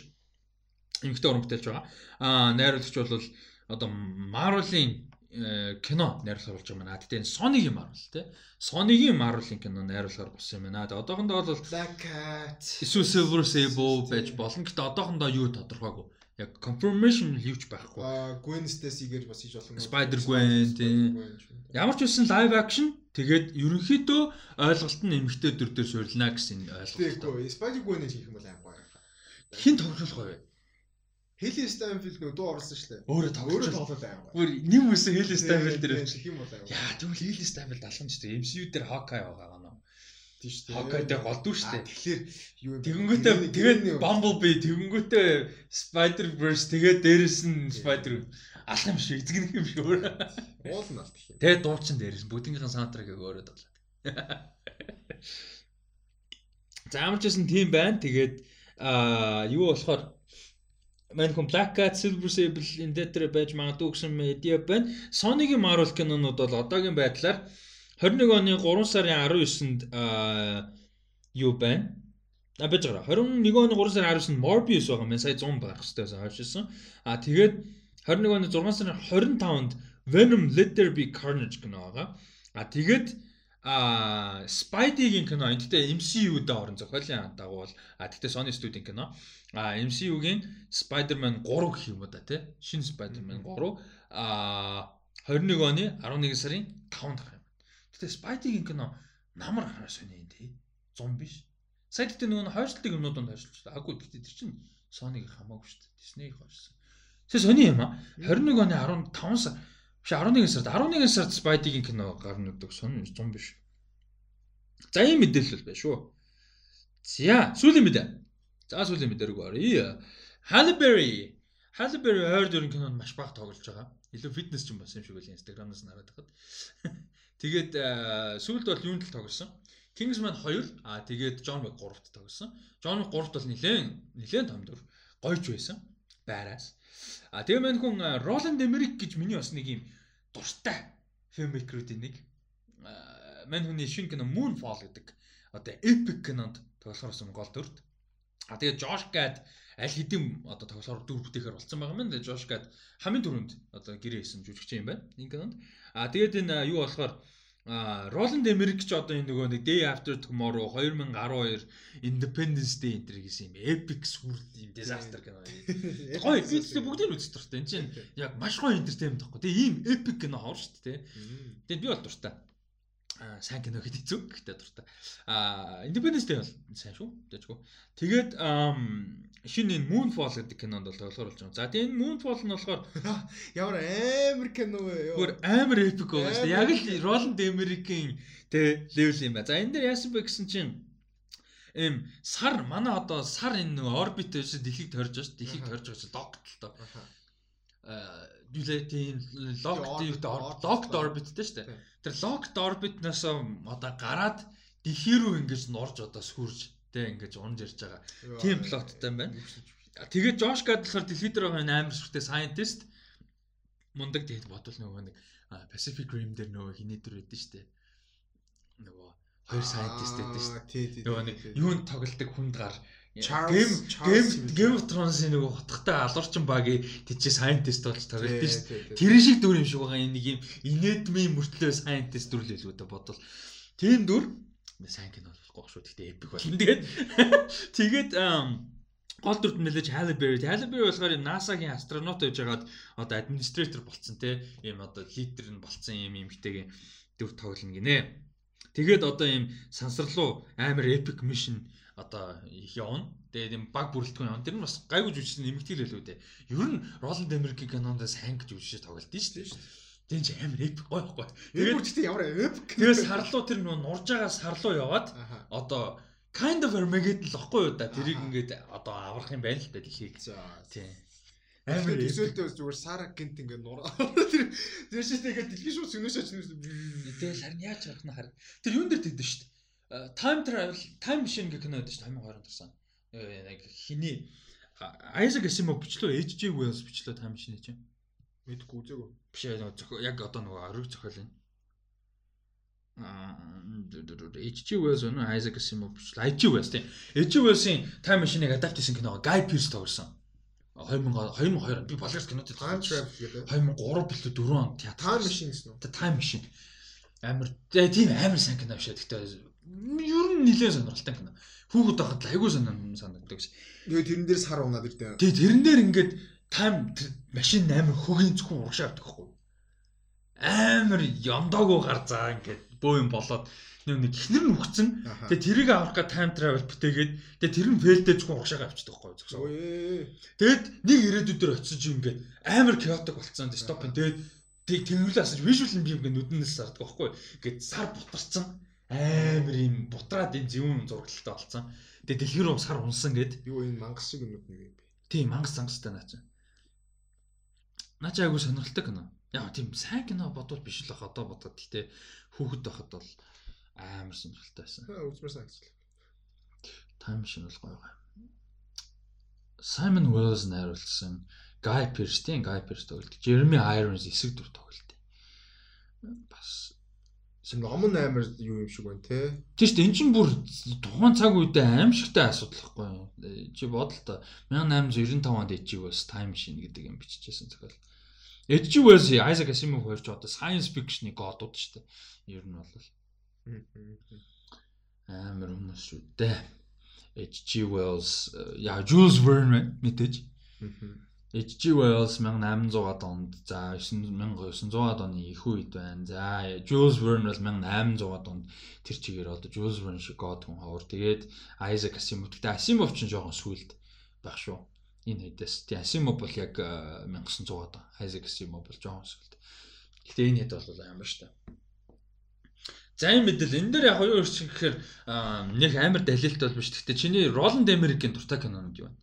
эмэгтэй уран бүтээлч байгаа. А найруулагч бол одоо Marvel-ийн кино найруулах болж байгаа юм аа. Энэ Sony-гийн Marvel те. Sony-гийн Marvel-ийн кино найруулахаар болсон юм байна. Тэгээ одоохондоо бол Black Cat, эсвэл Silver Sable байж болно. Гэтэ одоохондоо юу тодорхойгүй. Яг confirmation ч байхгүй. Аа Gwen Stacy гэж бас хийж болно. Spider Gwen тийм. Ямар ч үсэн live action тэгээд ерөнхийдөө ойлголт нь эмгтэй дүр дээр суйрлана гэсэн ойлголт. Тэгэхгүй Spider Gwen-ийг хийх юм бол гоё. Хин тоглох гоё. Хели Стайнфилд нөө дуу оруулсан шүү дээ. Өөрөө тоглож өөрөө тоглоод гоё. Бүр нэм үсэн Хели Стайнфилд дээр хийх юм бол аим. Яа тэгвэл Хели Стайнфилд алхам ч дээ. MCU дээр Hawkeye байгаа нөө. Тийм шүү дээ. Hawkeye-тэй голдуу шүү дээ. Тэгэхээр юу Тэгэнгүүтээ тэгээд Bumblebee тэгэнгүүтээ Spider-Verse тэгээд дээрэс нь Spider алах юм шиг эзэгнэх юм шиг өөр. Уул нь алт их юм. Тэгээд дуучин дээрээс бүгдийнхээ саундтрекийг өөрөө тоглоод. За амарчсан тийм байна. Тэгээд аа юу болохоор Man from Black Cat, Silver Sable энэ дээр байж магадгүй гэсэн медиа байна. Sony-гийн Marvel кинонууд бол одоогийн байдлаар 21 оны 3 сарын 19-нд юу байна? А байж байгаа. 21 оны 3 сарын 19-нд Morbius байгаа юм. Сая 100 байх байсан хойшилсан. А тэгээд 21 оны 6 сарын 25-нд Venom Let There Be Carnage кино байгаа. А тэгээд а Spidey-гийн кино энэ гэхдээ MCU-д орон зохиолын дагуу бол а гэхдээ Sony Studio-ийн кино а MCU-гийн Spider-Man 3 гэх юм уу да тий шинэ Spider-Man 3 а 21 оны 11 сарын 5-нд гарах юм. Гэтэ Spidey-гийн кино намар хараа сони тий. Зум биш. Сая гэдэг нөгөө хойшлтыг юмнууданд хойшлж байна. Аггүй гэтээ тэр чинь Sony-г хамаагүй шүү дээ. Disney-г хойшлсон. Тэгээ сони юм аа. 21 оны 15 сар биш 11 сард 11 сард Spidey-гийн кино гарна гэдэг сони зум биш. За ийм мэдээлэл байна шүү. За сүүлийн мэдээ. За сүүлийн мэдээ рүү оръё. Halle Berry Halle Berry ойр дөрөн кинонд маш бага тоглож байгаа. Илүү фитнес ч юм болсон юм шиг байл Instagram-аас хараад байхад. Тэгээд сүүлд бол юунд л тоглосон. Kingsman 2 аа тэгээд John Wick 3-т тоглосон. John Wick 3-т бол нилээн нилээн том дүр гойж байсан. Байраас. А тэгээ мань хүн Roland Emmerich гэж миний бас нэг юм дуртай фильммейкерүүдийн нэг мань хүний шинэ кино Moonfall гэдэг одоо epic кинонд тоглохоорсон гол дүрт. А тэгээ Josh Gad аль хэдийн одоо тоглохоор дүр бүтээхээр болсон байгаа юм. Тэгээ Josh Gad хамгийн түрүүнд одоо гэрээ хийсэн жүжигч юм байна. Энэ кинонд. А тэгээд энэ юу болохоор а Roland Emmerich ч одоо энэ нөгөө нэг Day After Tomorrow 2012 Independence Day энэ гэсэн юм epic сүрд юм disaster кино. Гоё би бүгдийг нь үзэж дуртай. Энд чинь яг маш гоё entertainment тахгүй. Тэгээ ийм epic кино хоор шүү дээ. Тэгээд би бол дуртай сайн кино хэд хэцүү гэхдээ дуртай. Аа Independence Day бол сайн шүү. Дэжгүй. Тэгээд шинэ энэ Moonfall гэдэг кинонд бол тоглохоор болж байгаа. За тэгээд энэ Moonfall нь болохоор ямар амар кино вэ? Гүр амар epic байгаа шүү. Яг л Roland Emmerich-ийн тэ level юм ба. За энэ дээр яасан бэ гэсэн чинь эм сар манай одоо сар энэ нэг орбит биш дэлхийг тойрж байгаа шүү. Дэлхийг тойрж байгаа чинь догт л доо. Аа тийм locked locked orbit дээ шүү дээ тэр locked orbit-наас одоо гараад дэлхий рүү ингэж норж одоо сүрж тэг ингэж унж ирж байгаа. Тийм плоттой юм байна. Тэгээд Josh Gad болохоор дэлхий дээр байгаа амар сүртэй scientist мундаг тэгээд бодвол нөгөө нэг Pacific Rim дээр нөгөө хиний дүр өгдөн штэ. Нөгөө хоёр scientist гэдэг штэ. Нөгөө нэг юунд тоглолдог хүнд гар Charles Game Game of Thrones-ийн нэг утгатай алуурчин багийн тийч scientist болж тоглолт шүү дээ. Тэр шиг дүр юм шиг байгаа энэ нэг юм инедмийн мөртлөө scientist дүр л илүү дээ бодвол. Тийм дүр сайн кино болохгүй шүү. Гэхдээ epic болно. Тэгээд тэгээд гол дүрд нэлээж Halle Berry. Halle Berry болохоор NASA-гийн астронавт байж байгаад одоо администратор болцсон те. Ийм одоо лидер нь болцсон юм юмхтэйгийн дүр тоглоно гинэ. Тэгээд одоо ийм сансарлуу амар epic mission одоо явна. Тэгээд юм баг бүрэлдэхүүн явна. Тэр нь бас гайгүй жүжигчсэн нэмэгдэл хэлүү дээ. Ер нь Roland Emmerich кинонд сайн гэж жүжигч тоглолт нь шүү дээ. Тэн чи амар эпик гоё. Тэгээд бүрчтэй ямар эпик. Тэгээд сарлуу тэр нөө нурж байгаа сарлуу яваад одоо kind of Armageddon л ихгүй юу да. Тэрийг ингээд одоо аврах юм байна л да дэлхийг. Тийм. Амар төсөөлтөө зүгээр сара гинт ингээд нур. Тэр тэр шийдээ ингээд дэлхийн шууд сөнөөш очно. Тэгэл харин яаж харах нь хар. Тэр юун дээр тэгдэж дээ time travel time machine гэх кино байдаг шүү 2020 онд гарсан. Яг хиний Isaac Asimov бичлөө H.G. Wells бичлөө time machine чинь. Мэдгүй үзээгүй. Биш яг одоо нөгөө ориг зохиол. Аа H.G. Wells өнөө Isaac Asimov бичлээ. H.G. Wells тийм. H.G. Wells-ийн time machine-ыг адапт хийсэн кино Guy Pearce тоглосон. 2000 2002 би Bollywood кинод time travel гэдэг. 2003 билүү 4 он театр. Time machine гэсэн үү? Time machine. Амар тийм амар сайн кино биш. Гэхдээ ер нь нилээ сонирхолтой кино. Хүүхэд байхад айгүй сонирхол санагддаг ш. Тэгээ тэрэн дээр сар унаад ирдэ. Тэгээ тэрэн дээр ингээд тайм машин амар хөгийн зөвхөн урагшаа авдаг хгүй. Амар ямдаагүй гар заа ингээд бөө юм болоод нэг ихнэр нь үхсэн. Тэгээ тэрийг авах га тайм travel бүтээгээд тэгээ тэр нь фейлдээ зөвхөн урагшаага авчдаг хгүй зөвсөн. Тэгээд нэг ирээдүйд дээр очиж ингээд амар chaotic болцсон. Дистопын тэгээд тэг тэмүүлээ асаж visual юм би ингээд нүднээс сарддаг байхгүй. Ингээд сар бутарсан амар юм бутраад энэ зөвүүн зурагталтай болсон. Тэгээ рүү сар унсан гэд. Юу энэ мангас шиг юмуд нэг юм бэ? Тийм мангас зангастай наа чи. Наа чи айгу сонирхолтой кино. Яг тийм сайн кино бодвол биш л ах одоо бодоход гэхдээ хүүхэд байхад бол амар сонирхолтой байсан. Үзмэр санагчлаа. Time Machine бол гоё гоё. Simon Wells найруулсан Guy Pearce тийм Guy Pearce тоглолт. Jeremy Irons эсрэг дүр тоглолт. Бас ном нь амар юу юм шиг байна те. Тийм шүү дээ. Эн чинь бүр тухайн цаг үедээ аимшигтай асуудал байхгүй юу? Чи бодол та 1895 онд ичиг бас Time Machine гэдэг юм бичижсэн зохиол. H.G. Wells, Isaac Asimov хоёрч одоо science fiction-ыг годууд шүү дээ. Ер нь бол амар хүмүүс шүү дээ. H.G. Wells, яа Jules Verne мэдээж. H.G. Wells 1800-аад онд за 1900-аад оны их үед байна. За Jules Verne бол 1800-аад онд тэр чигээр одоо Jules Verne шиг гоод хүн ховор. Тэгээд Isaac Asimov. Гэтэ Asimov ч жоохон сүйлд байх шүү. Энэ хэдээс. Тэг Asimov бол яг 1900-аад он. Isaac Asimov бол жоохон сүйлд. Гэтэ энэ хэд бол амар штэ. За энэ мэдэл энэ дээр яг хоёр шиг гэхээр нэг амар далилт бол биш. Гэтэ чиний Roland Emmerich-ийн дуртай кинонууд юу вэ?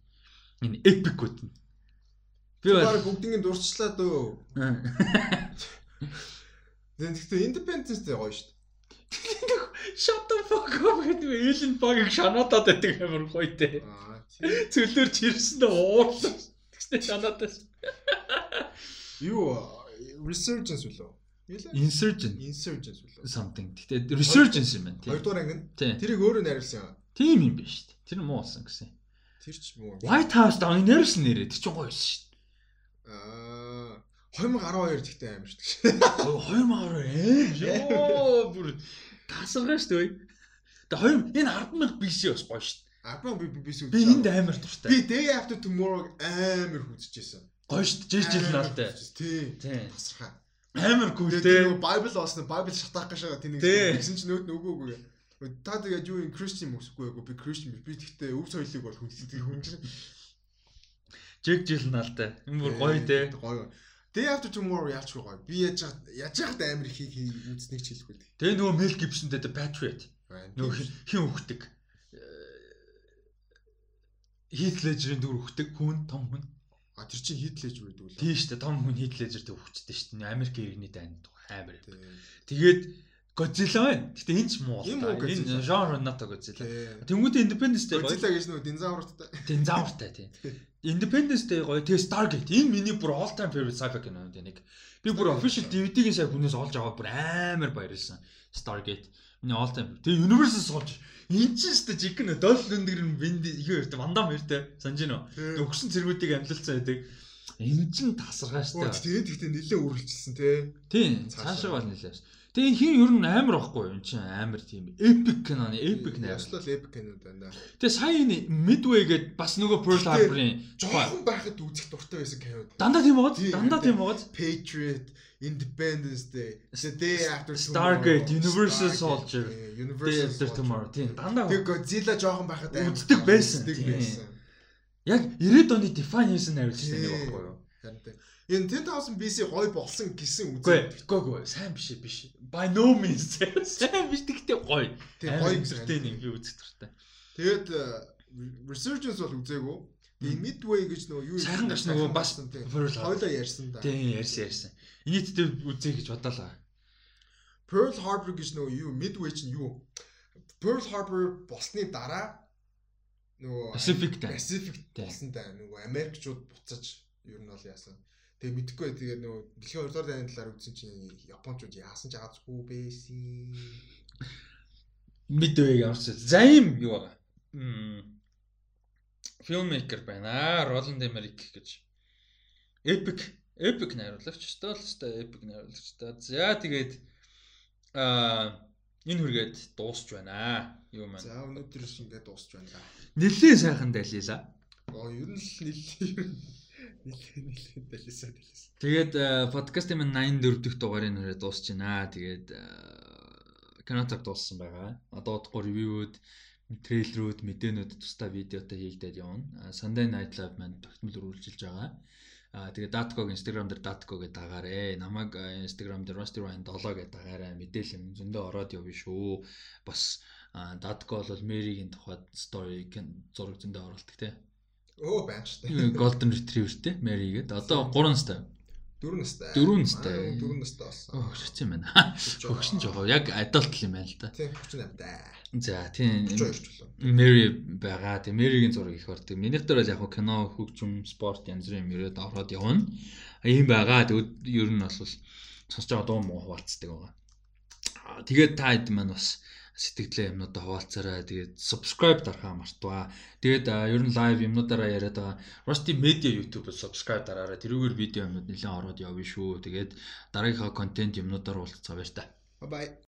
Энэ epic-үүд нь Би баг бүгднийг дурчлаа дөө. Гэхдээ Independence Day гоё шүү дээ. Shut the fuck up гэдэг Ellen Bug-ыг шанаадаад байдаг амар гоё те. Цөлөөр чирсэн дэ уурлаа. Тэгснэ шанаадаас. Юу Resurgence үлээ. Insurgent. Insurgence үлээ. Something. Гэтэ Resurgence юм байна. Хоёрдугаар анги. Тэрийг өөрөө найруулсан. Тийм юм байна шүү дээ. Тэр муу болсон гэсэн. Тэр ч муу. White House даа найруулсан нэрээ. Тэр чинь гоё байсан шүү дээ. Аа 2012 гэхдээ амар шүү дээ. 2012 ёо бүр тасаргаа шүү дээ. Тэгээ 2 энэ 100000 BC бас гоё шүү дээ. 100000 BC үү. Би энд амар дуртай. Би Day After Tomorrow амар хүзчихсэн. Гоё шүү дээ. Жижиг жил наалтай. Тий. Тасархаа. Амар гүйл дээ. Bible оосны Bible шатаах гэж байгаа тэнийг гэсэн чинь нөт нөгөөгүй. Та тэгээд юу юм Christian мөсгүй байгуу би Christian би тэгтээ өв соёлыг бол хүнсдэг хүн чинь Жиг жил наалтай. Энэ бүр гоё те. Гоё. Day after tomorrow яач гоё. Би яаж яаж яхад амар их хий үзснэг ч хэлэхгүй. Тэгээ нөгөө Mel Gibson дээр Patriot. Нөгөө хин өгдөг. Heath Ledger-ийн дүр өгдөг хүн том хүн. А тэр чинь Heath Ledger гэдэг үү? Тийм шүү дээ. Том хүн Heath Ledger дээр өгчтэй шүү дээ. Америк иргэний дайнд амар. Тэгээд Godzilla байна. Гэтэ энэ ч муу. Энэ genre not Godzilla. Тэнгүүд Independence гоё. Godzilla гэж нөгөө динозавртай. Динозавртай тийм. Independence Day гоё. Тэгээ Stargate. Энэ миний бүр all time favorite sci-fi кинонууд нэг. Би бүр official DVD-гийн сая хүнээс олж аваад бүр амар баярлсан. Stargate. Миний all time. Тэгээ Universal суулж Энд ч өстө жигэн дол лүндгэр нь бинд юу ярьтай вандам ярьтай санаж гинөө. Өгсөн зэргүүдийг амлилцсан байдаг. Энд чин тасаргаа штэ. Тэгээд тэгтээ нэлээ үргэлжилсэн тий. Тийм. Цаашаа бол нэлээ. Тэгээ хин ер нь амар байхгүй? Энд чинь амар тийм epic киноны epic нэр. Яслал epic кинод байна. Тэгээ сая энэ Midway гээд бас нөгөө Pearl Harbor-ын жоохон байхад үзэх дуртай байсан кинод. Дандаа тийм байгаад дандаа тийм байгаад Patriot Independence Day, The Day After Stargate, Universal Soldier, Universal Tomorrow тийм дандаа. Тэгээ Godzilla жоохон байхад үздэг байсан. Яг 90-ад оны Define хийсэн найруулагч нэг байхгүй юу? Харин тийм. Энэ 10000 BC гой болсон гэсэн үзээ. Үгүй ээ, сайн биш биш. By no means биш гэхдээ гоё. Тийм гоё гэртэй нэг би үзэх туфтаа. Тэгээд э, Resurgence бол үзээгүй. Тэгээ Midway гэж нөгөө юу сайхан гаш нөгөө бас хойлоо ярьсан да. Тийм ярьсан ярьсан. Инээдтэй үзээ гэж бодлоо. Pearl Harbor гэж нөгөө юу Midway чинь юу? Pearl Harbor болсны дараа нөгөө Pacific Pacific болсон да. Нөгөө Америкчууд буцаж ер нь бол яасан. Тэгээ мэдхгүй тэгээ нөгөө дэлхийн 2 дугаар дайны талаар үзсэн чинь Япончууд яасан ч аазгүй байсан. Мэдвэ ямар ч за юм юу байгаа. Filmmaker байна. Roland Emmerich гэж. Epic Epic найруулагч өстой л өстой Epic найруулагч та. За тэгээд аа энэ хүргээд дуусч байна. Юу маань. За өнөөдөр шингээ дуусч байна. Нилээ сайхан далила. Оо ер нь л нилээ Нилээ далисаа далисаа. Тэгээд подкастын минь 84 дэх дугаарыг нэрээ дуусч байна. Тэгээд кинотог дууссан байгаа. Одоо удахгүй ревюуд, трейлерүүд, мэдээнүүд тусдаа видеотой хийгдээд явна. Sunday Night Live маань тогтмол үргэлжилж байгаа. Аа тэгээд Datco-г Instagram дээр Datco гэдээ дагаарэ. Намайг Instagram дээр Rusty Ryan 7 гэдээ дагаарай. Мэдээлэл зөндөө ороод явна шүү. Бас Datco бол Mary-гийн тухайд story зураг зөндөө оруулдаг те. Өө байна шүү дээ. Golden Retriever те Mary гээд одоо 3 настай. 4 настай. 4 настай. 4 настай болсон. Хөшч юм байна. Хөгшин жоо яг adult юм байна л да. Тийм 38 да. За тийм 42 ч болоо. Mary байгаа. Тийм Mary-гийн зураг их ордог. Минийх дээр бол яг кино, хөгжим, спорт янз бүрийн мөрөд ороод явна. Ийм байгаа. Тэгвэл ер нь бол сонсож байгаа дуу муу хуваалцдаг байгаа. Тэгээд та хэд маань бас сэтгэлээ юмнуудаа хуваалцаарай. Тэгээд subscribe дарахаа мартваа. Тэгээд ер нь live юмнуудаараа яриад байгаа Rusty Media YouTube-д subscribe дараарай. Тэрүүгээр видео юмнууд нэлээд ороод явна шүү. Тэгээд дараагийнхаа контент юмнуудаар уулзцаа баяр та. Bye bye.